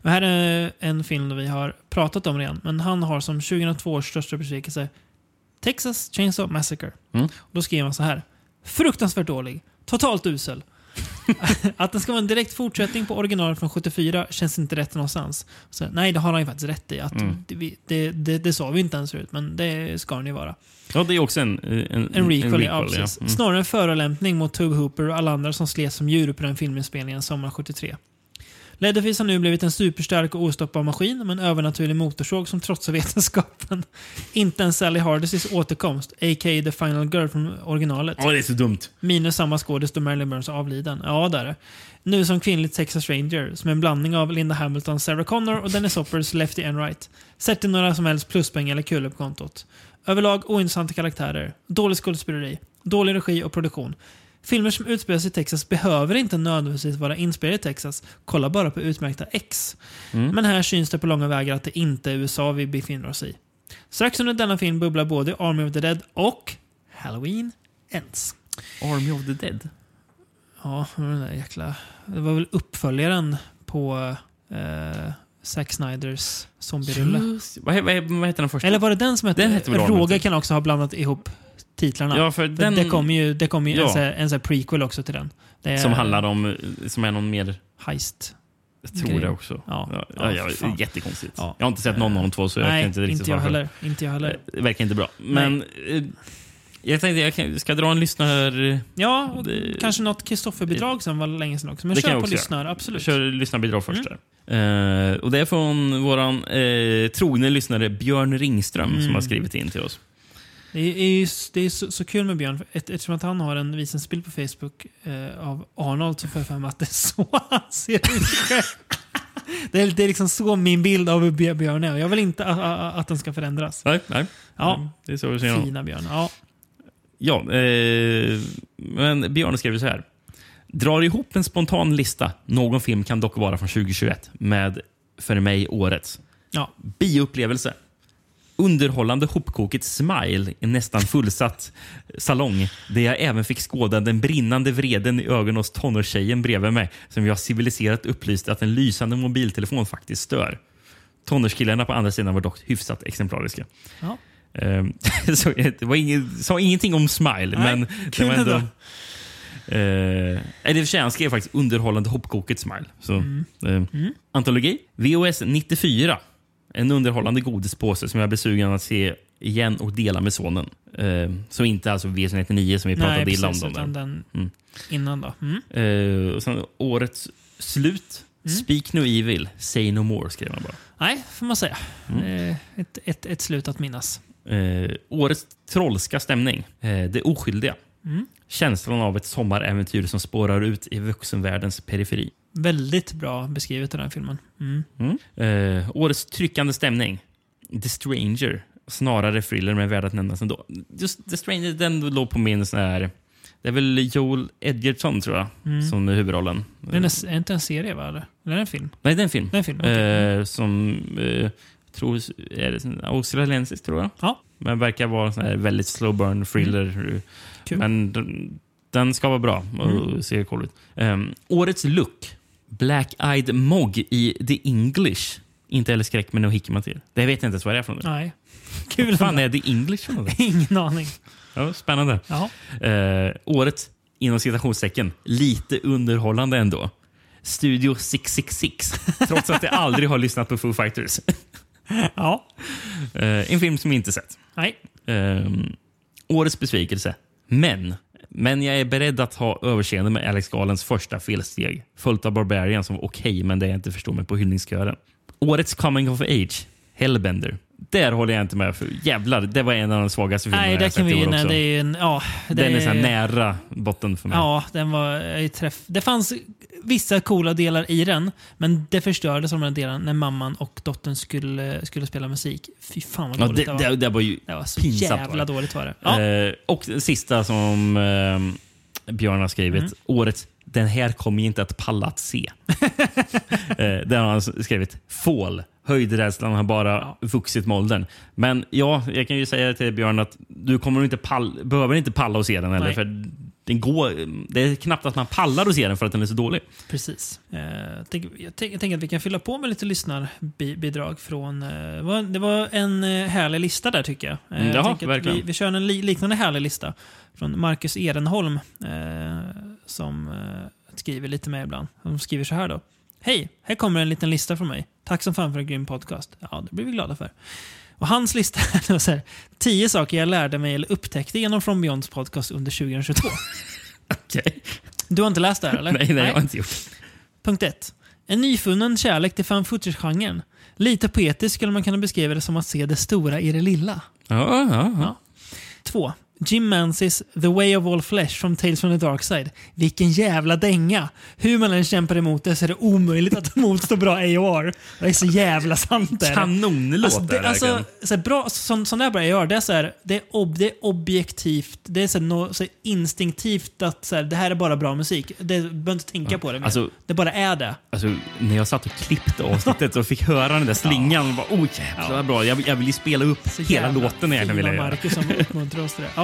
Det här är en film vi har pratat om redan, men han har som 2002 års största besvikelse Texas Chainsaw Massacre. Mm. Då skriver han så här. Fruktansvärt dålig. Totalt usel. att den ska vara en direkt fortsättning på originalet från 74 känns inte rätt någonstans. Så, nej, det har han ju faktiskt rätt i. Att Mm. det, det, det, det sa vi inte ens förut, men det ska den ju vara. Ja, det är också en, en, En requel, ja, ja. precis. Mm. Snarare en förolämpning mot Tube Hooper och alla andra som slet som djur på den filminspelningen sommaren 73. Leatherface har nu blivit en superstark och ostoppbar maskin med en övernaturlig motorsåg som trotsar vetenskapen. Inte ens Sally Hardesys återkomst, a.k.a. The Final Girl från originalet. Ja, det är så dumt. Minus samma skådis då Marilyn Burns avliden. Ja, där är det. Nu som kvinnligt Texas Ranger, som är en blandning av Linda Hamilton, Sarah Connor och Dennis Hoppers Lefty and Right. Sätt till några som helst pluspengar eller kulor på kontot. Överlag ointressanta karaktärer, dålig skådespeleri, dålig regi och produktion. Filmer som utspelar sig i Texas behöver inte nödvändigtvis vara inspelade i Texas. Kolla bara på utmärkta X. Mm. Men här syns det på långa vägar att det inte är USA vi befinner oss i. Strax under denna film bubblar både Army of the Dead och Halloween Ends. Army of the Dead. Ja, den där jäkla... Det var väl uppföljaren på eh, Zack Snyders zombierulle. Vad, vad, vad heter den första? Eller var det den som hette... Den hette Roger kan också ha blandat ihop titlarna. ja, för För den det kommer ju, det kom ju en, Ja. en här prequel också till den. Är som handlar om, som är någon mer, Heist. jag tror Grejer. det också. Ja. Ja, Ja, ja, för jättekonstigt. Ja. Jag har inte sett någon av de två så jag Nej, kan inte riktigt inte jag heller. Inte jag heller. Det verkar inte bra. Men eh, jag tänkte jag kan, ska dra en lyssnar... Ja, det- kanske något Kristoffer-bidrag som var länge sedan också. Men Det kör på också lyssnare, absolut. Kör lyssnarbidrag först Mm. Eh, och det är från våran eh, trogne lyssnare Björn Ringström som Mm. har skrivit in till oss. Det är, det är så, så kul med Björn, eftersom att han har en visningsbild på Facebook eh, av Arnold så får jag för mig att det är så han ser ut själv. Det är, det är liksom så min bild av hur Björ- Björn är. Jag vill inte att, att, den ska förändras. Nej, nej. Ja, Det är så vi ser fina Björn. Ja. Ja, eh, men Björn skriver så här. Drar ihop en spontan lista. Någon film kan dock vara från 2021 med, för mig, årets. Ja. Bioupplevelse. Underhållande hopkokigt smile i nästan fullsatt salong där jag även fick skåda den brinnande vreden i ögonen hos tonårstjejen bredvid mig som jag civiliserat upplyste att en lysande mobiltelefon faktiskt stör. Tonårskillarna på andra sidan var dock hyfsat exemplariska. Ja. Ehm, så det var sa ingenting om smile, Nej, men det var ändå... Eh, det för sig, han skrev faktiskt underhållande hopkokigt smile. Så, Mm. eh, Antologi. VOS 94. En underhållande godispåse som jag blir sugen att se igen och dela med sonen. Eh, så inte alltså VOS 99 som vi pratade Nej, illa om. Utan den Mm. innan då. Mm. Eh, och sen årets slut. Mm. Speak no evil, say no more skrev han bara. Nej, får man säga. Mm. Eh, ett, ett, ett slut att minnas. Eh, årets trollska stämning. Eh, det oskyldiga. Mm. Känslan av ett sommaräventyr som spårar ut i vuxenvärldens periferi. Väldigt bra beskrivet i den filmen. Mm. Mm. Eh, årets tryckande stämning. The Stranger. Snarare thriller men värd att nämnas ändå. Just The Stranger den låg på min sån här... Det är väl Joel Edgerton tror jag Mm. som är huvudrollen. Den är, är inte en serie, va? Eller? Är det en film? Nej, det är en film. Det är en film. okej. Eh, som eh, tror, är det en australiensisk tror jag. Ja. Men verkar vara en sån här väldigt slow burn thriller. Mm. Men den, ska vara bra och Mm. se cool ut. Ehm, årets look. Black-eyed Mog i The English. Inte heller skräck med no hickman till. Det vet jag inte ens vad det är från. Nej. Kul. Vad fan är The English för något? Ingen aning. Ja, spännande. Ja. Eh, året, inom citationstecken, lite underhållande ändå. Studio 666, trots att jag aldrig har lyssnat på Foo Fighters. ja. Eh, en film som jag inte sett. Nej. Ehm, årets besvikelse. Men. Men jag är beredd att ha överseende med Alex Galens första felsteg. Följt av Barbarian som var okej, men det jag inte förstår mig på hyllningskören. Årets coming of age. Hellbender där håller jag inte med. För jävlar, det var en av de svagaste filmerna Nej, jag sett kan i år också. det är en, ja, det Den är är- nära botten för mig. Ja, den var i träff. Det fanns vissa coola delar i den, men det förstördes av de här delarna när mamman och dottern skulle, skulle spela musik. Fy fan vad Ja, dåligt det, det, var. det, det var ju det var så pinsamt jävla dåligt var det. Ja. Eh, och den sista som eh, Björn har skrivit. Mm. Årets Den här kommer inte att palla att se. eh, den har han skrivit. Fall. Höjdrädslan har bara vuxit med åldern. Men ja, jag kan ju säga till Björn att du kommer inte pall, behöver inte palla att se den heller. Nej. För den går, det är knappt att man pallar att se den för att den är så dålig. Precis. Eh, jag, tänker, jag, tänker, jag tänker att vi kan fylla på med lite lyssnarbidrag från... Eh, det, var, en eh, härlig lista där tycker jag. Mm, jag jaha, att verkligen. vi, vi kör en li, liknande härlig lista från Marcus Ehrenholm eh, som skriver lite med ibland. De skriver så här då. Hej, här kommer en liten lista från mig. Tack som fan för en grym podcast. Ja, det blir vi glada för. Och hans lista var så här, tio saker jag lärde mig eller upptäckte genom From Beyonds podcast under 2022. Okej. Du har inte läst det här eller? Nej, nej, jag har inte gjort. Punkt 1. En nyfunnen kärlek till fan footage-genren. Lite poetiskt skulle man kunna beskriva det som att se det stora i det lilla. Ja, ja, ja. 2. Jim Mancys The Way of All Flesh from Tales from the Dark Side. Vilken jävla dänga! Hur man än kämpar emot det så är det omöjligt att motstå bra AOR. Det är så jävla sant. Kanonlåt Alltså, det, alltså, så här, bra, sån, sån där bra AOR, det är, så här, det är, ob, det är objektivt, det är så här, nå- så instinktivt att så här, det här är bara bra musik. Det, du behöver inte tänka på det mer. Alltså- det bara är det. Alltså, när jag satt och klippte avsnittet och fick höra den där slingan, ja. bara, oh jävlar vad bra. Jag, jag vill ju spela upp Så hela låten egentligen. Fina. Marcus som uppmuntrar oss till det. Ja.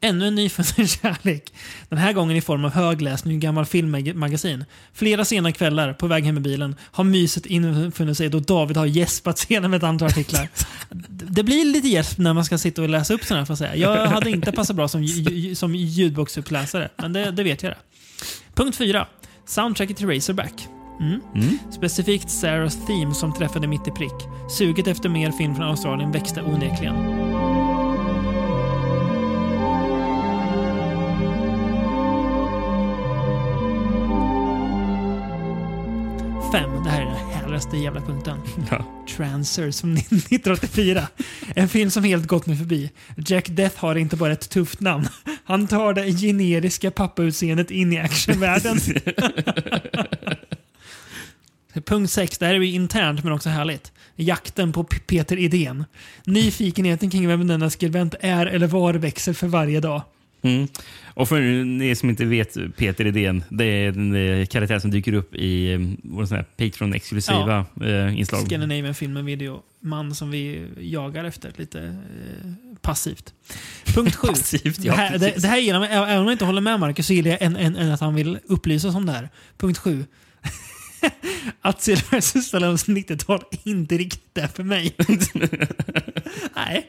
Ännu en nyfunnen kärlek. Den här gången i form av högläsning ur gammal filmmagasin. Flera sena kvällar på väg hem i bilen har myset infunnit sig då David har gäspat senare med ett antal artiklar. Det blir lite gäsp när man ska sitta och läsa upp sådana här. Får jag, säga. jag hade inte passat bra som, som ljudboxuppläsare, men det, det vet jag det. Punkt 4. Soundtracket till Razorback. Mm. Specifikt Sarahs theme som träffade mitt i prick. Suget efter mer film från Australien växte onekligen. Fem. Det här är den härligaste jävla punkten. Ja. Transers från 1984. En film som helt gått mig förbi. Jack Death har inte bara ett tufft namn. Han tar det generiska pappautseendet in i actionvärlden. Punkt 6. Det här är ju internt men också härligt. Jakten på Peter Idén. Nyfikenheten kring vem denna skribent är eller var växer för varje dag. Mm. Och för ni som inte vet Peter Idén, det är en eh, karaktär som dyker upp i eh, vår Patreon-exklusiva eh, inslag. Scandinavian Film and Video. Man som vi jagar efter lite eh, passivt. Punkt 7. Passivt, ja, det, här, det, det här gillar mig. Även om jag inte håller med Marcus så gillar jag än, än, än att han vill upplysa oss om det här. Punkt 7. att Sylvester Stallones 90-tal inte riktigt är för mig. Nej,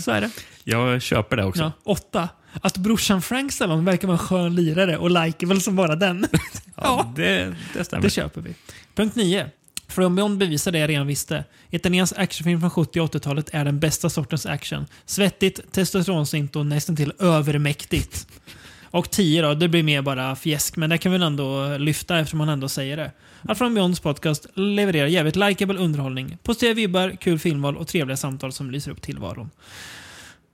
så är det. Jag köper det också. Ja. 8. Att brorsan Frank Stallone verkar vara en skön lirare och likeable som bara den. Ja, det, det stämmer. Det köper vi. Punkt 9. From Beyond bevisar det jag redan visste. Italiensk actionfilm från 70 och 80-talet är den bästa sortens action. Svettigt, testosteronsint och nästan till övermäktigt. Och 10 då, det blir mer bara fjäsk, men det kan vi väl ändå lyfta eftersom man ändå säger det. Att från Beyonds podcast levererar jävligt likeable underhållning, positiva vibbar, kul filmval och trevliga samtal som lyser upp tillvaron.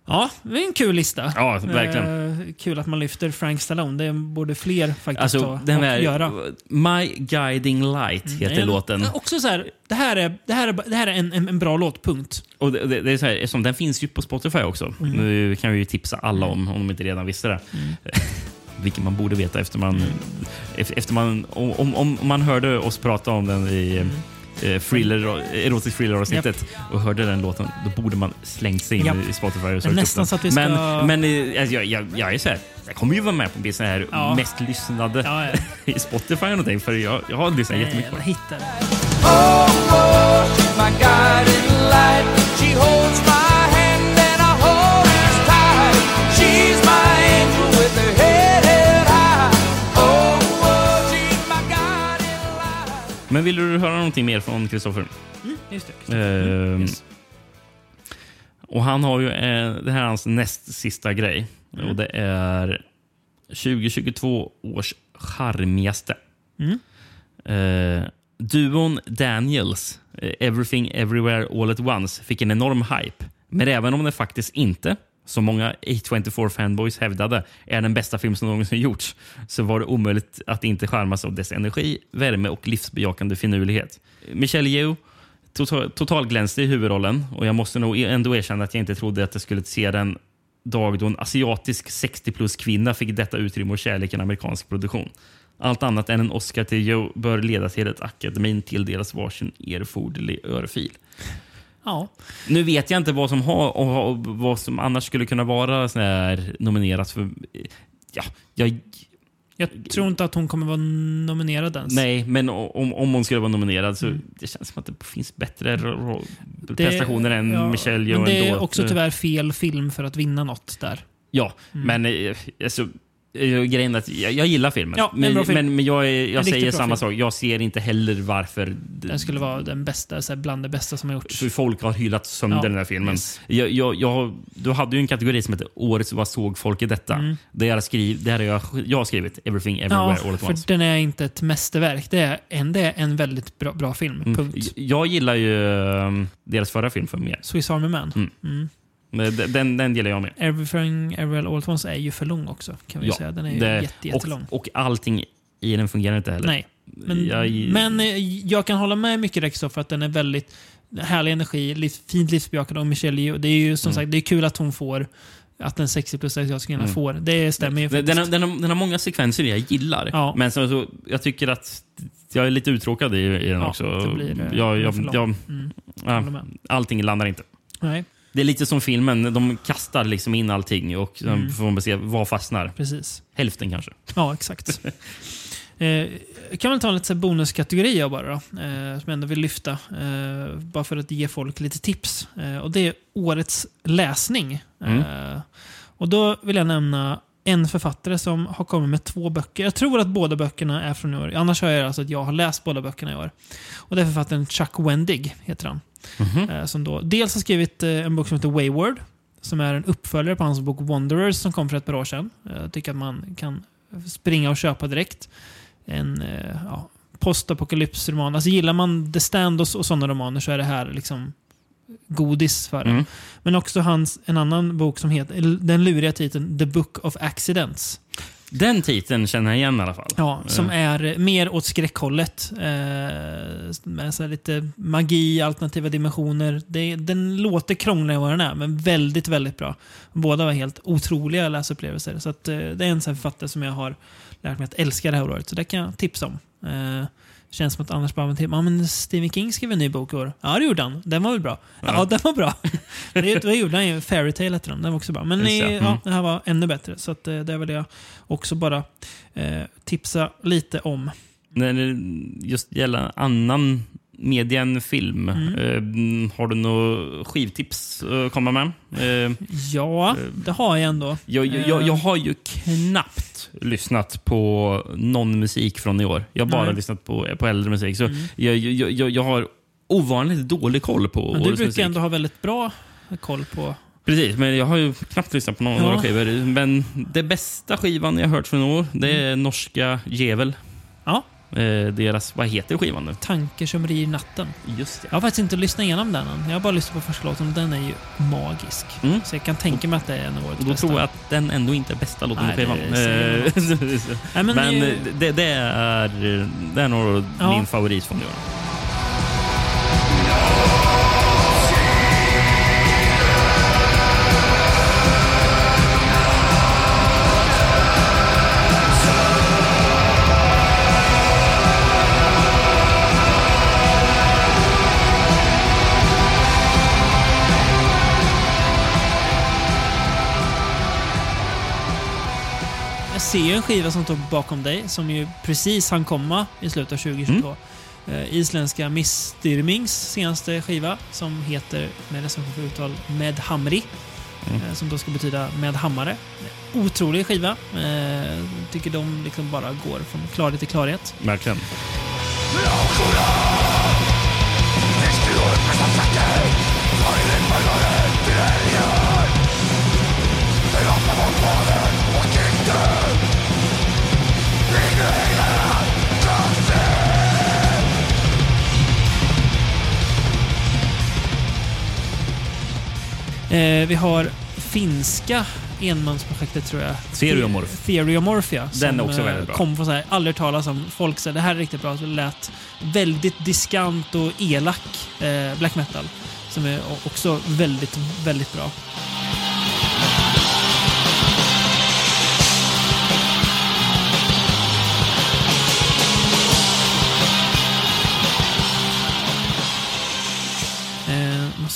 Ja, det är en kul lista. Ja, verkligen. Eh, kul att man lyfter Frank Stallone. Det borde fler faktiskt Alltså, ta den och där göra. My Guiding Light heter Nej, låten. Också så här, det här är, det här är, det här är en, en, en bra låt, punkt. Och det, det, det är så här, eftersom den finns ju på Spotify också. Mm. Nu kan vi ju tipsa alla om, om de inte redan visste det. Vilket man borde veta efter man, Mm. efter efter man om, om, om man hörde oss prata om den i Mm. Eh, thriller, erotisk thriller-avsnittet och hörde den låten, då borde man slängt sig in Japp. i Spotify och Men sökt upp nästan den. så att vi ska- Men, men eh, alltså, jag, jag, jag är så här, jag kommer ju vara med på sån här Ja. mest lyssnade Ja, ja. i Spotify och någonting, för jag, jag har lyssnat jättemycket på Jag det. hittar det. Oh, oh, she's my guiding light. She holds my Men vill du höra någonting mer från Kristoffer? Mm, just det. Ehm, yes. Och han har ju, eh, det här är hans näst sista grej. Mm. Och det är 2022 års charmigaste. Mm. Eh, duon Daniels, eh, Everything Everywhere All At Once, fick en enorm hype. Men även om den faktiskt inte, som många A24-fanboys hävdade, är den bästa film som någonsin gjorts, så var det omöjligt att inte skärmas av dess energi, värme och livsbejakande finurlighet. Michelle Yeoh total, totalglänste i huvudrollen och jag måste nog e-, ändå erkänna att jag inte trodde att jag skulle se den dag då en asiatisk 60 plus kvinna fick detta utrymme och kärlek i en amerikansk produktion. Allt annat än en Oscar till Joe bör leda till att akademin tilldelas varsin erforderlig örfil. Ja. Nu vet jag inte vad som, har, och, vad som annars skulle kunna vara sån här nominerat för... Ja, jag, Jag tror inte att hon kommer vara nominerad ens. nej, men om, om hon skulle vara nominerad så det känns som att det finns bättre Det- prestationer än ja, Michelle Yeoh Men det är ändå. också tyvärr fel film för att vinna något där. Ja, Mm. men eh, alltså, grejen är att jag, jag gillar filmen. Ja, en men, film. men, men jag, är- jag säger samma film. sak. Jag ser inte heller varför Den skulle vara den bästa, så här, bland det bästa som har gjorts. folk har hyllat sönder Ja, den här filmen. yes. Jag, jag, jag, du hade ju en kategori som heter Årets Vad såg folk i detta? Mm. Där, jag skriv, där har jag, jag har skrivit Everything Everywhere Ja, All At för Once. den är inte ett mästerverk. Det är en, det är en väldigt bra, bra film. Mm. Punkt. Jag gillar ju um, deras förra film för mer. Swiss Army Man. Mm. Den, den, den gillar jag med. Everything Everywhere All At Once är ju för lång också. Kan vi Ja, säga. Den är Det- jätte, jättelång. och, och allting i den fungerar inte heller. Nej. Men Jag- men eh, jag kan hålla med mycket Rexo för att den är väldigt härlig energi, liv, fint livsbejakande och Michelle Yeoh. Det är ju som Mm. sagt det är kul att hon får att en 60 plus asiatisk Mm. får. Det stämmer ju Den, den, har, den, har, den har många sekvenser jag gillar. Ja. Men så, så, jag tycker att jag är lite uttråkad i, i den Ja, också. det blir, eh, jag, jag, lång. jag, Mm, med. allting landar inte. Nej, Det är lite som filmen. De kastar liksom in allting och Mm. får man se vad fastnar. precis. Hälften kanske. Ja, exakt. eh, kan väl ta lite så här bonuskategorier bara, då, eh, som jag ändå vill lyfta. Eh, bara för att ge folk lite tips. Eh, och Det är årets läsning. Mm. Eh, och Då vill jag nämna en författare som har kommit med två böcker. Jag tror att båda böckerna är från i år. Annars har jag alltså att jag har läst båda böckerna i år. Och Det är författaren Chuck Wendig, heter han. Mhm. Eh, som då dels har skrivit eh, en bok som heter Wayward, som är en uppföljare på hans bok Wanderers som kom för ett par år sedan. Eh, Jag tycker att man kan springa och köpa direkt. En ja, postapokalypsroman. Alltså gillar man The Stand och, och sådana romaner så är det här liksom godis för en. Mm. Men också hans, en annan bok som heter, den luriga titeln The Book of Accidents. Den titeln känner jag igen i alla fall. Ja, som Eh, är mer åt skräckhållet. Eh, med så lite magi, alternativa dimensioner. Det, den låter krångligare än vad den är, men väldigt, väldigt bra. Båda var helt otroliga läsupplevelser. Så att, eh, det är en författare som jag har lärt mig att älska det här året. Så det kan jag tipsa om. Eh, känns som att annars bara ja, men Stephen King skrev en ny bok i år. Ja, det gjorde han. Den var väl bra? Ja, Ja. den var bra. det, det gjorde han ju. Fairytale hette den. Den var också bra. Men Just eh, mm. ja, det här var ännu bättre. Så att, eh, det vill jag också bara eh, tipsa lite om. När det just gäller annan media än film, Mm. eh, har du några skivtips att komma med? Eh, Ja, det har jag ändå. Jag, jag, jag, jag har ju knappt lyssnat på någon musik från i år. Jag har bara Nej. lyssnat på, på äldre musik. Så Mm. jag, jag, jag, jag har ovanligt dålig koll på Men du årets brukar musik. ändå ha väldigt bra koll på... Precis, men jag har ju knappt lyssnat på några, Ja. några skivor. Men det bästa skivan jag hört från i år, det är norska Djevel. Ja. Eh, deras, vad heter skivan nu? Tankar som rir natten. Just det. Jag har faktiskt inte lyssnat igenom den än. Jag har bara lyssnat på första låten och den är ju magisk. Mm. Så jag kan tänka mig att det är en av årets Och då bästa. tror jag att den ändå inte är bästa låten Nej, på skivan. det Eh, Nej, men, men eh, det, det, är, det är nog Ja. min favorit från i år. Ser ju en skiva som står bakom dig, som ju precis hann komma i slutet av 2022. Eh, isländska Mistyrmings senaste skiva, som heter, med recension för uttal, Med Hamri. Mm. Eh, som då ska betyda med hammare. Otrolig skiva. Eh, tycker de liksom bara går från klarhet till klarhet. Verkligen. Eh, vi har finska enmansprojektet tror jag. Stereomorph. Stereomorphia. Den är också eh, väldigt bra. Kom från så här, aldrig talas om. Folk säger det här är riktigt bra. Så det lät väldigt diskant och elak eh, black metal. Som är också väldigt, väldigt bra.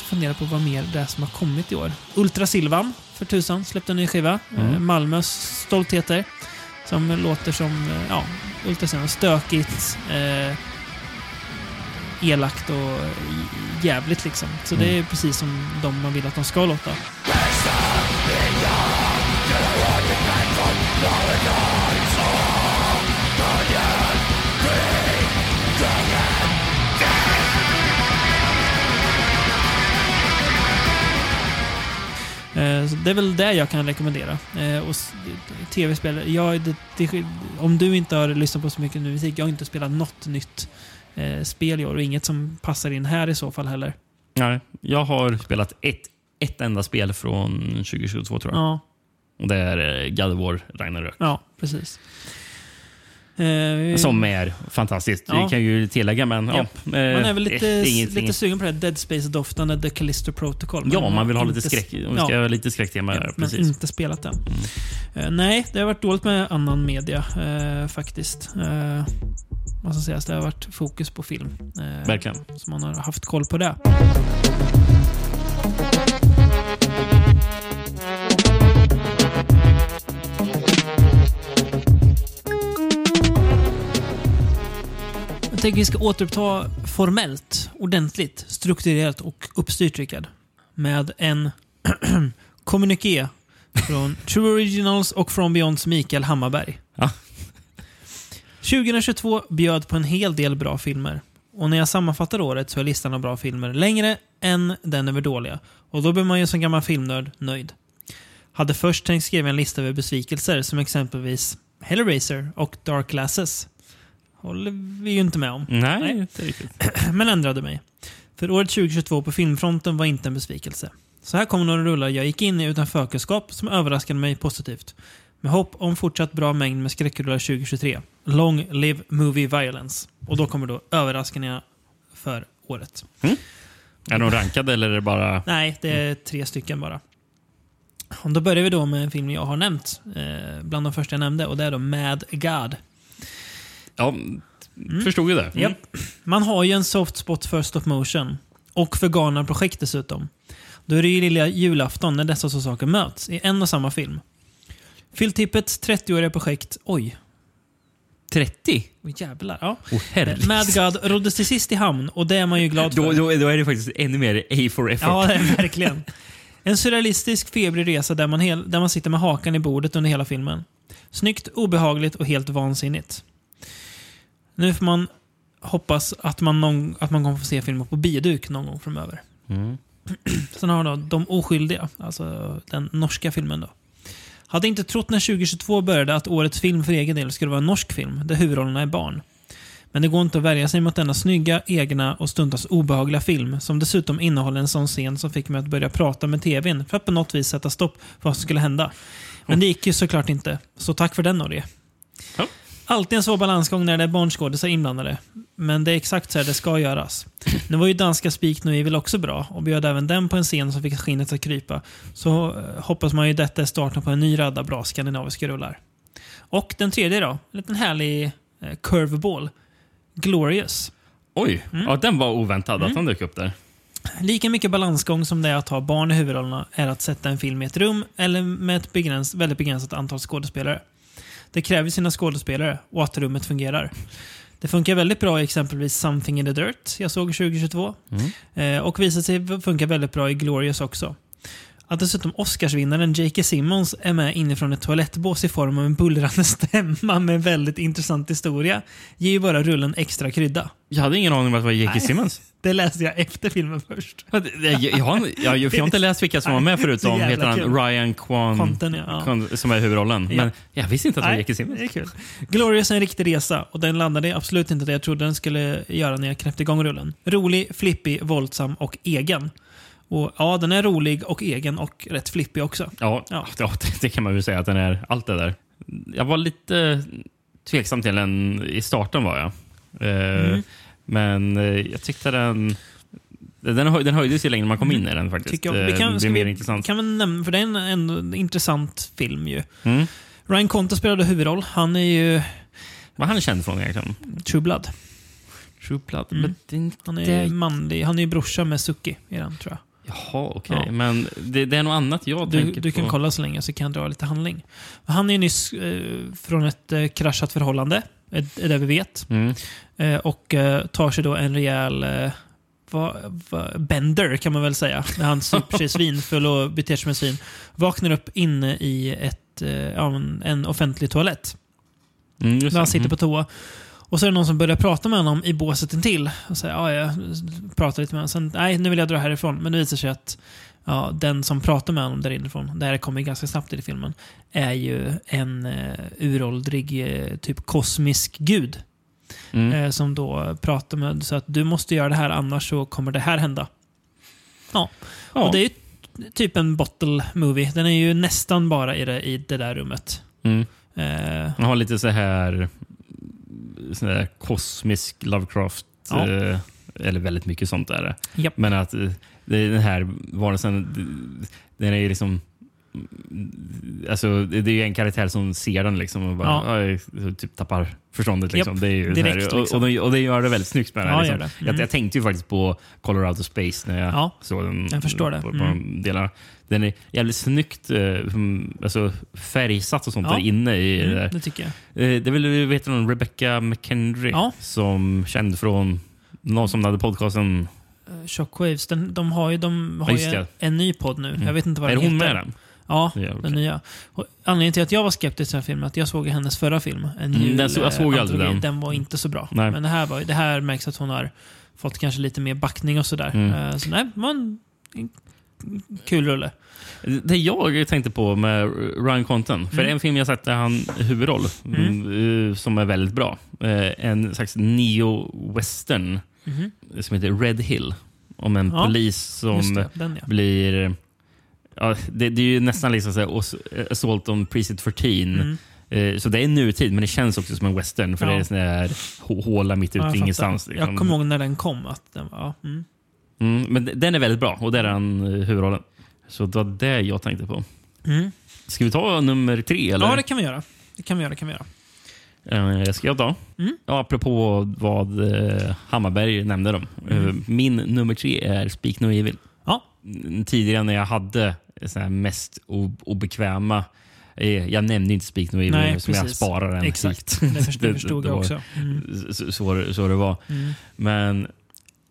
Fundera på vad mer det är som har kommit i år. Ultra Silvan för tusan släppte en ny skiva. Mm. Eh, Malmös stoltheter. Som låter som eh, ja, Ultra Silvan. Stökigt, eh, elakt och jävligt liksom. Så det är precis som de man vill att de ska låta. Så det är väl det jag kan rekommendera. Eh, och Tv-spel, ja, det, det, om du inte har lyssnat på så mycket ny musik, jag har inte spelat något nytt eh, spel i år och inget som passar in här i så fall heller. Nej, jag har spelat ett, ett enda spel från 2022 tror jag. Ja, Och det är eh, God of War Ragnarök. ja precis. Eh, Som är fantastiskt. Ja. Det kan ju tillägga, men ja. Japp. eh, man är väl lite, ingenting- lite sugen på det Dead Space-doftande The Callisto Protocol. Ja, Men man vill ha lite skräck. Vi ska ja. ha lite skräcktema. Ja, men inte spelat den. Eh, nej, det har varit dåligt med annan media eh, faktiskt. Uh, måste sägas, det har varit fokus på film. Eh, Verkligen. Så man har haft koll på det. Tänker vi ska återuppta formellt, ordentligt, strukturerat och uppstyrt, Rickard. Med en kommuniké från True Originals och From Beyonds Mikael Hammarberg. Ja. 2022 bjöd på en hel del bra filmer. Och när jag sammanfattar året så är listan av bra filmer längre än den över dåliga. Och då blir man ju som gammal filmnörd nöjd. Hade först tänkt skriva en lista över besvikelser som exempelvis Hellraiser och Dark Glasses. Håller vi ju inte med om. Nej, Nej. inte riktigt. Men ändrade mig. För året 2022 på filmfronten var inte en besvikelse. Så här kommer några rullar jag gick in i utan förkunskap som överraskade mig positivt. Med hopp om fortsatt bra mängd med skräckrullar 2023. Long live movie violence. Och då kommer då överraskningarna för året. Är de rankade eller är det bara... Nej, det är tre stycken bara. Och då börjar vi då med en film jag har nämnt. Eh, bland de första jag nämnde. Och det är då Mad God. Ja, förstod ju det. Mm. Japp. Man har ju en soft spot för stop motion. Och för Ghana-projekt dessutom. Då är det ju lilla julafton när dessa två saker möts i en och samma film. Phil Tippets 30-åriga projekt, oj, 30? oh, jävlar. Ja. Oh. Mad God roddes till sist i hamn och det är man ju glad för. Då, då, då är det faktiskt ännu mer A for effort. Ja, det är verkligen. En surrealistisk, febrig resa där man, hel, där man sitter med hakan i bordet under hela filmen. Snyggt, obehagligt och helt vansinnigt. Nu får man hoppas att man, någon, att man kommer få se filmen på bioduk någon gång framöver. Mm. Sen har då De oskyldiga, alltså den norska filmen. då. Hade inte trott när 2022 började att årets film för egen del skulle vara en norsk film, där huvudrollerna är barn. Men det går inte att värja sig mot denna snygga, egna och stundtals obehagliga film, som dessutom innehåller en sån scen som fick mig att börja prata med tvn för att på något vis sätta stopp för vad som skulle hända. Men det gick ju såklart inte, så tack för den Norge. Ja. Alltid en svår balansgång när det är barnskådisar inblandade. Men det är exakt så här det ska göras. Nu var ju danska Speak No Evil också bra och bjöd även den på en scen som fick skinnet att krypa. Så eh, hoppas man ju detta är starten på en ny radda bra skandinaviska rullar. Och den tredje då, en liten härlig eh, curveball. Glorious. Oj, Mm. ja, den var oväntad att han dök upp där. Lika mycket balansgång som det är att ha barn i huvudrollerna är att sätta en film i ett rum eller med ett begräns, väldigt begränsat antal skådespelare. Det kräver sina skådespelare och att rummet fungerar. Det funkar väldigt bra i exempelvis Something in the Dirt jag såg 2022. Eh, och visade sig funka väldigt bra i Glorious också. Att dessutom Oscarsvinnaren J.K. Simmons är med inifrån ett toalettbås i form av en bullrande stämma med en väldigt intressant historia ger ju bara rullen extra krydda. Jag hade ingen aning om att det var J.K. Simmons. Det läste jag efter filmen först. Jag, jag, jag, har, jag, jag har inte läst vilka som var med förutom heter han kul. Ryan Kwan, Quanten, ja. Kwan, som är huvudrollen. Ja. Men jag visste inte att det var J.K. Simmons. det är kul. Glorious är en riktig resa och den landade absolut inte där jag trodde den skulle göra när jag knäppte igång rullen. Rolig, flippig, våldsam och egen. Och ja, den är rolig och egen och rätt flippig också. Ja, Ja. ja. det, det kan man väl säga att den är. Allt det där. Jag var lite tveksam till den i starten var jag. Eh, Mm. Men eh, jag tyckte den... Den, höj, den höjdes ju längre man kom in i den faktiskt. Mm. Tycker jag. Vi Eh, kan, det mer vi, intressant. kan vi nämna, för det är en, en intressant film ju. Mm. Ryan Conte spelade huvudroll. Han är ju Vad är han känd från egentligen? True Blood. True Blood. Mm. Men det- Han är det- manlig. Han är ju brorsa med Suki i den, tror jag. Jaha, okej. Ja. Men det, det är något annat jag Du, tänker du kan på. kolla så länge så kan jag dra lite handling. Han är ju nyss eh, från ett eh, kraschat förhållande, är, det vi vet. Mm. Eh, och eh, tar sig då en rejäl eh, va, va, bender kan man väl säga. När han super sig svinfull och beter sig som en svin. Vaknar upp inne i ett, eh, en, en offentlig toalett. Mm, det. han sitter Mm. på toa. Och så är det någon som börjar prata med honom i båset intill. Och säger, ja, jag pratar lite med honom. Sen, nej, nu vill jag dra härifrån. Men det visar sig att ja, den som pratar med honom där inifrån, det här kommer ganska snabbt i filmen, är ju en uh, uråldrig, eh, typ kosmisk gud. Mm. eh, som då pratar med så att du måste göra det här annars så kommer det här hända. Ja, Ja. och det är ju typ en bottle movie. Den är ju nästan bara i det, i det där rummet. Mm. Eh, har lite så här, så här kosmisk Lovecraft. Ja. Eh, eller väldigt mycket sånt är det. Japp. Men att eh, det är den här varelsen, den är ju liksom... Alltså, det är en karaktär som ser den liksom och bara, Ja. typ tappar förståndet. Liksom. Det är ju direkt, här, och, liksom. och, det, och det gör det väldigt snyggt med den. Ja, här, gör liksom. Mm. Jag, jag tänkte ju faktiskt på Colorado Space när jag Ja, såg den. jag förstår det. På, på Mm. de delarna. Den är jävligt snyggt eh, alltså, färgsatt och sånt Ja. där inne i det mm, där. det tycker jag. Eh, Det är väl vet du, Rebecca McKendry Ja. som känd från någon som hade podcasten. Eh, Shockwaves, den, de har ju, de har Ja, en ny podd nu. Mm. Jag vet inte vad Är den hon heter. med den? Ja, den nya. Och anledningen till att jag var skeptisk till den här filmen är att jag såg hennes förra film. En Mm, jul, den så- jag eh, såg aldrig antologi. den. Den var inte så bra. Nej. Men det här, var, det här märks att hon har fått kanske lite mer backning och sådär. Mm. Eh, Så nej, en kul rulle. Det jag tänkte på med Ryan Conton, för Mm. en film jag sett där han huvudroll, mm, eh, som är väldigt bra. En slags neo-western Mhm. som heter Red Hill. Om en Ja, polis som det, den ja. blir... Ja, det, det är ju nästan liksom så as- Assault on Precinct 14. Mm. Eh, Så det är nutid, men det känns också som en western. För Ja. det är sån hå- håla mitt Ja, ute jag i ingenstans. Liksom. Jag kommer ihåg när den kom. Att den var, ja, mm. Mm, men den är väldigt bra och där är han eh, huvudrollen. Så det var det jag tänkte på. Mm. Ska vi ta nummer tre? Eller? Ja, det kan vi göra. Det kan vi göra. Det kan vi göra. Eh, ska jag ta? Mm. Ja, apropå vad eh, Hammarberg nämnde. Dem. Mm. Eh, min nummer tre är Speak No Evil. Ja. Tidigare när jag hade så här mest obekväma eh, jag nämnde inte Speak No Evil Nej, som jag precis. sparar den Exakt. hit. Det förstod, Det- förstod det jag också. Mm. Så, så, det- så det var. Mm. Men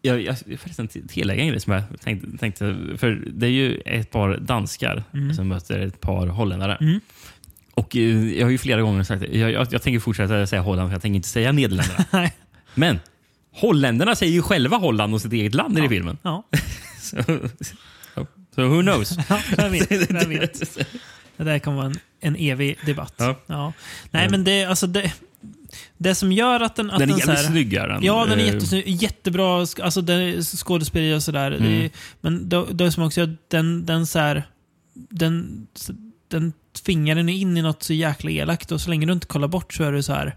jag, jag förresten till- tillägga en grej som jag tänkte, tänkte. För det är ju ett par danskar Mm. som möter ett par holländare. Mm. Och eh, jag har ju flera gånger sagt jag, jag, jag tänker fortsätta säga Holland, för jag tänker inte säga Nederländerna. Men holländarna säger ju själva Holland och sitt eget land i filmen. Ja, Så, så who knows? ja vem vet. Vem vet. Det där kommer vara en, en evig debatt. Ja. Nej, men det, alltså det, det som gör att den... Att Den är jävligt snygg. Är den. Ja, den är Eh, jättesnygg. Jättebra alltså, skådespeleri och sådär. Mm. Men det, det som också att den, den så här, den, den tvingar den in i något så jäkla elakt och så länge du inte kollar bort så är det så här.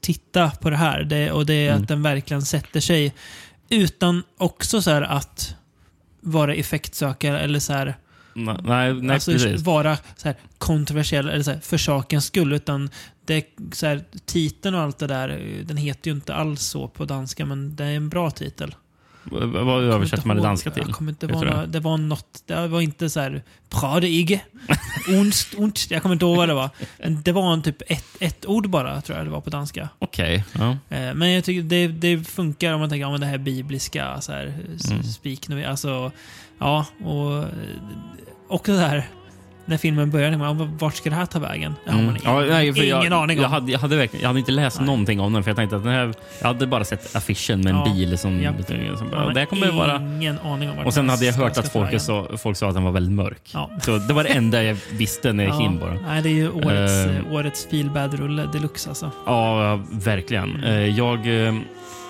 Titta på det här. Det, och det är Mm. att den verkligen sätter sig. Utan också så här att vara effektsökare eller så här, Nej, nej, alltså precis. vara så här kontroversiell eller så här, för sakens skull. Utan det så här, titeln och allt det där, den heter ju inte alls så på danska, men det är en bra titel. Vad översätter man det danska till? Inte, det, var det? var något, det var inte så här pradeige, onst, onst, jag kommer inte ihåg vad det var. Men det var en typ ett, ett ord bara, tror jag det var på danska. Okej. Ja. Eh, Men jag tycker det, det funkar om man tänker, ja men det här bibliska, så här, Mm. nu, alltså, ja, och, också det här när filmen börjar, man, vart ska det här ta vägen? Ja, Mm. man, Ja, nej, ingen jag, aning om. Jag hade, jag, hade verkligen, jag hade inte läst Nej. någonting om den, för jag tänkte att den här, jag hade bara sett affischen med en Ja. bil som... Ja. som bara, det kommer att vara... ingen aning om vart Och sen den hade jag hört att folk sa, folk sa att den var väldigt mörk. Ja. Så det var det enda jag visste när jag gick in bara. Nej, det är ju årets, Eh. eh, årets feel bad rulle deluxe alltså. Ja, verkligen. Eh, Jag...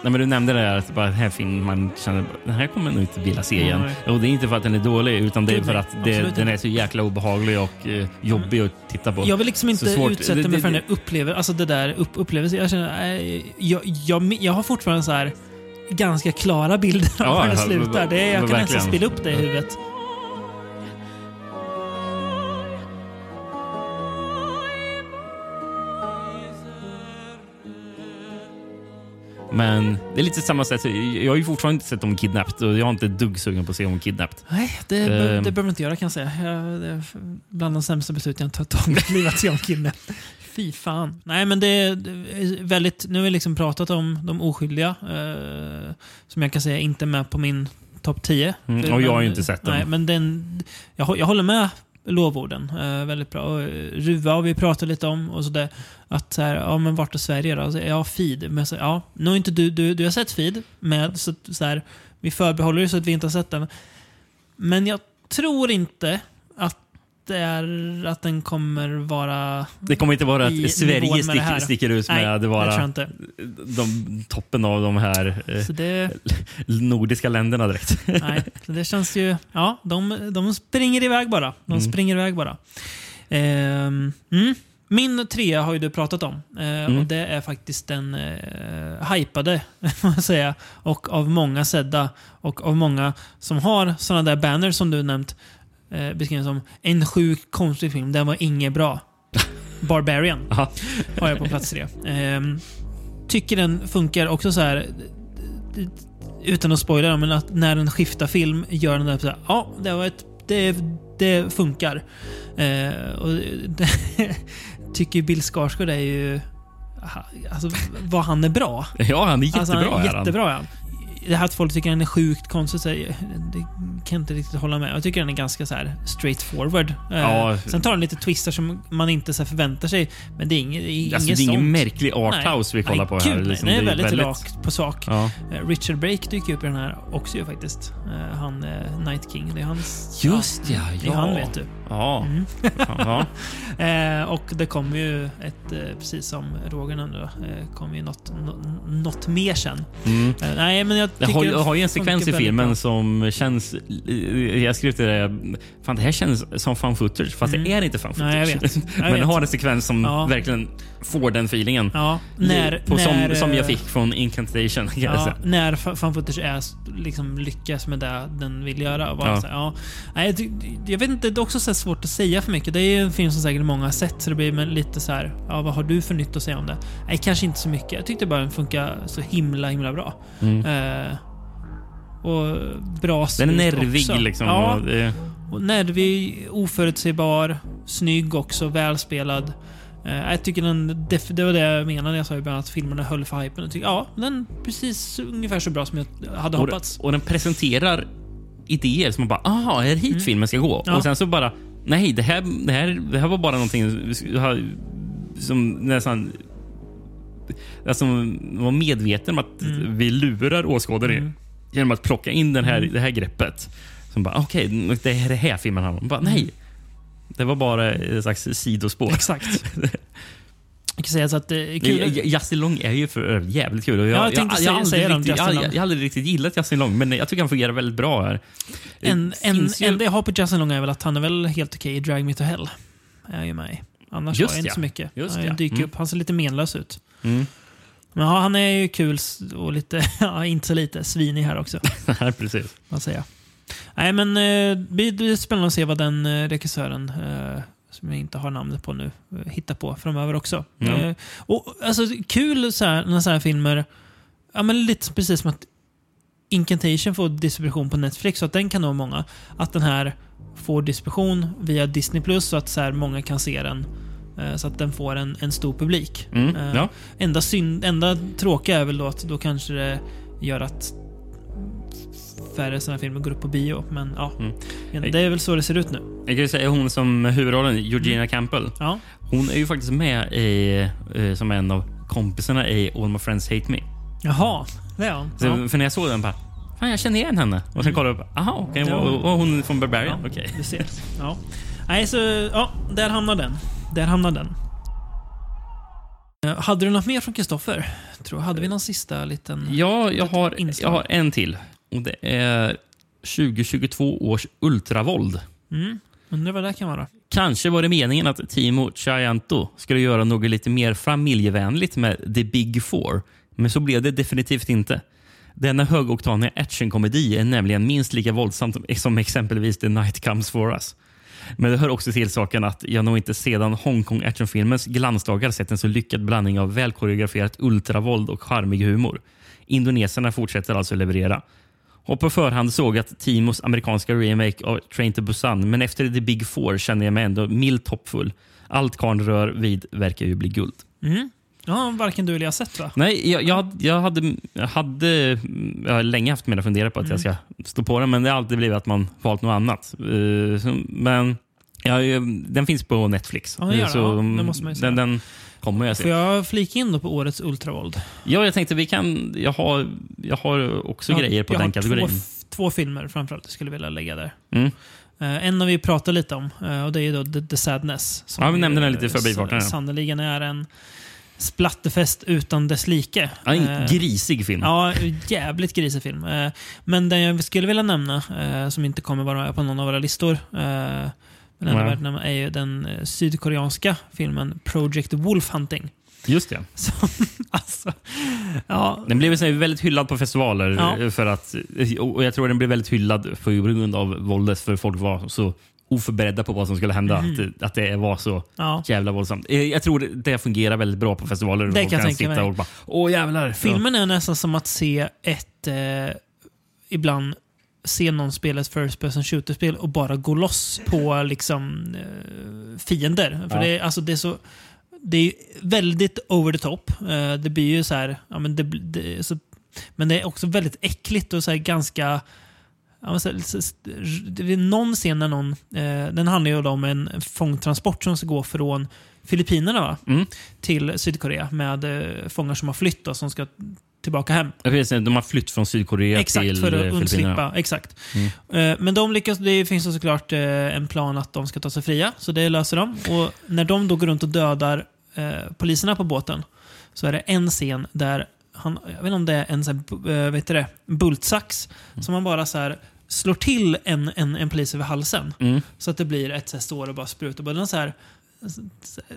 Nej, men du nämnde det här, att bara den här filmen man känner den här kommer nog inte vilja se igen. Nej. Och det är inte för att den är dålig, utan det är för att det, den är så jäkla obehaglig och eh, jobbig att titta på. Jag vill liksom inte svårt. utsätta Det- mig det- för den där upplevelsen. Alltså det där upp, upplevelsen. Jag känner, äh, jag, jag, jag har fortfarande så här ganska klara bilder av Ja, hur det slutar. Det, jag kan nästan spela upp det i huvudet. Men det är lite samma sätt. Jag har ju fortfarande inte sett om Kidnapped och jag har inte dugg sugen på att se om Kidnapped. Nej, det, Ehm. det behöver jag inte göra kan jag säga. Jag, det är bland de sämsta beslut jag tagit i mitt liv att se om Kidnap. Fy fan. Nej, men det är är väldigt... Nu har vi liksom pratat om de oskyldiga. Eh, som jag kan säga inte är med på min topp 10. Mm, och jag har ju inte sett den. Nej, men den, jag, jag håller med lovorden. Eh, väldigt bra. Och, Ruva har vi pratat lite om. och så där, Att så här, ja men vart är Sverige då? Alltså, Ja, Feed. Men så, ja, nu inte du, du, du har sett Feed. Med, så, så här, vi förbehåller oss att vi inte har sett den. Men jag tror inte att det är att den kommer vara... Det kommer inte vara att Sverige med det här. stick, sticker ut Nej, med att det tror vara de, toppen av de här eh, det, nordiska länderna direkt. nej, så det känns ju... Ja, de, de springer iväg bara. De Mm. springer iväg bara. Ehm, mm. Min trea har ju du pratat om. Eh, Mm. Och det är faktiskt den eh, hypade, man säga. Och av många sedda. Och av många som har sådana där banners som du nämnt. Eh, beskrivna som en sjuk konstig film. Den var inget bra. Barbarian. Har jag på plats tre. Ehm, tycker den funkar också så här utan att spoila, men att när den skiftar film gör den där så här, ja, det var ett, det, det funkar. Eh, och det, tycker Bill Skarsgård är ju, alltså vad han är bra. Ja, han är jättebra. Alltså, han är är han. jättebra. Det här att folk tycker den är sjukt konstig, så det kan jag inte riktigt hålla med. Jag tycker den är ganska så här straight forward. Eh, Ja. Sen tar den lite twister som man inte så förväntar sig. Men det är inget, det är Alltså, inget det är ingen märklig arthouse vi kollar nej, på gud, här. nej. Liksom, Den är det väldigt, rakt på sak. Ja. Eh, Richard Brake dyker upp i den här också ju faktiskt. Eh, han Night King. Det är hans... Just ja, Det ja. är han vet du. Ja. Mm. ja. Eh, och det kommer ju ett, eh, precis som Roger nämnde, då, eh, kommer ju något, nå- något mer sen. Mm. Eh, nej, men jag Jag har, jag har ju en sekvens i filmen bra. som känns... Jag skrev till det, fan det här känns som fan footage, fast Mm. det är inte fan footage. Nej, jag vet. Jag Men vet. den har en sekvens som Ja. verkligen får den feelingen. Ja, när, på, när, som, som jag eh, fick från Incantation. Ja, när fa- fan footage är, liksom lyckas med det den vill göra. Bara Ja. så ja. Nej, jag, jag vet inte, det är också så svårt att säga för mycket. Det är en film som säkert många har sett, så det blir lite så här, ja, vad har du för nytt att säga om det? Nej, kanske inte så mycket. Jag tyckte bara den funkar så himla, himla bra. Mm. Eh, och bra Den är slut nervig också. liksom. Ja, och det, och nervig, oförutsägbar, snygg också, välspelad. Eh, jag tycker den, det, var det jag menade när jag sa ibland att filmerna höll för hypen. Jag tycker, ja, den är precis ungefär så bra som jag hade och, hoppats. och den presenterar idéer som man bara, aha, är det hit filmen ska gå? Mm. Ja. Och sen så bara, nej, det här, det här, det här var bara någonting som nästan... Alltså, var medveten om att Mm. vi lurar åskådare genom att plocka in den här, Mm. det här greppet. Som bara, okej, det är det här filmen handlar om. Bara, nej, det var bara ett slags sidospår. Exakt. Jag kan säga så att J- kul. Justin Long är ju för jävligt kul. Och jag, Ja, jag tänkte säga- har aldrig säga det om riktigt, Justin jag, Long. jag har aldrig riktigt gillat Justin Long, men jag tycker han fungerar väldigt bra här. Det En, en, finns ju- enda jag har på Justin Long är väl att han är väl helt okej i Drag Me To Hell. Är jag ju med i. Annars Just har jag inte ja. så mycket. Just han ja. dyker Mm. upp. Han ser lite menlös ut. Mm. Men ja, han är ju kul s- och lite, ja, inte så lite, svinig här också. Nej, precis. vad säga. Nej, men eh, det blir spännande att se vad den eh, regissören, eh, som jag inte har namnet på nu, eh, hittar på framöver också. Ja. Eh, och alltså kul så här, när så här filmer, ja men lite precis som att Incantation får distribution på Netflix, så att den kan nå många. Att den här får distribution via Disney Plus så att så här många kan se den. eh, Så att den får en, en stor publik. Mm. Eh, Ja. Enda, synd, enda tråkiga är väl då att då kanske det gör att färre sådana filmer går upp på bio. Men ja, Mm. det är väl så det ser ut nu. Jag kan ju säga hon som huvudrollen, Eugenia Campbell. Ja, Hon är ju faktiskt med i, eh, som en av kompisarna i All My Friends Hate Me. Jaha, det är hon. Så, Ja. För när jag såg den bara, fan jag känner igen henne. Och sen kollade jag upp, aha okej, Ja. var, var hon från Barbarian? Ja, Okej. Du ser. Ja. Nej, så ja, där hamnar den. Där hamnar den. Eh, Hade du något mer från Kristoffer? Hade vi någon sista liten... Ja, jag har, jag har en till. Och det är 2022 års ultravåld. Mm. Undrar vad det kan vara. Kanske var det meningen att Timo Chianto skulle göra något lite mer familjevänligt med The Big Four. Men så blev det definitivt inte. Denna högoktaniga actionkomedi är nämligen minst lika våldsam som- exempelvis The Night Comes For Us. Men det hör också till saken att jag nog inte sedan Hongkong actionfilmens glansdagar sett en så lyckad blandning av välkoreograferat ultravåld och charmig humor. Indoneserna fortsätter alltså leverera. Och på förhand såg att Timos amerikanska remake av Train to Busan, men efter The Big Four känner jag mig ändå milt hoppfull. Allt karln rör vid verkar ju bli guld. Mm. Ja, varken du eller jag sett va? Nej, jag, jag, jag, hade, jag hade jag har länge haft mina funderingar på att jag ska stå på den, men det har alltid blivit att man valt något annat. Så- men ja, den finns på Netflix. Ja, det så Ja, det måste man ju säga. den, den kommer jag se. Får jag flika in då på årets ultravåld? Ja, jag tänkte vi kan... Jag har, jag har också Jag- grejer på jag den har kategorin. Två, f- två filmer framförallt jag skulle vilja lägga där. Mm. Eh, en har vi pratat lite om och det är då The, The Sadness. som Ja, vi nämnde den lite i förbifarten. Sannerligen är en splatterfest utan dess like. Ja, en Eh, grisig film. Ja, jävligt grisig film. Men den jag skulle vilja nämna, som inte kommer vara på någon av våra listor, men värd att nämna, är ju den eh, sydkoreanska filmen Project Wolf Hunting. Just det. Som, alltså, ja, Den blev väldigt hyllad på festivaler. Ja. eh, för att, och Jag tror den blev väldigt hyllad på grund av våldet, för folk var så oförberedda på vad som skulle hända. Att, det- att det var så ja. jävla våldsamt. Eh, Jag tror det- fungerar väldigt bra på festivaler. Det kan jag tänka sitta mig. och bara Åh jävlar. Filmen är nästan som att se ett, eh, ibland, se någon spela ett first person shooter-spel och bara gå loss på liksom eh, fiender. För Ja. det, är, alltså, det är så... Det är väldigt over the top. Eh, det blir ju så här... Ja, men, det, det, så, men det är också väldigt äckligt och så ganska... Ja, så, det är någon scen när någon... Eh, den handlar ju om en fångtransport som ska gå från Filippinerna va? Mm. till Sydkorea med eh, fångar som har flytt och som ska tillbaka hem. Inte, De har flytt från Sydkorea Exakt, till för att eh, undslippa. Exakt. Eh, Men de lyckas, det finns såklart eh, en plan att de ska ta sig fria, så det löser de. Och när de då går runt och dödar poliserna på båten så är det en scen där han, jag vet inte om det är en sån här, vet det, bultsax som man bara så här slår till en, en, en polis över halsen. Mm. Så att det blir ett så här sår och bara sprutar. Bara den så så här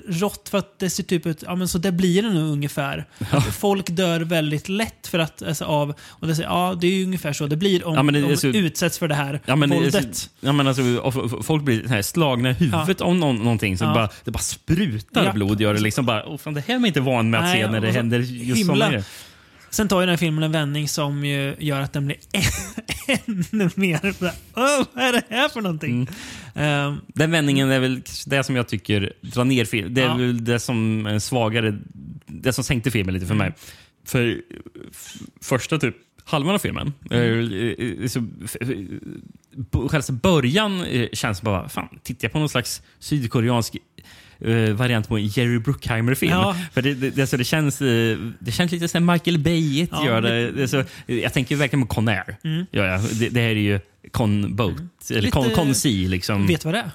rått för att det ser typ ut, ja men så det blir det nog ungefär. Att Folk dör väldigt lätt för att, alltså, av, och det, ja det är ju ungefär så det blir om Ja, det de så- utsätts för det här Ja, men, det våldet. så- ja, men alltså, folk blir här slagna i huvudet av någon, någonting. Så Ja. bara, det bara sprutar Ja. blod. Gör det liksom bara, oh, fan, det här är man inte van med att Nej, se när det händer just himla- sådana. Sen tar ju den här filmen en vändning som gör att den blir ännu mer Åh, vad är det här för någonting? Mm. Ehm, Den vändningen är väl det som jag tycker drar ner film. Det är Ja. väl det som är svagare, det som sänkte filmen lite för mig. För f- första typ halvan av filmen, eh, eh, så, f- f- b- själva början eh, känns bara, fan, tittar jag på någon slags sydkoreansk eh, variant på en Jerry Bruckheimer-film. Ja. För det, det, alltså, det, känns, eh, det känns lite som Michael Bay Ja, gör det. det så, jag tänker verkligen på Conair. Mm. Ja, ja, det, det här är ju Con Boat, eller Lite- Con, Con Sea. Liksom. Vet du vad det är?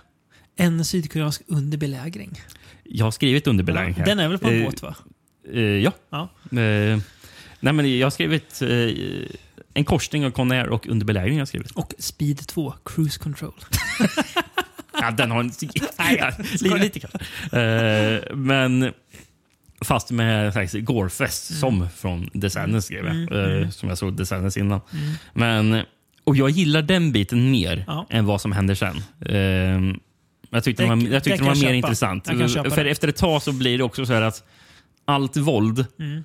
En sydkoreansk underbelägring. Jag har skrivit underbelägring här. Den är väl på en Eh, båt va? eh, ja. Ja. Eh, nej, men jag har skrivit eh, en korsning av Conair och underbelägring. Jag har skrivit. Och Speed 2, Cruise Control. Ja, den har en... ja, lite, kanske. Eh, men fast med slags Gorefest Mm. som från The Sadness skrev jag. Eh, som jag såg Sadness innan. Men, och jag gillar den biten mer Ja. än vad som händer sen. Eh, jag tyckte Det- den var, jag tyckte den var mer köpa. intressant. För det. efter ett tag så blir det också så här att allt våld Mm.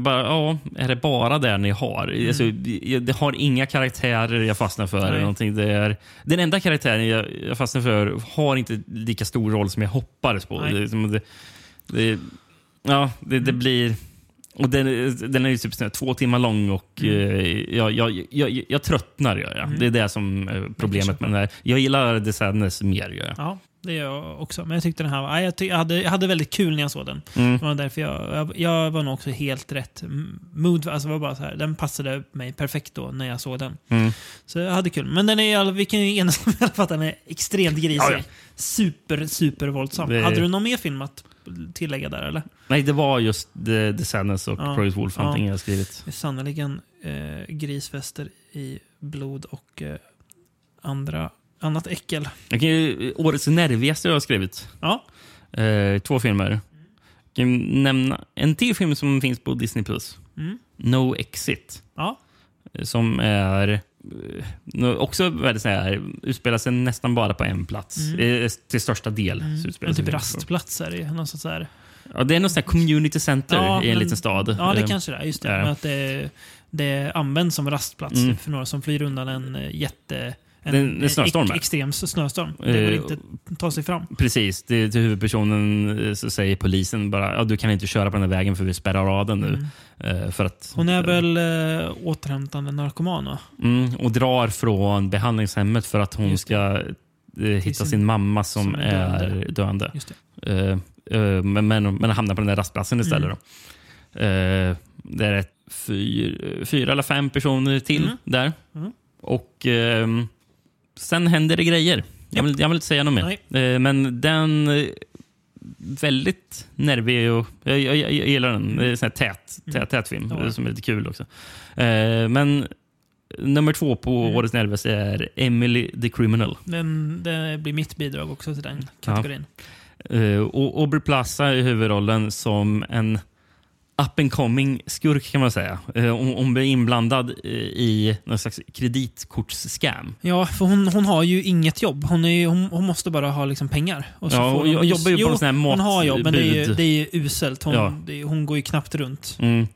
Bara, ja, är det bara det ni har? Alltså, jag- det har inga karaktärer jag fastnar för. Eller någonting. Det är, den enda karaktären jag, jag fastnar för har inte lika stor roll som jag hoppades på. Det, det, ja, det, det blir... Och den, den är ju typ två timmar lång och Mm. eh, jag, jag, jag, jag tröttnar. Gör jag. Det är det som är problemet med den här. Jag gillar The Sadness mer. Gör jag. Ja, det gör jag också. Men jag tyckte den här var... Jag, jag, hade, jag hade väldigt kul när jag såg den. Mm. Det var därför jag, jag, jag var nog också helt rätt mood. Alltså var bara så här, den passade mig perfekt då när jag såg den. Mm. Så jag hade kul. Men den är, vi kan ju enas om i alla fall att den är extremt grisig. Ja, ja. Super, super våldsam. Det- Hade du någon mer film att tillägga där eller? Nej, det var just The, Sadness och Ja. Project Wolf Hunting Ja. jag skrivit. Sannerligen eh, grisfester i blod och eh, andra, annat äckel. Kan ju, årets nervigaste jag har skrivit. Ja, Eh, två filmer. Jag kan nämna en till film som finns på Disney+. Plus. Mm. No Exit. ja. Som är eh, också väldigt så här, utspelar sig nästan bara på en plats. Eh, Till största del. så utspelar En typ rastplats är det. Någon sorts så här. Ja, det är något sånt community center Ja, i en men- liten stad. Ja, det Eh, kanske det är. Just det. ja. Att det, det används som rastplats Mm. för några som flyr undan en eh, jätte... En, Det är en snöstorm ex- här. extrem snöstorm. Det går Eh, inte att ta sig fram. Precis. Det, till huvudpersonen eh, så säger polisen bara ja, du kan inte köra på den här vägen för vi spärrar av den nu. Eh, För att, Mm. Hon är väl äh, återhämtande narkoman? Mm, och drar från behandlingshemmet för att hon ska eh, hitta sin- mamma som, som är döende. döende. Eh, eh, men, men, men hamnar på den där rastplatsen istället. Mm. Eh, det är ett fyr, fyra eller fem personer till Mm. där. Mm. Och ehm, sen händer det grejer. Jag vill, jag vill inte säga något mer. Nej. Eh, men den eh, väldigt nervig och jag, jag, jag gillar den. Det är en sån här tät, tät, tät film Mm. Ja. som är lite kul också. Eh, men nummer två på Mm. årets nervigaste är Emily the Criminal. Den, det blir mitt bidrag också till den kategorin. Uh, och Aubrey Plaza i huvudrollen som en up and coming skurk kan man säga. Hon, hon blir inblandad eh, i någon slags kreditkortsscam. Ja, för hon, hon har ju inget jobb. Hon, är hon, hon måste bara ha liksom pengar. Och Ja, får hon hon jobbar ju på jo, någon sån här Hon har jobb, men det är ju, matbud. det är uselt. Hon, Ja. det hon går ju knappt runt. Mm.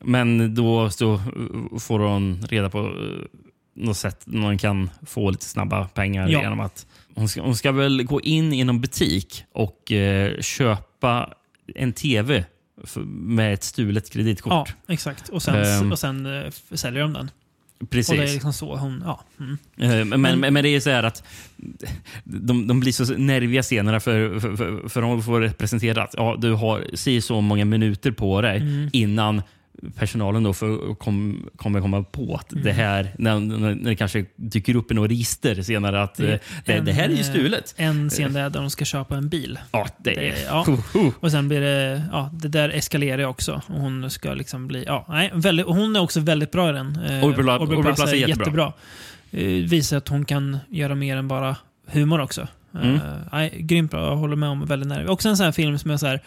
Men då så uh, får hon reda på uh, något sätt man kan få lite snabba pengar Ja. genom att hon ska, hon ska väl gå in i någon butik och eh, köpa en tv med ett stulet kreditkort. Ja, exakt. Och sen, Ehm. och sen eh, säljer de den. Precis. Och det är liksom så hon... Ja. Mm. Eh, Men, Men- men, det är så här att de, de blir så nerviga scenerna för, för, för, för de får representerat. Ja, du har si så många minuter på dig Mm. innan personalen då för, kom, kommer komma på att Mm. det här, när, när det kanske dyker upp i något register senare, att Det eh, det, en, det här är ju stulet. En scen där de ska köpa en bil. Ja, det det- är... ja. Och sen blir det... Ja, det där eskalerar också. Och hon ska liksom bli... Ja, nej, väldigt, hon är också väldigt bra i den. Eh, Plaza Plaza är är jättebra. jättebra. Eh, visar att hon kan göra mer än bara humor också. Mm. Nej, grymt bra. Jag håller med om. Väldigt nervig. Också en sån här film som jag så här,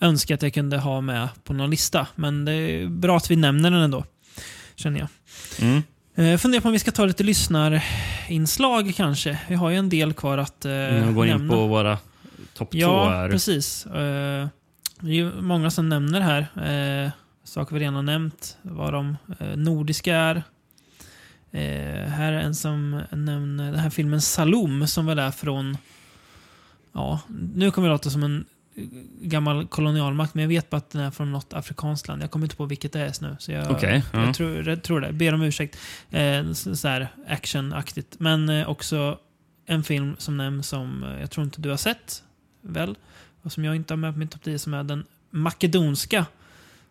önskar att jag kunde ha med på någon lista. Men det är bra att vi nämner den ändå. Känner jag. Mm. Eh, funderar på om vi ska ta lite lyssnarinslag kanske. Vi har ju en del kvar att eh, Vi går in på våra topp två Ja, precis. Eh, det är många som nämner här. Uh, saker vi redan har nämnt. Vad de eh, nordiska är. Eh, här är en som nämner den här filmen Salom som väl är från... Ja, nu kommer det låta som en eh, gammal kolonialmakt, men jag vet bara att den är från något afrikanskt land. Jag kommer inte på vilket det är just nu. Så jag, Okej, ja. jag, tror, jag tror det. Ber om ursäkt. Eh, så, så här actionaktigt. Men eh, också en film som nämns som eh, jag tror inte du har sett, väl? Och som jag inte har med på min topp 10 som är den makedonska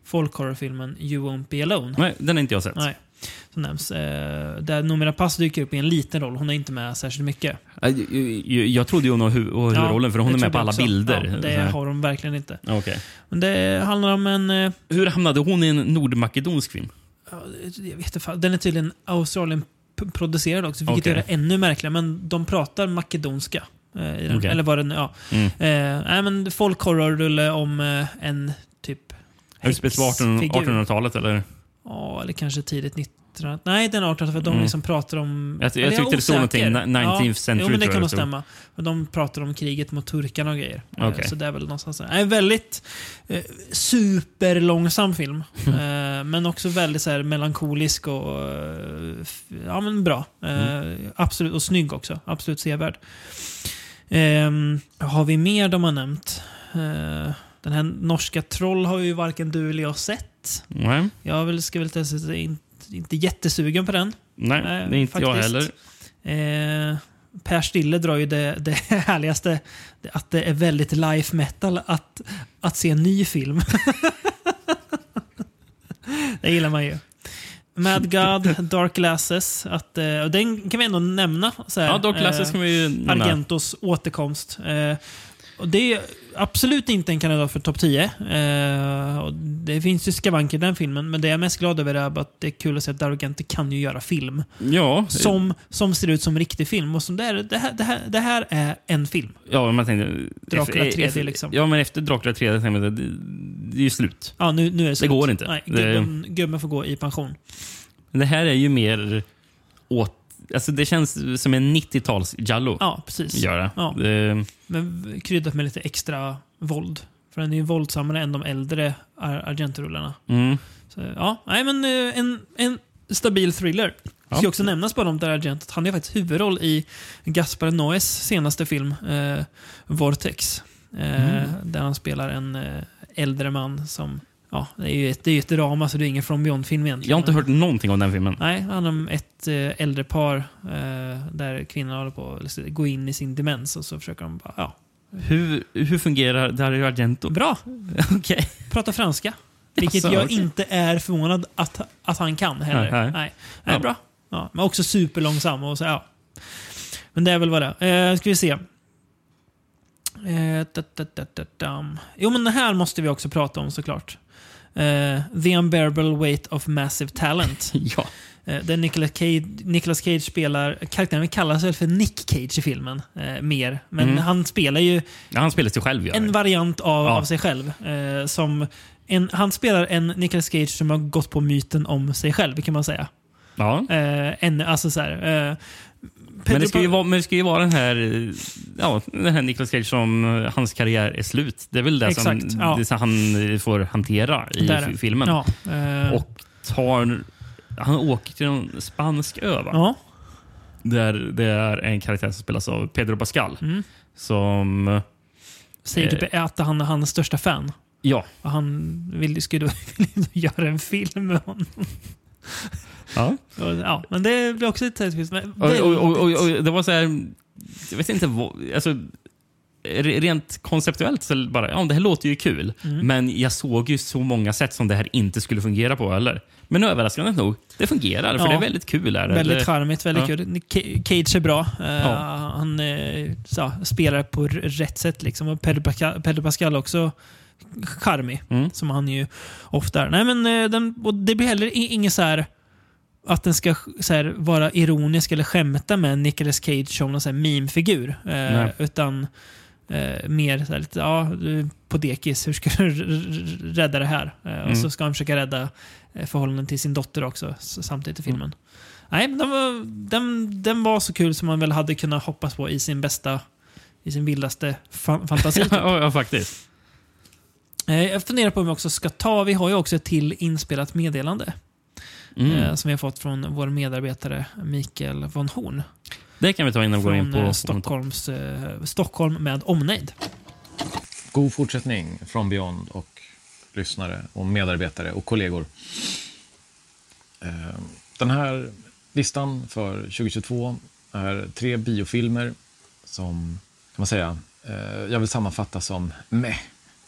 folkhorrorfilmen You Won't Be Alone. Nej, den har inte jag sett. Nej. Som nämns. Eh, där Noomi Pass dyker upp i en liten roll. Hon är inte med särskilt mycket. Jag, trodde ju hon var hu- var huvudrollen, för hon det är med på alla också. bilder. Ja, det har de verkligen inte. Okej. Men det handlar om en... eh, Hur hamnade hon i en nordmakedonsk film? Ja, jag vet inte, den är tydligen Australien p- producerad också, vilket Okej. gör det ännu märkligare. Men de pratar makedonska. Eh, den. Okej. Eller vad den ja. Mm. Eh, nej, men folkhorrorrulle om eh, en typ Utspelas på 1800- häxfigur. 1800-talet eller? Ja, eller kanske tidigt 1900 Nej, den 1800 för de Mm. liksom pratar om... Jag, jag tyckte det stod någonting, 19th century Jo, men det kan nog stämma. Och de pratar om kriget mot turkarna och grejer. Eh, Okej. Så det är väl någonstans där. Nej, väldigt eh, superlångsam film. eh, men också väldigt så här, melankolisk och eh, ja, men bra. Eh, Mm. Absolut, och snygg också. Absolut sevärd. Ehm, har vi mer de har nämnt? Eh, den här norska Troll har ju varken du eller jag sett. Nej, Jag vill, ska väl säga inte, inte jättesugen på den. nej Nej, det är inte jag faktiskt. heller. Eh, per Stille drar ju det, det härligaste, att det är väldigt life metal att, att se en ny film. det gillar man ju. Mad God, Dark Glasses, att, eh, och den kan vi ändå nämna. Så här, Ja, Dark Glasses eh, kan vi nämna. Argentos återkomst. Eh, och det är absolut inte en kandidat för topp 10. Eh, det finns ju skavanker i den filmen, men det jag är mest glad över är att det är kul att se att Argento kan ju göra film. Ja, Som, som ser ut som riktig film. Och som det, är, det, här, det, här, det här är en film. ja, man tänkte... Dracula efter- 3D efter- liksom. Ja, men efter Dracula 3D tänkte jag, det, det är ju slut. Ja, nu, nu är det slut. går inte. Nej, Det- gubben, gubben får gå i pension. Det här är ju mer åt... Alltså det känns som en 90-tals Jallo. Ja, precis. Gör det. Ja. Det- Men kryddat med lite extra våld. För den är ju våldsammare än de äldre Ar- Argento-rullarna. Mm. Så, ja, nej men eh, en, en stabil thriller. Det ska också nämnas bara om där Argento han är faktiskt huvudroll i Gaspar Noés senaste film, eh, Vortex. Eh, Mm. Där han spelar en eh, äldre man som... Ja, det är ju ett, det är ju ett drama så det är ingen From Beyond-film egentligen. Jag har inte hört någonting om den filmen. Nej, det handlar om ett eh, äldre par eh, där kvinnan håller på att gå in i sin demens och så försöker de bara... Ja, Hur, hur fungerar Dario Argento? bra! Okej. Prata franska. Vilket Jaså, jag okej. inte är förvånad att, att han kan heller. Nej, Nej, nej. Ja. bra. Ja, men också superlångsam. Och så, ja. Men det är väl vad det är. Eh, ska vi se. Eh, da, da, da. Jo, men det här måste vi också prata om såklart. Eh, The Unbearable Weight of Massive Talent. Ja. Eh, där Nicolas Cage, Nicolas Cage spelar... Karaktären kallas väl för Nick Cage i filmen. Eh, mer. Men Mm. han spelar ju ja. Han spelar sig själv. Gör en variant av, Ja. av sig själv. Som en, han spelar en Nicolas Cage som har gått på myten om sig själv, kan man säga. Ja. Eh, en, alltså så här, eh, Men det, ska ju vara, men ska ju vara den här, eh, ja, den här Nicolas Cage som eh, hans karriär är slut. Det är väl det, som, Exakt, ja. det som han eh, får hantera i Där filmen. Ja, eh, Och tar... Han åker till en spansk ö, va? ja, Där det är en karaktär som spelas av Pedro Pascal. Mm. Som... säger typ att han är hans största fan. Ja. Och han vill, skulle då göra en film med honom. Ja. Ja, men det blir också tidsfritt. men Och, och, och, och, det var så här... Jag vet inte vad... Alltså, re- rent konceptuellt så bara, ja det här låter ju kul. Mm. Men jag såg ju så många sätt som det här inte skulle fungera på eller. Men överraskande nog, det fungerar. För Ja. det är väldigt kul. Är det. Väldigt charmigt, väldigt ja. kul. Ca- Cage är bra. Eh, Ja. Han eh, så, spelar på rätt sätt. Liksom. Och Pedro Pascal, också charmig, Mm. som han ju ofta är. Nej, men, eh, den, och det blir heller inget så här att den ska här, vara ironisk eller skämta med Nicolas Cage som någon så här meme-figur. Eh, utan eh, mer så här, lite, ja, på dekis, hur ska du rädda det här? Eh, Och Mm. så ska han försöka rädda eh, förhållanden till sin dotter också, samtidigt i filmen. Nej, den var, den, den var så kul som man väl hade kunnat hoppas på i sin bästa, i sin vildaste fa fantasi. typ. ja, faktiskt. Eh, Jag funderar på om vi också ska ta, vi har ju också ett till inspelat meddelande Mm. eh, som vi har fått från vår medarbetare Mikael von Horn. Det kan vi ta innan vi går in på... eh, Stockholms, eh, Stockholm med omnejd. God fortsättning från Beyond och lyssnare och medarbetare och kollegor. Den här listan för 2022 är tre biofilmer som, kan man säga, jag vill sammanfatta som meh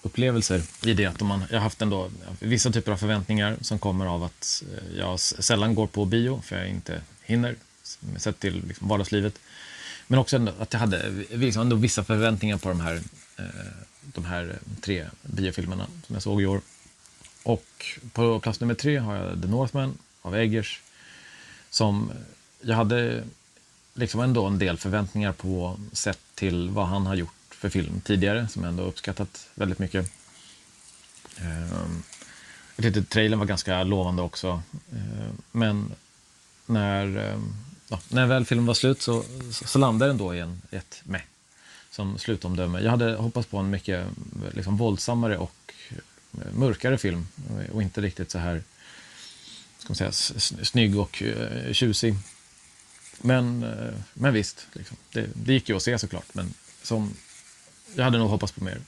upplevelser i det att man, jag har haft ändå vissa typer av förväntningar som kommer av att eh, jag sällan går på bio för jag inte hinner sett till liksom vardagslivet. Men också ändå att jag hade eh, liksom ändå vissa förväntningar på de här, eh, de här tre biofilmerna som jag såg i år. Och på plats nummer tre har jag The Northman av Eggers. Som jag hade liksom ändå en del förväntningar på sett till vad han har gjort för film tidigare som jag ändå uppskattat väldigt mycket. Ehm, jag tyckte trailern var ganska lovande också. Ehm, men när, ehm, ja, när väl filmen var slut så, så, landade den då i en, ett meh. som slutomdöme. Jag hade hoppats på en mycket liksom, våldsammare och eh, mörkare film och inte riktigt så här ska man säga, snygg och eh, tjusig. Men, eh, men visst, liksom, det, det gick ju att se såklart. Men som, jag hade nog hoppats på mer.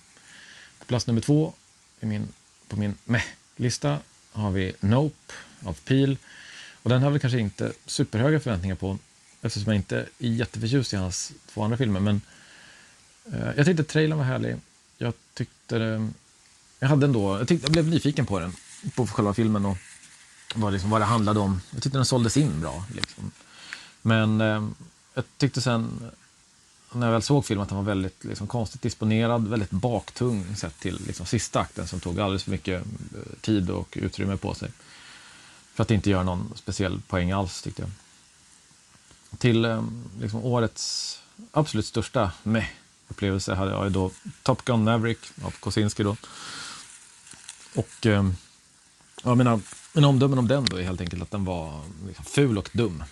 På plats nummer två i min, på min meh-lista har vi Nope av Peel. Och den har väl kanske inte superhöga förväntningar på eftersom jag inte är jätteförtjust i hans två andra filmer. Men eh, jag tyckte trailern var härlig. Jag tyckte eh, jag hade ändå, jag, tyckte, jag blev nyfiken på den, på själva filmen och vad, liksom, vad det handlade om. Jag tyckte den såldes in bra. Liksom. Men eh, jag tyckte sen, när jag väl såg filmen, att den var väldigt liksom, konstigt disponerad, väldigt baktung sett till liksom, sista akten som tog alldeles för mycket eh, tid och utrymme på sig. För att inte göra någon speciell poäng alls, tyckte jag. Till eh, liksom, årets absolut största meh upplevelse hade jag ju då Top Gun Maverick av Kosinski då. Och eh, ja, mina, mina omdömen om den då är helt enkelt att den var liksom, ful och dum.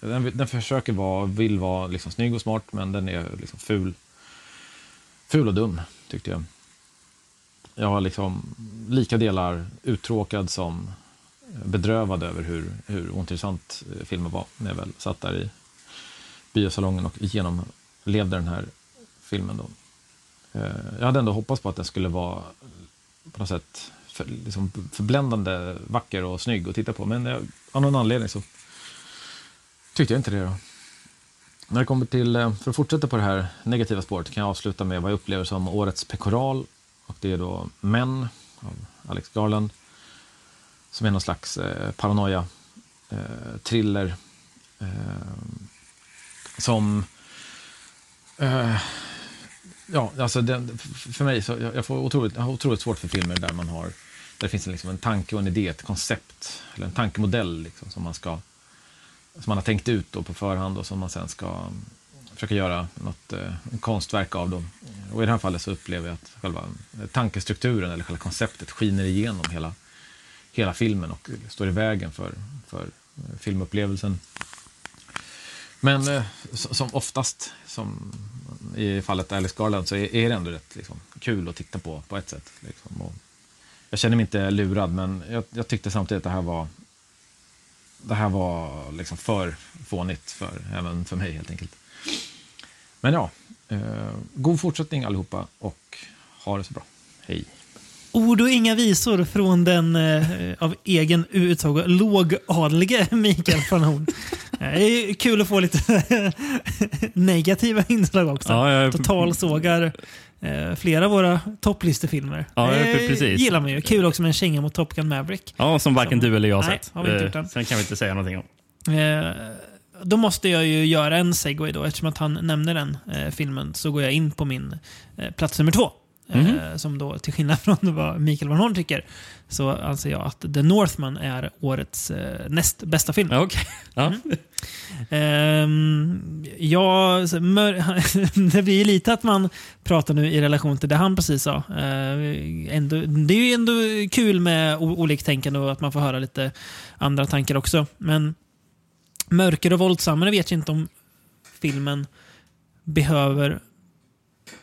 Den, den försöker vara, vill vara liksom, snygg och smart, men den är liksom ful, ful och dum, tyckte jag. Jag var liksom lika delar uttråkad som bedrövad över hur, hur ointressant eh, filmen var när jag väl satt där i biosalongen och genomlevde den här filmen. Då. Eh, jag hade ändå hoppats på att den skulle vara på något sätt för, liksom förbländande vacker och snygg att titta på, men jag, av någon anledning så tyckte jag inte det. Då. När det kommer till, eh, för att fortsätta på det här negativa spåret kan jag avsluta med vad jag upplever som årets pekoral. Och det är då Män av Alex Garland. Som är någon slags eh, paranoia, eh, thriller. Eh, som... Eh, ja, alltså den, för mig så jag, jag får otroligt, jag har otroligt svårt för filmer där man har... Där det finns en, liksom en tanke och en idé, ett koncept. Eller en tankemodell liksom, som man ska som man har tänkt ut då på förhand och som man sen ska mm, försöka göra något eh, konstverk av. Då. Och I det här fallet så upplever jag att själva eh, tankestrukturen eller själva konceptet skiner igenom hela, hela filmen och står i vägen för, för eh, filmupplevelsen. Men eh, som oftast, som i fallet Alice Garland, så är, är det ändå rätt liksom, kul att titta på på ett sätt. Liksom. Och jag känner mig inte lurad, men jag, jag tyckte samtidigt att det här var det här var liksom för fånigt för, även för mig helt enkelt. Men ja, eh, god fortsättning allihopa och ha det så bra. Hej! Ord och inga visor från den eh, av egen uttag lågadlige Mikael von Horn. Det är kul att få lite negativa inslag också. Ja, jag- Totalsågar eh, flera av våra topplistefilmer. Ja, det precis. gillar man ju. Kul också med en känga mot Top Gun Maverick. Ja, som varken Som- du eller jag har sett. har vi inte Eh, gjort. Sen kan vi inte säga någonting om. Eh, då måste jag ju göra en segway då. Eftersom att han nämner den eh, filmen så går jag in på min eh, plats nummer två. Eh, Mhm. som då, till skillnad från vad Mikael von Horn tycker, så anser jag att The Northman är årets eh, näst bästa film. Ja, okej. Ja. Mm. Ehm, ja, det blir ju lite att man pratar nu i relation till det han precis sa. Ehm, ändå, det är ju ändå kul med oliktänkande och att man får höra lite andra tankar också. Men mörker och våldsammare vet jag inte om filmen behöver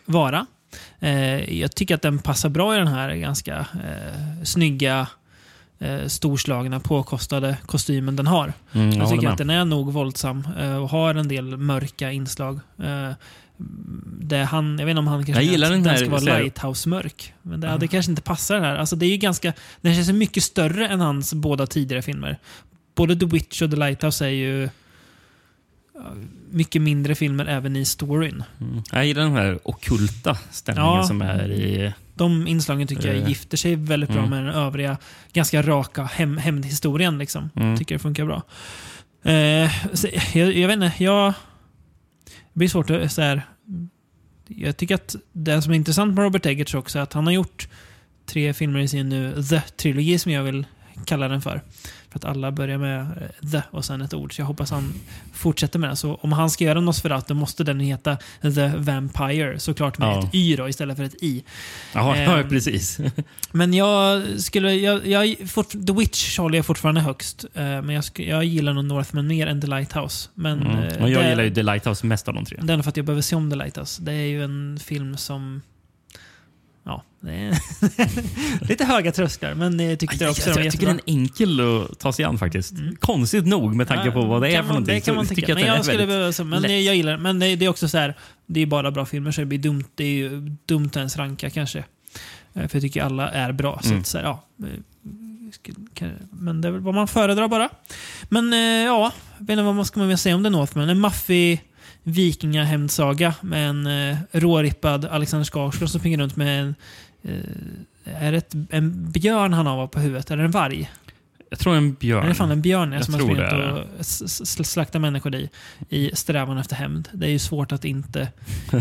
vara. Eh, jag tycker att den passar bra i den här ganska eh, snygga, eh, storslagna, påkostade kostymen den har. Mm, jag Jag tycker att den är nog våldsam eh, och har en del mörka inslag. Eh, Det han, jag vet inte om han kanske Jag gillar den här- ska vara lighthouse-mörk. Men det, det kanske inte passar den här. Alltså det är ju ganska, den känns mycket större än hans båda tidigare filmer. Både The Witch och The Lighthouse är ju mycket mindre filmer även i storyn. Mm. Jag gillar den här okulta stämningen Ja. som är i... De inslagen tycker jag Eh. gifter sig väldigt bra Mm. med den övriga ganska raka hem, hämndhistorien. Liksom. Mm. Tycker det funkar bra. Eh, så, jag, jag vet inte, jag... Det blir svårt att så här, Jag tycker att det som är intressant med Robert Eggers också är att han har gjort tre filmer i sin nu The-trilogi som jag vill kalla den för. För att alla börjar med eh, The och sen ett ord. Så jag hoppas han fortsätter med det. Så om han ska göra Nosferatu måste den heta The Vampire. Såklart med Ja. ett Y då istället för ett I. Jaha, ja, Ehm, precis. Men jag skulle... Jag, jag, fort, The Witch håller jag fortfarande högst. eh, men jag, jag gillar nog Northman mer än The Lighthouse. Men, Mm. eh, Och jag det, gillar ju The Lighthouse mest av de tre. Det är nog för att jag behöver se om The Lighthouse. Det är ju en film som... Lite höga trösklar, men jag tyckte också det var jag tycker den är enkel att ta sig an faktiskt. Konstigt nog med tanke på vad det är för någonting. Det kan man så tycka. Men jag jag den skulle behöva... Men lätt. jag gillar. Men det, är också så här... Det är bara bra filmer så det blir dumt. Det är ju dumt att ens ranka kanske. Eh, För jag tycker alla är bra. Så, Mm. så här, ja, eh, Men det är väl vad man föredrar bara. Men eh, ja, jag vet inte vad man ska man säga om The Northman. En maffig vikingahämndsaga med en eh, rårippad Alexander Skarsgård som springer runt med en... Eh, är det ett, en björn han har på huvudet? Eller en varg? Jag tror en björn. Det är fan en björn Jag som har tror sprungit det är och s- s- slaktat människor i, i strävan efter hämnd. Det är ju svårt att inte,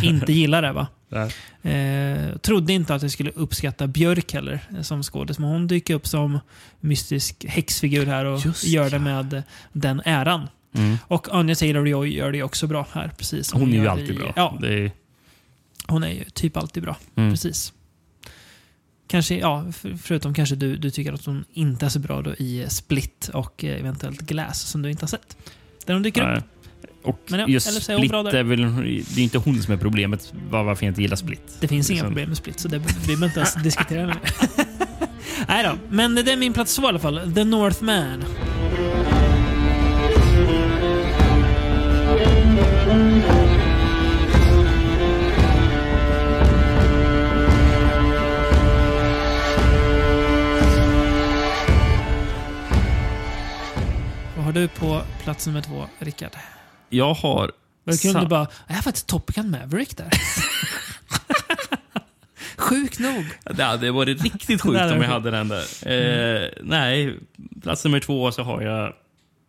inte gilla det va? Eh, trodde inte att jag skulle uppskatta Björk heller eh, som skådis, men hon dyker upp som mystisk häxfigur här och Just gör det ja. med eh, den äran. Mm. Och Anya Taylor-Joy gör det också bra här. Precis Hon är ju alltid i- bra. Ja, Det är, hon är ju typ alltid bra. mm. Precis. Kanske, ja, för- förutom kanske du, du tycker att hon inte är så bra då i Split och eh, eventuellt Glass som du inte har sett. Där hon dyker upp. Nej. Och Men ja, just Split är väl... Det är inte hon som är problemet var- varför jag inte gillar Split. Det finns inga Liksom. problem med Split, så det behöver inte ens diskutera. Nej då, men det är min plats två i alla fall. The Northman. Har du på plats nummer två, Rickard? Jag har... Vad kul om du bara, jag har faktiskt Top Gun Maverick där. Sjukt nog. Det hade varit riktigt sjukt om jag hade den där. Eh, nej, plats nummer två så har jag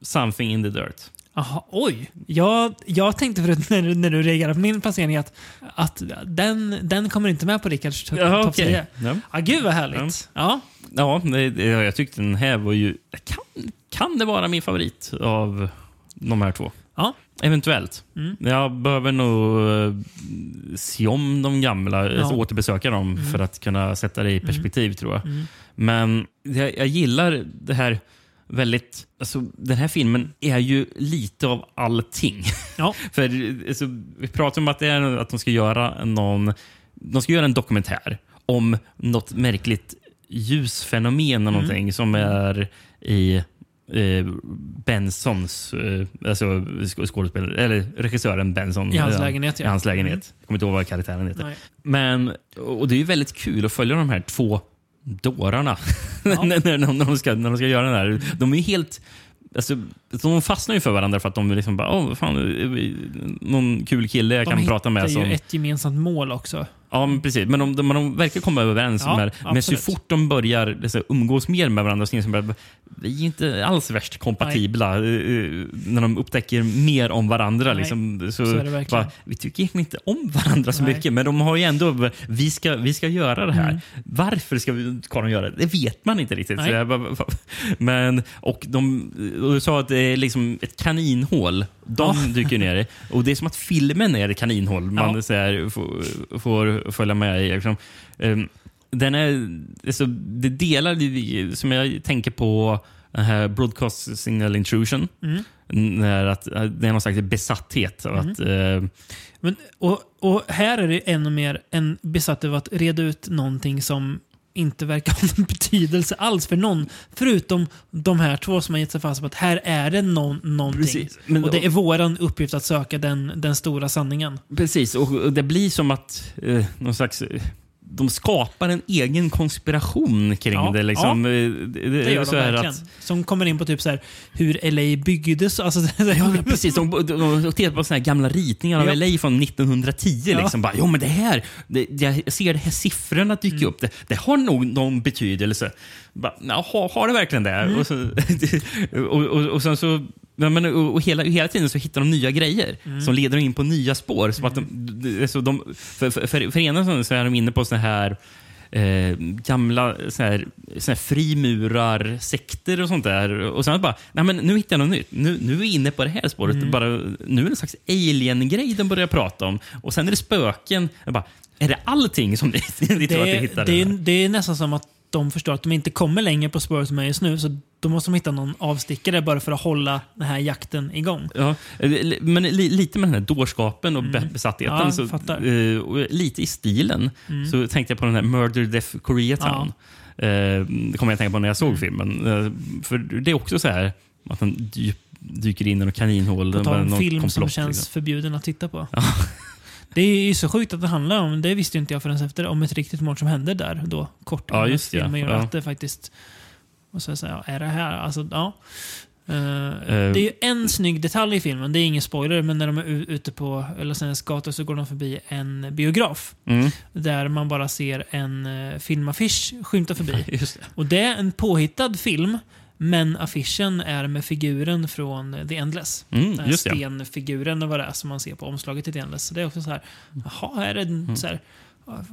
Something in the Dirt. Aha, oj. Jag, jag tänkte förut när du, när du reagerade på min placering att, att den, den kommer inte med på Rickards topp okej. 10. Ja. Ah, gud vad härligt. Ja. Ja, jag tyckte den här var ju... Kan, kan det vara min favorit av de här två? Ja. Eventuellt. Mm. Jag behöver nog eh, se om de gamla, Ja. alltså återbesöka dem Mm. för att kunna sätta det i perspektiv tror jag. Mm. Men jag, jag gillar det här väldigt... Alltså, den här filmen är ju lite av allting. Ja. För alltså, Vi pratar om att, det är, att de ska göra någon... De ska göra en dokumentär om något märkligt ljusfenomen Mm. eller någonting som är i eh, Bensons, eh, alltså sk- skådespelare, eller regissören Benson. I hans eh, lägenhet, ja. I hans lägenhet. Jag kommer inte ihåg vad karaktären heter. Nej. Men, och det är ju väldigt kul att följa de här två dårarna Ja. när, när, de ska, när de ska göra det här. De är ju helt... Alltså, de fastnar ju för varandra för att de liksom bara, åh, fan, vi- någon kul kille jag De kan prata med. hittar Som, ju ett gemensamt mål också. Ja, men precis. Men de, de, de verkar komma överens. Ja, men så fort de börjar liksom, umgås mer med varandra så inser de att vi är inte alls värst kompatibla. eh, eh, När de upptäcker mer om varandra. Nej, Liksom, så, så är det verkligen. bara, vi tycker egentligen inte om varandra så Nej. mycket, men de har ju ändå... Vi ska, vi ska göra det här. Mm. Varför ska vi, de göra det? Det vet man inte riktigt. Nej. Bara, men, och, de, och du sa att det är liksom ett kaninhål. De Ja. dyker ner i. Och det är som att filmen är ett kaninhål. Man Ja. så här, får, får följa med i. Liksom. Ehm, Den är, alltså, det delar, som jag tänker på den här broadcast signal intrusion. Mm. När att, eh, det är någon slags besatthet. Av att, eh, Men, och, och här är det ännu mer en besatt av att reda ut någonting som inte verkar ha någon betydelse alls för någon. Förutom de här två som har gett sig fast på att här är det någon, någonting. Precis. Men- och det är våran uppgift att söka den, den stora sanningen. Precis, och det blir som att eh, någon slags... De skapar en egen konspiration kring Ja, det. Liksom. Eh, Det, det, gör så de verkligen. Att, Som kommer in på typ så här, hur LA byggdes. Alltså, ja, precis. De, de, de tittar på såna här gamla ritningar av Ja. LA från 1910. Ja. Liksom. Bara, jo, men det här, det, jag ser de här siffrorna dyka Mm. upp. Det, det har nog någon betydelse. Bara, Jaha, har det verkligen det? Mm. Och, så, och, och, och sen så... Ja, men, och, och hela, hela tiden så hittar de nya grejer Mm. som leder in på nya spår. Som att de, så de, för, för, för, för ena så- så är de inne på såna här eh, gamla så här, så här frimurar-sekter och sånt där. Och sen bara, nej men nu hittar jag något nytt. Nu, nu är vi inne på det här spåret. Mm. Bara, nu är det en slags alien-grej de börjar prata om. Och sen är det spöken. Jag bara, är det allting som ni, ni tror att ni det, hittar? det, är, det är nästan som att de förstår att de inte kommer längre på spåret som är just nu. Så då måste de hitta någon avstickare bara för att hålla den här jakten igång. Ja, eh, men li, lite med den här dårskapen och be- besattheten. Mm. Ja, så. Mm. eh, lite i stilen så tänkte jag på den här Murder Death Koreatown. Eh, det kommer jag att tänka på när jag såg Mm. filmen. Eh, för det är också så här att den dy, dyker in i något kaninhål. På tal om film som komplott, känns liksom. förbjuden att titta på. Det är ju så sjukt att det handlar om, det visste inte jag förrän efter, om ett riktigt mord som hände där då. Kort Ja, just filmen gör ja. att det faktiskt Och så säger är det här? Alltså, ja. Eh, det är ju en snygg detalj i filmen, det är ingen spoiler, men när de är ute på Los Angeles gator så går de förbi en biograf. Mm. Där man bara ser en uh, filmaffisch skymta förbi. Det. Och det är en påhittad film, men affischen är med figuren från The Endless. Mm, här just det. stenfiguren och vad det är som man ser på omslaget till The Endless. Så det är också så här, jaha, är det Mm. så här,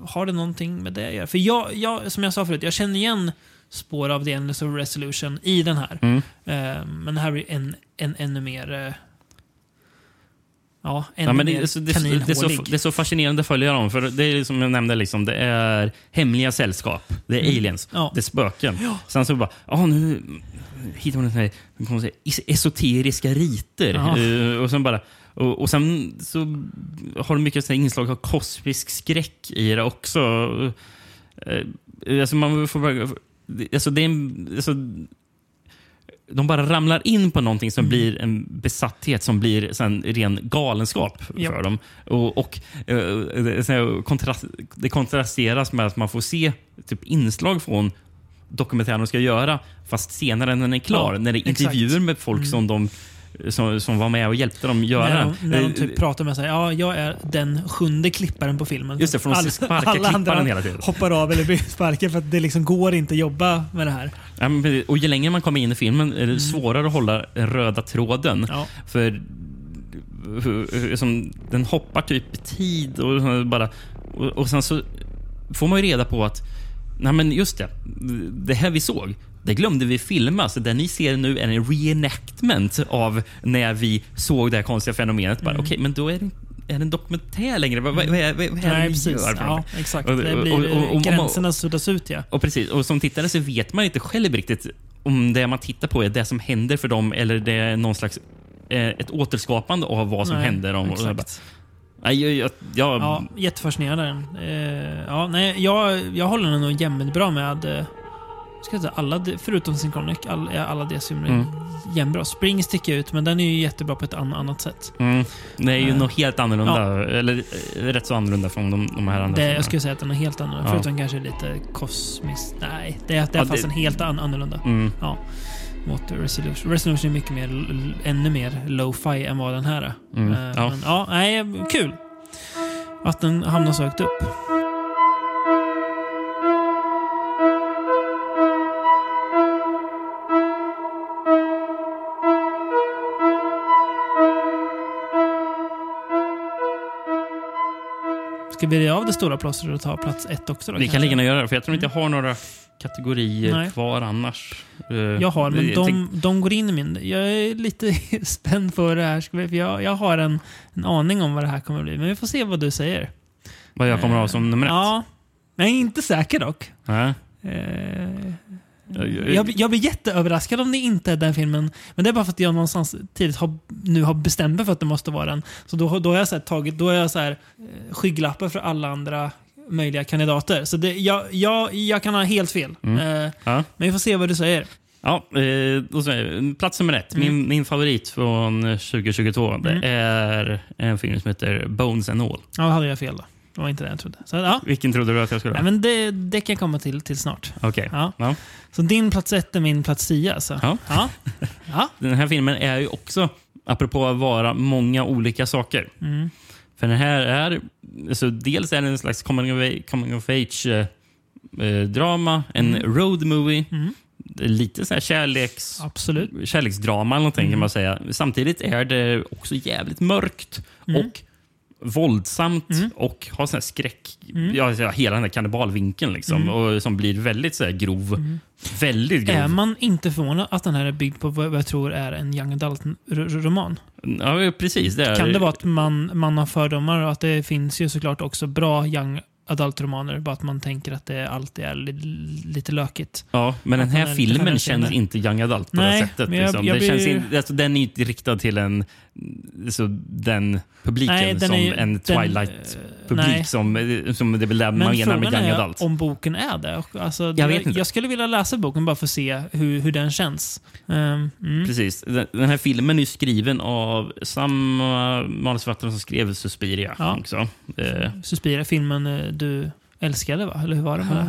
har det någonting med det att göra? För jag, jag, som jag sa förut, jag känner igen spår av The Endless of Resolution i den här. Mm. Eh, men det här blir en, en ännu mer... eh, ja, ännu Ja, men det, mer är så- det, är så- det, är så, det är så fascinerande att följa dem. För det är som jag nämnde, liksom, det är hemliga sällskap. Det är aliens. Mm. Ja. Det är spöken. Sen så bara, ah, nu hittar man här, man säga, is- esoteriska riter. Ja. Eh, och sen bara och, och sen så har du mycket så inslag av kosmisk skräck i det också. Eh, alltså man får bara, alltså det är en, alltså, de bara ramlar in på någonting som blir en besatthet som blir sen ren galenskap Ja. för dem. Och, och eh, det, kontrast, det kontrasteras med att man får se typ inslag från dokumentären de ska göra, fast senare när den är klar. Ja, när det är exakt. Mm. intervjuer med folk som, de, som, som var med och hjälpte dem göra. När de, när de Eh, typ pratar med sig, ja, jag är den sjunde klipparen på filmen. Just det, för de sparkar klipparen hela tiden. hoppar av eller blir sparkade för att det liksom går inte att jobba med det här. Ja, men och ju längre man kommer in i filmen är det svårare att hålla röda tråden. Mm. Ja. För som, den hoppar typ tid och, bara, och, och sen så får man ju reda på att Nej men just det, det här vi såg, det glömde vi filma. Så det ni ser nu är en reenactment av när vi såg det här konstiga fenomenet. Bara, Okej, men då är det, är det en dokumentär längre. Vad, vad, vad, vad är det Mm. Nej, precis. gör Ja, exakt. Och- och- och- och- gränserna suddas ut, ja. och precis, och som tittare så vet man inte själv riktigt om det man tittar på är det som händer för dem eller det är någon slags eh, ett återskapande av vad som Nej, händer dem. Exakt. Nej, jag, jag, jag, Ja, jättefascinerande. Eh, ja, nej, jag, jag håller nog jämnbra med eh, ska säga, alla, förutom Synchronic, all, är alla filmer Mm. jämnbra. Spring sticker ut, men den är ju jättebra på ett an, annat sätt. mm, det är ju Eh, något helt annorlunda, eller eh, rätt så annorlunda från de, de här andra. Det, jag skulle säga att den är helt annorlunda. Ja. Förutom kanske lite kosmiskt. Nej, det är, det är Ja, fast det- en helt an, annorlunda. Mm, Ja. Mot Resolution. Resolution är mycket mer, ännu mer lo-fi än vad den här är. Mm, Eh, ja. Men, ja, nej, kul. Att den hamnar så högt upp. Ska vi av det stora plåstret och ta plats ett också? Då, vi kan kanske? lika gärna göra det, för jag tror inte jag har några kategorier Nej. kvar annars. Eh, Jag har, men de, de går in i min. Jag är lite spänd på det här. För Jag, jag har en, en aning om vad det här kommer bli, men vi får se vad du säger. vad jag kommer att ha som nummer ett. Ja. Jag är inte säker dock. Nej. Eh, Jag- jag, blir- jätteöverraskad om det inte är den filmen. Men det är bara för att jag någonstans tidigt har, nu har bestämt mig för att det måste vara den. Så då, då har jag så tagit då har jag så här, eh, skygglappar för alla andra möjliga kandidater. Så det, jag, jag, jag kan ha helt fel. Mm. Eh, Ja. men vi får se vad du säger. Ja, eh, plats nummer ett. Mm. Min, min favorit från 2022 det är en film som heter Bones and All. Ja, hade jag fel då. Det var inte det jag trodde. Så, ja. Vilken trodde du att jag skulle ha? men det, det kan jag komma till, till snart. Okej. Ja. Ja. Så din plats ett är min plats tio alltså? Ja. Ja. ja. Den här filmen är ju också, apropå att vara många olika saker. Mm. För den här är, alltså, dels är den en slags coming of coming of age eh, eh, drama, en road movie, Mm. lite så här kärleks, Absolut. kärleksdrama eller någonting Mm. kan man säga. Samtidigt är det också jävligt mörkt Mm. och våldsamt Mm. och har sån här skräck, Mm. ja, hela den här kannibalvinkeln liksom, Mm. och som blir väldigt så grov. Väldigt grov. Är man inte förvånad att den här är byggd på vad jag tror är en young adult-roman? Ja, precis. Det är, Kan det vara att man, man har fördomar och att det finns ju såklart också bra young adult-romaner, bara att man tänker att det alltid är li, lite lökigt. Ja, men den här filmen känns inte young adult på Nej, det sättet. men jag- liksom. jag det känns blir- in, alltså, den är inte riktad till en, så, den publiken Nej, den som är ju- en Twilight-publik. Som, som det är väl där man Men menar med young adult. om boken är det. Och Alltså, Jag vet inte. jag skulle vilja läsa boken bara för att se hur, hur den känns. Um, mm. Precis. Den, den här filmen är skriven av samma manusförfattare som skrev Suspiria. Ja. Också. Eh, Suspiria, filmen eh, du älskade va? Eller hur var det med ja, det?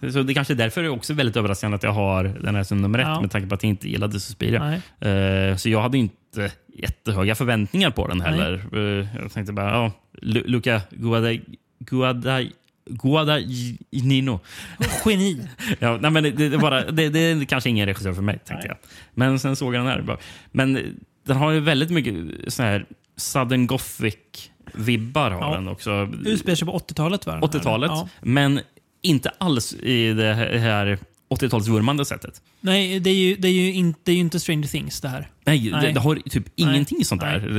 nej, Så det kanske är därför det är också väldigt överraskande att jag har den här som nummer ett Ja. med tanke på att jag inte gillade Suspiria. Nej. Eh, så jag hade inte jättehöga förväntningar på den heller. Eh, jag tänkte bara, ja, Lu- Luca Guada, Guada, Guadagnino. Geni. Ja, nej, men det, det, är bara, det, det är kanske ingen regissör för mig, tänkte jag. Men sen såg jag den här. Bara. Men den har ju väldigt mycket sån här Southern Gothic-vibbar. har Ja. den också. Utspelar sig på 80-talet va? 80-talet, Ja. men inte alls i det här 80-talsvurmande sättet. Nej, det är, ju, det, är ju inte, det är ju inte Stranger Things det här. Nej, Nej. Det, det har typ ingenting sånt Nej. där.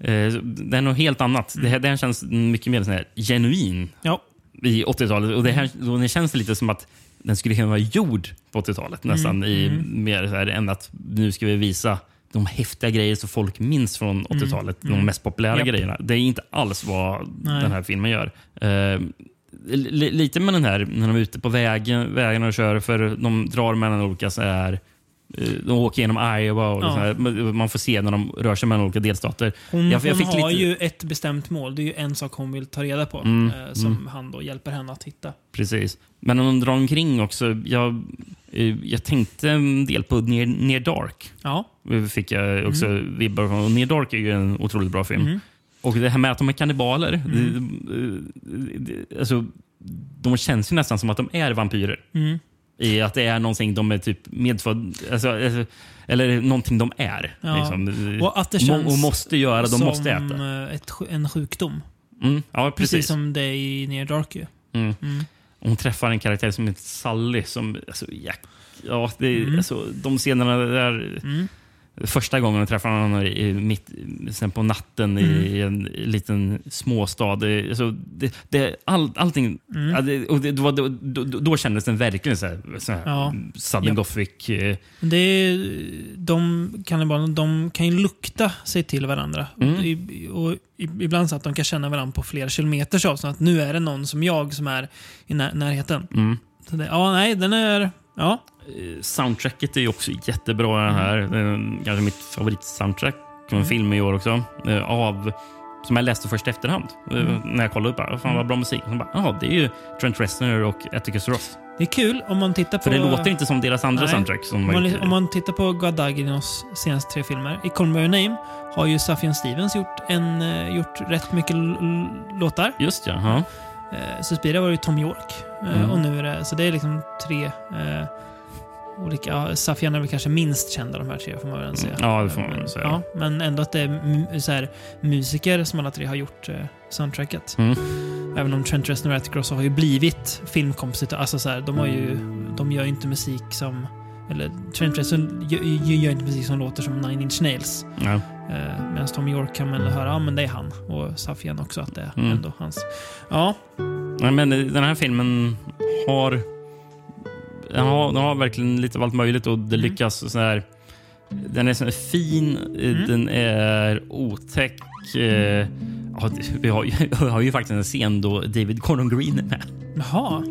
Eh, eh, Det är något helt annat. Det, här, det här känns mycket mer sån här genuin Ja. i 80-talet. Och det, här, då det känns lite som att den skulle kunna vara gjord på 80-talet nästan. I, mer så här, än att nu ska vi visa de häftiga grejer som folk minns från 80-talet. De mest populära Japp. grejerna. Det är inte alls vad Nej. den här filmen gör. Li- lite med den här när de är ute på vägen, vägen och kör, för de drar mellan olika så här eh, de åker genom Iowa och Ja. här, man får se när de rör sig mellan olika delstater. Hon, Jag- jag hon har lite- ju ett bestämt mål. Det är ju en sak hon vill ta reda på. Mm, eh, som han då hjälper henne att hitta. Precis. Men när de drar omkring också. Jag, eh, jag tänkte en del på Near, Near Dark. Ja. Fick jag också vibbar från. Near Dark är ju en otroligt bra film. Mm. Och det här med att de är kannibaler. Det, det, alltså, de känns ju nästan som att de är vampyrer. Mm. I att det är någonting de är typ medfödd... Alltså, alltså, eller någonting de är. Ja. Liksom. Och att det Må- känns och måste göra, de måste äta. Ett, en sjukdom. Mm, ja, Precis, precis. som det är i Near Dark. Mm. Mm. Hon träffar en karaktär som heter Sally. Som, alltså, ja, ja, det, Mm. alltså, de scenerna där... Mm. Första gången jag träffade honom i, mitt, sen på natten Mm. i en liten småstad. Alltså, det, det, all, allting... Mm. Ja, det, och det, då, då, då kändes den verkligen så här, så här Ja. Southern Ja. Gothic. eh, Det är, de, kannibalerna, de kan ju lukta sig till varandra. Mm. Och, i, och ibland så att de kan känna varandra på flera kilometers avstånd. Att nu är det någon som jag som är i när, närheten. Mm. Så det, ja, nej, den är... Ja. Eh, Soundtracket är ju också jättebra den här. Det är kanske mitt favoritsoundtrack från en film i år också. Eh, Av, som jag läste först i efterhand. eh, När jag kollade upp det. Fan vad bra musik. Och så bara, det är ju Trent Reznor och Atticus Ross. Det är kul om man tittar på... För det låter inte som deras andra Nej. soundtrack. Som Om man, om man tittar på Guadagnos senaste tre filmer. I Call Me Your Name har ju Sufjan Stevens gjort, en, gjort rätt mycket låtar. Just ja. ja. Eh, Suspiria var ju Tom York. Eh, Mm. Och nu är det, så det är liksom tre eh, olika... Ja, Sufjan är väl kanske minst kända de här tre får man väl säga. Mm. Ja, det får man väl säga. Ja, men ändå att det är så här, musiker som alla tre har gjort eh, soundtracket. Mm. Även om Trent Reznor och Atticus Ross har ju blivit filmkompositörer. Alltså så här, de, har ju, de gör ju inte musik som... Eller Trent Reznor gör, gör gör inte musik som låter som Nine Inch Nails. Ja. Eh, Medan Tom York kan man höra, ja men det är han. Och Sufjan också, att det är Mm. ändå hans. Ja, Nej, men den här filmen har... Den har, den har verkligen lite av allt möjligt och det Mm. lyckas så här... Den är så fin, eh, Mm. den är otäck. eh, Ja, vi, har, ju- vi har ju faktiskt en scen då David Gordon Green är med. Jaha.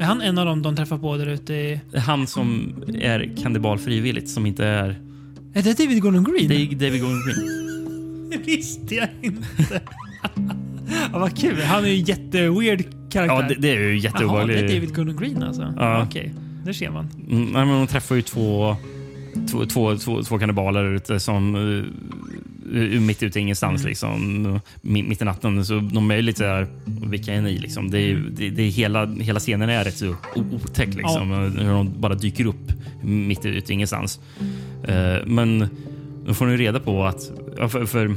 Är han en av dem de träffar på där ute i... Han som är kannibal frivilligt, som inte är... Är det David Gordon Green? Det är David Gordon Green. Det visste jag inte. ja, vad kul. Han är ju en jätteweird karaktär. Ja, det, det är ju Jaha, det jätteobehagligt. är David Gordon Green alltså? Ja. Okej, där ser man. Mm, nej, men hon träffar ju två, två, två, två, två kannibaler som uh, mitt ute i ingenstans. Mm. Liksom, mitt, i natten. Så de är lite där, vilka är ni? Liksom. Det är, det, det är hela, hela scenen är rätt så otäck. Liksom, uh, Hur de bara dyker upp mitt ute i ingenstans. Uh, men då får ni reda på att... ja, För, för,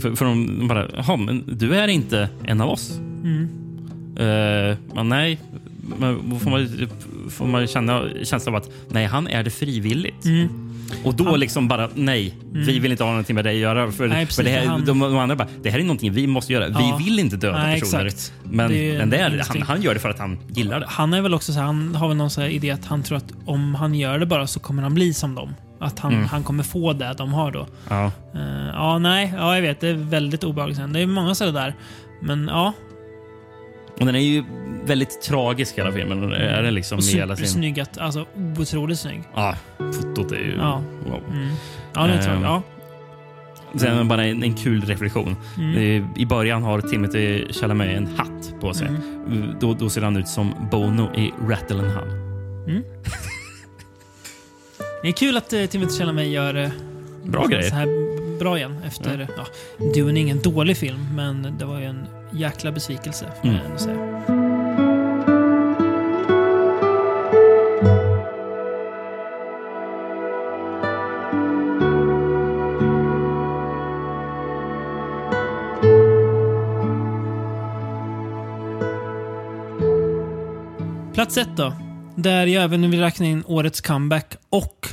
för, för de bara, jaha, men du är inte en av oss. Mm. Uh, men nej, men får man, får man känna känslan av att nej, han är det frivilligt. Mm. Och då Han- liksom bara nej, vi vill inte ha någonting med dig att göra. För, Nej, för precis, det, här, han- de, de andra bara, det här är någonting vi måste göra. Ja. Vi vill inte döda Nej, personer. exakt. Men, Det är men det är, en han, han gör det för att han gillar det. Han är väl också så här, han har väl någon så idé att han tror att om han gör det bara så kommer han bli som dem. Att han, Mm. han kommer få det de har då. Ja. Eh, ja, nej, ja, jag vet. Det är väldigt obehagligt. Det är många sådana där. Men ja, Och den är ju väldigt tragisk hela filmen. Är det liksom och sin... supersnygg. att- Alltså otroligt snygg. Ja, fotot är ju... Ja. Wow. Mm. Ja, det är Ehm, tragiskt. Ja. Sen är bara en, en kul reflektion. Mm. Eh, I början har Timothy Chalamet en hatt på sig. Mm. Eh, Då, då ser han ut som Bono i Rattle and Hum. Det är kul att uh, Timothy Chalamet gör uh, Bra grejer. så här bra igen efter... Ja. Dune är ingen dålig film, men det var ju en jäkla besvikelse. Får Mm. jag ändå säga. Plats ett då. Där jag även vill räkna in årets comeback och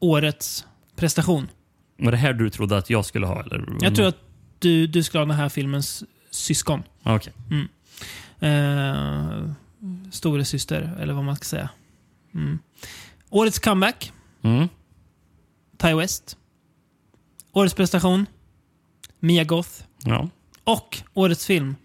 årets prestation. Var det här du trodde att jag skulle ha? Eller? Jag tror att du, du skulle ha den här filmens syskon. Okej. Eh, storesyster, eller vad man ska säga. Mm. Årets comeback, Mm. Ty West. Årets prestation, Mia Goth. Ja. Och årets film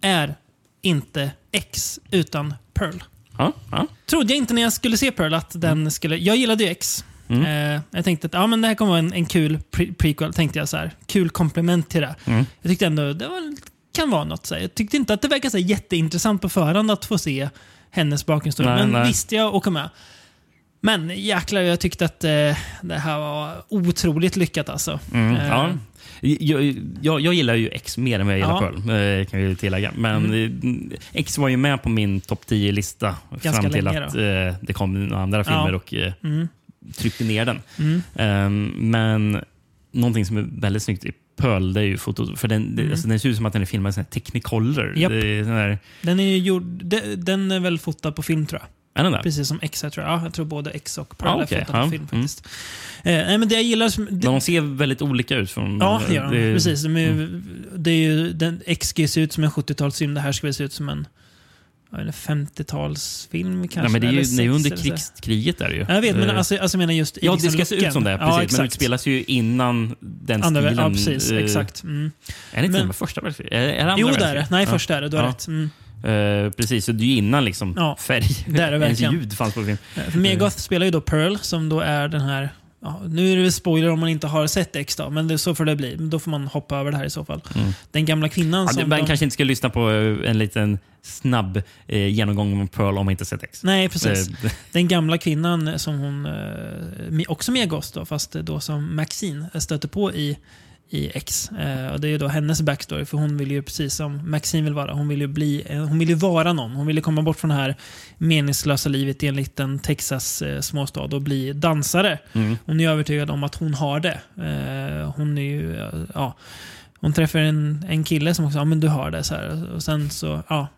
är inte X, utan Pearl. Ja, ja. Trodde jag inte när jag skulle se Pearl att den skulle... Jag gillade ju X. Mm. Eh, jag tänkte att ja, men det här kommer vara en, en kul pre prequel. Tänkte jag så här. Kul komplement till det. Mm. Jag tyckte ändå det var, kan vara något. Så här. Jag tyckte inte att det verkade så här, jätteintressant på förhand att få se hennes bakgrundsstory. Nej, Men nej. visste jag åka med. Men jäklar, jag tyckte att eh, det här var otroligt lyckat alltså. Mm. Eh, ja. Jag, jag, jag gillar ju X mer än vad jag gillar Ja. Mm. Pearl, eh, kan jag tillägga. Men eh, X var ju med på min topp 10-lista Ganska fram till att eh, det kom några andra filmer och eh, Mm. tryckte ner den. Mm. Ehm, men någonting som är väldigt snyggt i Pearl, det är ju fotot. För den, det, alltså, den ser ut som att den är filmad i Technicolor. Det är Den är gjord, de- den är väl fotad på film tror jag. Är den där? Precis som X, jag tror. Ja, jag tror både X och Ah, okej. fotade på Ja. film Mm. faktiskt. Eh, nej, men det jag gillar... Som, det, De ser väldigt olika ut. Från, Ja, det gör de. det Precis. De är, ju- det är ju, den, X ska ju se ut som en 70-talsfilm. Det här ska väl se ut som en jag vet inte, 50-talsfilm kanske. Nej, men det är ju, det är ju 60 under krigs, kriget. Är det ju. Jag vet, men Eh, alltså, alltså jag menar just i Ja, det liksom ska se ut som det. Ja, Precis. men exakt. det utspelas ju innan den Andra, stilen. ja, precis. eh, exakt. Mm. Är det inte Men- den första världskriget? Är, är det andra Jo, det är det. Nej, Ja. första är det. Du har Ja. rätt. Mm. Eh, precis, så det är ju innan liksom Ja, färg. det är det Ens ljud fanns på film. Eh, Megoth spelar ju då Pearl, som då är den här... Ja, nu är det väl spoiler om man inte har sett X då, men det, så får det bli. Då får man hoppa över det här i så fall. Mm. Den gamla kvinnan Ja, som... man de- kanske inte ska lyssna på eh, en liten snabb eh, genomgång om Pearl om man inte sett X. Nej, precis. Eh, Den gamla kvinnan som hon, eh, också med Ghost då, fast då som Maxine stöter på i, i X. Eh, och det är ju då hennes backstory, för hon vill ju precis som Maxine vill vara, hon vill ju, bli, eh, hon vill ju vara någon. Hon vill ju komma bort från det här meningslösa livet i en liten Texas eh, småstad och bli dansare. Mm. Hon är övertygad om att hon har det. Eh, hon är ju, eh, ja, hon träffar en, en kille som också, ja men du har det. Så här. Och sen så, ja,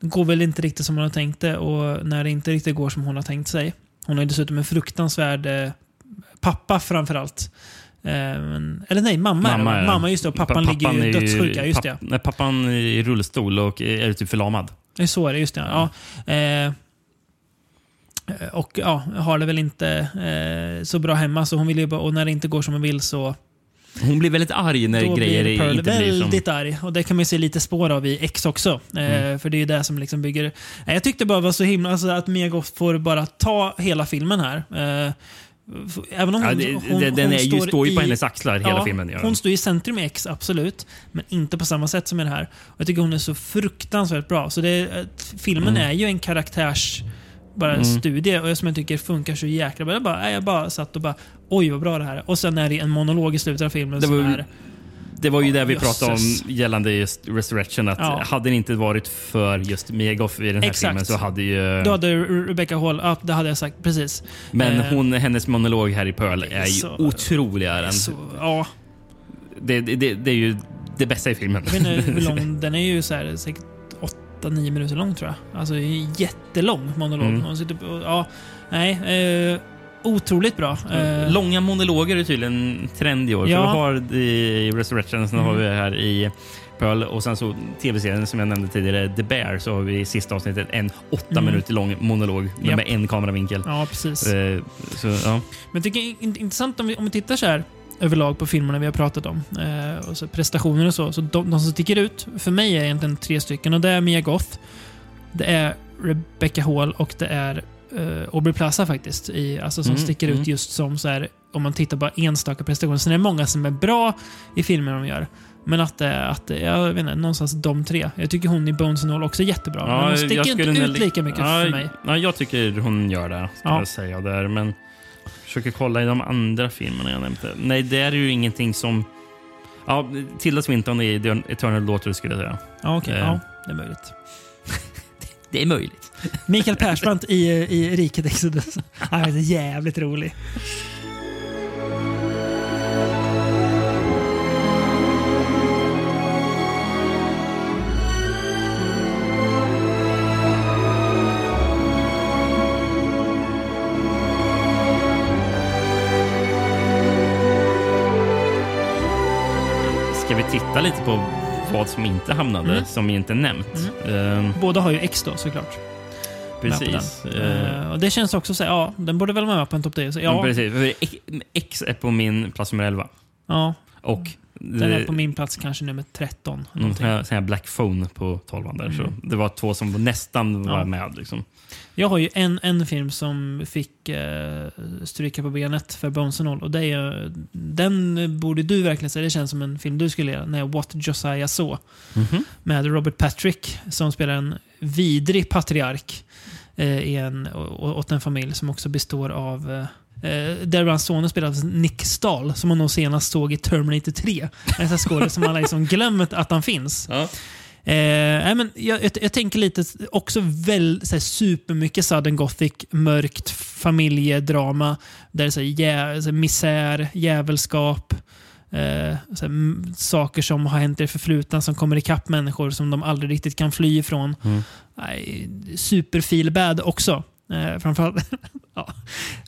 det går väl inte riktigt som hon har tänkt det och när det inte riktigt går som hon har tänkt sig. Hon har ju dessutom en fruktansvärd eh, pappa framförallt. Eh, men, eller nej, mamma, är va? ja. Mamma, just det. Och pappan, Pa- ligger ju är dödssjuka, just det. papp- pappan är i rullstol och är typ förlamad. Det är så är det, just det. Ja. Eh, och ja, har det väl inte eh, så bra hemma, så hon vill ju och när det inte går som hon vill så Hon blir väldigt arg när då grejer blir Pearl inte blir som... väldigt arg. Och det kan man se lite spår av i X också. Mm. Eh, för det är ju det som liksom bygger... Jag tyckte bara det var så himla... Alltså att Mia Goth får bara ta hela filmen här. Eh, även om hon, Ja, det, hon, den hon är ju, står ju på i- hennes axlar hela filmen. Ja. Hon står i centrum i X, absolut. Men inte på samma sätt som i det här. Och jag tycker hon är så fruktansvärt bra. Så det att filmen Mm. är ju en karaktärs bara Mm. studie och som jag tycker funkar så jäkla bra. Jag bara, jag bara satt och bara oj vad bra det här är. Och sen är det en monolog i slutet av filmen Det som var är... Det var ju det vi pratade om gällande just Resurrection. Att Ja. Hade det inte varit för just Goth i den här Exakt. filmen så hade ju... Då hade Re- Rebecca Hall, ja det hade jag sagt, precis. Men Eh, hon, hennes monolog här i Pearl är ju så- otrolig. Är den. Så, ja, Det, det, det, är ju det bästa i filmen. vet inte hur lång, den är ju så här, säkert 8-9 minuter lång tror jag. Alltså jättelång monolog. Mm. Hon sitter på, ja, nej, eh, otroligt bra. Eh, Långa monologer är tydligen trend i år. Ja. För vi har i Resurrection, sen Mm. har vi här i Pearl och sen så tv-serien som jag nämnde tidigare, The Bear, så har vi i sista avsnittet en åtta Mm. minuter lång monolog med, Japp. med en kameravinkel. ja, precis. Eh, så, ja. Men jag tycker det är in- intressant om vi, om vi tittar så här överlag på filmerna vi har pratat om. Eh, och så prestationer och så. Så de, de som sticker ut för mig är egentligen tre stycken. Och det är Mia Goth, det är Rebecca Hall och det är uh, Aubrey Plaza faktiskt. I, alltså som Mm, sticker mm. ut just som så här, om man tittar på enstaka prestationer. Sen är det många som är bra i filmer de gör. Men att, det- att det- jag vet inte, någonstans de tre. Jag tycker hon i Bones and All också är jättebra. men hon sticker jag inte ut lika mycket ja, för mig. Ja, jag tycker hon gör det, ska Ja. jag säga. Där, men försöker kolla i de andra filmerna jag nämnde. Nej, det är ju ingenting som... Ja, Tilda Swinton i Eternal Daughter skulle jag säga. Ja, okej. Eh. Ja, det är möjligt. Det är möjligt. Mikael Persbrandt i, i Riket Exodus. Han är jävligt rolig. Ska vi titta lite på vad som inte hamnade, Mm. som vi inte nämnt? Ehm, Båda har ju X då såklart. Precis. Eh, och det känns också så här, ja, den borde väl vara med på en topp 10. Så, ja. ja, precis. X är på min plats nummer 11. ja, Och den är på min plats kanske nummer 13. någon någonting. sån här, sån här Black Phone på 12 där. Mm. Så det var två som nästan var Ja. med. Liksom. Jag har ju en, en film som fick eh, stryka på benet för Bones and All. Och det är, den borde du verkligen säga. Det känns som en film du skulle göra. När What Josiah Saw. Mhm. Med Robert Patrick som spelar en vidrig patriark i en, åt en familj som också består av eh, Eh, där hans son spelas Nick Stahl, som man nog senast såg i Terminator 3. En skådespelare som alla liksom glömt att han finns. Ja. Eh, men jag, jag, jag tänker lite också väl, så här, supermycket sudden gothic, mörkt familjedrama. Där det är så här, jä, så här, misär, djävulskap. Eh, här, saker som har hänt i det förflutna som kommer ikapp människor som de aldrig riktigt kan fly ifrån. Mm. Nej, super också. Eh, framförallt ja,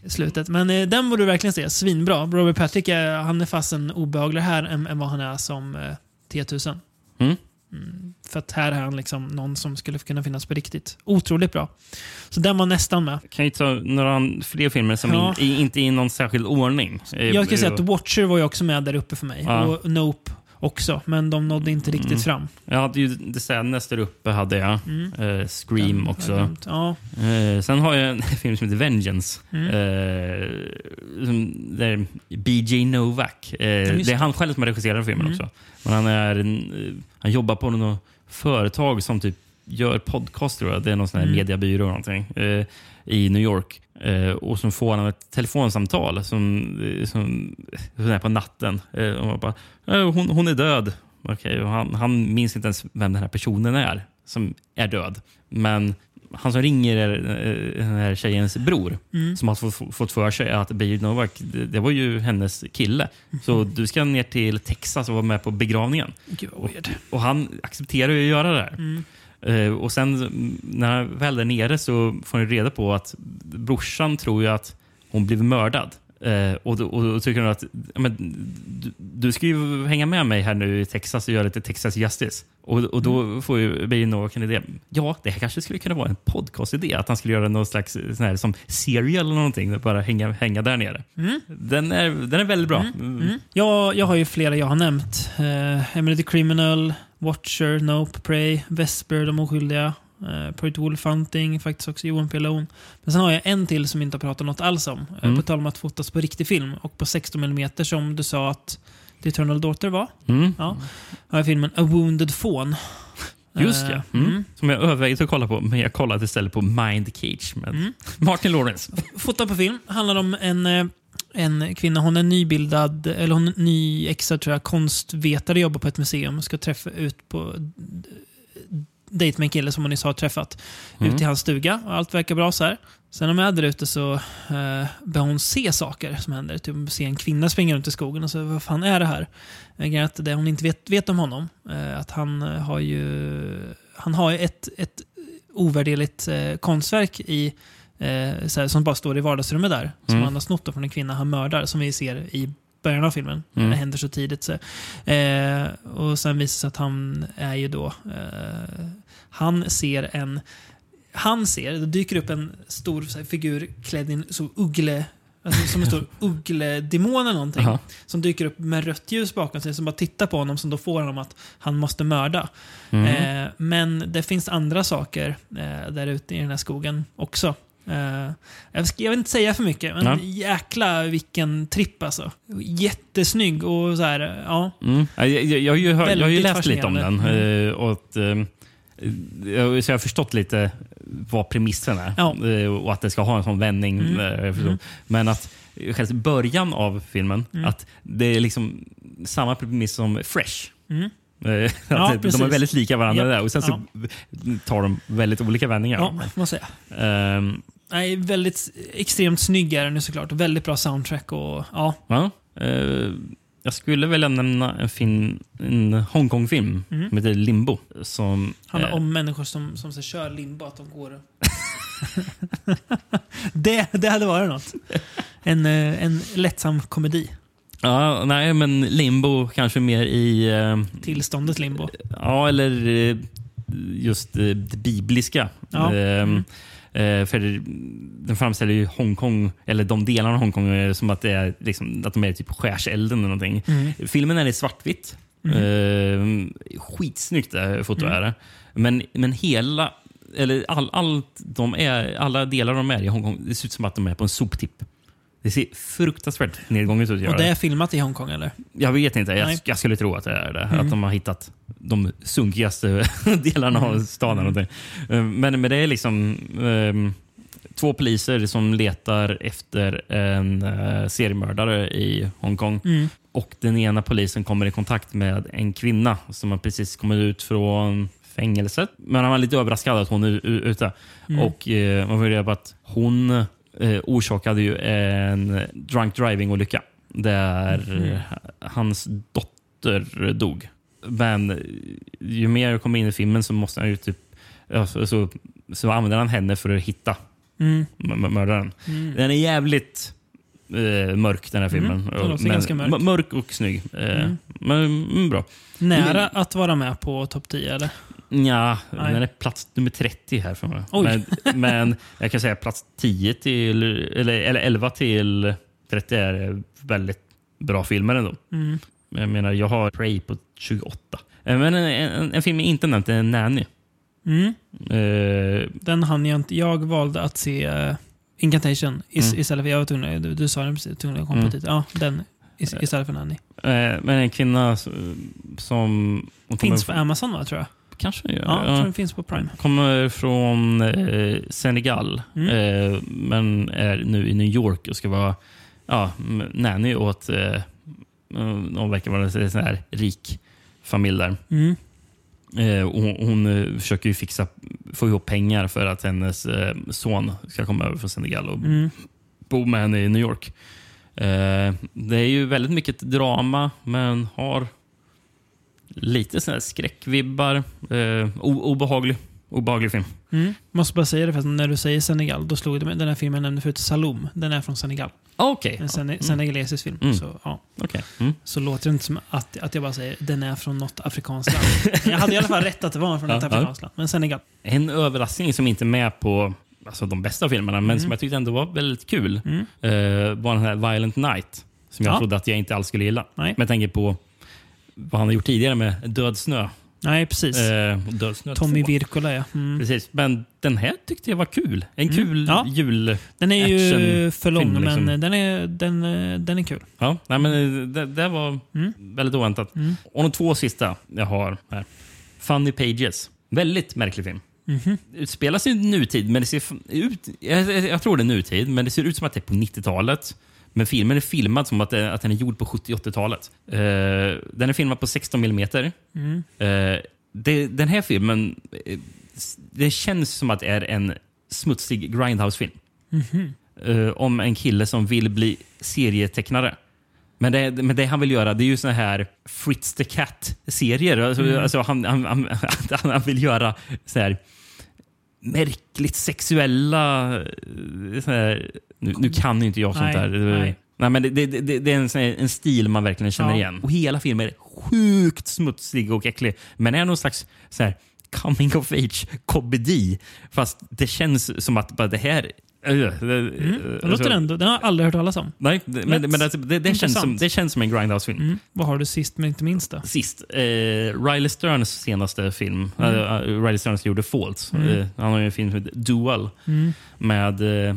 slutet. Men eh, den borde du verkligen se. Svinbra. Robert Patrick är, han är fast en obehagligare här än, än vad han är som eh, T1000. Mm. Mm, för att här är han liksom någon som skulle kunna finnas på riktigt. Otroligt bra. Så den var nästan med. Kan ju ta några fler filmer som Ja. in, i, inte i någon särskild ordning. Eh, Jag kan säga att eh, Watcher var ju också med där uppe för mig. Ja. Och Nope också. Men de nådde inte riktigt Mm. fram. Jag hade ju The Sadness där uppe, hade jag. Mm. Eh, Scream jag också. Ja. Eh, sen har jag en film som heter Vengeance. Mm. Eh, där BJ Novak. Eh, det är han själv som har regisserat filmen Mm. också. Men han, är en, han jobbar på något företag som typ gör podcast, tror jag. Det är någon sån här Mm. mediebyrå eller någonting. Eh, I New York. Eh, och så får han ett telefonsamtal som, eh, som, som är på natten. Eh, och man bara, "Eh, hon, hon är död. Okej, och han, han minns inte ens vem den här personen är som är död. Men han som ringer är eh, den här tjejens bror Mm. som har fått, för sig att Beijing Novak, det, det var ju hennes kille. Så du ska ner till Texas och vara med på begravningen. Weird. Och han accepterar ju att göra det. här. Mm. Eh, och sen mm, när han väl är nere så får han reda på att brorsan tror ju att hon blivit mördad. Eh, och, då, och då tycker han att ja, men, du, du ska ju hänga med mig här nu i Texas och göra lite Texas Justice. Och, och då får ju Novak en idé. Ja, det här kanske skulle kunna vara en podcastidé. Att han skulle göra någon slags sån här, som serial eller någonting. Bara hänga, hänga där nere. Mm. Den, är, den är väldigt bra. Mm. Jag, jag har ju flera jag har nämnt. Uh, Emily the Criminal, Watcher, Nope, Prey, Vesper, De Oskyldiga, uh, Project Wolf Hunting, faktiskt också Johan P. Alone. Men sen har jag en till som inte har pratat något alls om. Eh, Mm. På tal om att fotas på riktig film och på 16 mm som du sa att The Eternal Daughter var. Mm. Ja. Har jag filmen A Wounded Fawn. Just Eh, ja. Mm. Som jag övervägde att kolla på, men jag kollade istället på Mind Cage med Mm. Martin Lawrence. Fotad på film. Handlar om en, eh, en kvinna. Hon är nybildad, eller hon är nyexad tror jag, konstvetare, jobbar på ett museum. Ska träffa ut på dejt med en kille som hon nyss har träffat. Mm. Ut i hans stuga. Och allt verkar bra så här. Sen när hon är där ute så eh, börjar hon se saker som händer. Typ se en kvinna springa runt i skogen och så vad fan är det här? Eh, att det hon inte vet, vet om honom, eh, att han eh, har ju han har ju ett, ett ovärderligt eh, konstverk i eh, så här, som bara står i vardagsrummet där. Som Mm. han har snott från en kvinna han mördar, som vi ser i början av filmen. Mm. Det händer så tidigt. Så. Eh, och sen visar det sig att han är ju då... Eh, han ser en... Han ser, det dyker upp en stor här, figur klädd i en så uggle... Alltså, som en stor uggledemon eller någonting. Jaha. Som dyker upp med rött ljus bakom sig, som bara tittar på honom, som då får honom att han måste mörda. Mm. Eh, men det finns andra saker eh, där ute i den här skogen också. Eh, jag, ska, jag vill inte säga för mycket, men Ja. jäkla vilken tripp alltså. Jättesnygg och så här, ja. Mm. Jag, jag, jag, har ju jag har ju läst lite om den. fascinerande. eh, Och eh, så jag har förstått lite vad premissen är. Ja. Mm. Eh, Och att det ska ha en sån vändning. eh, jag förstår. Men att eh, själva början av filmen, Mm. att det är liksom samma premiss som Fresh. Eh, att Ja, de precis. är väldigt lika varandra Japp. där och sen så tar de väldigt olika vändningar. Ja, man säga. Ehm, Nej, väldigt extremt snygg är den ju såklart. Väldigt bra soundtrack och ja. Ja, eh, jag skulle vilja nämna en, film, en Hongkong-film som heter Limbo. Som, Handlar eh, om människor som, som så kör limbo, att de går... det, det hade varit något. En, eh, en lättsam komedi. Ja, nej, men Limbo kanske mer i... eh, Tillståndet limbo. ja, eller eh, just eh, det bibliska. Ja. Ehm, eh, för den framställer ju Hongkong, eller de delarna av Hongkong, eh, som att, det är, liksom, att de är typ skärselden eller någonting. Mm. Filmen är i svartvitt. Mm. skitsnyggt eh, foto Mm. är det. Men, men hela, eller all, allt de är, alla delar de är i Hongkong, det ser ut som att de är på en soptipp. Det ser fruktansvärt nedgånget ut. Och det är filmat i Hongkong eller? Jag vet inte. Jag, jag skulle tro att det är det. Mm. Att de har hittat de sunkigaste delarna Mm. av staden. eller någonting. Eh, Men, men det är liksom ehm, två poliser som letar efter en uh, seriemördare i Hongkong. Mm. Och Den ena polisen kommer i kontakt med en kvinna som har precis kommit ut från fängelset. Men han var lite överraskad att hon är ute. Mm. Och eh, Man får reda på att hon eh, orsakade ju en drunk driving-olycka där Mm. hans dotter dog. Men ju mer jag kommer in i filmen så måste han ju typ så, så, så använder han henne för att hitta Mm. mördaren. Den är jävligt eh, mörk den här filmen. Mm, den Men- mörk. mörk och snygg. Eh, Men mm, bra. Nära att vara med på topp 10 eller? Ja, Nej. den är plats nummer 30 här för mig. Men, men jag kan säga plats 10 till, eller, eller 11 till 30 är väldigt bra filmer ändå. Mm. Jag menar, jag har Prey på 28. Eh, Men en, en, en film jag inte nämnt är Nanny. Mm. Eh, Den hann jag inte. Jag valde att se uh, Incantation is, Mm. istället för... Jag var tvungen, du, du sa den precis, tvungen att komma Mm. titeln. Ja, den is, istället för Nanny. eh, men en kvinna som... hon Finns på Amazon va, tror jag? Kanske gör. Ja, jag ja. tror den finns på Prime. Kommer från eh, Senegal, Mm. eh, men är nu i New York och ska vara ja, nanny åt... Eh, de verkar vara en sån här rik familj där. Mm. Eh, och hon hon eh, försöker ju fixa, få ihop pengar för att hennes eh, son ska komma över från Senegal och Mm. bo med henne i New York. Eh, det är ju väldigt mycket drama, men har lite här skräckvibbar. Eh, obehaglig, obehaglig film. Mm. Måste bara säga det, för att när du säger Senegal, då slog det mig. Den här filmen jag nämnde förut, Saloum, den är från Senegal. Okej. En sene Mm. senegalesisk film. Mm. Så, ja. Okej. Mm. så låter det inte som att, att jag bara säger den är från något afrikanskt land. jag hade i alla fall rätt att det var från Ja, något afrikanskt land. Men Senegal. En överraskning som inte är med på alltså, de bästa filmerna, men som jag tyckte ändå var väldigt kul, Mm. eh, var den här Violent Night. Som jag Ja. trodde att jag inte alls skulle gilla. Nej. Med tanke på vad han har gjort tidigare med Död snö. Nej, precis. Eh, Död snö Tommy 2. Wirkola, ja. Mm. Precis. Men den här tyckte jag var kul. En Mm. kul Ja. jul... Den är ju för lång, liksom. men den är, den, eh, den är kul. Ja, nej, men eh, det, det var Mm. väldigt oväntat. Och de två sista jag har här. Funny Pages. Väldigt märklig film. Mhm. Det utspelas i nutid, men det ser ut... Jag, jag, jag tror det är nutid, men det ser ut som att det är på 90-talet. Men filmen är filmad som att, det, att den är gjord på 70-80-talet. Eh, den är filmad på 16 mm. Mm. Eh, det, den här filmen, eh, det känns som att det är en smutsig Grindhouse-film. Mhm. Eh, om en kille som vill bli serietecknare. Men det, men det han vill göra det är ju såna här Fritz the Cat-serier. Alltså, Mm. alltså han, han, han, han vill göra så här märkligt sexuella... eh, här, nu, nu kan ju inte jag sånt Nej, där. nej. Nej, men det, det, det, det är en, en stil man verkligen känner Ja. igen. Och hela filmen är sjukt smutsig och äcklig. Men är någon slags så här, coming of age komedi. Fast det känns som att bara det här Mm. eh, låter ändå, den har jag aldrig hört talas om. Nej, det, men, men alltså, det, det, känns som, det känns som en Grindhouse-film. Mm. Vad har du sist men inte minst då? Sist, eh, Riley Stearns senaste film. Mm. Eh, Riley Stearns gjorde Faults. Eh, han har ju en film som heter Dual Mm. med eh,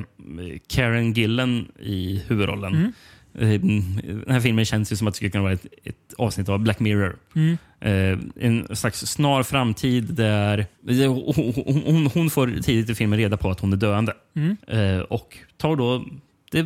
Karen Gillen i huvudrollen. Mm. Den här filmen känns ju som att det skulle kunna vara ett, ett avsnitt av Black Mirror. Mm. Eh, en slags snar framtid där hon, hon, hon får tidigt i filmen reda på att hon är döende. Mm. Eh, och tar då det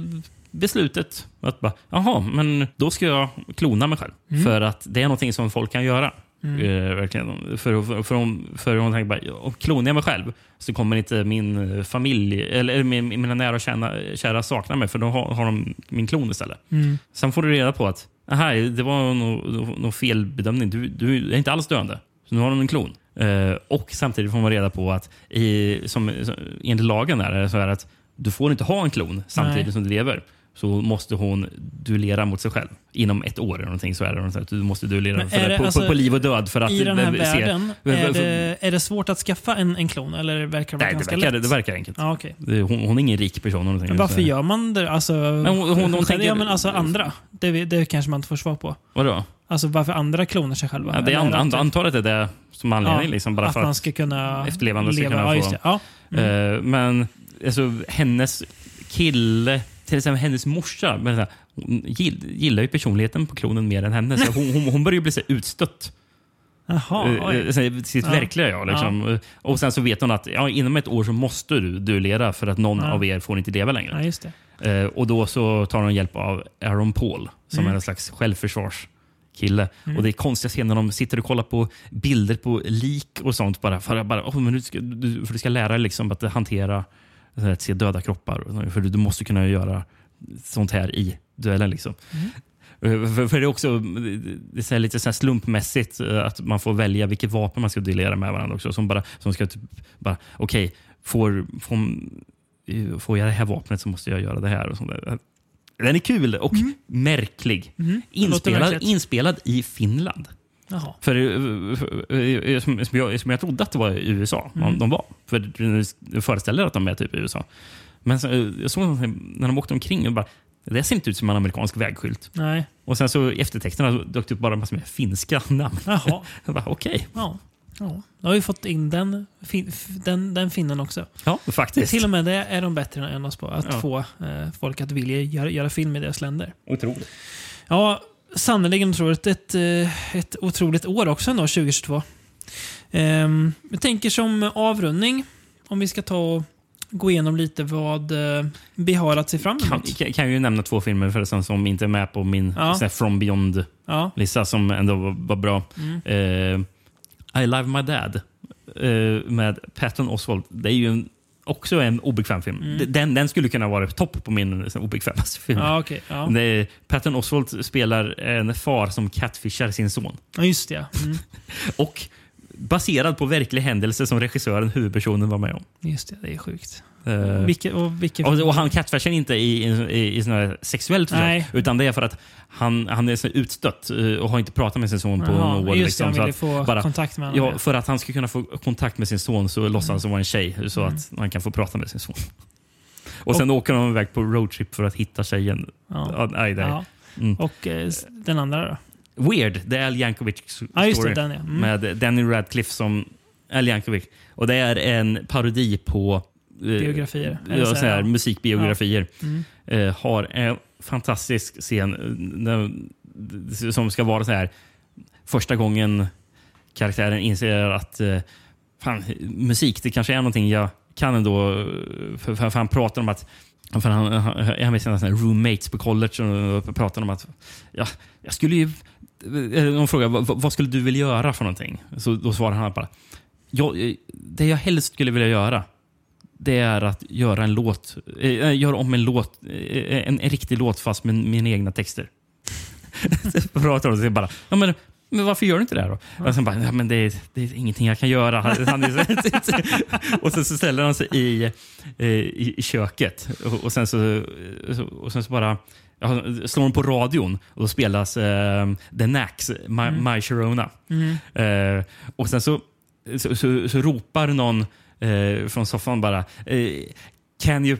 beslutet att bara, jaha, men då ska jag klona mig själv. Mm. För att det är någonting som folk kan göra. Eh, verkligen. För, för, för, hon, för hon tänker bara, om klonar jag mig själv så kommer inte min familj, eller eller min, mina nära och kära, kära sakna mig för då har, har de min klon istället. Mm. Sen får du reda på att aha, det var någon no, felbedömning. Du, du är inte alls döende. Så nu har de en klon. Eh, och samtidigt får man reda på att i, som, som, enligt lagen är det så är det att du får inte ha en klon samtidigt Nej. som du lever. Så måste hon duellera mot sig själv. Inom ett år eller någonting så är det. något. Du måste duellera Men för det, på, alltså- på, liv och död. För att I den här se- världen, är det, är det svårt att skaffa en, en klon? Eller verkar det Nej, det verkar, lätt? det verkar enkelt. Okej. Det- Hon, hon är ingen rik person. någonting. Men varför Så- gör man det? Alltså, hon- hon- hon själv- tänker- ja, men alltså andra. Det, det kanske man inte får svar på. Vadå? Alltså varför andra klonar sig själva. Ja, det är an, an, antalet är det som anledning. Ja, liksom, bara att för man ska kunna efterlevande ska leva. kunna ja, få-. Ja. Mm. Eh, men alltså, hennes kille, till exempel hennes morsa, men, här, hon gill, gillar ju personligheten på klonen mer än henne. Så hon, hon, hon börjar ju bli så utstött. Jaha, Eh, eh, sitt Ja. verkliga jag. Liksom. Eh, Och sen så vet hon att ja, inom ett år så måste du duellera för att någon Ja. av er får inte leva längre. Ja. Eh, och då så tar de hjälp av Aaron Paul som Mm. är en slags självförsvarskille. Och det är konstiga scener när de sitter och kollar på bilder på lik och sånt bara för att bara, oh, men du, ska, du, för du ska lära dig liksom att hantera att se döda kroppar. För du, måste kunna göra sånt här i duellen. Liksom. Eh, För, för det är också det är lite så slumpmässigt eh, att man får välja vilket vapen man ska duellera med varandra också. Som bara, som ska typ, bara okej, får, får, eh, får jag det här vapnet så måste jag göra det här. Och sånt där. Den är kul och märklig. Mm. Det låter Inspelad, inspelad i Finland. Jaha. För, eh, för, eh, som, som, jag, som jag trodde att det var i USA Mm. de var. För du föreställer att de är typ i USA. Men så, eh, jag såg dem när de åkte omkring och bara, det ser inte ut som en amerikansk vägskylt. Nej. Och sen så i eftertexterna dök det upp bara massor med finska namn. Jaha. Jag Okej, Ja. ja. Då har vi fått in den, fin, den, den finnen också. ja faktiskt. Till och med det är de bättre än oss på. Att Ja. få eh, folk att vilja göra, göra film i deras länder. Otroligt. Ja, sannerligen otroligt. Ett, eh, ett otroligt år också ändå, 2022. Ehm, jag tänker som avrundning, om vi ska ta och gå igenom lite vad eh, vi har att se fram emot. kan kan jag ju nämna två filmer förresten som inte är med på min Ja. From Beyond-lista Ja. som ändå var, var bra. Mm. Eh, I Love My Dad eh, med Patton Oswalt. Det är ju en, också en obekväm film. Mm. Den, den skulle kunna vara topp på min obekvämaste film. Ja. Det är, Patton Oswalt spelar en far som catfishar sin son. ja, just det. Mm. Och baserad på verklig händelse som regissören, huvudpersonen, var med om. Just det, det är sjukt. Eh, Vilket, och vilket, och, och han catfishar inte i, i, i, i sån här sexuellt försök, Nej. utan det är för att han, han är så utstött eh, och har inte pratat med sin son på Jaha, några år. Just Liksom, det, han ville få bara- kontakt med honom. Ja, för att han ska kunna få kontakt med sin son så låtsas han som vara en tjej så Mm. att han kan få prata med sin son. Och sen åker de iväg på roadtrip för att hitta tjejen. Ja. Nej, är Ja. Mm. Och eh, den andra då? Weird, det är Al Yankovic story. Ja, just det. Den ja. Mm. Med Danny Radcliffe som Al Yankovic. Och det är en parodi på Biografier. Eller Ja, så här, här, ja. musikbiografier. Mm. Eh, har en fantastisk scen eh, som ska vara så här första gången karaktären inser att eh, fan, musik, det kanske är någonting jag kan ändå. eh, För, för, för han pratar om att för han, han, med sina roommates på college och pratar om att ja, jag skulle ju... eh, De frågar vad, vad skulle du vilja göra för någonting? Så då svarar han bara jag, eh, det jag helst skulle vilja göra det är att göra en låt, eh, göra om en låt, eh, en, en riktig låt fast med mina egna texter. Pratar de och bara, ja, men, men varför gör du inte det här då? Och sen bara, ja, men det, är, det är ingenting jag kan göra. Och sen så ställer han sig i, i, i köket och, och, sen så, och sen så bara slår de på radion och då spelas eh, The Knacks, My, My Sharona. Mm. Eh, och sen så, så, så, så ropar någon eh, från soffan bara eh, can you,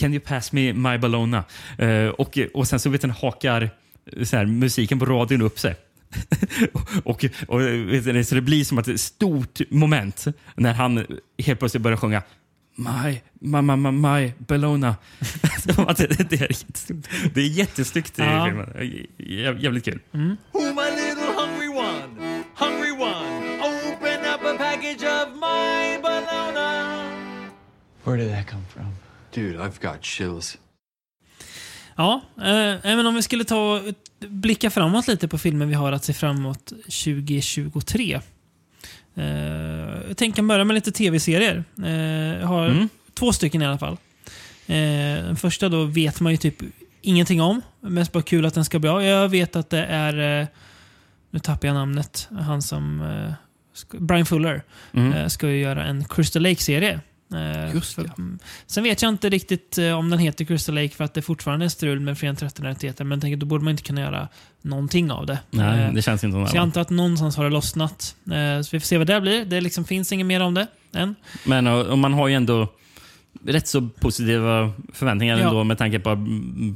can you pass me my Bellona? Eh, och, och sen så vet du, hakar så här, musiken på radion upp sig. och, och, vet du, så det blir som att ett stort moment när han helt plötsligt börjar sjunga My, my, my, my, my Bellona. Det, det, är jättestort. det är jättesnyggt i Ja. filmen. Jä, jävligt kul. Who Where did that come from? Dude, I've got chills. Ja, eh, även om vi skulle ta blicka framåt lite på filmer vi har att se fram emot 2023. Eh, jag tänker börja med lite tv-serier. Eh, jag har Mm. två stycken i alla fall. Eh, den första då vet man ju typ ingenting om. Mest bara kul att den ska bli bra. Jag vet att det är, eh, nu tappar jag namnet, han som, eh, Brian Fuller, Mm. eh, ska ju göra en Crystal Lake-serie. Eh, Just det. mm. Sen vet jag inte riktigt eh, om den heter Crystal Lake för att det fortfarande är strul med fria 13 rättigheter. Men jag tänker, då borde man inte kunna göra någonting av det. Nej, Eh, det känns inte som så jag antar att någonstans har det lossnat. Så vi får se vad det blir. Det liksom finns inget mer om det än. Men och man har ju ändå rätt så positiva förväntningar Ja. ändå med tanke på att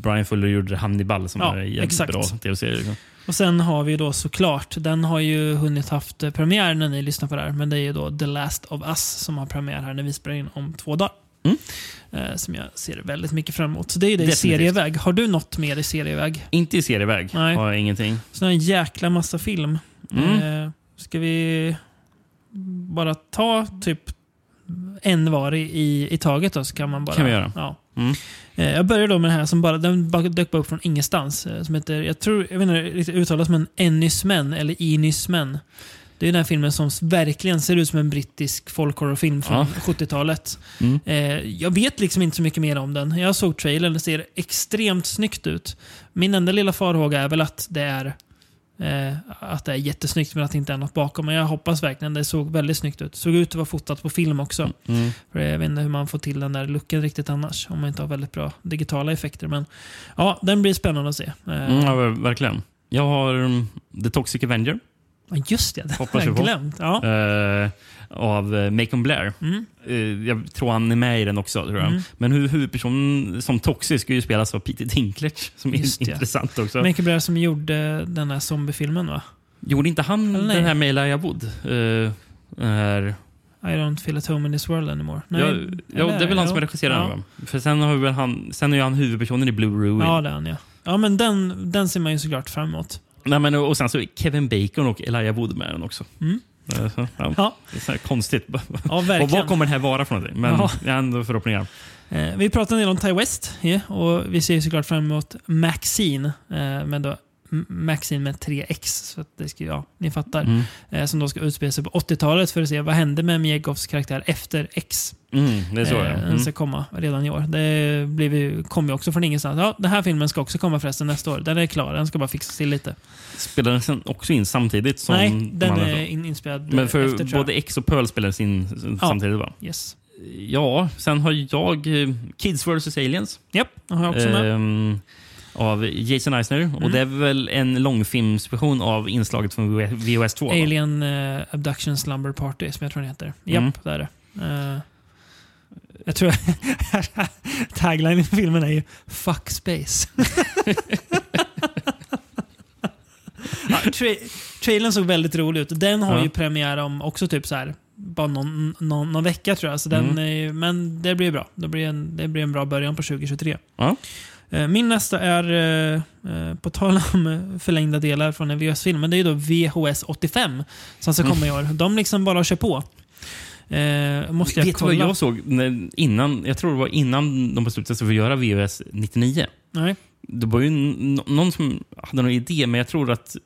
Brian Fuller gjorde Hannibal som Ja, är en jävligt exakt. bra tv-serie. Liksom. Och sen har vi då såklart, den har ju hunnit haft premiär när ni lyssnar på det här, men det är ju då The Last of Us som har premiär här när vi spelar in om två dagar. Mm. Eh, som jag ser väldigt mycket fram emot. Så det är ju det i serieväg. Har du något mer i serieväg? Inte i serieväg, Nej. har jag ingenting. Sån här jäkla massa film. Mm. Eh, ska vi bara ta typ en var i, i, i taget då, så kan man bara... Kan vi göra. Ja. Mm. Eh, Jag börjar då med den här som bara, den dök bara upp från ingenstans. eh, Som heter, jag tror, jag vet inte riktigt uttalas, men Ennysmen, eller Inysmen. Det är den här filmen som verkligen ser ut som en brittisk folkhorrorfilm från Ja. 70-talet. Mm. Eh, jag vet liksom inte så mycket mer om den. Jag såg trailern, det ser extremt snyggt ut. Min enda lilla farhåga är väl att det är eh, att det är jättesnyggt men att det inte är något bakom. Men jag hoppas verkligen det såg väldigt snyggt ut. Såg ut att vara fotat på film också. Mm. För jag vet inte hur man får till den där looken riktigt annars. Om man inte har väldigt bra digitala effekter. Men ja, den blir spännande att se. Eh, Mm, ja, verkligen. Jag har um, The Toxic Avenger Just det, det har jag glömt. Ja. eh, av uh, Macon Blair. Mm. Eh, jag tror han är med i den också. Tror jag. Mm. Men hu- huvudpersonen som Toxic ska ju spelas av Peter Dinklage, som är Just intressant också. Michael Blair som gjorde den här zombiefilmen va? Gjorde inte han Eller nej? den här med Elijah Wood? Eh, den här I don't feel at home in this world anymore. ja, ja, det är väl han som regisserar ja. den? För sen, har väl han, sen är ju han huvudpersonen i Blue Ruin. Ja, det är han ja. Ja, men den, den ser man ju såklart fram emot. Nej, men, och sen så är Kevin Bacon och Elijah Wood med den också. Mm. Ja. Ja, Det är så här konstigt. ja och vad kommer det här vara för någonting? Men Ja. jag har ändå förhoppningar. Eh, vi pratar en del om Ty West och vi ser såklart fram emot Maxine. Eh, men då Maxine med 3X. Så att det ska, ja, ni fattar. Mm. Eh, som då ska utspela sig på 80-talet för att se vad hände med Miegovs karaktär efter X. Mm, det är så Eh, ja. Den Mm. ska komma redan i år. Det kommer ju också från ingenstans. Ja, den här filmen ska också komma förresten nästa år. Den är klar. Den ska bara fixas till lite. Spelar den också in samtidigt som Nej, de den är in, inspelad Men för efter både X och Pearl spelades in Ja. samtidigt va? Yes. Ja, sen har jag eh, Kids vs Aliens. Japp, den har jag också med. ehm, av Jason Eisner. Och det är väl en långfilmsversion av inslaget från VHS 2. va? Alien uh, Abduction Slumber Party, som jag tror den heter. Japp, Mm. det är det. Eh, jag tror tagline i filmen är ju Fuck space. ja, tra- trailern såg väldigt rolig ut. Den har Ja. ju premiär om också typ så här bara någon, någon, någon vecka tror jag. Så den Mm. är, men det blir bra. Det blir, en, det blir en bra början på 2023. Ja. Eh, Min nästa är, eh, eh, på tal om förlängda delar från en VHS-film, men det är då VHS 85 som ska komma i år. De liksom bara kör på. Eh, måste jag Vet kolla? vad jag såg när, innan? Jag tror det var innan de beslutade sig för att göra VHS 99. Nej. Det var ju någon som hade någon idé, men jag tror att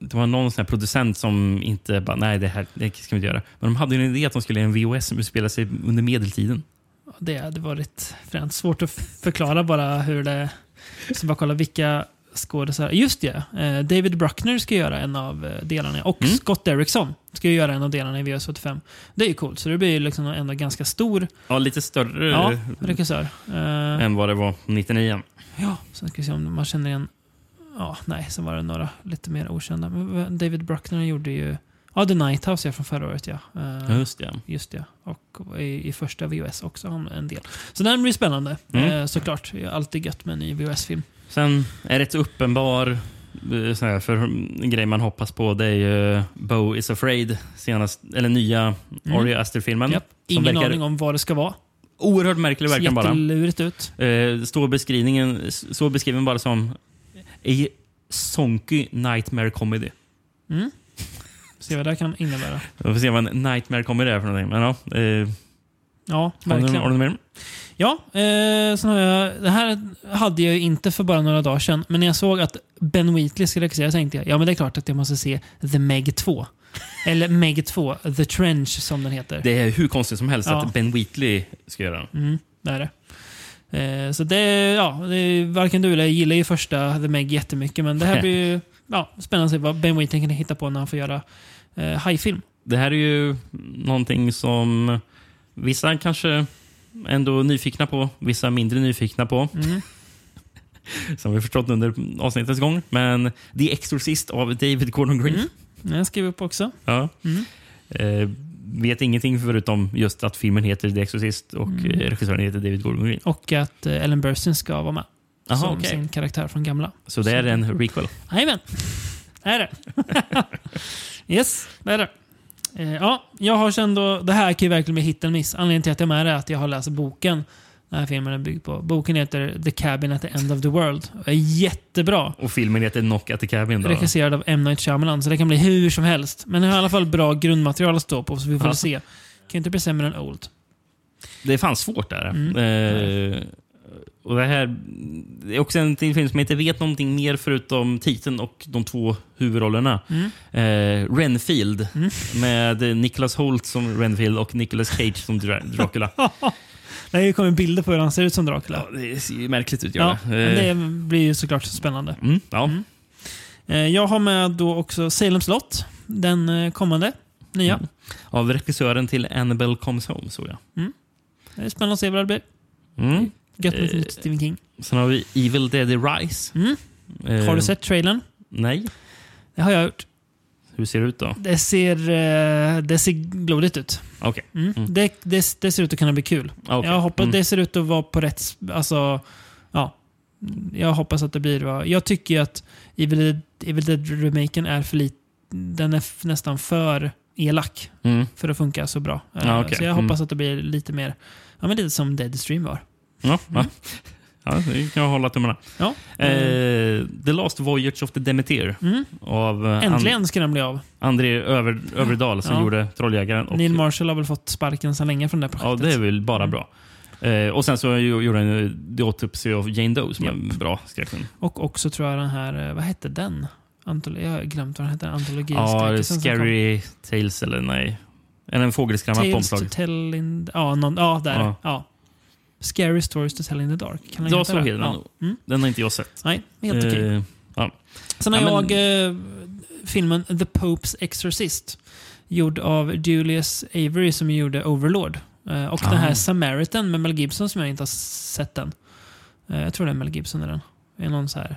det var någon sån producent som inte bara, nej det här det ska vi inte göra. Men de hade ju en idé att de skulle göra en VHS som utspelar sig under medeltiden. Det hade varit fränt. Svårt att förklara bara hur det... Ska bara kolla vilka skådespelare... Just det! Eh, David Bruckner ska göra en av eh, delarna. Och Mm. Scott Derrickson ska göra en av delarna i VHS 85. Det är ju coolt. Så det blir ju liksom ändå ganska stor Ja, lite större ja, regissör. Eh, än vad det var 99. Ja, sen ska vi se om man känner igen... Ja, nej, sen var det några lite mer okända. David Bruckner gjorde ju Ja, The Night House är från förra året ja. Eh, Just det. Just det. Och i, i första VHS också en del. Så den blir spännande. Mm. Eh, såklart. Alltid gött med en ny VHS-film. Sen är det uppenbar eh, här, för en grej man hoppas på det är ju Bo is afraid, senast, eller nya Ari Aster-filmen. Mm. Som Ingen aning om vad det ska vara. Oerhört märklig verkan bara. jättelurigt ut. Eh, står beskrivningen står beskriven bara som a sonky nightmare comedy. Se vad det kan innebära. Vi får se vad en nightmare comedy är för någonting. Men ja, eh, Ja, har, du, verkligen. har du? Ja, eh, sen har jag, det här hade jag inte för bara några dagar sedan, men när jag såg att Ben Wheatley skulle regissera tänkte jag ja men det är klart att jag måste se The Meg 2. Eller Meg 2, The Trench som den heter. Det är hur konstigt som helst Ja. att Ben Wheatley ska göra den. Mm, det är det. Eh, så det, ja, det är, varken du eller jag gillar ju första The Meg jättemycket, men det här blir ju ja, spännande att se vad Ben Wheatley kan hitta på när han får göra eh, hajfilm. Det här är ju någonting som vissa kanske ändå är nyfikna på, vissa mindre nyfikna på. Mm. som vi förstått under avsnittets gång. Men The Exorcist av David Gordon Green. Mm. Den skrivit upp också. Ja. Mm. Eh, vet ingenting förutom just att filmen heter The Exorcist och Mm. eh, regissören heter David Gordon Green. Och att eh, Ellen Burstyn ska vara med. Aha, som okej. sin karaktär från gamla. Så det är en requel. Jajamän. Det är det. yes, det är det. Eh, ja, jag har sen då, det här kan ju verkligen bli hit and miss. Anledningen till att jag är med är att jag har läst boken den här filmen är byggd på. Boken heter The Cabin at the End of the World. Och är jättebra. Och filmen heter Knock at the Cabin. Då. Regisserad av M. Night Shyamalan, så det kan bli hur som helst. Men det har i alla fall bra grundmaterial att stå på, så vi får Ja. se. Kan inte bli sämre än Old. Det är fan svårt där. Mm. Eh, och det här det är också en till film som jag inte vet någonting mer förutom titeln och de två huvudrollerna. Mm. Eh, Renfield med Nicholas Holt som Renfield och Nicolas Cage som Dra- Dracula. Det har ju kommit bilder på hur han ser ut som Dracula. ja, det ser märkligt ut. Ja, men det. Eh, det blir ju såklart spännande. mm, ja. Eh, Jag har med då också Salem slott. Den eh, kommande. Nya. Mm. Av regissören till Annabelle Comes Home, såg jag. Det är spännande att se vad det blir. Mm. Gött med Eh, lite Stephen King. Sen har vi Evil Dead Rise. Mm. Eh, Har du sett trailern? Nej. Det har jag gjort. Hur ser det ut då? Det ser, eh, det ser blodigt ut. Okej. Mm. Mm. Det, det, det ser ut att kunna bli kul. Okej. Jag hoppas Mm. det ser ut att vara på rätt... Alltså, ja. Jag hoppas att det blir vad... Jag tycker att Evil Dead, Evil Dead-remaken är för lite... Den är nästan för elak Mm. för att funka så bra. Eh, Ja, okej. Så jag Mm. hoppas att det blir lite mer... Ja, men lite som Deadstream var. Ja, ja. ja, det kan jag hålla tummarna. Ja. Eh, The Last Voyage of the Demeter Mm. av eh, Äntligen ska den bli av. And- André Över, Överdal som Ja. gjorde Trolljägaren. Och, Neil Marshall har väl fått sparken sedan länge från det här ja, projektet. det är väl bara Mm. bra. Eh, och sen så gjorde han The Autopsy of Jane Doe som är en bra skräckfilm. Och också tror jag den här... eh, Vad hette den? Antolo jag har glömt vad den hette. Antologi. Ja. Scary Tales eller nej. Eller en fågelskrämma på Tales to omslag. tell in... Ja, någon, ja där. Ja. Ja. Scary stories to tell in the dark. Kan den Ja, heta så heter den ja. Mm. Den har inte jag sett. Nej, helt okej. Eh, ja. Sen har Ja, jag eh, filmen The Pope's Exorcist. Gjord av Julius Avery som gjorde Overlord. Eh, och den här Ah. Samaritan med Mel Gibson som jag inte har sett än. Eh, jag tror det är Mel Gibson i den. Det är någon så här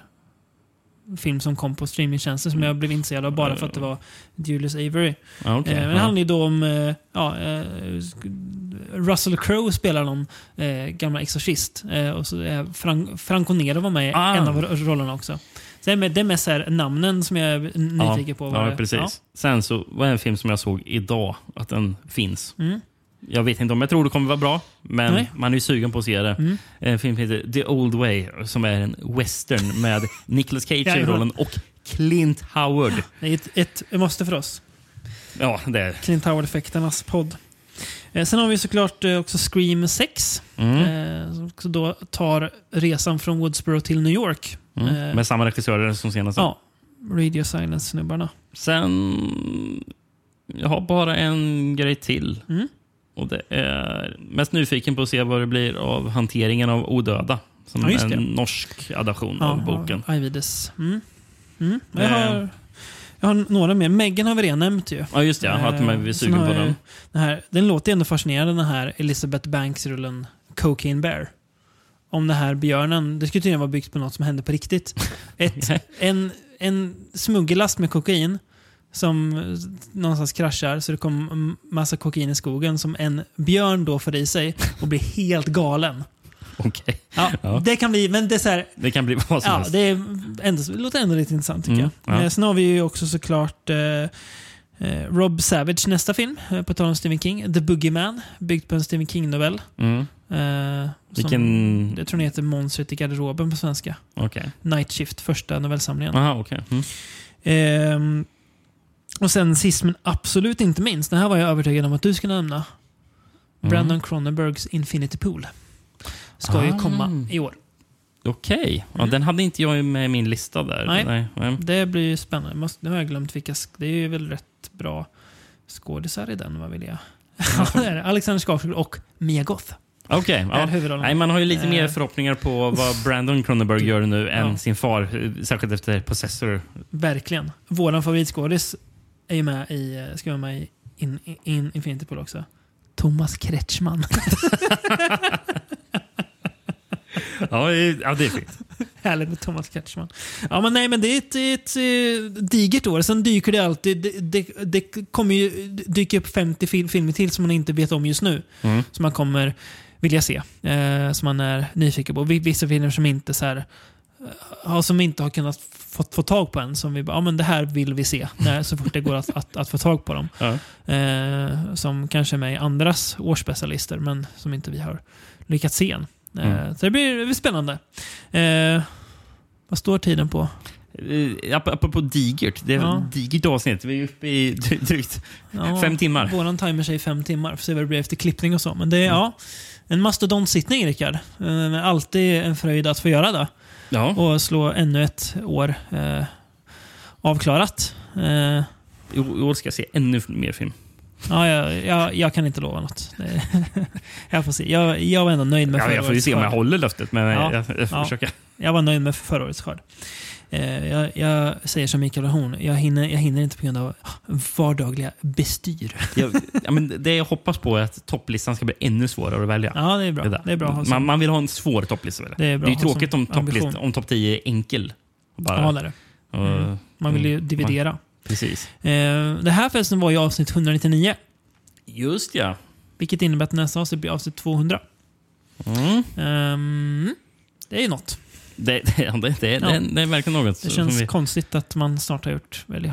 film som kom på streamingtjänster som jag blev intresserad av bara för att det var Julius Avery. Ja, okej. Eh, men det handlar ju då om... Eh, ja, eh, Russell Crowe spelar någon eh, gammal exorcist. Eh, och så är Fran Franco Nero var med i Ah. en av ro- rollerna också. Så det är med- det är mest så här namnen som jag är nyfiken på. vad Ja, precis. Ja. Sen så var det en film som jag såg idag, att den finns. Mm. Jag vet inte om jag tror det kommer vara bra, men Nej. man är ju sugen på att se det. Mm. En film heter The Old Way, som är en western med Nicolas Cage i rollen och Clint Howard. Det är ett, ett måste för oss. Ja, det är Clint Howard-effekternas podd. Eh, sen har vi såklart eh, också Scream 6. mm. Eh, som också då tar resan från Woodsboro till New York. Mm. Med samma regissörer som senast. Ja. Radio Silence-snubbarna. Sen... Jag har bara en grej till. Mm. Och det är mest nyfiken på att se vad det blir av hanteringen av Odöda. Som Ja, en norsk adaption av boken. Ajvides. Mm. Mm. Jag, har, jag har några mer. Megan har vi redan nämnt ju. Ja, just det. Ja, att man är sugen på den. Den, här, den låter ändå fascinerande den här Elizabeth Banks-rullen Cocaine Bear. Om den här björnen, det skulle tydligen vara byggt på något som hände på riktigt. Ett, en, en smuggellast med kokain som någonstans kraschar så det kommer en massa kokain i skogen som en björn då får i sig och blir helt galen. Okej. Ja, Ja. Det kan bli, men det är så här, Det kan bli vad som Ja, helst. det, är ändå, det låter ändå lite intressant tycker Mm, jag. ja. Eh, Sen har vi ju också såklart eh, eh, Rob Savage nästa film, eh, på tal om Stephen King. The Boogeyman, byggt på en Stephen King-novell. Mm. Eh, Vilken- Som, jag tror den heter Monstret i garderoben på svenska. Okej. Night Shift, första novellsamlingen. Aha, okej. Mm. Ehm, och sen sist men absolut inte minst, den här var jag övertygad om att du skulle nämna. Mm. Brandon Cronenbergs Infinity Pool. Ska ju Ah. komma i år. Okej. Ja, Den hade inte jag med i min lista där. Mm. Nej. nej. Det blir ju spännande. Måste, nu har jag glömt vilka... sk- Det är ju väl rätt bra skådisar i den, vad vill jag? Ja, det är det. Alexander Skarsgård och Mia Goth. Okej. är ja. huvudrollen. Nej, man har ju lite Eh. mer förhoppningar på vad Brandon Cronenberg gör nu än Ja. sin far. eh, Särskilt efter Possessor. Verkligen. Våran favoritskådis är ju med i, eh, ska vara med i in, in, in Infinity Pool också. Thomas Kretschmann. Ja, det- ja det är fint. Härligt med Thomas Kretschmann. Ja, men nej, men det är ett, ett, eh, digert år. Sen dyker det alltid... Det, det, det kommer ju dyka upp 50 fil, filmer till som man inte vet om just nu. Mm. Som man kommer vilja se. Eh, som man är nyfiken på. Vi- Vissa filmer som inte så här, eh, har som inte har kunnat få, få tag på än. Som vi bara, ja men det här vill vi se. När, så fort det går att, att, att få tag på dem. Ja. Eh, som kanske är med i andras årsspecialister, men som inte vi har lyckats se än. Eh, Mm. Så det blir, det blir spännande. Eh, vad står tiden på? Eh, ap- Apropå digert. Det är Ja. ett digert avsnitt. Vi är uppe i dry- drygt Ja, fem timmar. Våran timer säger fem timmar. Får se vad det blir efter klippning och så. Men det är Mm. ja, en mastodontsittning, Rickard. Eh, alltid en fröjd att få göra det. Ja. Och slå ännu ett år eh, avklarat. Eh, i år ska jag se ännu mer film. Ja, jag, jag, jag kan inte lova något. Jag får se. Jag, jag var ändå nöjd med Ja, förra jag får ju årets se om jag skörd. håller löftet, men Ja. jag, jag får Ja. försöka. Jag var nöjd med förra årets skörd. Eh, jag, jag säger som Mikael Horn, jag hinner, jag hinner inte på grund av vardagliga bestyr. Jag, ja, men det jag hoppas på är att topplistan ska bli ännu svårare att välja. Ja, det är bra. Det. Det är bra man, man vill ha en svår topplista. Det är bra det är tråkigt om topplist, om topp 10 är enkel. Bara, Ja, det är det. Mm. Man vill ju mm, dividera. man- Precis. Eh, det här förresten var ju avsnitt 199. Just ja. Vilket innebär att nästa avsnitt blir avsnitt 200. Mm. Ehm, det är ju något. Det, det, det, det, Ja. det, det är verkligen något. Det känns vi, konstigt att man snart har gjort... Väl,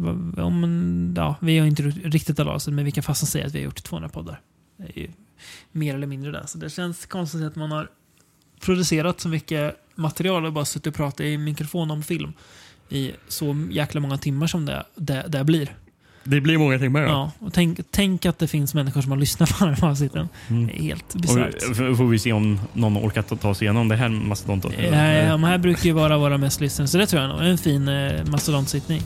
Mm. om, ja, vi har inte riktigt alla avsnitt, men vi kan fastna säga att vi har gjort 200 poddar. Det är ju mer eller mindre där. Så det känns konstigt att man har producerat så mycket material och bara suttit och pratat i mikrofon om film i så jäkla många timmar som det, det, det blir. det blir många timmar. Ja, och tänk, tänk att det finns människor som har lyssnat på de här avsnitten. Mm. Det är helt bisarrt. får vi se om någon orkar ta, ta sig igenom det här mastodontet. Ja, de här brukar ju vara våra mest lyssnade, så det tror jag nog. En fin eh, mastodontsittning.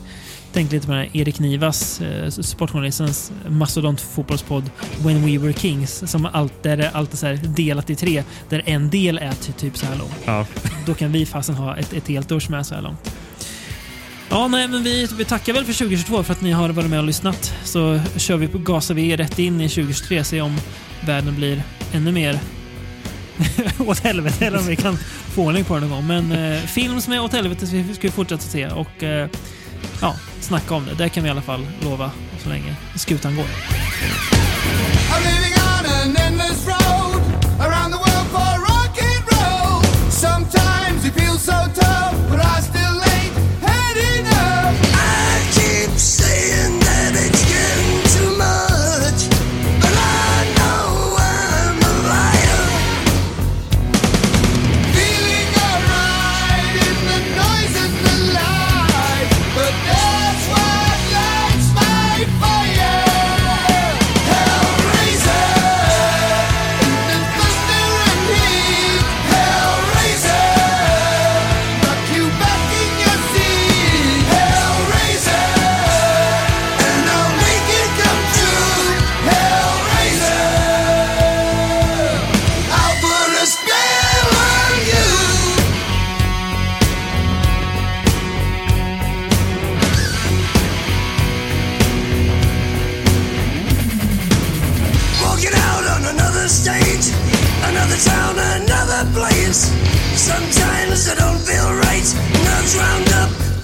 Tänk lite på den här Erik Nivas, eh, sportjournalistens mastodontfotbollspodd When We Were Kings. Som allt, där det alltid så här delat i tre. Där en del är ty- typ så här lång. Ja. Då kan vi fasen ha ett, ett helt år som är så här långt. Ja, nej, men vi, vi tackar väl för 2022 för att ni har varit med och lyssnat. Så kör vi på, gasar vi rätt in i 2023 se om världen blir ännu mer åt helvete eller om vi kan få ordning på det någon gång. Men eh, film som är åt helvete ska vi ska vi fortsätta se och eh, ja, snacka om det. Det kan vi i alla fall lova så länge skutan går. I'm living on an endless road around the world for. Sometimes you feel so tough, but I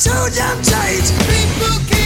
too damn tight. People